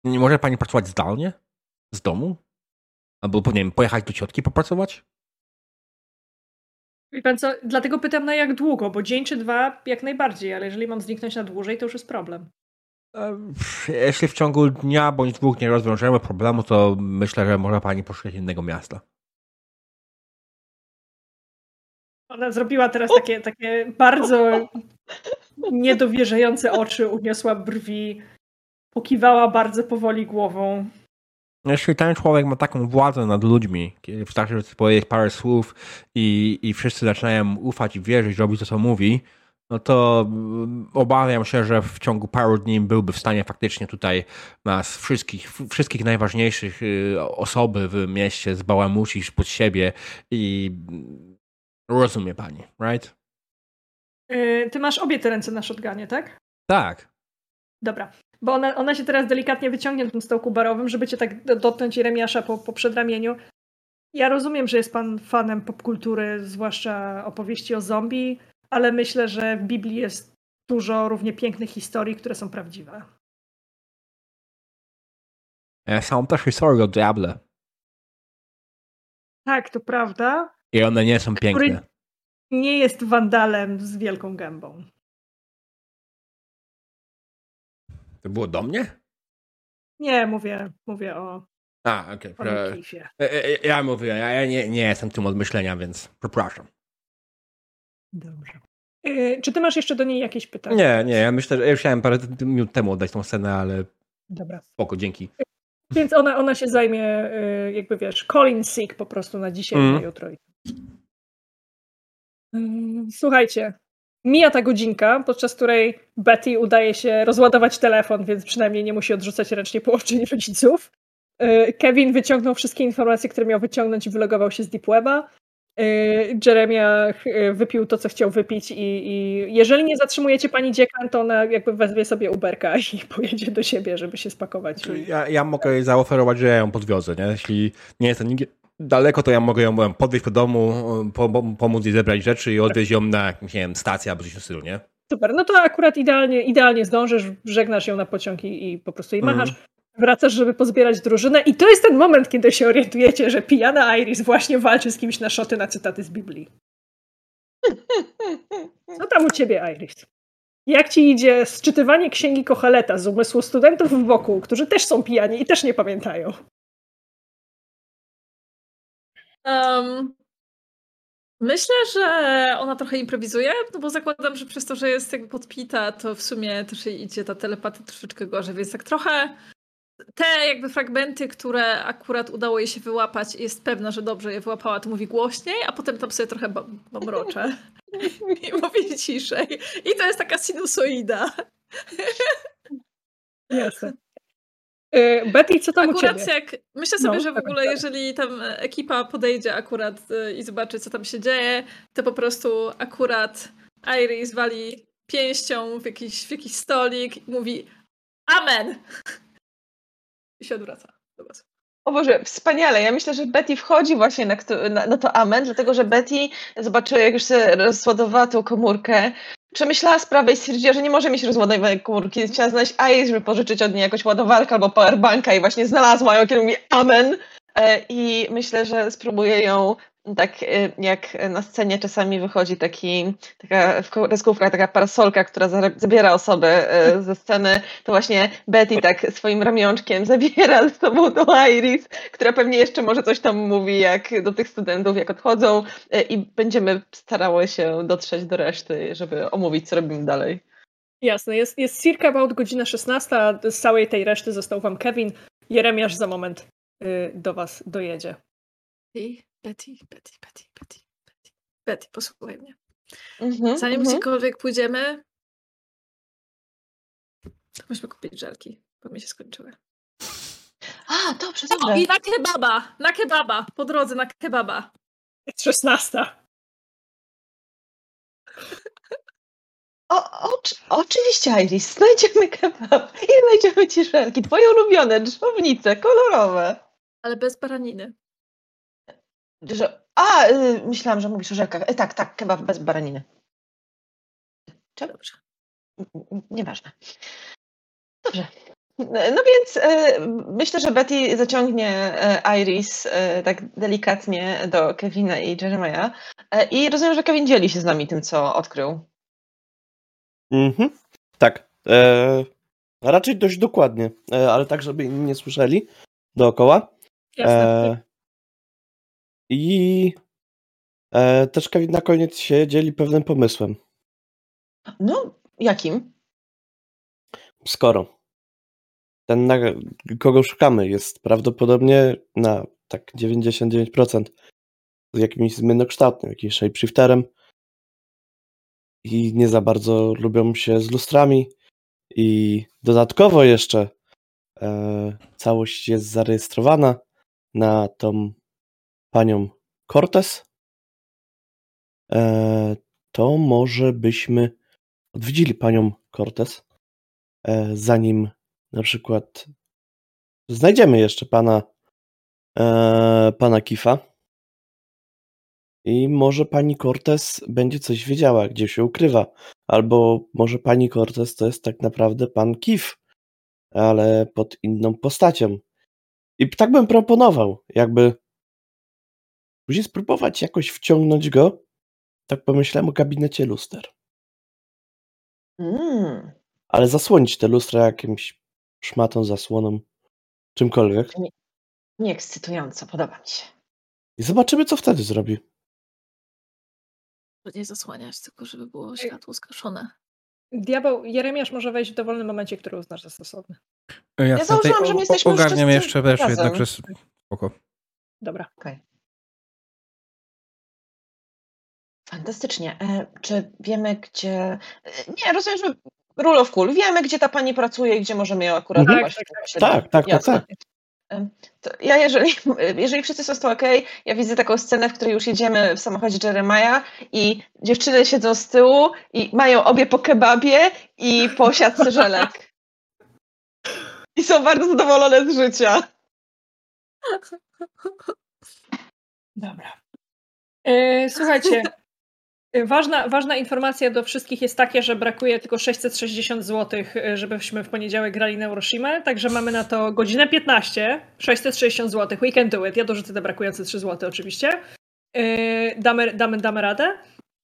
Nie może pani pracować zdalnie? Z domu? Albo, nie wiem, pojechać do ciotki popracować? Wie pan co, dlatego pytam na jak długo, bo dzień czy dwa jak najbardziej, ale jeżeli mam zniknąć na dłużej, to już jest problem. E, Jeśli w ciągu dnia bądź dwóch nie rozwiążemy problemu, to myślę, że może pani poszukać innego miasta. Ona zrobiła teraz takie, takie bardzo niedowierzające oczy, uniosła brwi, pokiwała bardzo powoli głową. Jeśli ten człowiek ma taką władzę nad ludźmi, kiedy wystarczy powiedzieć parę słów i, i wszyscy zaczynają ufać i wierzyć, robić to, co mówi, no to mm, obawiam się, że w ciągu paru dni byłby w stanie faktycznie tutaj nas wszystkich, wszystkich najważniejszych y, osoby w mieście zbałamucić pod siebie i rozumie pani, right? Yy, Ty masz obie te ręce na shotgunie, tak? Tak. Dobra. Bo ona, ona się teraz delikatnie wyciągnie na tym stołku barowym, żeby cię tak do- dotknąć Jeremiasza po, po przedramieniu. Ja rozumiem, że jest pan fanem popkultury, zwłaszcza opowieści o zombie, ale myślę, że w Biblii jest dużo równie pięknych historii, które są prawdziwe. E, Są też historie o diable Tak, to prawda. I one nie są piękne. Który nie jest wandalem z wielką gębą. To było do mnie? Nie, mówię, mówię o, A, okej. Okay. Cliffie. Ja mówię, ja, ja nie, nie jestem tym od myślenia, więc przepraszam. Dobrze. Yy, czy ty masz jeszcze do niej jakieś pytania? Nie, nie, ja myślę, że ja już chciałem parę minut temu oddać tą scenę, ale Dobra. spoko, dzięki. Więc ona, ona się zajmie, jakby wiesz, calling sick po prostu na dzisiaj i Mm. na jutro. Ym, Słuchajcie, mija ta godzinka, podczas której Betty udaje się rozładować telefon, więc przynajmniej nie musi odrzucać ręcznie połączeń *laughs* rodziców. Y, Kevin wyciągnął wszystkie informacje, które miał wyciągnąć i wylogował się z Deep Weba. y, Jeremiah y, wypił to, co chciał wypić i, i jeżeli nie zatrzymujecie pani dziekan, to ona jakby wezwie sobie Uberka *laughs* i pojedzie do siebie, żeby się spakować. Ja, ja mogę jej zaoferować, że ja ją podwiozę, nie? Jeśli nie jest to nigdzie daleko, to ja mogę ją podwieźć do domu, po, pomóc jej zebrać rzeczy i odwieźć ją na nie wiem, stację albo coś w stylu, nie? Super, no to akurat idealnie, idealnie zdążysz, żegnasz ją na pociąg i, i po prostu jej machasz. Mm. Wracasz, żeby pozbierać drużynę i to jest ten moment, kiedy się orientujecie, że pijana Iris właśnie walczy z kimś na szoty na cytaty z Biblii. Co tam u ciebie, Iris? Jak ci idzie sczytywanie księgi Kocheleta z umysłu studentów wokół, którzy też są pijani i też nie pamiętają? Um, myślę, że ona trochę improwizuje, no bo zakładam, że przez to, że jest jakby podpita, to w sumie też jej idzie ta telepatia troszeczkę gorzej, więc tak trochę te jakby fragmenty, które akurat udało jej się wyłapać i jest pewna, że dobrze je wyłapała, to mówi głośniej, a potem tam sobie trochę mamrocze *laughs* i mówi ciszej. I to jest taka sinusoida. Jasne. Y, Betty, co tam akurat u ciebie? jak myślę sobie, no, że w ogóle tak. jeżeli tam ekipa podejdzie akurat y, i zobaczy, co tam się dzieje, to po prostu akurat Iris wali pięścią w jakiś, w jakiś stolik i mówi Amen! I się odwraca do was. O Boże, wspaniale. Ja myślę, że Betty wchodzi właśnie na, na, na to amen, dlatego że Betty zobaczyła, jak już sobie rozładowała tą komórkę, przemyślała sprawę i stwierdziła, że nie może mieć rozładowanej komórki. Chciała znaleźć Ice, żeby pożyczyć od niej jakąś ładowarkę albo powerbanka i właśnie znalazła ją, kiedy mówi amen. E, I myślę, że spróbuję ją tak y, jak na scenie czasami wychodzi taki, taka w kreskówkach taka parasolka, która zabiera osobę y, ze sceny, to właśnie Betty tak swoim ramionczkiem zabiera ze sobą do Iris, która pewnie jeszcze może coś tam mówi jak do tych studentów, jak odchodzą y, i będziemy starały się dotrzeć do reszty, żeby omówić, co robimy dalej. Jasne, jest, jest circa about godzina 16, a z całej tej reszty został wam Kevin. Jeremiasz za moment do was dojedzie. I Betty, Betty, Betty, Betty, Betty, Betty, posłuchaj mnie. Mm-hmm, Zanim mm-hmm. gdziekolwiek pójdziemy, to musimy kupić żelki, bo mi się skończyły. A, dobrze, dobrze. O, I na kebaba, na kebaba, po drodze na kebaba. Jest szesnasta. O, o, oczywiście, Iris, znajdziemy kebab i znajdziemy ci żelki, twoje ulubione drzewnice, kolorowe. Ale bez baraniny. Że, a, y, myślałam, że mówisz o rzekach. E, tak, tak, kebab bez baraniny. Czy? Dobrze. Nieważne. Dobrze. No więc e, myślę, że Betty zaciągnie e, Iris e, tak delikatnie do Kevina i Jeremiah. E, I rozumiem, że Kevin dzieli się z nami tym, co odkrył. Mhm. Tak. E, raczej dość dokładnie, e, ale tak, żeby inni nie słyszeli dookoła. Jasne. I e, też Kevin na koniec się dzieli pewnym pomysłem. No, jakim? Skoro ten, na kogo szukamy, jest prawdopodobnie na tak 99% z jakimś zmiennokształtnym, jakimś shapeshifterem i nie za bardzo lubią się z lustrami i dodatkowo jeszcze e, całość jest zarejestrowana na tą panią Cortez, e, to może byśmy odwiedzili panią Cortez, e, zanim na przykład znajdziemy jeszcze pana, e, pana Kifa. I może pani Cortez będzie coś wiedziała, gdzie się ukrywa. Albo może pani Cortez to jest tak naprawdę pan Kif, ale pod inną postacią. I tak bym proponował, jakby Musi spróbować jakoś wciągnąć go. Tak pomyślałem o gabinecie luster. Mm. Ale zasłonić te lustra jakimś szmatą, zasłoną, czymkolwiek. Nie, nieekscytująco, podoba mi się. I zobaczymy, co wtedy zrobi. Nie zasłaniać, tylko żeby było światło skaszone. Diabeł, Jeremiasz może wejść w dowolnym momencie, który uznasz za stosowny. Ja, ja założyłam, że my jesteśmy Ogarniam jeszcze, wiesz, jednakże spoko. Dobra. Okay. Fantastycznie. E, czy wiemy, gdzie. E, nie, rozumiem, że rule of cool. Wiemy, gdzie ta pani pracuje i gdzie możemy ją akurat mhm. tak, tak, tak, tak, tak, tak. To ja jeżeli, *laughs* jeżeli wszyscy są z tym ok, ja widzę taką scenę, w której już jedziemy w samochodzie Jeremiah i dziewczyny siedzą z tyłu i mają obie po kebabie i po siatce żelek. I są bardzo zadowolone z życia. Dobra. E, słuchajcie, *laughs* ważna, ważna informacja do wszystkich jest taka, że brakuje tylko 660 zł, e, żebyśmy w poniedziałek grali na Euroshima, także mamy na to godzinę 15, 660 zł, we can do it. Ja dorzucę te brakujące 3 zł oczywiście. Damy, damy, damy radę.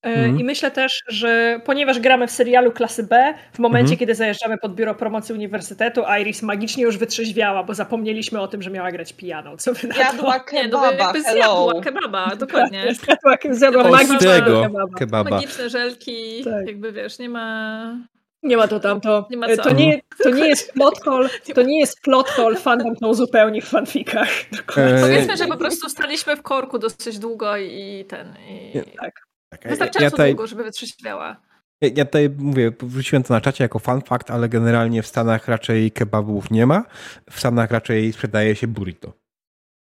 Mhm. I myślę też, że ponieważ gramy w serialu klasy B, w momencie, mhm. kiedy zajeżdżamy pod biuro promocji uniwersytetu, Iris magicznie już wytrzeźwiała, bo zapomnieliśmy o tym, że miała grać pijaną. Co wy na Jadła kebaba, Nie, zjadła kebaba, *laughs* dokładnie. *laughs* Zjadła, zjadła magicznego kebaba. kebaba. Magiczne żelki, tak. jakby wiesz, nie ma... Nie ma to tam, to, nie, ma to nie, to nie jest *laughs* plot hole, to nie jest plot hole, fandom to zupełnie w fanfikach. Eee. Powiedzmy, że po prostu staliśmy w korku dosyć długo i ten... I... Tak. Tak, Wystarczająco ja tutaj, długo, żeby wytrzeźwiała. Ja, ja tutaj mówię, wróciłem to na czacie jako fun fact, ale generalnie w Stanach raczej kebabów nie ma. W Stanach raczej sprzedaje się burrito.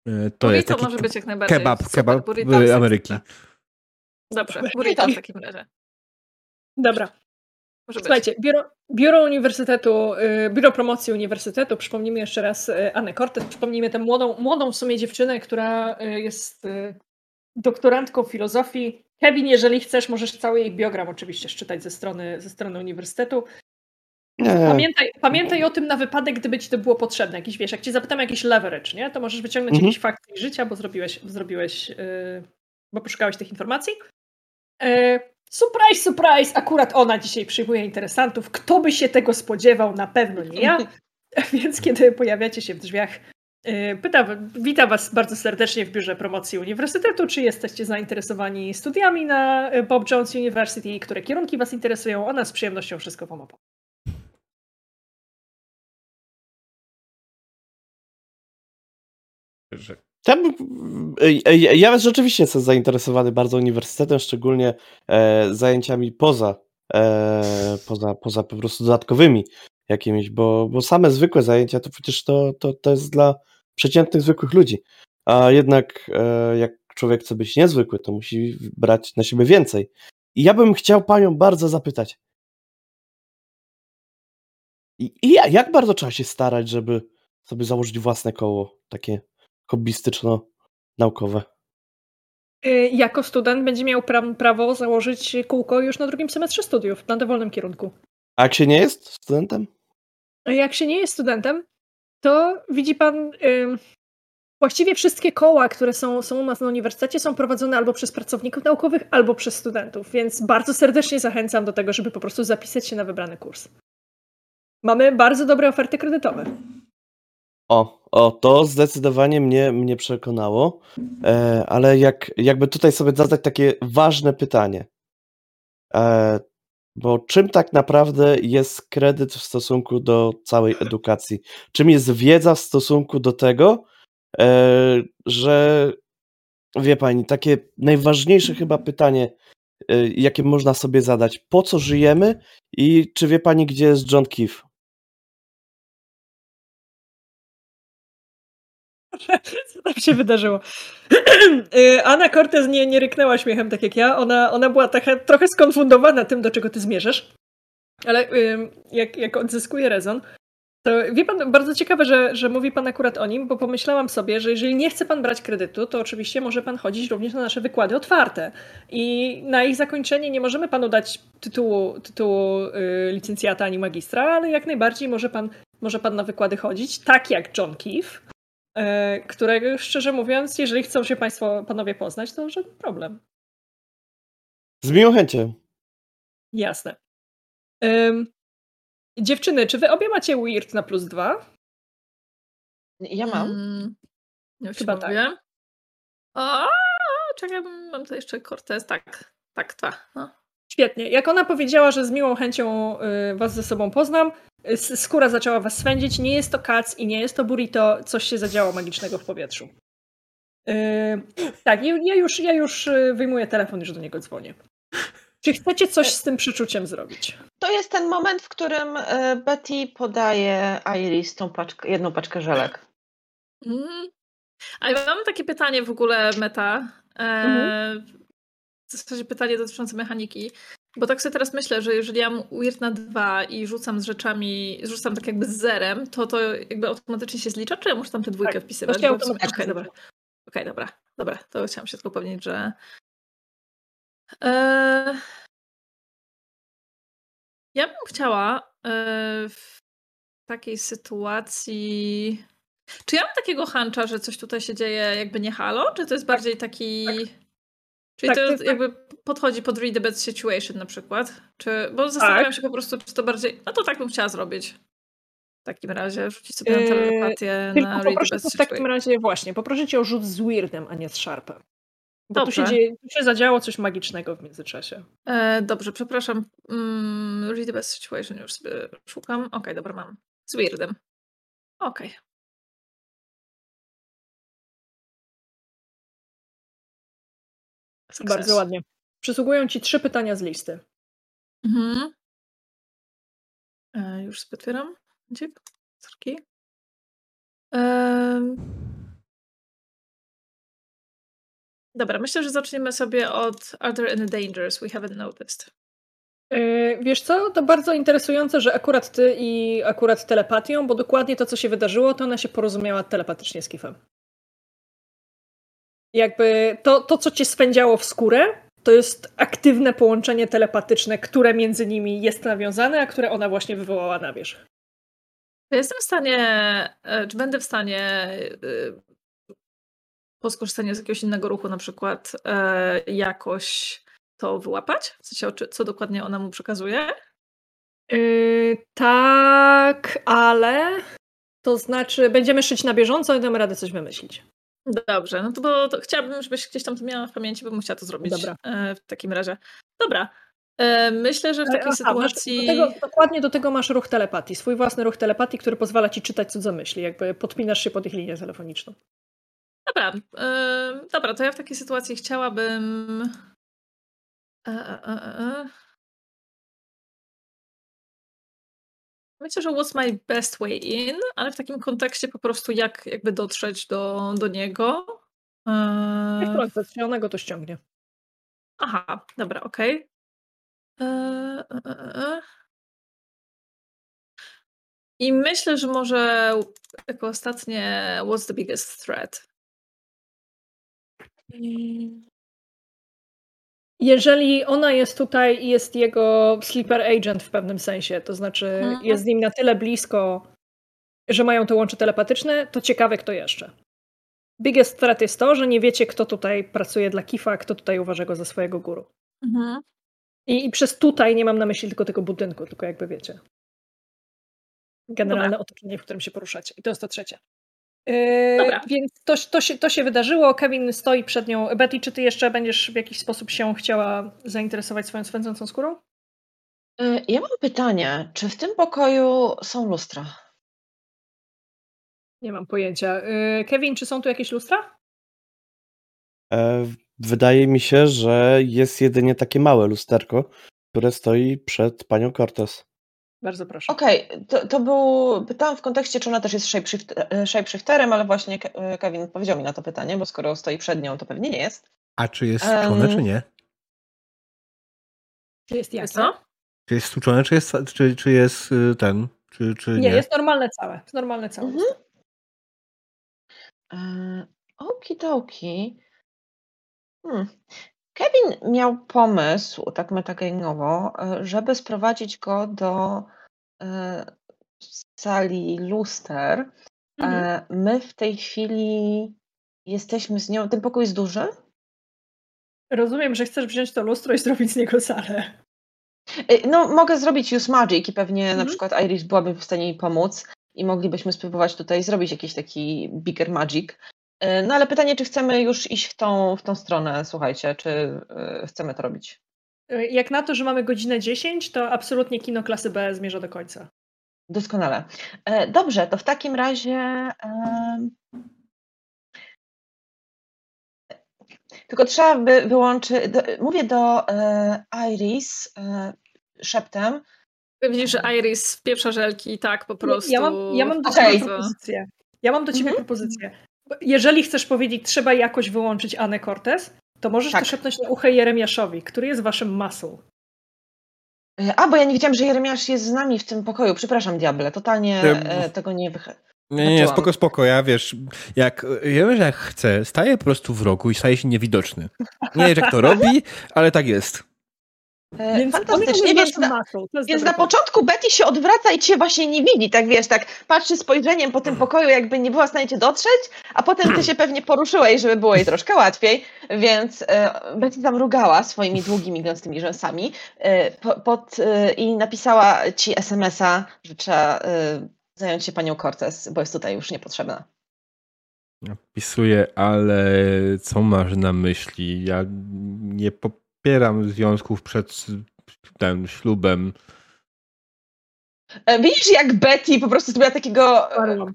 E, to burrito jest taki może być jak najbardziej. Kebab, super. kebab burrito Ameryki. Dobrze, burrito w takim razie. Dobra. Może Słuchajcie, biuro, biuro Uniwersytetu, y, Biuro Promocji Uniwersytetu, przypomnijmy jeszcze raz y, Anę Cortez, przypomnijmy tę młodą, młodą w sumie dziewczynę, która y, jest doktorantką filozofii. Kevin, jeżeli chcesz, możesz cały jej biogram oczywiście czytać ze strony, ze strony uniwersytetu. Pamiętaj, pamiętaj o tym na wypadek, gdyby ci to było potrzebne. Jakiś, wiesz, jak cię zapytam jakiś leverage, nie? to możesz wyciągnąć mhm. jakiś fakt życia, bo zrobiłeś, zrobiłeś yy, bo poszukałeś tych informacji. Yy, surprise, surprise! Akurat ona dzisiaj przyjmuje interesantów. Kto by się tego spodziewał? Na pewno nie ja. *laughs* Więc kiedy pojawiacie się w drzwiach pytam, witam Was bardzo serdecznie w biurze promocji Uniwersytetu. Czy jesteście zainteresowani studiami na e, Bob Jones University? Które kierunki Was interesują? Ona z przyjemnością wszystko Wam opowie. Ja, e, ja rzeczywiście jestem zainteresowany bardzo uniwersytetem, szczególnie e, zajęciami poza, e, poza, poza po prostu dodatkowymi jakimiś, bo, bo same zwykłe zajęcia to przecież to, to, to jest dla przeciętnych, zwykłych ludzi. A jednak e, jak człowiek chce być niezwykły, to musi brać na siebie więcej. I ja bym chciał panią bardzo zapytać. I, i jak bardzo trzeba się starać, żeby sobie założyć własne koło, takie hobbystyczno-naukowe? Y, jako student będzie miał pra prawo założyć kółko już na drugim semestrze studiów, na dowolnym kierunku. A jak się nie jest studentem? Jak się nie jest studentem, to widzi pan, właściwie wszystkie koła, które są, są u nas na uniwersytecie, są prowadzone albo przez pracowników naukowych, albo przez studentów, więc bardzo serdecznie zachęcam do tego, żeby po prostu zapisać się na wybrany kurs. Mamy bardzo dobre oferty kredytowe. O, o, to zdecydowanie mnie, mnie przekonało, e, ale jak, jakby tutaj sobie zadać takie ważne pytanie. E, bo czym tak naprawdę jest kredyt w stosunku do całej edukacji? Czym jest wiedza w stosunku do tego, e, że wie pani, takie najważniejsze chyba pytanie, e, jakie można sobie zadać, po co żyjemy i czy wie pani, gdzie jest John Keefe? *laughs* Co tam się wydarzyło? *clears throat* Y, Anna Cortez nie, nie ryknęła śmiechem tak jak ja. Ona, ona była taka, trochę skonfundowana tym, do czego ty zmierzasz. Ale jak, jak odzyskuje rezon, to wie pan, bardzo ciekawe, że, że mówi pan akurat o nim, bo pomyślałam sobie, że jeżeli nie chce pan brać kredytu, to oczywiście może pan chodzić również na nasze wykłady otwarte. I na ich zakończenie nie możemy panu dać tytułu, tytułu y, licencjata ani magistra, ale jak najbardziej może pan, może pan na wykłady chodzić, tak jak John Keefe którego szczerze mówiąc, jeżeli chcą się Państwo, panowie poznać, to żaden problem. Z miłą chęcią. Jasne. Um, dziewczyny, czy wy obie macie Weird na plus dwa? Ja mam. Mm, Chyba tak. O, czekaj, mam tu jeszcze Cortez. Tak, tak, tak. No. Świetnie. Jak ona powiedziała, że z miłą chęcią y, was ze sobą poznam, skóra zaczęła was swędzić, nie jest to kac i nie jest to burrito, coś się zadziało magicznego w powietrzu. Yy, tak, ja już, ja już y, wyjmuję telefon, już do niego dzwonię. Czy chcecie coś z tym przeczuciem zrobić? To jest ten moment, w którym y, Betty podaje Iris tą paczkę, jedną paczkę żelek. Mm. A ja mam takie pytanie w ogóle meta. E, Mhm. W zasadzie pytanie dotyczące mechaniki. Bo tak sobie teraz myślę, że jeżeli ja mam weird na dwa i rzucam z rzeczami, rzucam tak jakby z zerem, to to jakby automatycznie się zlicza, czy ja muszę tam tę dwójkę Tak, wpisywać? Okej, dobra. zlicza. Okej, dobra, dobra. To chciałam się tylko upewnić, że. Eee... Ja bym chciała e, w takiej sytuacji. Czy ja mam takiego huncha, że coś tutaj się dzieje jakby nie halo? Czy to jest bardziej taki. Czyli Tak, to jest tak. jakby podchodzi pod read the bad situation na przykład? Czy... Bo zastanawiam Tak. się po prostu, czy to bardziej. No to tak bym chciała zrobić. W takim razie rzucić sobie na Yy, telepatię na read the to w takim razie właśnie, poproszę cię o rzut z Weirdem, a nie z Sharpem. Bo tu się, Dobrze. dzieje, tu się zadziało coś magicznego w międzyczasie. E, dobrze, przepraszam. Mm, read the best situation już sobie szukam. Okej, dobra, mam. Z weirdem. Okej. Success. Bardzo ładnie. Przysługują ci trzy pytania z listy. Mhm. E, już sobie otwieram. Dzik. Sorki. Em. Dobra, myślę, że zaczniemy sobie od Are there any dangers we haven't noticed? Yy, Wiesz co, to bardzo interesujące, że akurat ty i akurat telepatią, bo dokładnie to, co się wydarzyło, to ona się porozumiała telepatycznie z Kifem. Jakby to, to, co cię swędziało w skórę, to jest aktywne połączenie telepatyczne, które między nimi jest nawiązane, a które ona właśnie wywołała na wierzch. Jestem w stanie, e, czy będę w stanie e, po skorzystaniu z jakiegoś innego ruchu na przykład e, jakoś to wyłapać? W sensie, co dokładnie ona mu przekazuje? Yy, tak, ale to znaczy będziemy szyć na bieżąco i damy radę coś wymyślić. Dobrze, no to bo to chciałabym, żebyś gdzieś tam to miała w pamięci, bo bym chciała to zrobić Dobra. e, w takim razie. Dobra. E, myślę, że w takiej Aha, sytuacji... Do tego, dokładnie do tego masz ruch telepatii, swój własny ruch telepatii, który pozwala ci czytać cudze myśli, jakby podpinasz się pod ich linię telefoniczną. Dobra, e, dobra, to ja w takiej sytuacji chciałabym. E, e, e, Myślę, że what's my best way in, ale w takim kontekście po prostu jak jakby dotrzeć do, do niego. E, Jak wtrącę się, ona go to ściągnie. aha, dobra, okej. E, e, e, e. I myślę, że może jako ostatnie what's the biggest threat? Jeżeli ona jest tutaj i jest jego sleeper agent w pewnym sensie, to znaczy Mhm. jest z nim na tyle blisko, że mają to łącze telepatyczne, to ciekawe kto jeszcze. Biggest threat jest to, że nie wiecie kto tutaj pracuje dla Kifa, kto tutaj uważa go za swojego guru. Mhm. I, I przez tutaj nie mam na myśli tylko tego budynku, tylko jakby wiecie. Generalne otoczenie, w którym się poruszacie. I to jest to trzecie. Yy, Dobra. Więc to, to, się, to się wydarzyło. Kevin stoi przed nią. Betty, czy ty jeszcze będziesz w jakiś sposób się chciała zainteresować swoją swędzącą skórą? Y, Ja mam pytanie, czy w tym pokoju są lustra? Nie mam pojęcia. Yy, Kevin, czy są tu jakieś lustra? E, wydaje mi się, że jest jedynie takie małe lusterko, które stoi przed panią Cortez. Bardzo proszę. Okej, to, to był. Pytałam w kontekście, czy ona też jest e, shapeshifterem, ale właśnie e, Kevin powiedział mi na to pytanie, bo skoro stoi przed nią, to pewnie nie jest. A czy jest Em, stuczone, czy nie? Czy jest jakie? co? Czy jest stuczone, czy jest, czy, czy jest y, ten, czy, czy nie? Nie, jest normalne całe. Jest normalne całe. Mhm. E, Okidoki. Hmm. Kevin miał pomysł, tak metagame'owo, e, żeby sprowadzić go do e, sali luster. Mhm. E, My w tej chwili jesteśmy z nią. Ten pokój jest duży? Rozumiem, że chcesz wziąć to lustro i zrobić z niego salę. No, mogę zrobić Use Magic i pewnie na Mhm. przykład Iris byłaby w stanie mi pomóc i moglibyśmy spróbować tutaj zrobić jakiś taki bigger magic. E, No ale pytanie, czy chcemy już iść w tą, w tą stronę, słuchajcie, czy e, chcemy to robić? Yy, Jak na to, że mamy godzinę 10, to absolutnie kino klasy B zmierza do końca. Doskonale. E, Dobrze, to w takim razie. Tylko trzeba by wyłączyć. Mówię do e, Iris e, szeptem. Widzisz, że Iris pieprza żelki i tak po prostu. Ja mam, ja mam do Okej. ciebie propozycję. Ja mam do ciebie Mhm. propozycję. Jeżeli chcesz powiedzieć, trzeba jakoś wyłączyć Anę Cortez, to możesz Tak. to szepnąć na ucho Jeremiaszowi, który jest waszym muscle. E, A, bo ja nie wiedziałam, że Jeremiasz jest z nami w tym pokoju. Przepraszam, diable, totalnie e, tego nie wychę. Nie, nie, Zaczęłam. spoko, spoko, ja wiesz, jak, ja wiem, że jak chcę, staję po prostu w rogu i staje się niewidoczny. Nie wiem, jak to robi, ale tak jest. E, Więc Fantastycznie, waszym na, więc na początku Betty się odwraca i cię właśnie nie widzi, tak wiesz, tak patrzy spojrzeniem po tym pokoju, jakby nie była w stanie cię dotrzeć, a potem ty się *clears throat* pewnie poruszyłeś, żeby było jej troszkę łatwiej, więc e, Betty tam rugała swoimi długimi, gęstymi rzęsami e, po, pod, e, i napisała ci SMS-a, że trzeba e, zająć się panią Cortez, bo jest tutaj już niepotrzebna. Napisuję, ale co masz na myśli? Ja nie popieram związków przed tym ślubem. E, Widzisz, jak Betty po prostu zrobiła takiego. e,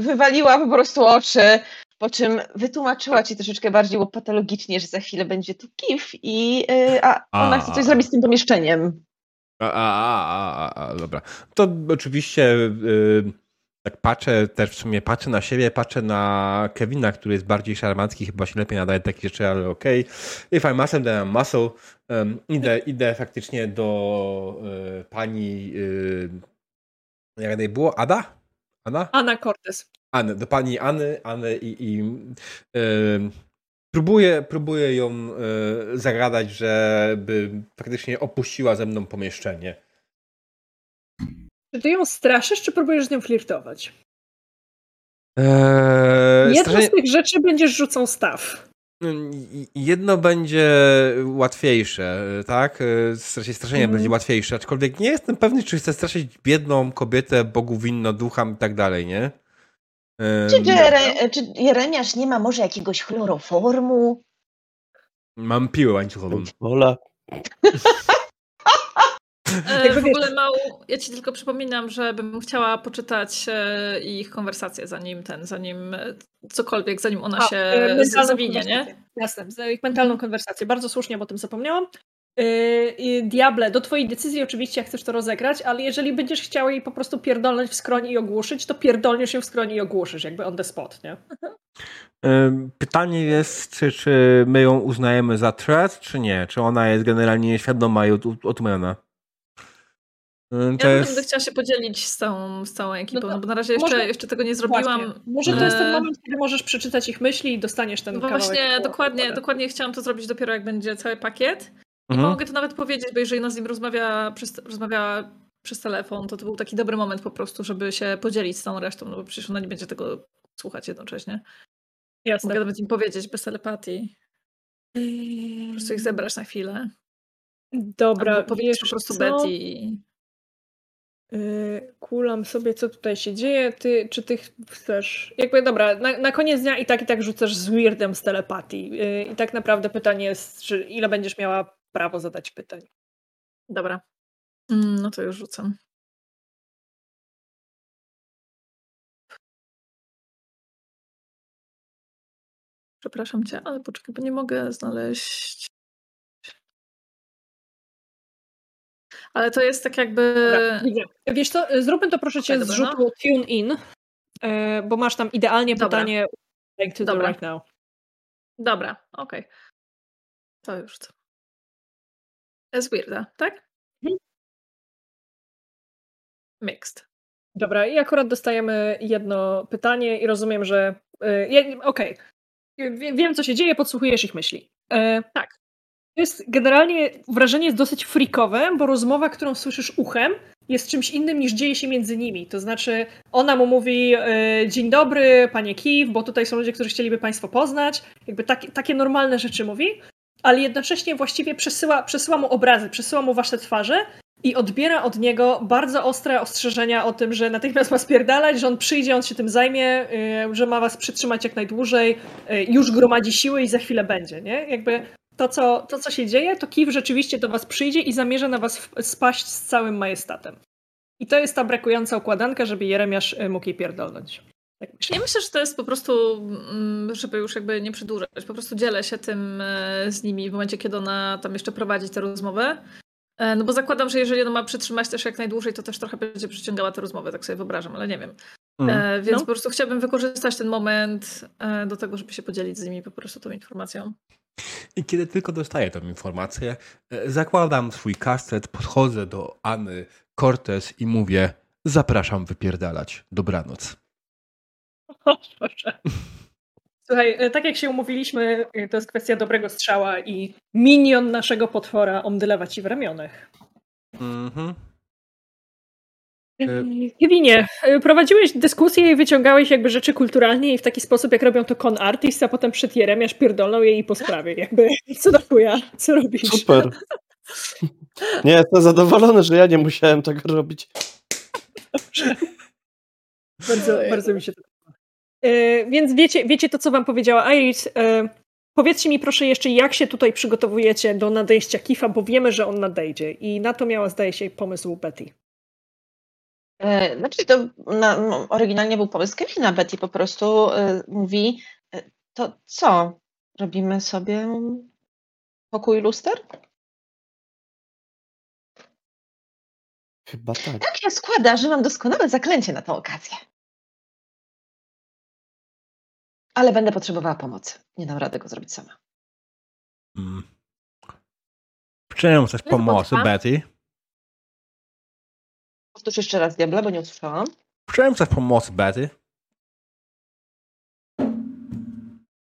wywaliła po prostu oczy, po czym wytłumaczyła ci troszeczkę bardziej patologicznie, że za chwilę będzie tu kif i y, a ona A. chce coś zrobić z tym pomieszczeniem. A, a, a, a, a dobra. To oczywiście y, tak patrzę też w sumie, patrzę na siebie, patrzę na Kevina, który jest bardziej szarmancki, chyba się lepiej nadaje takie rzeczy, ale okej. If I'm muscle, then I'm muscle. Um, idę, idę faktycznie do y, pani, y, jak tutaj było? Ada? Ada? Anna Cortez. Anny, do pani Anny, Anny i, i y, próbuję, próbuję ją y, zagadać, żeby faktycznie opuściła ze mną pomieszczenie. Czy ty ją straszysz, czy próbujesz z nią flirtować? Eee, Jedną straszenie- z tych rzeczy będziesz rzucą staw. I- Jedno będzie łatwiejsze, tak? E, Straszenie, straszenie Mhm. będzie łatwiejsze, aczkolwiek nie jestem pewny, czy chcę straszyć biedną kobietę, Bogu winno, ducham i tak dalej, nie? Em, Czy, Jere, czy Jeremiasz nie ma może jakiegoś chloroformu? Mam piłę łańcuchową. Ola. *laughs* E, w ogóle mał, ja ci tylko przypominam, że bym chciała poczytać e, ich konwersację, zanim ten, zanim e, cokolwiek, zanim ona A, się zawinie, nie? Jasne, z ich mentalną konwersację. Bardzo słusznie, bo o tym zapomniałam. Yy, Diable, do twojej decyzji oczywiście, jak chcesz to rozegrać, ale jeżeli będziesz chciał jej po prostu pierdolnąć w skroń i ogłuszyć, to pierdolniesz ją w skroń i ogłuszysz, jakby on the spot, nie? Pytanie jest, czy, czy my ją uznajemy za threat, czy nie? Czy ona jest generalnie nieświadoma i? Em, To Ja jest... będę chciała się podzielić z całą, z całą ekipą, No to no bo na razie jeszcze, może- jeszcze tego nie zrobiłam. Właśnie. Może to jest ten moment, kiedy możesz przeczytać ich myśli i dostaniesz ten No kawałek. właśnie, po- dokładnie, po- dokładnie chciałam to zrobić dopiero jak będzie cały pakiet. I Mhm. mogę to nawet powiedzieć, bo jeżeli ona z nim rozmawia przez, rozmawia przez telefon, to to był taki dobry moment po prostu, żeby się podzielić z tą resztą, no bo przecież ona nie będzie tego słuchać jednocześnie. Jasne. Mogę nawet im powiedzieć bez telepatii. Po prostu ich zebrać na chwilę. Dobra, Albo powiedzieć wiesz po prostu co? Betty. Yy, kulam sobie, co tutaj się dzieje. Ty, czy ty chcesz. Jakby dobra, na, na koniec dnia i tak i tak rzucasz z weirdem z telepatii. Yy, I tak naprawdę pytanie jest, czy ile będziesz miała prawo zadać pytań. Dobra. Mm, No to już rzucam. Przepraszam cię, ale poczekaj, bo nie mogę znaleźć. Ale to jest tak jakby. Dobra. Wiesz co, zróbmy to proszę cię Okej, z dobra, rzutu tune in, yy, bo masz tam idealnie Dobra. pytanie like to Dobra. right now. Dobra, okej. To już. To jest weirda, tak? Mhm. Mixed. Dobra, i akurat dostajemy jedno pytanie i rozumiem, że. Yy, ja- Okej. Wie- Wiem, co się dzieje, podsłuchujesz ich myśli. Yy, Tak. Jest generalnie wrażenie jest dosyć freakowe, bo rozmowa, którą słyszysz uchem, jest czymś innym niż dzieje się między nimi. To znaczy, ona mu mówi: e, Dzień dobry, panie Kiw, bo tutaj są ludzie, którzy chcieliby państwo poznać. Jakby takie, takie normalne rzeczy mówi, ale jednocześnie właściwie przesyła, przesyła mu obrazy, przesyła mu wasze twarze i odbiera od niego bardzo ostre ostrzeżenia o tym, że natychmiast ma spierdalać, że on przyjdzie, on się tym zajmie, e, że ma was przytrzymać jak najdłużej, e, już gromadzi siły i za chwilę będzie, nie? Jakby to co, to, co się dzieje, to Kiw rzeczywiście do was przyjdzie i zamierza na was spaść z całym majestatem. I to jest ta brakująca układanka, żeby Jeremiasz y, mógł jej pierdolnąć. Tak myślę. Ja myślę, że to jest po prostu, mm, żeby już jakby nie przedłużać, po prostu dzielę się tym e, z nimi w momencie, kiedy ona tam jeszcze prowadzi tę rozmowę. E, No bo zakładam, że jeżeli ona ma przytrzymać też jak najdłużej, to też trochę będzie przyciągała tę rozmowę, tak sobie wyobrażam, ale nie wiem. Mm. więc no. po prostu chciałabym wykorzystać ten moment do tego, żeby się podzielić z nimi po prostu tą informacją. I kiedy tylko dostaję tę informację, zakładam swój kaset, podchodzę do Anny Cortez i mówię: Zapraszam wypierdalać. Dobranoc. *laughs* O Boże. Słuchaj, e, tak jak się umówiliśmy, e, to jest kwestia dobrego strzała i minion naszego potwora omdylewa ci w ramionach. Mhm. E, Kevinie, prowadziłeś dyskusję i wyciągałeś jakby rzeczy kulturalnie i w taki sposób, jak robią to con artist, a potem przed Jeremiasz pierdolną jej po sprawie. Jakby, co do chuja, co robisz? Super. Nie, jestem zadowolony, że ja nie musiałem tego robić. Bardzo, bardzo mi się to E, więc wiecie, wiecie to, co wam powiedziała Iris. E, powiedzcie mi proszę jeszcze, jak się tutaj przygotowujecie do nadejścia Kifa, bo wiemy, że on nadejdzie. I na to miała, zdaje się, pomysł Betty. E, znaczy, to na, oryginalnie był pomysł Kevina. Betty po prostu mówi, to co? Robimy sobie pokój luster? Chyba tak. Tak się składa, że mam doskonałe zaklęcie na tę okazję. ale będę potrzebowała pomocy. Nie dam rady go zrobić sama. Hmm. Czemu chcesz pomocy, Betty? Powtórz jeszcze raz, Diabla, bo nie usłyszałam. Czemu chcesz pomocy, Betty?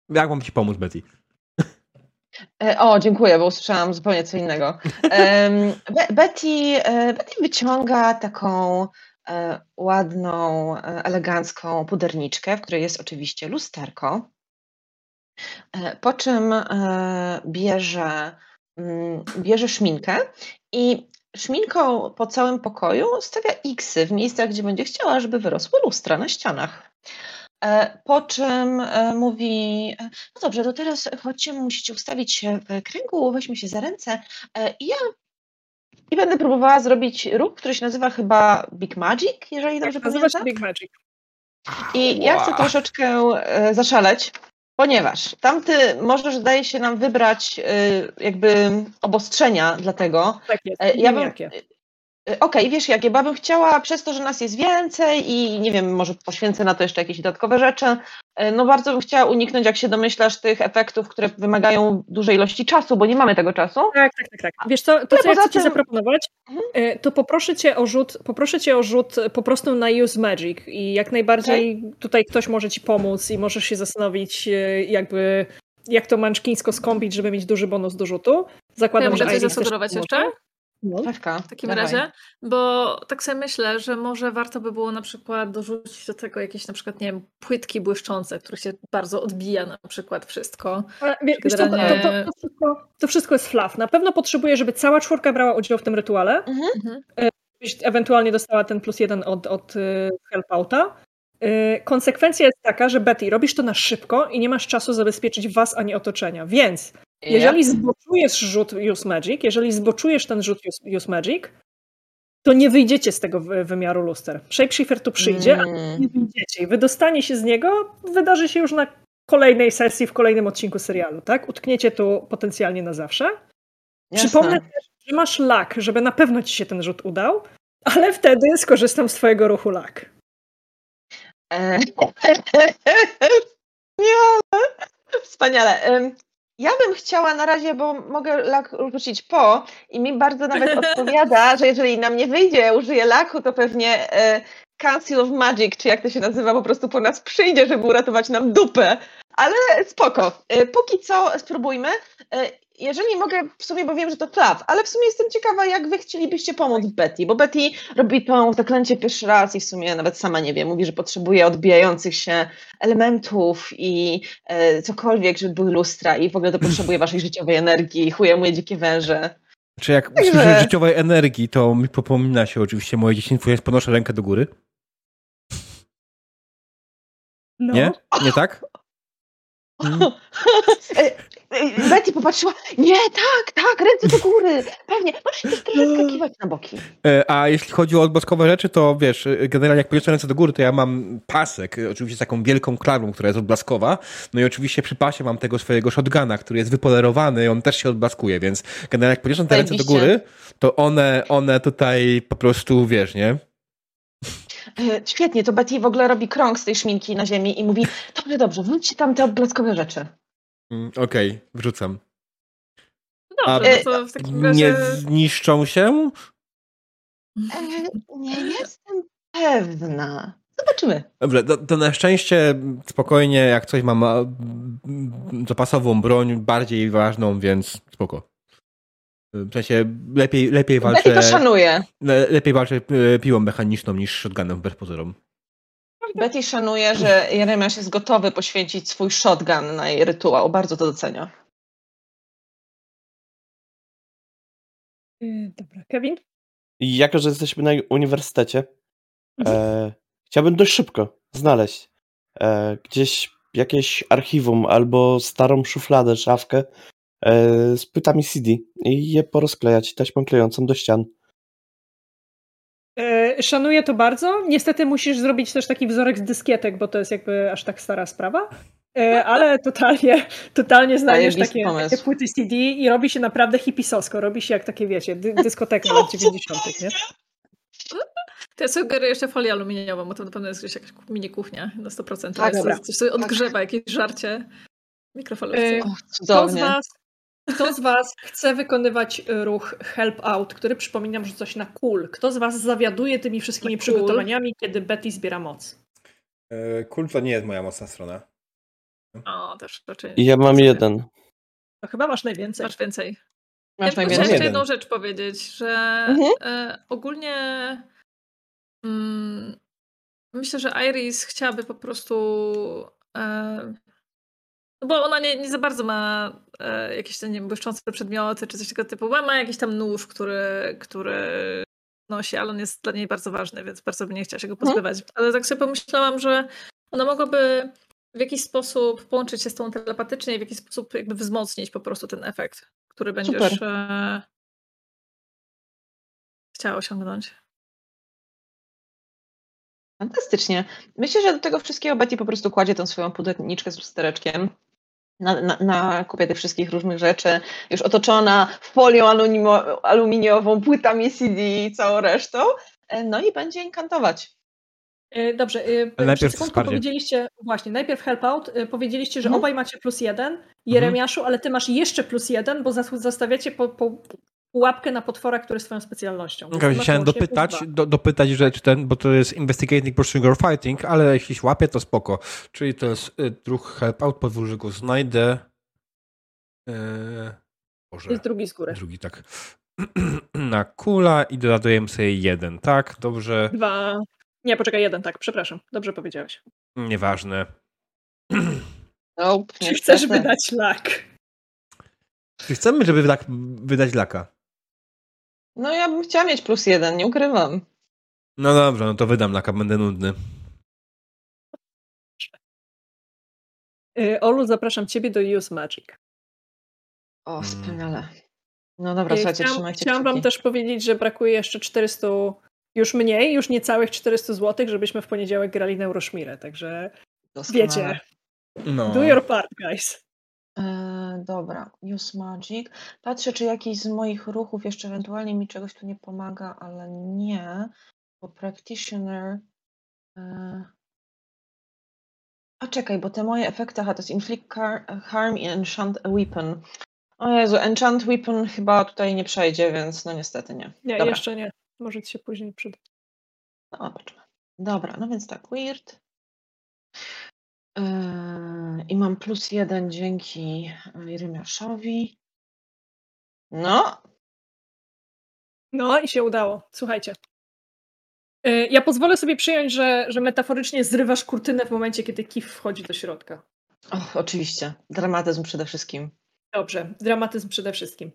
Jak mam ci pomóc, Betty? E, o, dziękuję, bo usłyszałam zupełnie co innego. Betty, e, Betty wyciąga taką E, ładną, elegancką puderniczkę, w której jest oczywiście lusterko, po czym bierze, mm, bierze szminkę i szminką po całym pokoju stawia xy w miejscach, gdzie będzie chciała, żeby wyrosły lustra na ścianach. Po czym mówi, no dobrze, to teraz chodźcie, musicie ustawić się w kręgu, weźmy się za ręce i ja i będę próbowała zrobić ruch, który się nazywa chyba Big Magic, jeżeli dobrze tak, pamiętam. Nazywa się Big Magic. I wow. ja chcę troszeczkę e, zaszaleć, ponieważ tamty możesz, zdaje się, nam wybrać e, jakby obostrzenia dla tego. Tak jest. E, ja bym, jakie. Y, okej, okay, wiesz jak, ja bym chciała przez to, że nas jest więcej i nie wiem, może poświęcę na to jeszcze jakieś dodatkowe rzeczy, y, no bardzo bym chciała uniknąć, jak się domyślasz, tych efektów, które wymagają dużej ilości czasu, bo nie mamy tego czasu. Tak, tak, tak. tak. Wiesz co, to co ja chcę tym... Ci zaproponować, mhm. Y, to poproszę Cię o rzut, poproszę Cię o rzut po prostu na Use Magic i jak najbardziej okay. tutaj ktoś może Ci pomóc i możesz się zastanowić jakby jak to manczkińsko skąpić, żeby mieć duży bonus do rzutu. Zakładam, ja mogę że coś zasugerować jeszcze? No. w takim dawaj. razie, bo tak sobie myślę, że może warto by było na przykład dorzucić do tego jakieś na przykład, nie wiem, płytki błyszczące, które się bardzo odbija na przykład wszystko. Ale, wiesz, to, to, to, wszystko, to, wszystko, jest fluff. Na pewno potrzebuję, żeby cała czwórka brała udział w tym rytuale. Mhm. mhm. E, ewentualnie dostała ten plus jeden od, od e, helpouta. E, konsekwencja jest taka, że Betty, robisz to na szybko i nie masz czasu zabezpieczyć was ani otoczenia, więc jeżeli zboczujesz rzut Use Magic, jeżeli zboczujesz ten rzut Use, use Magic, to nie wyjdziecie z tego wymiaru luster. Shapeshifter tu przyjdzie, mm. a nie wyjdziecie. I wydostanie się z niego wydarzy się już na kolejnej sesji, w kolejnym odcinku serialu, tak? Utkniecie tu potencjalnie na zawsze. Jasne. Przypomnę też, że masz lak, żeby na pewno ci się ten rzut udał, ale wtedy skorzystam z twojego ruchu lak. E, *laughs* nie, wspaniale. Ja bym chciała na razie, bo mogę lak rzucić po i mi bardzo nawet *laughs* odpowiada, że jeżeli nam nie wyjdzie, użyję laku, to pewnie e, Council of Magic, czy jak to się nazywa, po prostu po nas przyjdzie, żeby uratować nam dupę. Ale spoko. E, póki co spróbujmy. E, jeżeli mogę, w sumie, bo wiem, że to flaw, ale w sumie jestem ciekawa, jak wy chcielibyście pomóc Betty, bo Betty robi to zaklęcie pierwszy raz i w sumie nawet sama nie wie, mówi, że potrzebuje odbijających się elementów i e, cokolwiek, żeby były lustra i w ogóle to *clears throat* potrzebuje waszej życiowej energii, chuje moje dzikie węże. Czy jak Także... słyszę życiowej energii, to mi przypomina się oczywiście moje dzieciństwo, jest podnoszę rękę do góry. No. Nie? Nie tak? Hmm. *laughs* Betty popatrzyła, nie, tak, tak, ręce do góry, pewnie, możesz też trochę skakiwać na boki. E, a jeśli chodzi o odblaskowe rzeczy, to wiesz, generalnie jak podniosę ręce do góry, to ja mam pasek, oczywiście z taką wielką klamrą, która jest odblaskowa, no i oczywiście przy pasie mam tego swojego shotguna, który jest wypolerowany i on też się odblaskuje, więc generalnie jak podniosę te ręce do góry, to one, one tutaj po prostu, wiesz, nie? E, Świetnie, to Betty w ogóle robi krąg z tej szminki na ziemi i mówi, dobrze, dobrze, wróćcie tam te odblaskowe rzeczy. Mm, Okej, wrzucam. No dobrze, no to w takim razie... Nie zniszczą się? E, nie jestem pewna. Zobaczymy. Dobrze, to, to na szczęście spokojnie, jak coś mam a, zapasową broń, bardziej ważną, więc spoko. W sensie lepiej, lepiej walczę. Betty to szanuje. le, lepiej walczę e, piłą mechaniczną niż shotgunem wbrew pozorom. Betty szanuje, że Jeremiasz jest gotowy poświęcić swój shotgun na jej rytuał. Bardzo to docenia. Y, Dobra, Kevin? I jako, że jesteśmy na uniwersytecie, e, chciałbym dość szybko znaleźć e, gdzieś jakieś archiwum albo starą szufladę, szafkę e, z płytami CD i je porozklejać taśmą klejącą do ścian. E, Szanuję to bardzo. Niestety musisz zrobić też taki wzorek z dyskietek, bo to jest jakby aż tak stara sprawa. E, Ale totalnie, totalnie znajdziesz takie, takie płyty CD i robi się naprawdę hipisowsko. Robi się jak takie, wiecie, dy, dyskoteka lat *laughs* 90., nie? To ja sugeruję jeszcze folię aluminiową, bo to na pewno jest gdzieś jakaś mini kuchnia na 100%. Tak, Jest dobra. Coś sobie odgrzewa, jakieś żarcie mikrofalówce. Kto z, cudownie. was, kto z Was chce wykonywać y, ruch help out, który przypominam, że coś na cool? Kto z Was zawiaduje tymi wszystkimi Na cool? przygotowaniami, kiedy Betty zbiera moc? Kult to nie jest moja mocna strona. O, też raczej. I ja mam jeden. To chyba masz najwięcej. Masz więcej. Masz ja najwięcej. jeszcze jedną rzecz powiedzieć, że Mhm. e, ogólnie mm, myślę, że Iris chciałaby po prostu e, no bo ona nie, nie za bardzo ma e, jakieś nie wiem, błyszczące przedmioty czy coś tego typu. Ma, ma jakiś tam nóż, który, który nosi, ale on jest dla niej bardzo ważny, więc bardzo by nie chciała się go pozbywać. Ale tak sobie pomyślałam, że ona mogłaby w jakiś sposób połączyć się z tą telepatycznie i w jakiś sposób jakby wzmocnić po prostu ten efekt, który będziesz Super. e, chciała osiągnąć. Fantastycznie. Myślę, że do tego wszystkiego Betty po prostu kładzie tą swoją pudelniczkę z lustereczkiem. Na, na, na kupie tych wszystkich różnych rzeczy, już otoczona folią alumino, aluminiową, płytami CD i całą resztą. E, No i będzie inkantować. E, Dobrze, e, najpierw wsparcie. powiedzieliście, właśnie, najpierw help out, powiedzieliście, że Mhm. obaj macie plus jeden, Jeremiaszu, ale ty masz jeszcze plus jeden, bo zastawiacie po, po pułapkę na potwora, który jest twoją specjalnością. Okay, chciałem dopytać, do, dopytać, że czy ten, bo to jest Investigating Pursuing or Fighting, ale jeśli się łapie, to spoko. Czyli to jest y, druh help out, podwórze go znajdę. Yy, Boże, Jest drugi z góry. drugi tak. *clears throat* Na kula i dodajemy sobie jeden, tak? Dobrze, Dwa. Nie, poczekaj, jeden, tak, przepraszam. Dobrze powiedziałeś. nieważne. Nope, Czy chcesz wydać lak? Czy chcemy, żeby wydać laka? No ja bym chciała mieć plus jeden, nie ukrywam. No dobrze, no to wydam laka, będę nudny. E, Olu, zapraszam ciebie do Use Magic. O, Mm. wspaniale. No dobra, E, słuchajcie, Chciałam, trzymajcie chciałam wam też powiedzieć, że brakuje jeszcze 400, już mniej, już niecałych 400 zł, żebyśmy w poniedziałek grali Neuroszmirę, także Doskonale. wiecie, No. do your part, guys. E, dobra, Use Magic. Patrzę, czy jakiś z moich ruchów jeszcze ewentualnie mi czegoś tu nie pomaga, ale nie, bo Practitioner. E... A czekaj, bo te moje efekty, aha, to jest Inflict Harm i Enchant a Weapon. O Jezu, Enchant Weapon chyba tutaj nie przejdzie, więc no niestety nie. Nie, Dobra. jeszcze nie. Może ci się później przydać. No, zobaczmy. Dobra, no więc tak, weird. Yy, I mam plus jeden dzięki Jeremiaszowi. No, No i się udało. Słuchajcie. E, Ja pozwolę sobie przyjąć, że, że metaforycznie zrywasz kurtynę w momencie, kiedy Kif wchodzi do środka. och, oczywiście. Dramatyzm przede wszystkim. Dobrze, dramatyzm przede wszystkim.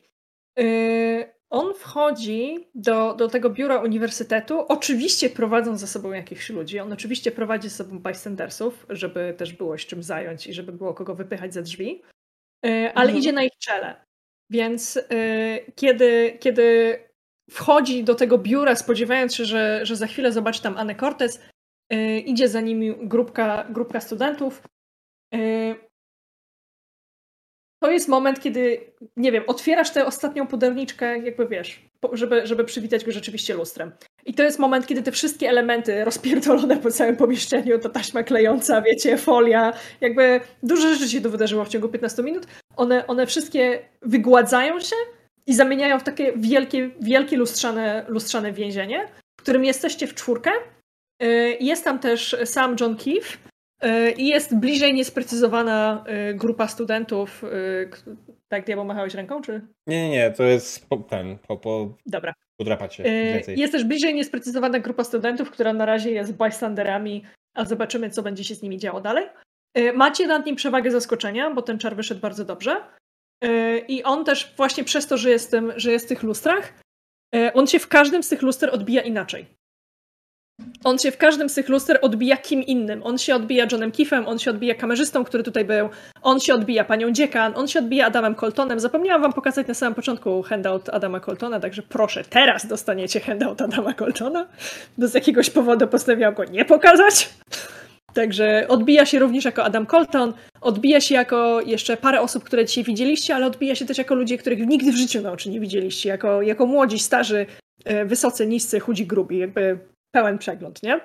Yy, on wchodzi do, do tego biura uniwersytetu, oczywiście prowadząc za sobą jakichś ludzi. On oczywiście prowadzi ze sobą bystandersów, żeby też było się czym zająć i żeby było kogo wypychać ze drzwi, yy, ale Mhm. idzie na ich czele. Więc yy, kiedy, kiedy wchodzi do tego biura, spodziewając się, że, że za chwilę zobaczy tam Anę Cortez, yy, idzie za nimi grupka, grupka studentów. To jest moment, kiedy, nie wiem, otwierasz tę ostatnią puderniczkę, jakby wiesz, żeby, żeby przywitać go rzeczywiście lustrem. I to jest moment, kiedy te wszystkie elementy rozpierdolone po całym pomieszczeniu, to taśma klejąca, wiecie, folia, jakby dużo rzeczy się tu wydarzyło w ciągu 15 minut. One, one wszystkie wygładzają się i zamieniają w takie wielkie, wielkie lustrzane, lustrzane więzienie, w którym jesteście w czwórkę. Y, jest tam też sam John Keefe i jest bliżej niesprecyzowana y, grupa studentów. Tak, diabeł machałeś ręką, czy? Nie, nie, nie, to jest ten, po, po... Dobra. Podrapacie. Jest też bliżej niesprecyzowana grupa studentów, która na razie jest bystanderami, a zobaczymy, co będzie się z nimi działo dalej. Macie nad nim przewagę zaskoczenia, bo ten czar wyszedł bardzo dobrze. I on też właśnie przez to, że jest, tym, że jest w tych lustrach, on się w każdym z tych luster odbija inaczej. On się w każdym z tych luster odbija kim innym. On się odbija Johnem Kiffem, on się odbija kamerzystą, który tutaj był, on się odbija panią Dziekan, on się odbija Adamem Coltonem. Zapomniałam wam pokazać na samym początku handout Adama Coltona, także proszę, teraz dostaniecie handout Adama Coltona. Do z jakiegoś powodu postanowiłam go nie pokazać. Także odbija się również jako Adam Colton, odbija się jako jeszcze parę osób, które dzisiaj widzieliście, ale odbija się też jako ludzie, których nigdy w życiu na oczy nie widzieliście, jako, jako młodzi, starzy, e, wysocy, niscy, chudzi, grubi, jakby pełen przegląd, nie?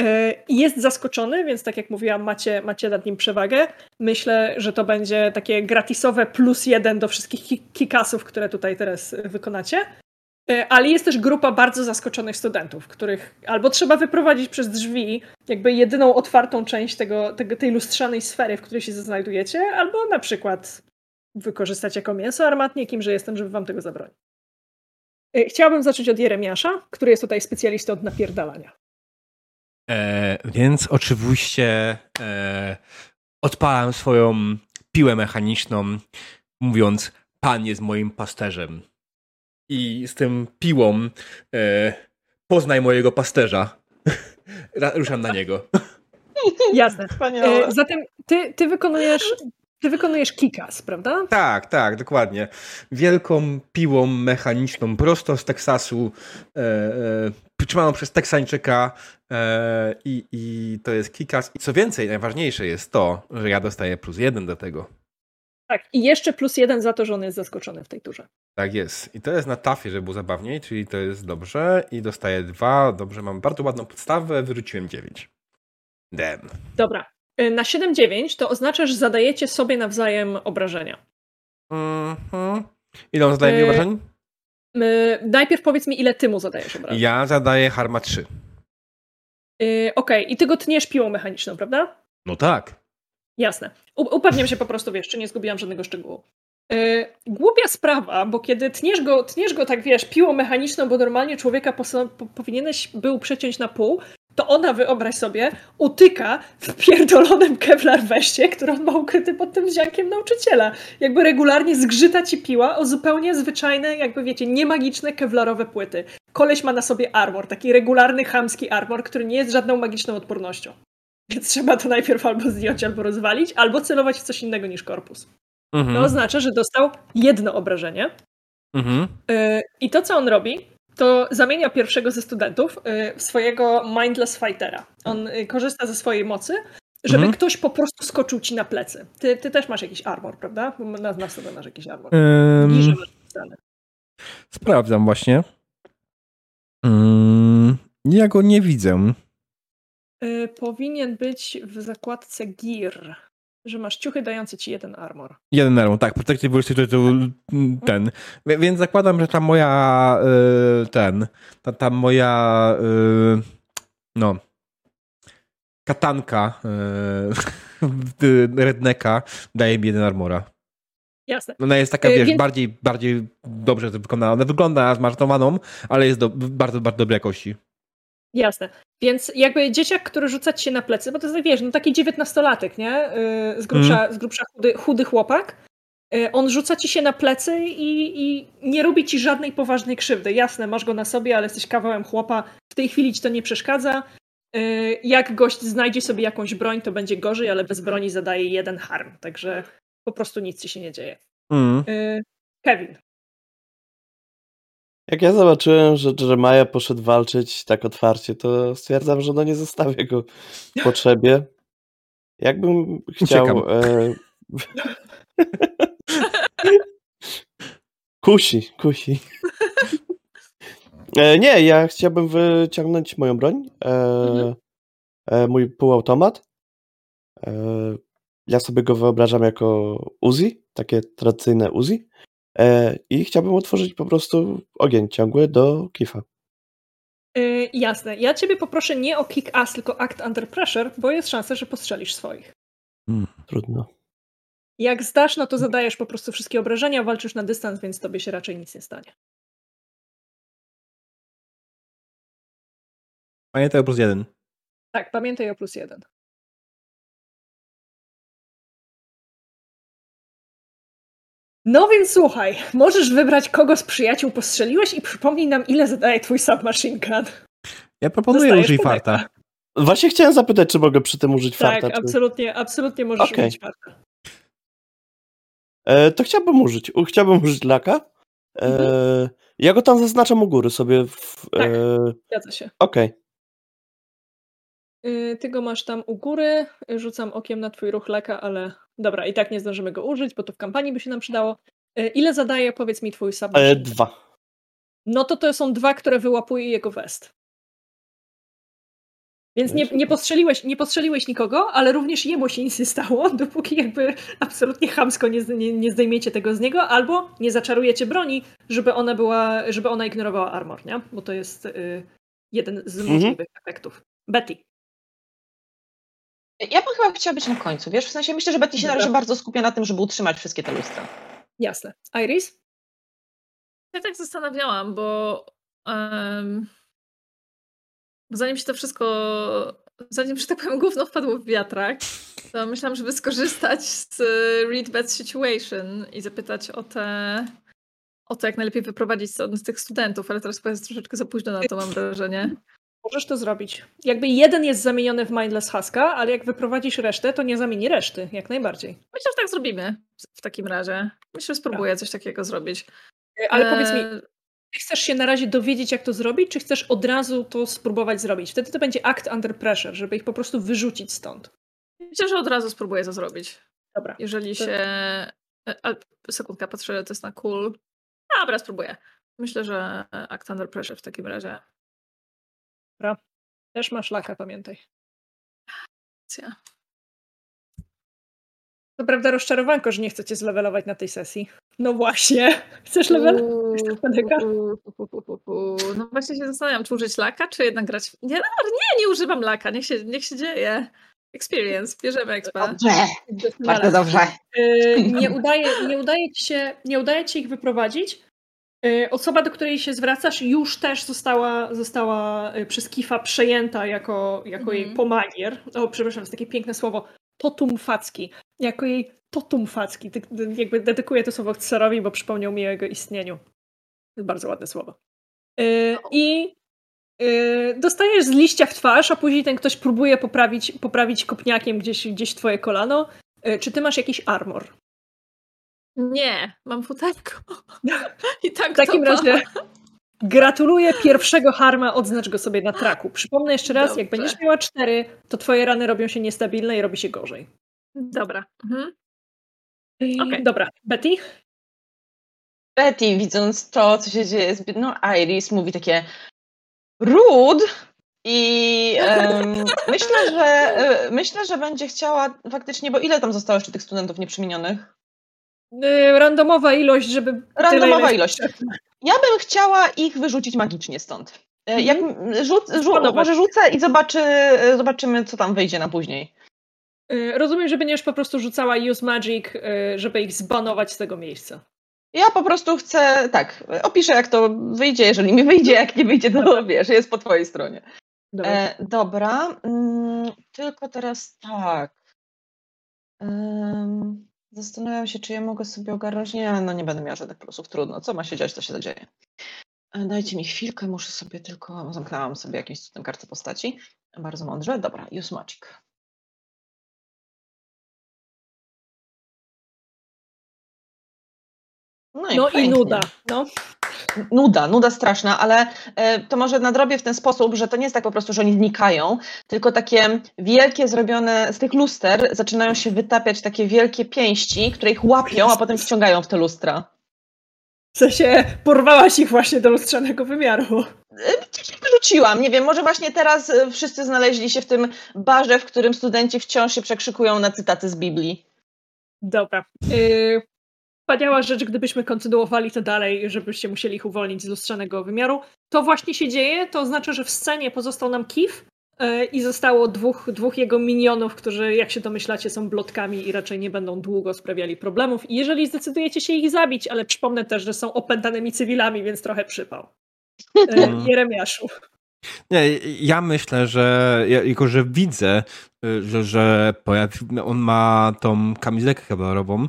E, jest zaskoczony, więc tak jak mówiłam, macie, macie nad nim przewagę. Myślę, że to będzie takie gratisowe plus jeden do wszystkich kikasów, które tutaj teraz wykonacie. E, ale jest też grupa bardzo zaskoczonych studentów, których albo trzeba wyprowadzić przez drzwi, jakby jedyną otwartą część tego, tego, tej lustrzanej sfery, w której się znajdujecie, albo na przykład wykorzystać jako mięso armatnie, kimże jestem, żeby wam tego zabronić. E, chciałabym zacząć od Jeremiasza, który jest tutaj specjalistą od napierdalania. E, więc oczywiście e, odpalam swoją piłę mechaniczną, mówiąc: Pan jest moim pasterzem i z tym piłą e, poznaj mojego pasterza. *laughs* Ruszam na niego. Jasne. E, zatem ty, ty wykonujesz ty wykonujesz kikas, prawda? Tak, tak, dokładnie. Wielką piłą mechaniczną, prosto z Teksasu, e, e, trzymaną przez Teksańczyka e, i, i to jest kikas. I co więcej, najważniejsze jest to, że ja dostaję plus jeden do tego. Tak, i jeszcze plus jeden za to, że on jest zaskoczony w tej turze. Tak jest. I to jest na tafie, żeby było zabawniej, czyli to jest dobrze. I dostaję dwa. Dobrze, mam bardzo ładną podstawę, wyrzuciłem dziewięć. Damn. Dobra. Y, na 7-9 to oznacza, że zadajecie sobie nawzajem obrażenia. Mhm. Ile on zadaje mi y, obrażeń? Najpierw powiedz mi, ile ty mu zadajesz obrażeń. Ja zadaję harma 3. Okej, okay. i ty go tniesz piłą mechaniczną, prawda? No tak. Jasne. U upewniam się po prostu, wiesz, czy nie zgubiłam żadnego szczegółu. Yy, głupia sprawa, bo kiedy tniesz go, tniesz go tak, wiesz, piłą mechaniczną, bo normalnie człowieka po, po, powinieneś był przeciąć na pół, to ona, wyobraź sobie, utyka w pierdolonym kevlar weście, który on ma ukryty pod tym wziankiem nauczyciela. Jakby regularnie zgrzyta ci piła o zupełnie zwyczajne, jakby wiecie, niemagiczne kevlarowe płyty. Koleś ma na sobie armor, taki regularny, chamski armor, który nie jest żadną magiczną odpornością. Więc trzeba to najpierw albo zdjąć, albo rozwalić, albo celować w coś innego niż korpus. Mhm. To oznacza, że dostał jedno obrażenie. Mhm. Yy, I to, co on robi, to zamienia pierwszego ze studentów y, w swojego mindless fightera. On y, korzysta ze swojej mocy, żeby mhm. ktoś po prostu skoczył ci na plecy. Ty, ty też masz jakiś armor, prawda? Na, na sobie masz jakiś armor. Um, Niżej masz Sprawdzam właśnie. Um, ja go nie widzę. Y, powinien być w zakładce gear że masz ciuchy dające ci jeden armor. Jeden armor, tak. Protective Voice to, ten. Więc zakładam, że ta moja y, ten, ta, ta moja y, no katanka y, *laughs* redneka daje mi jeden armora. Jasne. Ona jest taka, wiesz, Więc... bardziej, bardziej dobrze wykonana. Ona wygląda zmarnowaną, ale jest do, bardzo, bardzo dobrej jakości. Jasne. Więc jakby dzieciak, który rzuca ci się na plecy, bo to jest, wiesz, no taki dziewiętnastolatek, nie? Y, z grubsza, mm. z grubsza chudy, chudy chłopak. Y, on rzuca ci się na plecy i, i, nie robi ci żadnej poważnej krzywdy. Jasne, masz go na sobie, ale jesteś kawałem chłopa. W tej chwili ci to nie przeszkadza. Y, jak gość znajdzie sobie jakąś broń, to będzie gorzej, ale bez broni zadaje jeden harm. Także po prostu nic ci się nie dzieje. Mm. Kevin, jak ja zobaczyłem, że Jeremiah poszedł walczyć tak otwarcie, to stwierdzam, że no nie zostawię go w potrzebie. Jakbym chciał... E... kusi, kusi. E, nie, ja chciałbym wyciągnąć moją broń. E, Mhm. e, mój półautomat. E, ja sobie go wyobrażam jako Uzi, takie tradycyjne Uzi. E, I chciałbym otworzyć po prostu ogień ciągły do kifa. Yy, jasne. Ja ciebie poproszę nie o kick ass, tylko act under pressure, bo jest szansa, że postrzelisz swoich. Trudno. Jak zdasz, no to zadajesz po prostu wszystkie obrażenia, walczysz na dystans, więc tobie się raczej nic nie stanie. Pamiętaj o plus jeden. Tak, pamiętaj o plus jeden. No więc słuchaj, możesz wybrać, kogo z przyjaciół postrzeliłeś i przypomnij nam, ile zadaje twój submachine gun. Ja proponuję użyj farta. Właśnie chciałem zapytać, czy mogę przy tym użyć Tak, farta. Czy... absolutnie, absolutnie możesz Okej. użyć farta. E, to chciałbym użyć. Chciałbym użyć laka. E, Mhm. Ja go tam zaznaczam u góry sobie. W, Tak. e, Zgadza się. Okej. Yy, Ty go masz tam u góry, rzucam okiem na twój ruch leka, ale dobra, i tak nie zdążymy go użyć, bo to w kampanii by się nam przydało. Yy, Ile zadaje, powiedz mi, twój E, submachine? gun? Dwa. No to to są dwa, które wyłapuje jego west. Więc nie, nie, postrzeliłeś, nie postrzeliłeś nikogo, ale również jemu się nic nie stało, *laughs* dopóki jakby absolutnie chamsko nie, nie, nie zdejmiecie tego z niego, albo nie zaczarujecie broni, żeby ona była, żeby ona ignorowała armor, nie? Bo to jest y, jeden z Mhm. możliwych efektów. Betty. Ja bym chyba chciała być na końcu, wiesz? W sensie myślę, że Betty się na razie bardzo skupia na tym, żeby utrzymać wszystkie te lustra. Jasne. Iris? Ja tak zastanawiałam, bo em, zanim się to wszystko, zanim, że tak powiem, gówno wpadło w wiatrak, to myślałam, żeby skorzystać z y, Read Bad Situation i zapytać o te, o to, jak najlepiej wyprowadzić z, z tych studentów, ale teraz chyba jest troszeczkę za późno na to, mam wrażenie. Możesz to zrobić. Jakby jeden jest zamieniony w Mindless Huska, ale jak wyprowadzisz resztę, to nie zamieni reszty, jak najbardziej. Myślę, że tak zrobimy w takim razie. Myślę, że spróbuję coś takiego zrobić. Ale powiedz mi, E, Czy chcesz się na razie dowiedzieć, jak to zrobić, czy chcesz od razu to spróbować zrobić? Wtedy to będzie act under pressure, żeby ich po prostu wyrzucić stąd. Myślę, że od razu spróbuję to zrobić. Dobra. Jeżeli To- się. e, Ale sekundka, patrzę, to jest na cool. Dobra, spróbuję. Myślę, że Act Under Pressure w takim razie. Też masz laka, pamiętaj. To prawda rozczarowanko, że nie chcecie zlevelować na tej sesji. No właśnie. *laughs* Chcesz level? Uuu, uuu, uuu. No właśnie się zastanawiam, czy użyć laka, czy jednak grać. Nie, no, nie, nie używam laka, niech się, niech się dzieje. Experience, bierzemy expa. Dobrze, bardzo dobrze. Y, *laughs* nie, udaje, nie, udaje ci się, nie udaje ci się ich wyprowadzić. Y, Osoba, do której się zwracasz, już też została, została y, przez Kifa przejęta jako, jako jej Mhm. pomagier. O, przepraszam, jest takie piękne słowo. Totum facki. Jako jej totum facki. Jakby dedykuję to słowo Cesarowi, bo przypomniał mi o jego istnieniu. To jest bardzo ładne słowo. Y, I dostajesz z liścia w twarz, a później ten ktoś próbuje poprawić, poprawić kopniakiem gdzieś, gdzieś twoje kolano. Czy ty masz jakiś armor? Nie, mam futerko. *laughs* I tak W takim to razie gratuluję pierwszego harma, odznacz go sobie na traku. Przypomnę jeszcze raz, jak Dobrze. będziesz miała cztery, to twoje rany robią się niestabilne i robi się gorzej. Dobra. Mhm. Okej. Dobra, Betty? Betty, widząc to, co się dzieje z biedną Iris, mówi takie rude i em, myślę, że e, myślę, że będzie chciała faktycznie, bo ile tam zostało jeszcze tych studentów nieprzemienionych? Y, Randomowa ilość, żeby. Randomowa ilość. Ja bym chciała ich wyrzucić magicznie stąd. E, Jak m- rzuc, rzu, może rzucę i zobaczy, zobaczymy, co tam wyjdzie na później. Y, Rozumiem, że będziesz po prostu rzucała use magic, y, żeby ich zbanować z tego miejsca. Ja po prostu chcę, tak, opiszę jak to wyjdzie, jeżeli mi wyjdzie, jak nie wyjdzie, to wiesz, jest po twojej stronie. Dobra. E, dobra, mm, tylko teraz tak. Em, zastanawiam się, czy ja mogę sobie ogarnąć. Nie, no nie będę miała żadnych plusów, trudno. Co ma się dziać, to się dzieje. E, dajcie mi chwilkę, muszę sobie tylko. Zamknęłam sobie jakimś cudem kartę postaci. Bardzo mądrze. Dobra, use magic. No i, No i nuda. No. Nuda, nuda straszna, ale e, to może nadrobię w ten sposób, że to nie jest tak po prostu, że oni znikają, tylko takie wielkie zrobione z tych luster zaczynają się wytapiać takie wielkie pięści, które ich łapią, a potem wciągają w te lustra. W sensie porwałaś ich właśnie do lustrzanego wymiaru. Gdzieś ich wyrzuciłam. Nie wiem, może właśnie teraz e, wszyscy znaleźli się w tym barze, w którym studenci wciąż się przekrzykują na cytaty z Biblii. Dobra. Yy, wspaniała rzecz, gdybyśmy kontynuowali to dalej, żebyście musieli ich uwolnić z lustrzanego wymiaru. To właśnie się dzieje, to oznacza, że w scenie pozostał nam Kif yy, i zostało dwóch, dwóch jego minionów, którzy, jak się domyślacie, są blotkami i raczej nie będą długo sprawiali problemów. I jeżeli zdecydujecie się ich zabić, ale przypomnę też, że są opętanymi cywilami, więc trochę przypał. Yy, *laughs* Jeremiaszu. Nie, ja myślę, że ja, jako, że widzę, że, że pojawi, on ma tą kamizelkę kewlarową.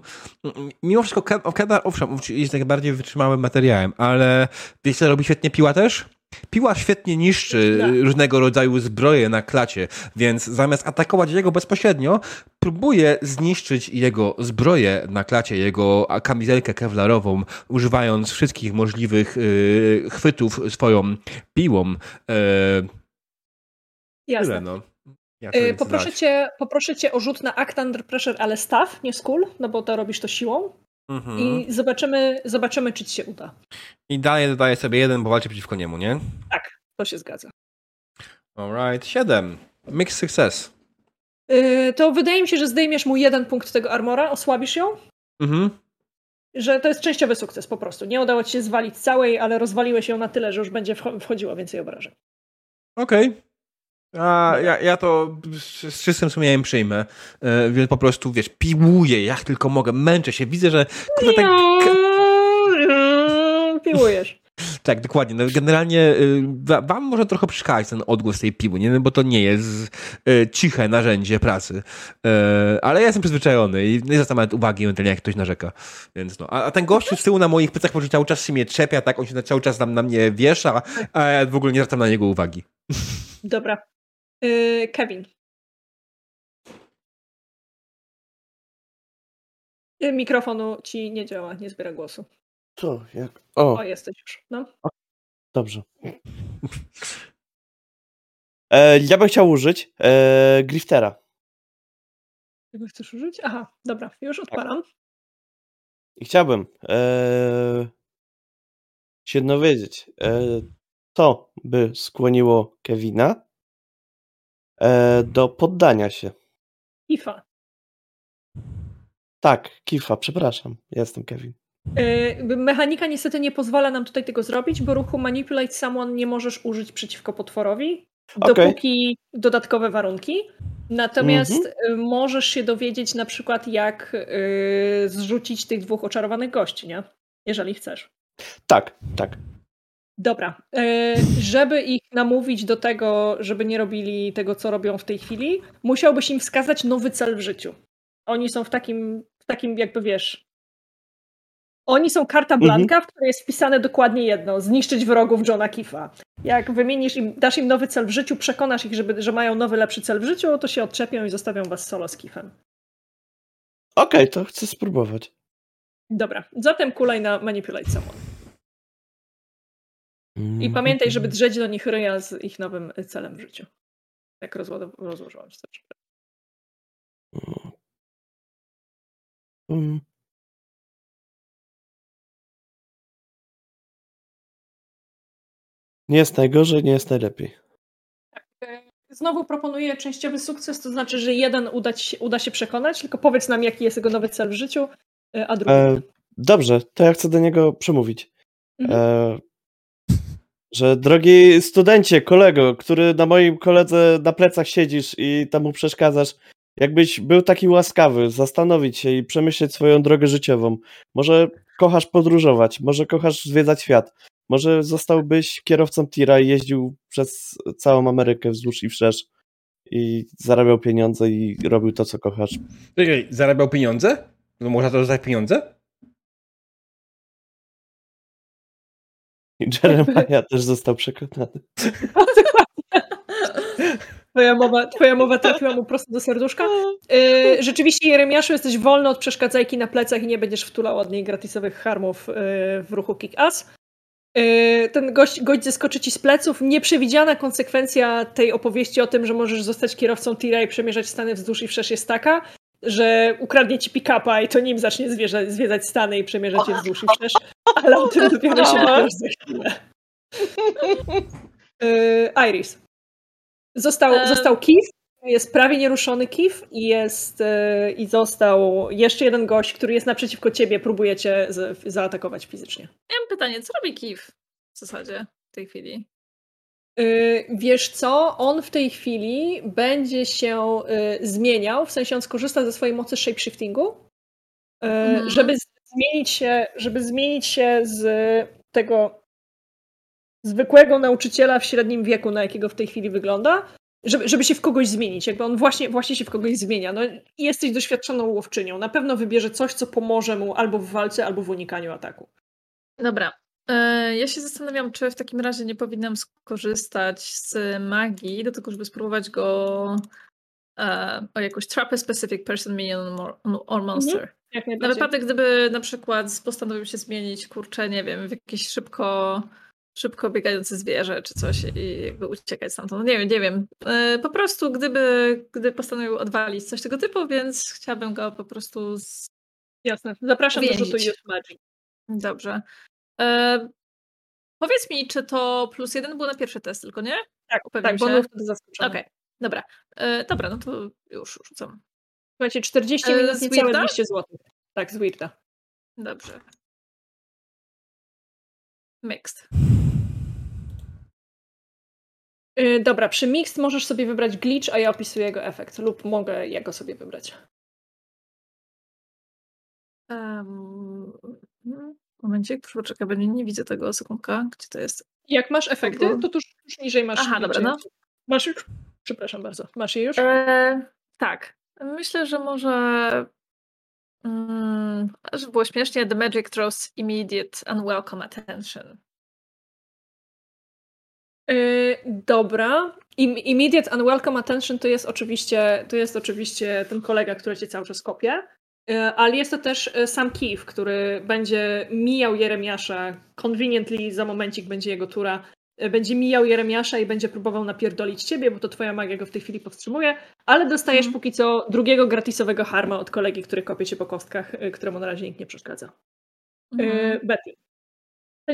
Mimo wszystko kewlar, owszem, jest najbardziej wytrzymałym materiałem, ale co robi świetnie piła też? Piła świetnie niszczy Tak. różnego rodzaju zbroje na klacie, więc zamiast atakować jego bezpośrednio, próbuje zniszczyć jego zbroję na klacie, jego kamizelkę kewlarową, używając wszystkich możliwych y, chwytów swoją piłą. Y, Jasne. tyle, no. Ja Yy, chcę poproszę, cię, poproszę cię o rzut na Act Under Pressure, ale staw, nie skull, no bo to robisz to siłą. Mhm. I zobaczymy, zobaczymy, czy ci się uda. I dalej dodaję sobie jeden, bo walczę przeciwko niemu, nie? Tak, to się zgadza. Alright, siedem. Mixed success. Yy, to wydaje mi się, że zdejmiesz mu jeden punkt tego armora, osłabisz ją. Mhm. Że to jest częściowy sukces po prostu. Nie udało ci się zwalić całej, ale rozwaliłeś ją na tyle, że już będzie wcho- wchodziło więcej obrażeń. Okej. A ja, ja to z, z czystym sumieniem przyjmę. E, więc po prostu, wiesz, piłuję jak tylko mogę, męczę się. Widzę, że kurde, tak, Piłujesz. *laughs* tak, dokładnie. No, generalnie y, wa- wam może trochę przeszkadzać ten odgłos tej piły, nie? No, bo to nie jest y, ciche narzędzie pracy. E, ale ja jestem przyzwyczajony i nie zwracam nawet uwagi ewentualnie jak ktoś narzeka. Więc no. A, a ten gościu z tyłu na moich plecach może cały czas się mnie trzepia, tak? On się cały czas tam na mnie wiesza, a ja w ogóle nie zwracam na niego uwagi. Dobra. Yy, Kevin. Yy, Mikrofonu ci nie działa, nie zbiera głosu. To jak. O, O, jesteś już. No. dobrze. E, ja bym chciał użyć e, Griftera. Czego chcesz użyć? Aha, dobra, już odpalam. I chciałbym e, się dowiedzieć, e, co by skłoniło Kevina e, do poddania się. IFA. Tak, Kifa, przepraszam, ja jestem Kevin. Yy, Mechanika niestety nie pozwala nam tutaj tego zrobić, bo ruchu Manipulate Someone nie możesz użyć przeciwko potworowi, Okej. dopóki dodatkowe warunki. Natomiast Mhm. y, możesz się dowiedzieć na przykład, jak y, zrzucić tych dwóch oczarowanych gości, nie? Jeżeli chcesz. Tak, tak. Dobra. Y, żeby ich namówić do tego, żeby nie robili tego, co robią w tej chwili, musiałbyś im wskazać nowy cel w życiu. Oni są w takim, w takim jakby wiesz. Oni są karta blanka, w której jest wpisane dokładnie jedno: zniszczyć wrogów Johna Kifa. Jak wymienisz im, dasz im nowy cel w życiu, przekonasz ich, żeby, że mają nowy, lepszy cel w życiu, to się odczepią i zostawią was solo z Kifem. Okej, to chcę spróbować. Dobra, zatem kulej na Manipulate Someone. I Mhm. pamiętaj, żeby drzeć do nich ryja z ich nowym celem w życiu. Jak rozło- rozłożyłam się. Mm. Nie jest najgorzej, nie jest najlepiej. E, Znowu proponuję częściowy sukces, to znaczy, że jeden uda, ci się, uda się przekonać, tylko powiedz nam, jaki jest jego nowy cel w życiu, e, a drugi. E, dobrze, to ja chcę do niego przemówić. Mhm. E, że drogi studencie, kolego, który na moim koledze na plecach siedzisz i tam mu przeszkadzasz, jakbyś był taki łaskawy, zastanowić się i przemyśleć swoją drogę życiową. Może kochasz podróżować, może kochasz zwiedzać świat, może zostałbyś kierowcą tira i jeździł przez całą Amerykę wzdłuż i wszerz i zarabiał pieniądze i robił to, co kochasz. Czekaj, zarabiał pieniądze? No można to dostać pieniądze? I Jeremiah też został przekonany. *laughs* *laughs* Twoja mowa, twoja mowa trafiła mu prosto do serduszka. E, *laughs* rzeczywiście, Jeremiaszu, jesteś wolny od przeszkadzajki na plecach i nie będziesz wtulał od niej gratisowych harmów e, w ruchu kick-ass. E, ten gość, gość zeskoczy ci z pleców. Nieprzewidziana konsekwencja tej opowieści o tym, że możesz zostać kierowcą tira i przemierzać Stany wzdłuż i wszerz jest taka, że ukradnie ci pick-upa i to nim zacznie zwierzać, zwiedzać Stany i przemierzać je wzdłuż i wszerz, ale o tym dopiero się dowiesz za chwilę. Yy, *laughs* Iris. Został, E. został Kif, jest prawie nieruszony Kif i jest yy, i został jeszcze jeden gość, który jest naprzeciwko ciebie, próbuje cię z, zaatakować fizycznie. Ja mam pytanie, co robi Kif w zasadzie w tej chwili? Yy, wiesz co, on w tej chwili będzie się yy, zmieniał, w sensie on skorzysta ze swojej mocy shapeshiftingu, yy, Mhm. żeby zmienić się, żeby zmienić się z tego zwykłego nauczyciela w średnim wieku, na jakiego w tej chwili wygląda, żeby, żeby się w kogoś zmienić, jakby on właśnie, właśnie się w kogoś zmienia. No, i jesteś doświadczoną łowczynią, na pewno wybierze coś, co pomoże mu albo w walce, albo w unikaniu ataku. Dobra. E, Ja się zastanawiam, czy w takim razie nie powinnam skorzystać z magii do tego, żeby spróbować go e, o jakąś trap a specific person, minion or- or monster. Jak Na wypadek, gdyby na przykład postanowił się zmienić, kurczę, nie wiem, w jakieś szybko, szybko biegające zwierzę czy coś i jakby uciekać stamtąd. No nie wiem, nie wiem. E, Po prostu gdyby, gdyby postanowił odwalić coś tego typu, więc chciałabym go po prostu z... Jasne. Zapraszam do rzutu Uwięzić. Youth Magic. Dobrze. E, powiedz mi, czy to plus jeden był na pierwszy test tylko, nie? Tak, Upewniam tak, bo się. był wtedy zaskoczony. Okej, dobra. E, dobra, no to już rzucam. Słuchajcie, 40 E, minut, z niecałe Weirda? 200 zł. Tak, z Weirda. Dobrze. Mixed. Yy, dobra, przy Mixed możesz sobie wybrać glitch, a ja opisuję jego efekt. Lub mogę ja go sobie wybrać. Um, momencik, poczekaj, bo nie, widzę tego, sekundka, gdzie to jest? Jak masz efekty, to tuż, tuż niżej masz Aha, dobra, no. Masz już? Przepraszam bardzo. Masz je już? E, tak. Myślę, że może. Mm, żeby było śmiesznie, The Magic throws immediate unwelcome attention. Yy, dobra. Im, immediate unwelcome attention to jest oczywiście, to jest oczywiście ten kolega, który cię cały czas kopie. Yy, ale jest to też yy, sam Keith, który będzie mijał Jeremiasza. Conveniently za momencik będzie jego tura. Yy, Będzie mijał Jeremiasza i będzie próbował napierdolić ciebie, bo to twoja magia go w tej chwili powstrzymuje. Ale dostajesz Mhm. póki co drugiego gratisowego harma od kolegi, który kopie cię po kostkach, któremu na razie nikt nie przeszkadza. Yy, Betty.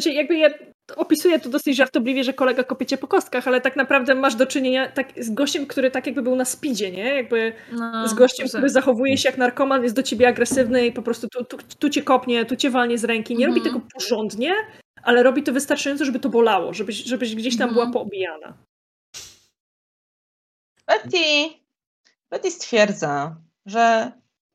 Znaczy, jakby ja opisuję to dosyć żartobliwie, że kolega kopie cię po kostkach, ale tak naprawdę masz do czynienia tak, z gościem, który tak jakby był na speedzie, nie? Jakby No, z gościem, dobrze. który zachowuje się jak narkoman, jest do ciebie agresywny i po prostu tu, tu, tu cię kopnie, tu cię walnie z ręki. Nie robi Mhm. tego porządnie, ale robi to wystarczająco, żeby to bolało, żebyś, żebyś gdzieś tam Mhm. była poobijana. Betty, Betty stwierdza, że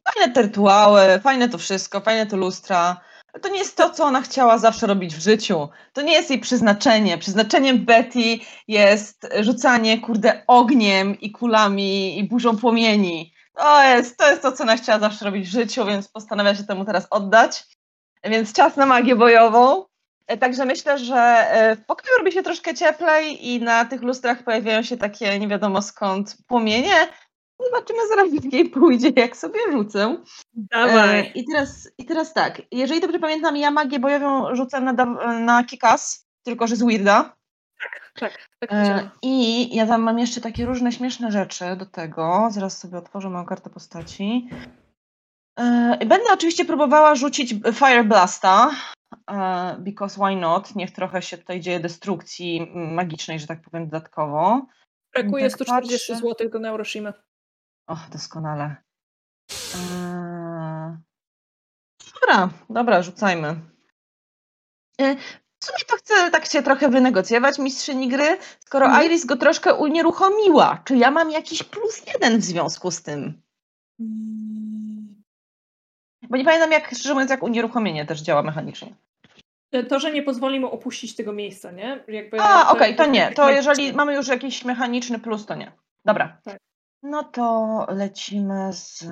fajne te rytuały, fajne to wszystko, fajne to lustra, to nie jest to, co ona chciała zawsze robić w życiu. To nie jest jej przeznaczenie. Przeznaczeniem Betty jest rzucanie, kurde, ogniem i kulami i burzą płomieni. To jest, to jest to, co ona chciała zawsze robić w życiu, więc postanawia się temu teraz oddać. Więc czas na magię bojową. E, Także myślę, że e, w pokoju robi się troszkę cieplej i na tych lustrach pojawiają się takie nie wiadomo skąd płomienie. Zobaczymy zaraz, jak jej pójdzie, jak sobie rzucę. E, I teraz, I teraz tak, jeżeli dobrze pamiętam, ja magię bojową rzucę na, na Kikas, tylko że z Weirda. Tak, tak E, widziałam. I ja tam mam jeszcze takie różne śmieszne rzeczy do tego. Zaraz sobie otworzę moją kartę postaci. E, Będę oczywiście próbowała rzucić Fire Blasta, e, because why not? Niech trochę się tutaj dzieje destrukcji magicznej, że tak powiem, dodatkowo. Brakuje tak 140 patrzę. zł do Neuroshima. O, doskonale. Eee, Dobra, dobra, rzucajmy. E, W sumie to chcę tak się trochę wynegocjować, mistrzyni gry, skoro Mhm. Iris go troszkę unieruchomiła. Czy ja mam jakiś plus jeden w związku z tym? Bo nie pamiętam, jak, szczerze mówiąc, jak unieruchomienie też działa mechanicznie. To, że nie pozwoli mu opuścić tego miejsca, nie? Jakby A, okej, to nie. To jeżeli mamy już jakiś mechaniczny plus, to nie. Dobra. Tak. No to lecimy z...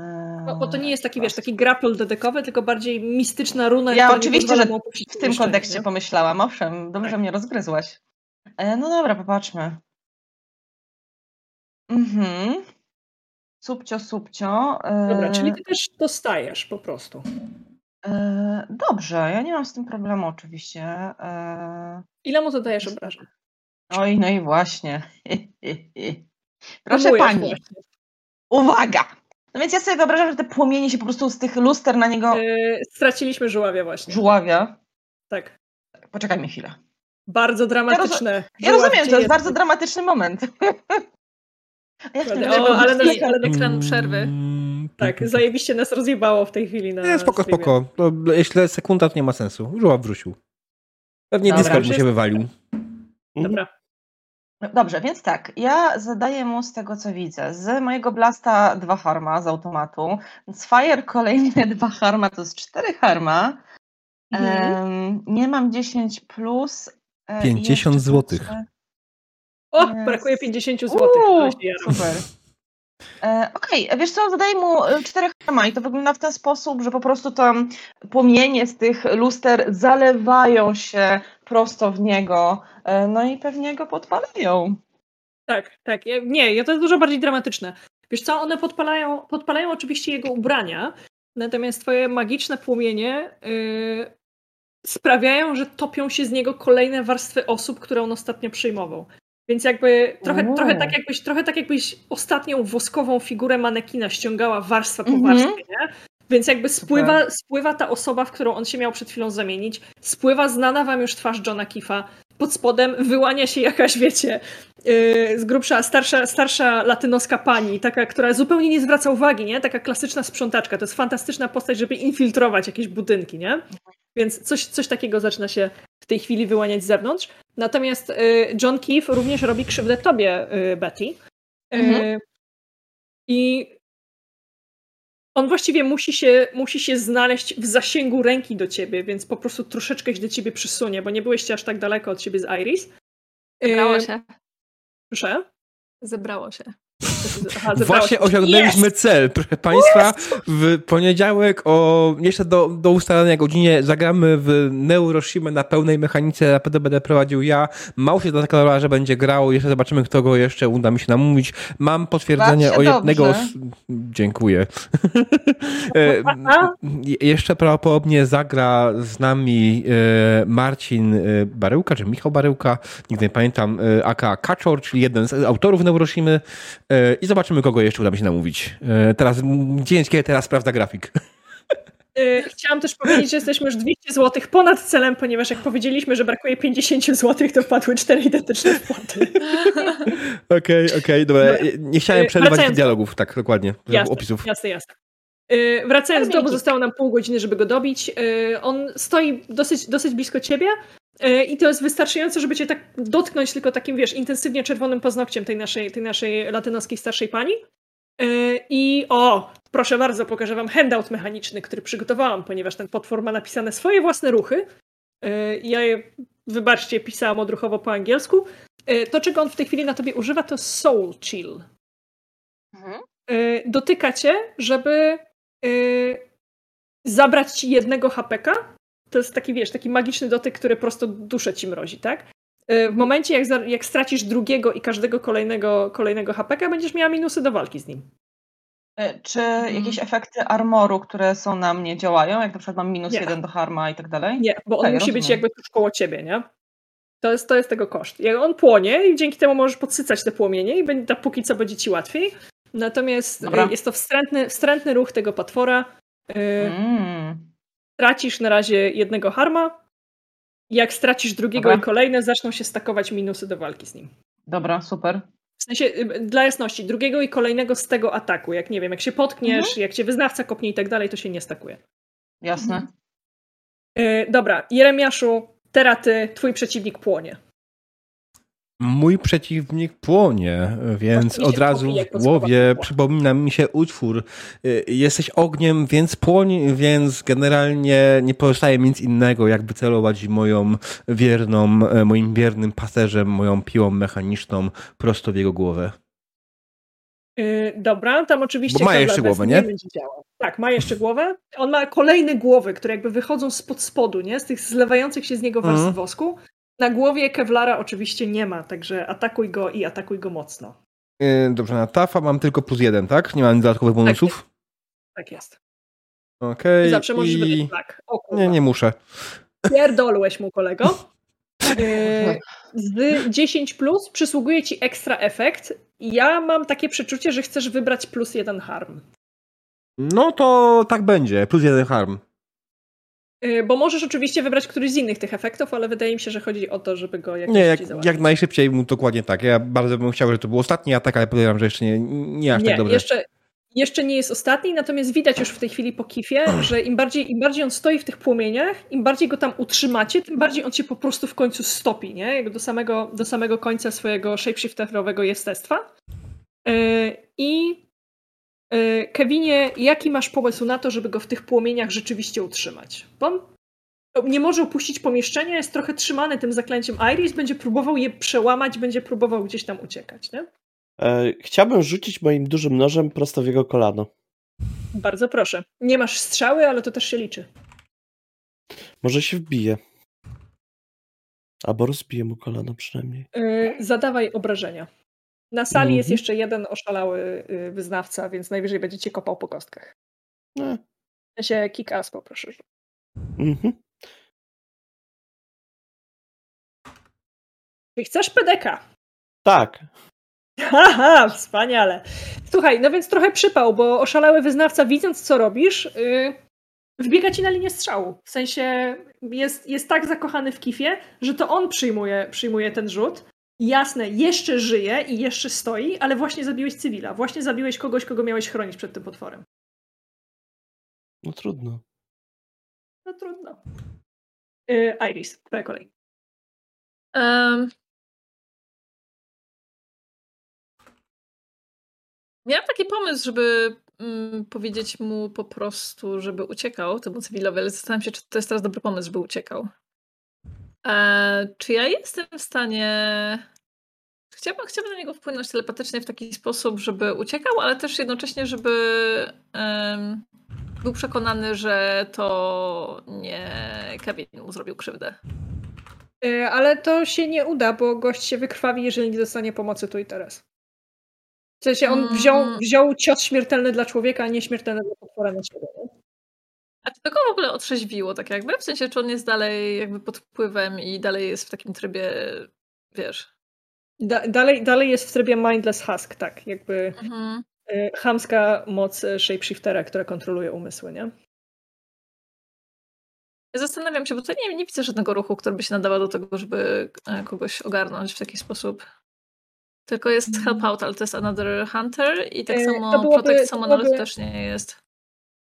Bo, bo to nie jest taki, wiesz, taki grapple dedekowy, tylko bardziej mistyczna runa. Ja oczywiście, że W tym kontekście nie? pomyślałam, owszem, dobrze Tak. mnie rozgryzłaś. E, no dobra, popatrzmy. Mhm. Subcio, subcio. E, Dobra, czyli ty też dostajesz po prostu. e, dobrze, ja nie mam z tym problemu oczywiście. E, Ile mu zadajesz obrażeń? oj, no i właśnie. *laughs* Proszę pani, właśnie. uwaga! No więc ja sobie wyobrażam, że te płomienie się po prostu z tych luster na niego Yy, straciliśmy żuławia właśnie. żuławia. Tak. Poczekajmy chwilę. Bardzo dramatyczne. Ja Żuław, rozumiem, gdzie to jest bardzo dramatyczny moment. A Jak w tym O, razie ale ale nas- I ale- ekran przerwy. Mm, Tak, zajebiście nas rozjebało w tej chwili na Nie, spoko, streamie. spoko. To, jeśli sekunda, to nie ma sensu. Żuław wrócił. Pewnie Dobra, Discord mu się wywalił. Mhm. Dobra. Dobrze, więc tak, ja zadaję mu z tego, co widzę. Z mojego blasta dwa harma z automatu. Z fire kolejne dwa harma, to jest cztery harma. Mhm. Em, nie mam 10 plus. e, i 50 jeszcze złotych. O, brakuje 50 zł. Uuu, super. E, Okej, wiesz co, zadaję mu e, cztery harma i to wygląda w ten sposób, że po prostu tam płomienie z tych luster zalewają się prosto w niego, e, no i pewnie go podpalają. Tak, tak. Nie, ja- to jest dużo bardziej dramatyczne. Wiesz co, one podpalają, podpalają oczywiście jego ubrania, natomiast twoje magiczne płomienie yy, sprawiają, że topią się z niego kolejne warstwy osób, które on ostatnio przyjmował. Więc jakby trochę, trochę, tak jakbyś, trochę tak jakbyś ostatnią woskową figurę manekina ściągała warstwa po Mhm. warstwie, nie? Więc jakby spływa, spływa ta osoba, w którą on się miał przed chwilą zamienić, spływa znana wam już twarz Johna Kifa, pod spodem wyłania się jakaś, wiecie, yy, z grubsza, starsza, starsza latynoska pani, taka, która zupełnie nie zwraca uwagi, nie? Taka klasyczna sprzątaczka. To jest fantastyczna postać, żeby infiltrować jakieś budynki, nie? Więc coś, coś takiego zaczyna się tej chwili wyłaniać z zewnątrz. Natomiast yy, John Keefe również robi krzywdę tobie, yy, Betty. Yy, Mhm. I on właściwie musi się, musi się znaleźć w zasięgu ręki do ciebie, więc po prostu troszeczkę się do ciebie przysunie, bo nie byłeś aż tak daleko od ciebie z Iris. Zebrało się. Proszę? Zebrało się. Aha, Właśnie osiągnęliśmy Jest! cel, proszę Państwa. W poniedziałek o jeszcze do, do ustalenia godzinie zagramy w Neuroshima na pełnej mechanice, na pewno będę prowadził ja. Mał się zadeklarował, że będzie grał, jeszcze zobaczymy, kto go jeszcze uda mi się namówić. Mam potwierdzenie o jednego... z- Dziękuję. *laughs* E, jeszcze prawdopodobnie zagra z nami e, Marcin e, Baryłka, czy Michał Baryłka, nigdy nie pamiętam, aka Kaczor, czyli jeden z autorów Neuroshimy i zobaczymy, kogo jeszcze uda mi się namówić. E, teraz, dzięki, teraz sprawdza grafik. Yy, Chciałam też powiedzieć, że jesteśmy już 200 zł ponad celem, ponieważ jak powiedzieliśmy, że brakuje 50 zł, to wpadły cztery identyczne wpłaty. *laughs* Okej, okej, dobra. Dobra. Nie chciałem E, przerywać wracając do- dialogów, tak, dokładnie, Jasne, opisów. Jasne, jasne. Wracając do, bo zostało nam pół godziny, żeby go dobić. On stoi dosyć, dosyć blisko ciebie i to jest wystarczające, żeby cię tak dotknąć tylko takim, wiesz, intensywnie czerwonym paznokciem tej naszej, tej naszej latynoskiej starszej pani. Yy, I o, proszę bardzo, pokażę wam handout mechaniczny, który przygotowałam, ponieważ ten potwór ma napisane swoje własne ruchy. Yy, Ja je, wybaczcie, pisałam odruchowo po angielsku. To, czego on w tej chwili na tobie używa, to soul chill Mhm. dotyka cię, żeby zabrać ci jednego hapeka. To jest taki, wiesz, taki magiczny dotyk, który prosto duszę ci mrozi, tak? Y, w momencie, jak, jak stracisz drugiego i każdego kolejnego, kolejnego hapeka, będziesz miała minusy do walki z nim. E, Czy jakieś efekty armoru, które są na mnie działają? Jak na przykład mam minus Nie. jeden do harma i tak dalej? Nie, bo on musi być rozumiem. jakby tuż koło ciebie, nie? To jest, to jest tego koszt. Jak on płonie i dzięki temu możesz podsycać te płomienie i będzie, póki co będzie ci łatwiej. Natomiast Dobra. y, jest to wstrętny, wstrętny ruch tego potwora. Y, Mm. Tracisz na razie jednego harma. Jak stracisz drugiego Dobra. i kolejne, zaczną się stakować minusy do walki z nim. Dobra, super. W sensie, y, dla jasności, drugiego i kolejnego z tego ataku. Jak nie wiem, jak się potkniesz, jak cię wyznawca kopnie i tak dalej, to się nie stakuje. Jasne. Mhm. Y, dobra, Jeremiaszu, teraz ty, twój przeciwnik płonie. Mój przeciwnik płonie, więc od razu w głowie przypomina mi się utwór y, Jesteś ogniem, więc płoń, więc generalnie nie pozostaje mi nic innego, jakby celować moją wierną, e, moim wiernym paserzem, moją piłą mechaniczną prosto w jego głowę. Y, dobra, tam oczywiście Bo ma jeszcze głowę, nie? będzie działał. Tak, ma jeszcze głowę. On ma kolejne głowy, które jakby wychodzą spod spodu, nie? Z tych zlewających się z niego warstw Mhm. wosku. Na głowie Kevlara oczywiście nie ma, także atakuj go i atakuj go mocno. Y, Dobrze, na Tafa mam tylko plus jeden, tak? Nie mam dodatkowych bonusów? Tak jest. Okej. I zawsze możesz i... tak. Nie, nie muszę. Pierdolłeś mu, kolego. Yy, *laughs* Z 10 plus przysługuje ci ekstra efekt. Ja mam takie przeczucie, że chcesz wybrać plus jeden harm. No to tak będzie, plus jeden harm. Y, Bo możesz oczywiście wybrać któryś z innych tych efektów, ale wydaje mi się, że chodzi o to, żeby go jakoś Nie, jak, jak najszybciej, mu dokładnie tak. Ja bardzo bym chciał, żeby to był ostatni atak, ale podejrzewam, że jeszcze nie, nie aż Nie, tak dobrze. jeszcze, jeszcze nie jest ostatni, natomiast widać już w tej chwili po kifie, *clears throat* że im bardziej, im bardziej on stoi w tych płomieniach, im bardziej go tam utrzymacie, tym bardziej on się po prostu w końcu stopi, nie? Jakby do samego, do samego końca swojego shapeshifterowego jestestwa. Yy, I Kevinie, jaki masz pomysł na to, żeby go w tych płomieniach rzeczywiście utrzymać? Bo on nie może opuścić pomieszczenia, jest trochę trzymany tym zaklęciem Iris, będzie próbował je przełamać, będzie próbował gdzieś tam uciekać, nie? E, chciałbym rzucić moim dużym nożem prosto w jego kolano. Bardzo proszę. Nie masz strzały, ale to też się liczy. Może się wbije. Albo rozbije mu kolano przynajmniej. Yy, zadawaj obrażenia. Na sali jest Mhm. jeszcze jeden oszalały yy, wyznawca, więc najwyżej będzie cię kopał po kostkach. E, Ja się kick ass poproszę. mhm. Czy chcesz PDK? Tak. *laughs* Haha, wspaniale. Słuchaj, no więc trochę przypał, bo oszalały wyznawca, widząc co robisz, yy, wbiega ci na linię strzału. W sensie jest, jest tak zakochany w kifie, że to on przyjmuje, przyjmuje ten rzut. Jasne, jeszcze żyje i jeszcze stoi, ale właśnie zabiłeś cywila. Właśnie zabiłeś kogoś, kogo miałeś chronić przed tym potworem. No trudno. No trudno. Yy, Iris, twoja kolej. Em. Miałam taki pomysł, żeby mm, powiedzieć mu po prostu, żeby uciekał temu cywilowi, ale zastanawiam się, czy to jest teraz dobry pomysł, żeby uciekał. E, czy ja jestem w stanie. Chciałabym, chciałabym na niego wpłynąć telepatycznie w taki sposób, żeby uciekał, ale też jednocześnie, żeby em, był przekonany, że to nie Kevin mu zrobił krzywdę. Yy, ale to się nie uda, bo gość się wykrwawi, jeżeli nie dostanie pomocy tu i teraz. W sensie on wziął, Mm. wziął cios śmiertelny dla człowieka, a nie śmiertelny dla potwora na siebie. Nie? A czy to go w ogóle otrzeźwiło, tak jakby? W sensie, czy on jest dalej jakby pod wpływem i dalej jest w takim trybie, wiesz... Da, dalej, dalej jest w trybie mindless husk, tak. Jakby Mhm. y, chamska moc y, shapeshiftera, która kontroluje umysły, nie? Zastanawiam się, bo to nie, nie widzę żadnego ruchu, który by się nadawał do tego, żeby e, kogoś ogarnąć w taki sposób. Tylko jest help out, ale to jest another hunter i tak E, samo byłoby- protect someone, byłoby- też nie jest.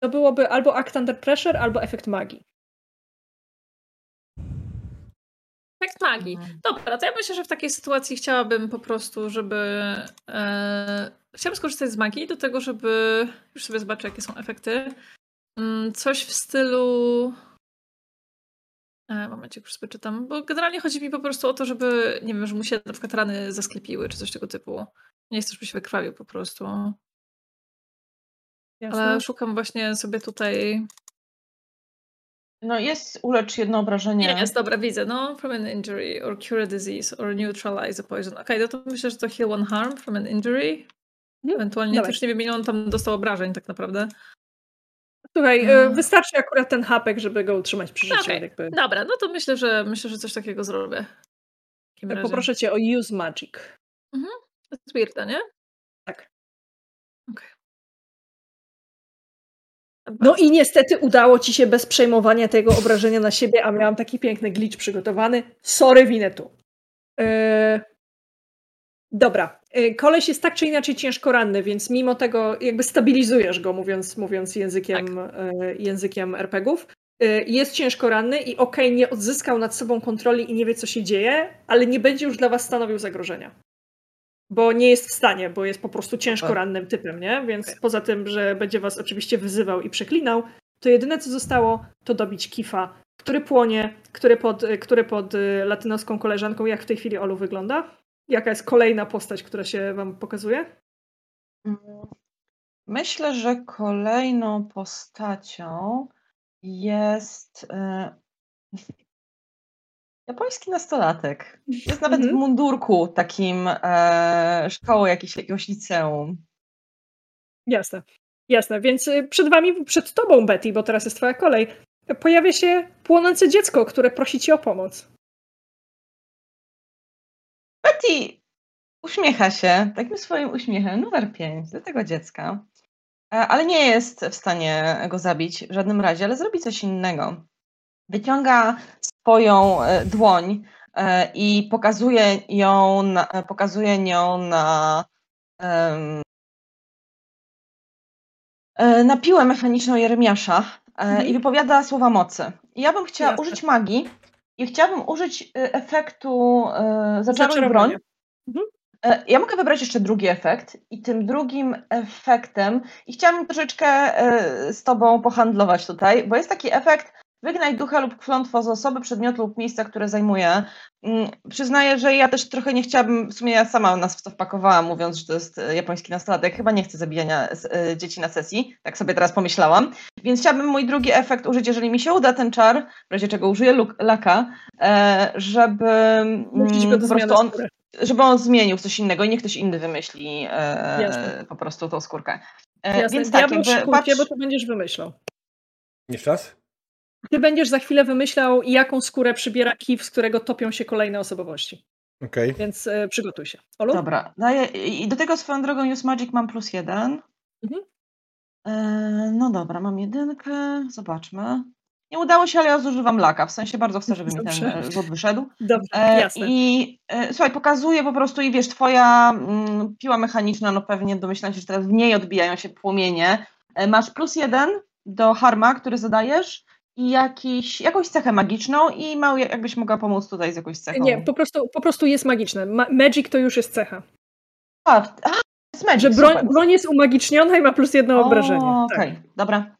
To byłoby albo act under pressure, albo efekt magii. Efekt magii. Mhm. Dobra, to ja myślę, że w takiej sytuacji chciałabym po prostu, żeby. E, chciałabym skorzystać z magii do tego, żeby. Już sobie zobaczę, jakie są efekty. Mm, coś w stylu. E, momencie, już sobie czytam. Bo generalnie chodzi mi po prostu o to, żeby. Nie wiem, że mu się na przykład rany zasklepiły, czy coś tego typu. Nie chcę, żeby się wykrwawił po prostu. Jasne? Ale szukam właśnie sobie tutaj. No jest ulecz jedno obrażenie. Nie, jest dobra, widzę. No, from an injury, or cure a disease, or neutralize a poison. Okej, no to myślę, że to heal one harm from an injury. Mhm, Ewentualnie dawaj. też nie wiem, ile on tam dostał obrażeń tak naprawdę. Słuchaj, y, Mm. wystarczy akurat ten hapek, żeby go utrzymać przy życiu. Okej, Jakby. Dobra, no to myślę, że myślę, że coś takiego zrobię. Razie. Poproszę cię o use magic. To jest weirda, nie? No i niestety udało ci się bez przejmowania tego obrażenia na siebie, a miałam taki piękny glitch przygotowany. Sorry, Winetu. Yy... Dobra. Yy, Koleś jest tak czy inaczej ciężko ranny, więc mimo tego jakby stabilizujesz go, mówiąc, mówiąc językiem, yy, językiem RPGów. Jest ciężko ranny i okej, nie odzyskał nad sobą kontroli i nie wie, co się dzieje, ale nie będzie już dla was stanowił zagrożenia. Bo nie jest w stanie, bo jest po prostu ciężko rannym typem, nie? Więc Okej. poza tym, że będzie was oczywiście wyzywał i przeklinał, to jedyne co zostało, to dobić Kifa, który płonie, który pod, który pod y, latynoską koleżanką, jak w tej chwili Olu wygląda? Jaka jest kolejna postać, która się wam pokazuje? Mm, Myślę, że kolejną postacią jest e, japoński nastolatek. Jest nawet w Mhm. mundurku takim e, szkoły jakiejś, jakiegoś liceum. Jasne. Jasne, więc y, przed wami, przed tobą, Betty, bo teraz jest twoja kolej, pojawia się płonące dziecko, które prosi ci o pomoc. Betty uśmiecha się takim swoim uśmiechem, numer 5, do tego dziecka. ale nie jest w stanie go zabić w żadnym razie, ale zrobi coś innego. Wyciąga swoją dłoń i pokazuje ją na, pokazuje nią na na piłę mechaniczną Jeremiasza mhm. i wypowiada słowa mocy. ja bym chciała Jasne. użyć magii i chciałabym użyć efektu zaczaruj broń. Mhm. E, ja mogę wybrać jeszcze drugi efekt i tym drugim efektem, i chciałabym troszeczkę e, z Tobą pohandlować tutaj, bo jest taki efekt, wygnaj ducha lub klątwo z osoby, przedmiotu lub miejsca, które zajmuje. Mm, przyznaję, że ja też trochę nie chciałabym, w sumie ja sama nas w to wpakowałam, mówiąc, że to jest e, japoński nastolatek. Chyba nie chcę zabijania dzieci na sesji, tak sobie teraz pomyślałam. Więc chciałabym mój drugi efekt użyć, jeżeli mi się uda ten czar, w razie czego użyję laka, żeby mm, po prostu on żeby on zmienił coś innego i niech ktoś inny wymyśli e, po prostu tą skórkę. E, Jasne. Więc tak, jakby, patrz... bo to będziesz wymyślał. Jeszcze raz? Ty będziesz za chwilę wymyślał, jaką skórę przybiera kif, z którego topią się kolejne osobowości. Okej. Okay. Więc e, przygotuj się. Olu? Dobra. Daję, I do tego swoją drogą Use Magic mam plus jeden. Mhm. E, no dobra, mam jedynkę. Zobaczmy. Nie udało się, ale ja zużywam laka. W sensie bardzo chcę, żeby Dobrze. mi ten e, rzut wyszedł. Dobrze, e, jasne. I e, słuchaj, pokazuje po prostu i wiesz, twoja mm, piła mechaniczna, no pewnie domyślam się, że teraz w niej odbijają się płomienie. E, masz plus jeden do harma, który zadajesz i jakiś, jakąś cechę magiczną i mały, jakbyś mogła pomóc tutaj z jakąś cechą. Nie, po prostu, po prostu jest magiczne. Ma magic to już jest cecha. A, a jest magic, Że broń, broń jest umagiczniona i ma plus jedno o, obrażenie. Tak. Okej, okay, dobra.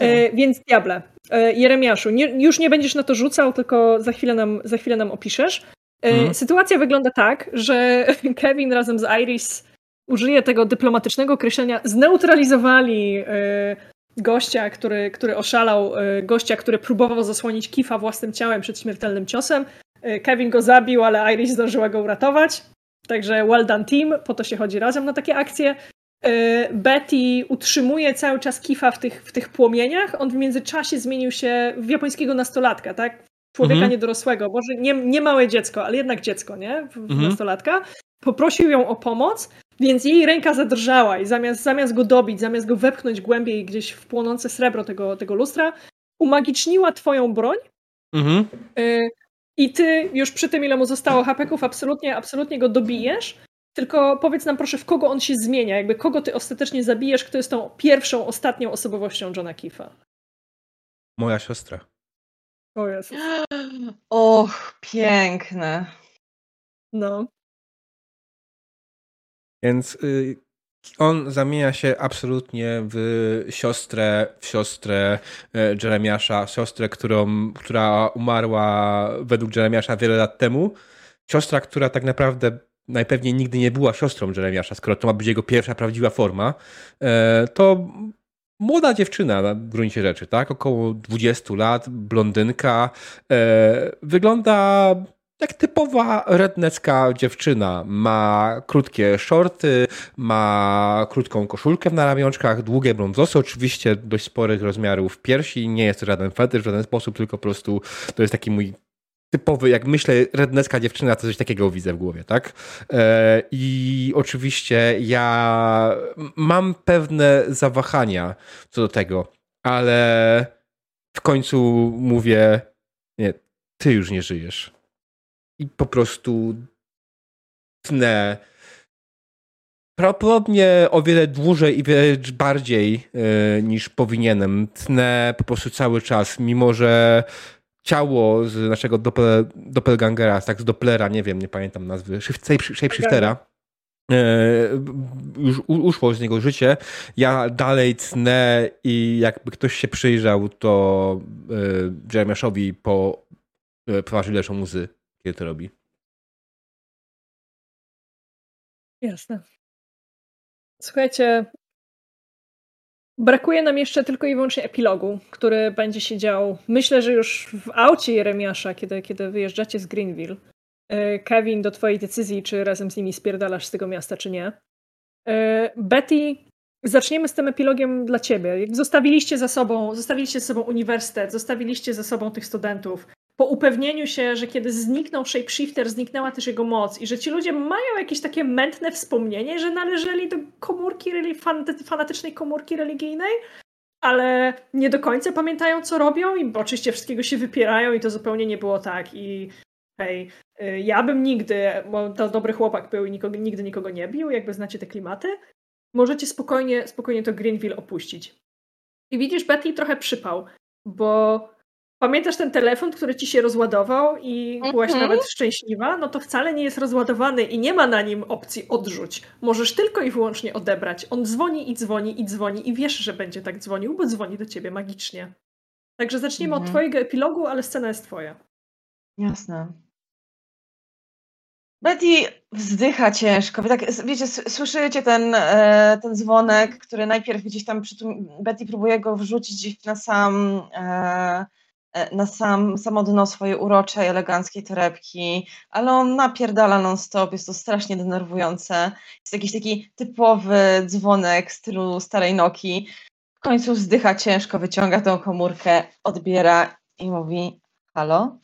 E, więc diable, e, Jeremiaszu, nie, już nie będziesz na to rzucał, tylko za chwilę nam, za chwilę nam opiszesz. E, mhm. Sytuacja wygląda tak, że *laughs* Kevin razem z Iris użyje tego dyplomatycznego określenia, zneutralizowali e, gościa, który, który oszalał, e, gościa, który próbował zasłonić Kifa własnym ciałem przed śmiertelnym ciosem. E, Kevin go zabił, ale Iris zdążyła go uratować. Także well done team, po to się chodzi razem na takie akcje. Y, Betty utrzymuje cały czas Kifa w tych, w tych płomieniach. On w międzyczasie zmienił się w japońskiego nastolatka, tak? Człowieka mhm. niedorosłego, może nie, nie małe dziecko, ale jednak dziecko, nie? W, mhm. Nastolatka. Poprosił ją o pomoc, więc jej ręka zadrżała i zamiast, zamiast go dobić, zamiast go wepchnąć głębiej gdzieś w płonące srebro tego, tego lustra, umagiczniła twoją broń. Mhm. Y I ty już przy tym, ile mu zostało hapeków, absolutnie, absolutnie go dobijesz. Tylko powiedz nam proszę, w kogo on się zmienia, jakby kogo ty ostatecznie zabijesz, kto jest tą pierwszą, ostatnią osobowością Johna Keefa? Moja siostra. O Jezus. Och, piękne. No. Więc y, on zamienia się absolutnie w siostrę, w siostrę y, Jeremiasza, siostrę, którą, która umarła według Jeremiasza wiele lat temu. Siostra, która tak naprawdę najpewniej nigdy nie była siostrą Jeremiasza, skoro to ma być jego pierwsza prawdziwa forma, e, to młoda dziewczyna na gruncie rzeczy, tak? Około 20 lat, blondynka. E, wygląda jak typowa rednecka dziewczyna. Ma krótkie shorty, ma krótką koszulkę na ramionczkach, długie włosy, oczywiście dość sporych rozmiarów piersi. Nie jest to żaden fetysz w żaden sposób, tylko po prostu to jest taki mój typowy, jak myślę, rednecka dziewczyna, to coś takiego widzę w głowie, tak? E, I oczywiście ja mam pewne zawahania co do tego, ale w końcu mówię, nie, ty już nie żyjesz. I po prostu tnę prawdopodobnie o wiele dłużej i wiele bardziej e, niż powinienem. Tnę po prostu cały czas, mimo że ciało z naszego doppel, doppelgangera, tak z Dopplera, nie wiem, nie pamiętam nazwy, shapeshiftera, e, już uszło z niego życie. Ja dalej cnę i jakby ktoś się przyjrzał, to e, Jeremiaszowi po twarzy leszą łzy, kiedy to robi. Jasne. Słuchajcie, Brakuje nam jeszcze tylko i wyłącznie epilogu, który będzie się dział, myślę, że już w aucie Jeremiasza, kiedy, kiedy wyjeżdżacie z Greenville. E, Kevin, do twojej decyzji, czy razem z nimi spierdalasz z tego miasta, czy nie. E, Betty, zaczniemy z tym epilogiem dla ciebie. Zostawiliście za sobą, zostawiliście za sobą uniwersytet, zostawiliście za sobą tych studentów, po upewnieniu się, że kiedy zniknął shapeshifter, zniknęła też jego moc i że ci ludzie mają jakieś takie mętne wspomnienie, że należeli do komórki, fanatycznej komórki religijnej, ale nie do końca pamiętają, co robią i oczywiście wszystkiego się wypierają i to zupełnie nie było tak i hej, y, ja bym nigdy, bo to dobry chłopak był i nikogo, nigdy nikogo nie bił, jakby znacie te klimaty, możecie spokojnie, spokojnie to Greenville opuścić. I widzisz, Betty trochę przypał, bo pamiętasz ten telefon, który ci się rozładował i byłaś mhm. nawet szczęśliwa? No to wcale nie jest rozładowany i nie ma na nim opcji odrzuć. Możesz tylko i wyłącznie odebrać. On dzwoni i dzwoni i dzwoni i wiesz, że będzie tak dzwonił, bo dzwoni do ciebie magicznie. Także zaczniemy mhm. od twojego epilogu, ale scena jest twoja. Jasne. Betty wzdycha ciężko. Wy tak, wiecie, słyszycie ten, e, ten dzwonek, który najpierw gdzieś tam Betty próbuje go wrzucić gdzieś na sam, e, na sam, samo dno swojej uroczej, eleganckiej torebki, ale on napierdala non-stop, jest to strasznie denerwujące. Jest jakiś taki typowy dzwonek w stylu starej Noki. W końcu wzdycha ciężko, wyciąga tą komórkę, odbiera i mówi halo?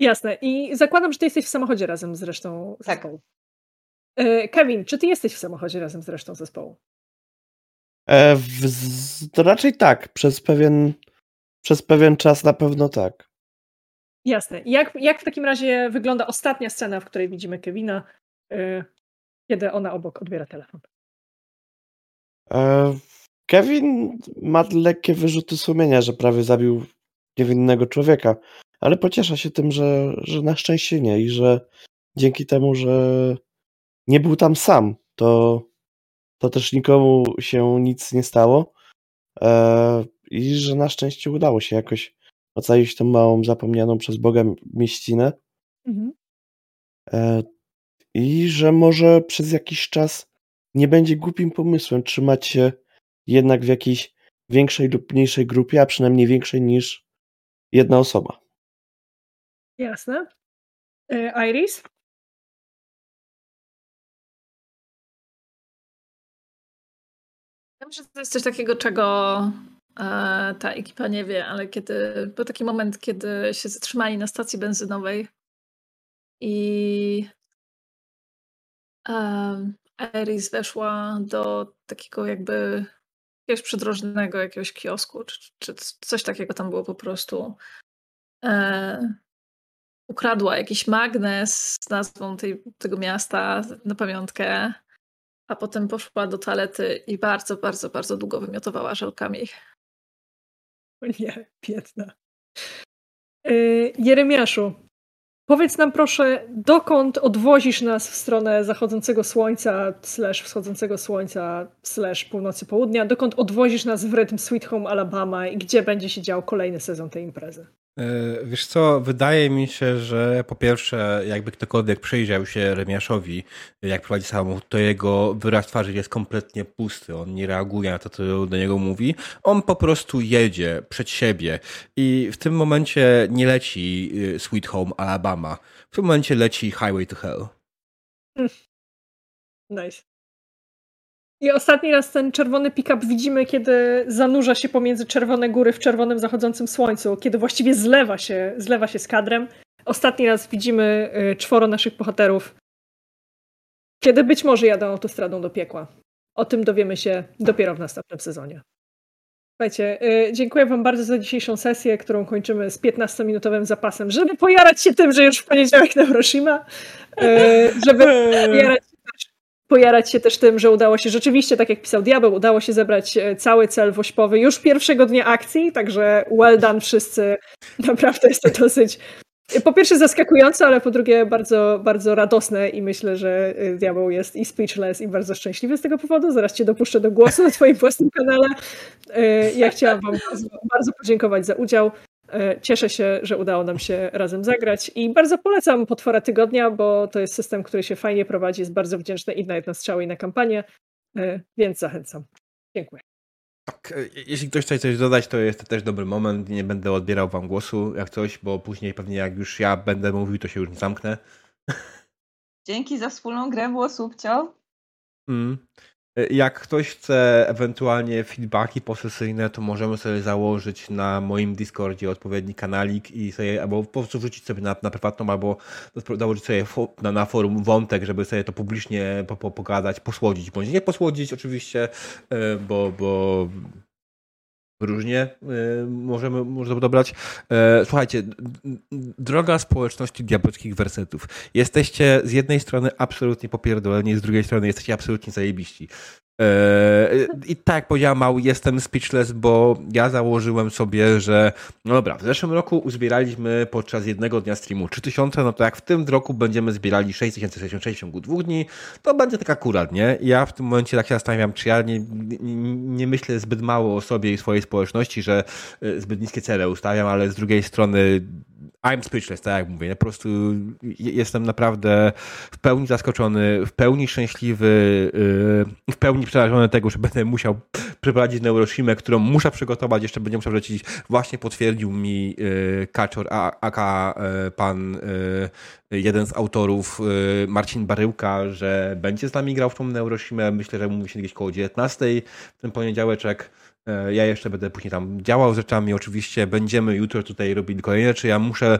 Jasne. I zakładam, że ty jesteś w samochodzie razem z resztą tak. zespołu. E, Kevin, czy ty jesteś w samochodzie razem z resztą zespołu? E, w, to raczej tak. Przez pewien, przez pewien czas na pewno tak. Jasne. Jak, jak w takim razie wygląda ostatnia scena, w której widzimy Kevina, e, kiedy ona obok odbiera telefon? E, Kevin ma lekkie wyrzuty sumienia, że prawie zabił niewinnego człowieka ale pociesza się tym, że, że na szczęście nie i że dzięki temu, że nie był tam sam, to, to też nikomu się nic nie stało e, i że na szczęście udało się jakoś ocalić tą małą, zapomnianą przez Boga mieścinę mhm. e, i że może przez jakiś czas nie będzie głupim pomysłem trzymać się jednak w jakiejś większej lub mniejszej grupie, a przynajmniej większej niż jedna osoba. Jasne. E, Iris? Myślę, że to jest coś takiego, czego e, ta ekipa nie wie, ale kiedy był taki moment, kiedy się zatrzymali na stacji benzynowej i e, Iris weszła do takiego jakby jakiegoś przydrożnego jakiegoś kiosku, czy, czy coś takiego tam było po prostu. E, ukradła jakiś magnes z nazwą tej, tego miasta na pamiątkę, a potem poszła do toalety i bardzo, bardzo, bardzo długo wymiotowała żelkami. *laughs* O nie, biedna. Yy, Jeremiaszu, powiedz nam proszę, dokąd odwozisz nas w stronę zachodzącego słońca, slash wschodzącego słońca, slash północy południa, dokąd odwozisz nas w rytm Sweet Home Alabama i gdzie będzie się dział kolejny sezon tej imprezy? E, wiesz co, wydaje mi się, że po pierwsze, jakby ktokolwiek przyjrzał się Remiaszowi, jak prowadzi samochód, to jego wyraz twarzy jest kompletnie pusty. On nie reaguje na to, co do niego mówi. On po prostu jedzie przed siebie i w tym momencie nie leci y, Sweet Home Alabama. W tym momencie leci Highway to Hell. Nice. I ostatni raz ten czerwony pick-up widzimy, kiedy zanurza się pomiędzy czerwone góry w czerwonym zachodzącym słońcu, kiedy właściwie zlewa się, zlewa się z kadrem. Ostatni raz widzimy y, czworo naszych bohaterów, kiedy być może jadą autostradą do piekła. O tym dowiemy się dopiero w następnym sezonie. Słuchajcie, y, dziękuję Wam bardzo za dzisiejszą sesję, którą kończymy z 15-minutowym zapasem, żeby pojarać się tym, że już w poniedziałek na Hiroshima, y, żeby *laughs* pojarać pojarać się też tym, że udało się rzeczywiście, tak jak pisał Diabeł, udało się zebrać e, cały cel wośpowy już pierwszego dnia akcji, także well done wszyscy. *laughs* Naprawdę jest to dosyć po pierwsze zaskakujące, ale po drugie bardzo, bardzo radosne i myślę, że e, Diabeł jest i speechless i bardzo szczęśliwy z tego powodu. Zaraz cię dopuszczę do głosu na swoim własnym kanale. E, ja chciałam wam bardzo podziękować za udział. E, cieszę się, że udało nam się razem zagrać i bardzo polecam Potwora Tygodnia, bo to jest system, który się fajnie prowadzi, jest bardzo wdzięczny i na jedno strzały i na kampanię, e, więc zachęcam. Dziękuję. Tak, e, jeśli ktoś chce coś dodać, to jest to też dobry moment. Nie będę odbierał wam głosu jak coś, bo później pewnie jak już ja będę mówił, to się już nie zamknę. Dzięki za wspólną grę, było subcio. Mm. Jak ktoś chce ewentualnie feedbacki posesyjne, to możemy sobie założyć na moim Discordzie odpowiedni kanalik i sobie albo po prostu wrzucić sobie na, na prywatną, albo założyć sobie na, na forum wątek, żeby sobie to publicznie po, po, pogadać, posłodzić, bądź nie posłodzić oczywiście, e, bo, bo różnie y, możemy można dobrać. E, słuchajcie, droga społeczności diabelskich wersetów. Jesteście z jednej strony absolutnie popierdoleni, z drugiej strony jesteście absolutnie zajebiści. Eee, I tak jak mały, jestem speechless, bo ja założyłem sobie, że no dobra, w zeszłym roku uzbieraliśmy podczas jednego dnia streamu 3000, no to jak w tym roku będziemy zbierali 6066 w ciągu dwóch dni, to będzie tak akurat, nie? ja w tym momencie tak się zastanawiam, czy ja nie, nie, nie myślę zbyt mało o sobie i swojej społeczności, że e, zbyt niskie cele ustawiam, ale z drugiej strony I'm speechless, tak jak mówię. Po prostu jestem naprawdę w pełni zaskoczony, w pełni szczęśliwy, y, w pełni przerażony tego, że będę musiał przeprowadzić Neuroshimę, którą muszę przygotować, jeszcze będzie musiał wrócić. Właśnie potwierdził mi y, Kaczor, aka y, pan jeden z autorów, Marcin Baryłka, że będzie z nami grał w tą Neuroshimę. Myślę, że mówi się gdzieś koło 19 w ten poniedziałeczek. E, ja jeszcze będę później tam działał z rzeczami. Oczywiście będziemy jutro tutaj robili kolejne rzeczy. Ja muszę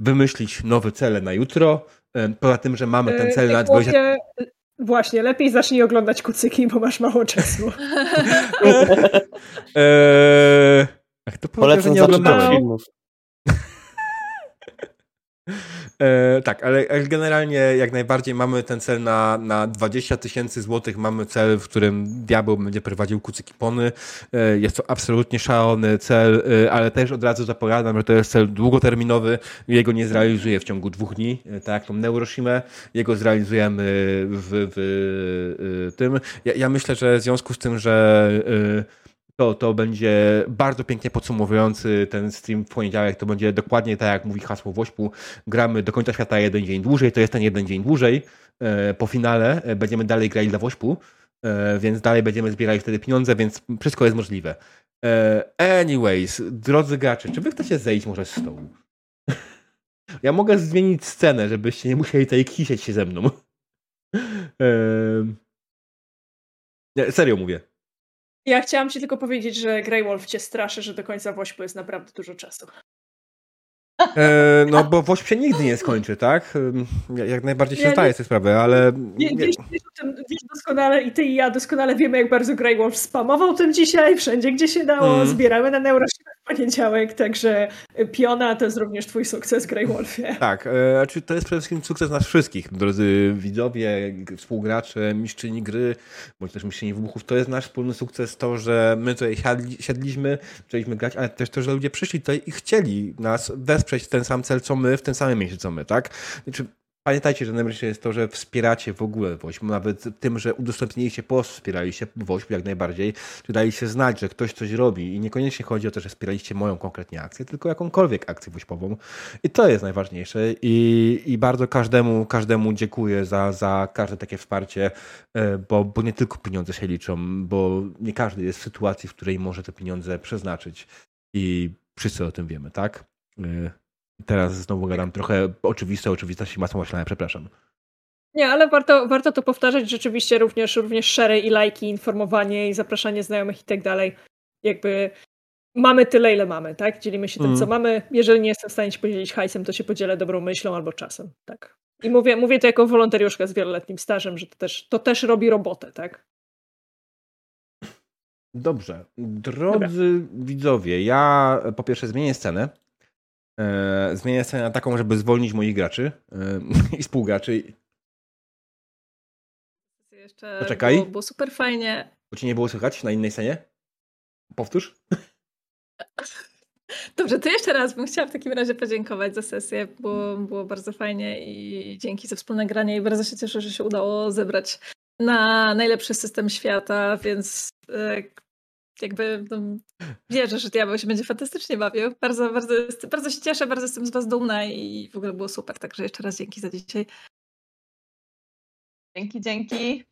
wymyślić nowe cele na jutro. E, poza tym, że mamy ten cel na 20... Właśnie, lepiej zacznij oglądać kucyki, bo masz mało czasu. *laughs* eee, to Polecam nie oglądałem. filmów. *laughs* E, tak, ale generalnie jak najbardziej mamy ten cel na, na 20 tysięcy złotych, mamy cel, w którym diabeł będzie prowadził kucyki pony. E, jest to absolutnie szalony cel, e, ale też od razu zapowiadam, że to jest cel długoterminowy. Jego nie zrealizuję w ciągu dwóch dni, e, tak jak tą Neuroshimę. Jego zrealizujemy w, w, w tym. Ja, ja, myślę, że w związku z tym, że e, to, to będzie bardzo pięknie podsumowujący ten stream w poniedziałek. To będzie dokładnie tak, jak mówi hasło Wośpu. Gramy do końca świata jeden dzień dłużej. To jest ten jeden dzień dłużej. E, po finale e, będziemy dalej grali dla Wośpu, e, więc dalej będziemy zbierali wtedy pieniądze, więc wszystko jest możliwe. Anyways, drodzy gracze, czy wy chcecie zejść może z stołu? *laughs* Ja mogę zmienić scenę, żebyście nie musieli tutaj kisieć się ze mną. *laughs* Serio mówię. Ja chciałam ci tylko powiedzieć, że Grey Wolf cię straszy, że do końca Wośpu jest naprawdę dużo czasu. E, no bo WOŚP się nigdy nie skończy, tak? Jak najbardziej się ja zdaje sobie sprawę, ale... Nie, wiesz, wiesz, o tym, wiesz doskonale i ty i ja doskonale wiemy, jak bardzo Grey Wolf spamował tym dzisiaj, wszędzie gdzie się dało, mm. zbieramy na Neuroshima w poniedziałek, także Piona to jest również twój sukces Grey Wolfie. Tak, e, znaczy to jest przede wszystkim sukces nas wszystkich, drodzy widzowie, współgracze, mistrzyni gry, bądź też mistrzyni wybuchów, to jest nasz wspólny sukces to, że my tutaj siadli, siadliśmy, zaczęliśmy grać, ale też to, że ludzie przyszli tutaj i chcieli nas wesprzeć wesprzeć ten sam cel, co my, w tym samym miejscu, co my, tak? Znaczy, pamiętajcie, że najważniejsze jest to, że wspieracie w ogóle WOŚP, nawet tym, że udostępniliście post, wspieraliście WOŚP jak najbardziej, czy daliście znać, że ktoś coś robi i niekoniecznie chodzi o to, że wspieraliście moją konkretnie akcję, tylko jakąkolwiek akcję WOŚPową i to jest najważniejsze i, i bardzo każdemu, każdemu dziękuję za, za każde takie wsparcie, e, bo, bo nie tylko pieniądze się liczą, bo nie każdy jest w sytuacji, w której może te pieniądze przeznaczyć i wszyscy o tym wiemy, tak? E, Teraz znowu gadam trochę oczywiste, oczywistości masło maślane, przepraszam. Nie, ale warto, warto to powtarzać rzeczywiście również, również share i lajki, informowanie i zapraszanie znajomych i tak dalej. Jakby mamy tyle, ile mamy, tak? Dzielimy się tym, mm. co mamy. Jeżeli nie jestem w stanie się podzielić hajsem, to się podzielę dobrą myślą albo czasem, tak? I mówię, mówię to jako wolontariuszka z wieloletnim stażem, że to też, to też robi robotę, tak? Dobrze. Drodzy Dobra. widzowie, ja po pierwsze zmienię scenę. E, zmienię scenę na taką, żeby zwolnić moich graczy e, *laughs* i współgraczy. Jeszcze Poczekaj. Było, było super fajnie. Bo ci nie było słychać na innej scenie? Powtórz. *laughs* Dobrze, to jeszcze raz bym chciała w takim razie podziękować za sesję. Było, było bardzo fajnie i dzięki za wspólne granie i bardzo się cieszę, że się udało zebrać na najlepszy system świata, więc e, jakby no, wierzę, że diabeł się będzie fantastycznie bawił. Bardzo, bardzo, bardzo się cieszę, bardzo jestem z was dumna i w ogóle było super. Także jeszcze raz dzięki za dzisiaj. Dzięki, dzięki.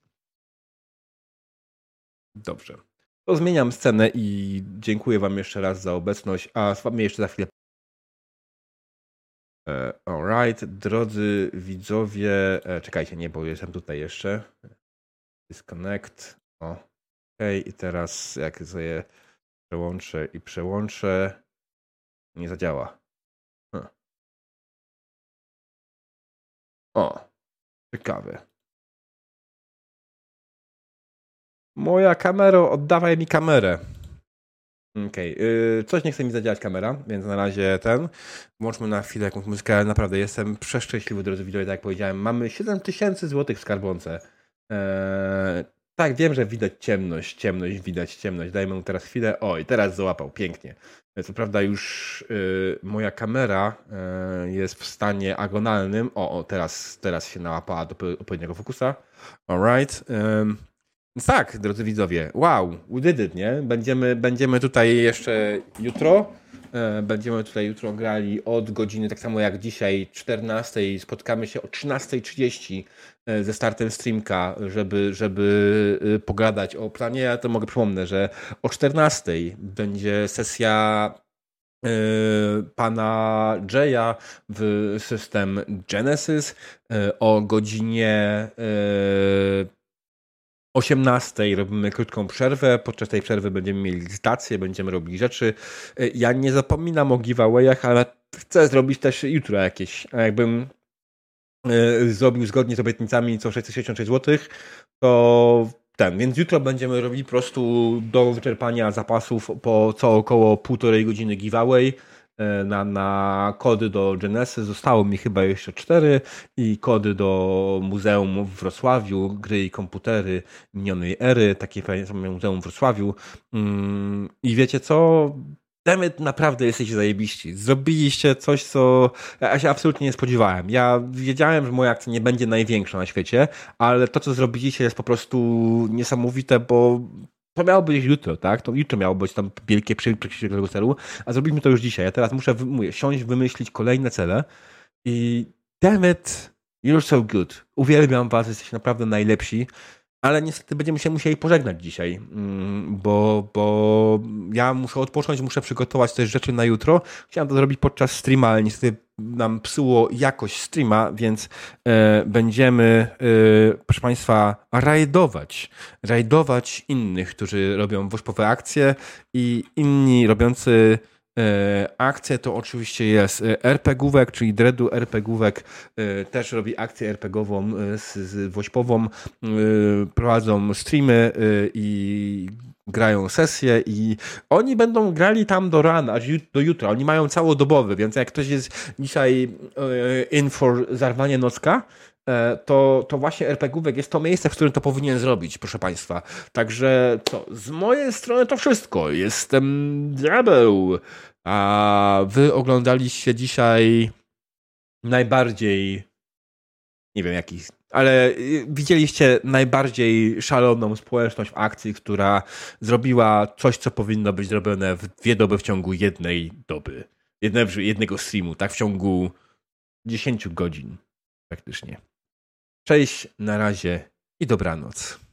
Dobrze. To zmieniam scenę i dziękuję wam jeszcze raz za obecność, a z wami jeszcze za chwilę. E, alright, drodzy widzowie, e, czekajcie, nie, bo jestem tutaj jeszcze. Disconnect. O. I teraz jak sobie przełączę i przełączę, nie zadziała. Hm. O, ciekawe. Moja kamero, oddawaj mi kamerę. Okej, okay. coś nie chce mi zadziałać kamera, więc na razie ten. Włączmy na chwilę jakąś muzykę, naprawdę jestem przeszczęśliwy, drodzy widzowie, tak jak powiedziałem. Mamy 7000 złotych w skarbonce. Eee, tak, wiem, że widać ciemność, ciemność, widać ciemność. Dajmy mu teraz chwilę. O, i teraz załapał, pięknie. Co prawda już y, moja kamera y, jest w stanie agonalnym. O, o, teraz, teraz się nałapała do odpowiedniego fokusa. Alright. Więc tak, drodzy widzowie, wow, we did it, nie? Będziemy, będziemy tutaj jeszcze jutro. E, będziemy tutaj jutro grali od godziny, tak samo jak dzisiaj, 14. Spotkamy się o 13.30 e, ze startem streamka, żeby, żeby e, pogadać o planie. Ja to mogę przypomnę, że o 14.00 będzie sesja pana Jaya w system Genesis o godzinie 18 robimy krótką przerwę. Podczas tej przerwy będziemy mieli licytację, będziemy robili rzeczy. Ja nie zapominam o giveawayach, ale chcę zrobić też jutro jakieś. A jakbym e, zrobił zgodnie z obietnicami co 666 zł, to ten. Więc jutro będziemy robili po prostu do wyczerpania zapasów po co około półtorej godziny giveaway E, na, na kody do Genesis. Zostało mi chyba jeszcze cztery i kody do Muzeum w Wrocławiu, gry i komputery minionej ery, takie fajne muzeum w Wrocławiu. Mm, I wiecie co? Demet, naprawdę jesteście zajebiści. Zrobiliście coś, co ja się absolutnie nie spodziewałem. Ja wiedziałem, że moja akcja nie będzie największa na świecie, ale to, co zrobiliście jest po prostu niesamowite, bo to miało być jutro, tak? To jutro miało być tam wielkie przejście tego celu, a zrobiliśmy to już dzisiaj. Ja teraz muszę mówię, siąść, wymyślić kolejne cele i damn it, you're so good. Uwielbiam was, jesteście naprawdę najlepsi ale niestety będziemy się musieli pożegnać dzisiaj, mm, bo, bo ja muszę odpocząć, muszę przygotować też rzeczy na jutro. Chciałem to zrobić podczas streama, ale niestety nam psuło jakość streama, więc e, będziemy, e, proszę Państwa, rajdować. Rajdować innych, którzy robią wośpowe akcje i inni robiący akcje to oczywiście jest e, RPGówek, czyli Dreadu RPGówek e, też robi akcję RPGową z, z Wośpową, prowadzą streamy i grają sesje i oni będą grali tam do rana, aż do jutra. Oni mają całodobowy, więc jak ktoś jest dzisiaj in for zarwanie nocka, to, to właśnie RPGówek jest to miejsce, w którym to powinien zrobić, proszę Państwa. Także co, z mojej strony to wszystko. Jestem diabeł. A wy oglądaliście dzisiaj najbardziej, nie wiem jaki, ale y, widzieliście najbardziej szaloną społeczność w akcji, która zrobiła coś, co powinno być zrobione w dwie doby w ciągu jednej doby. jednego streamu, tak w ciągu 10 godzin praktycznie. Cześć, na razie i dobranoc.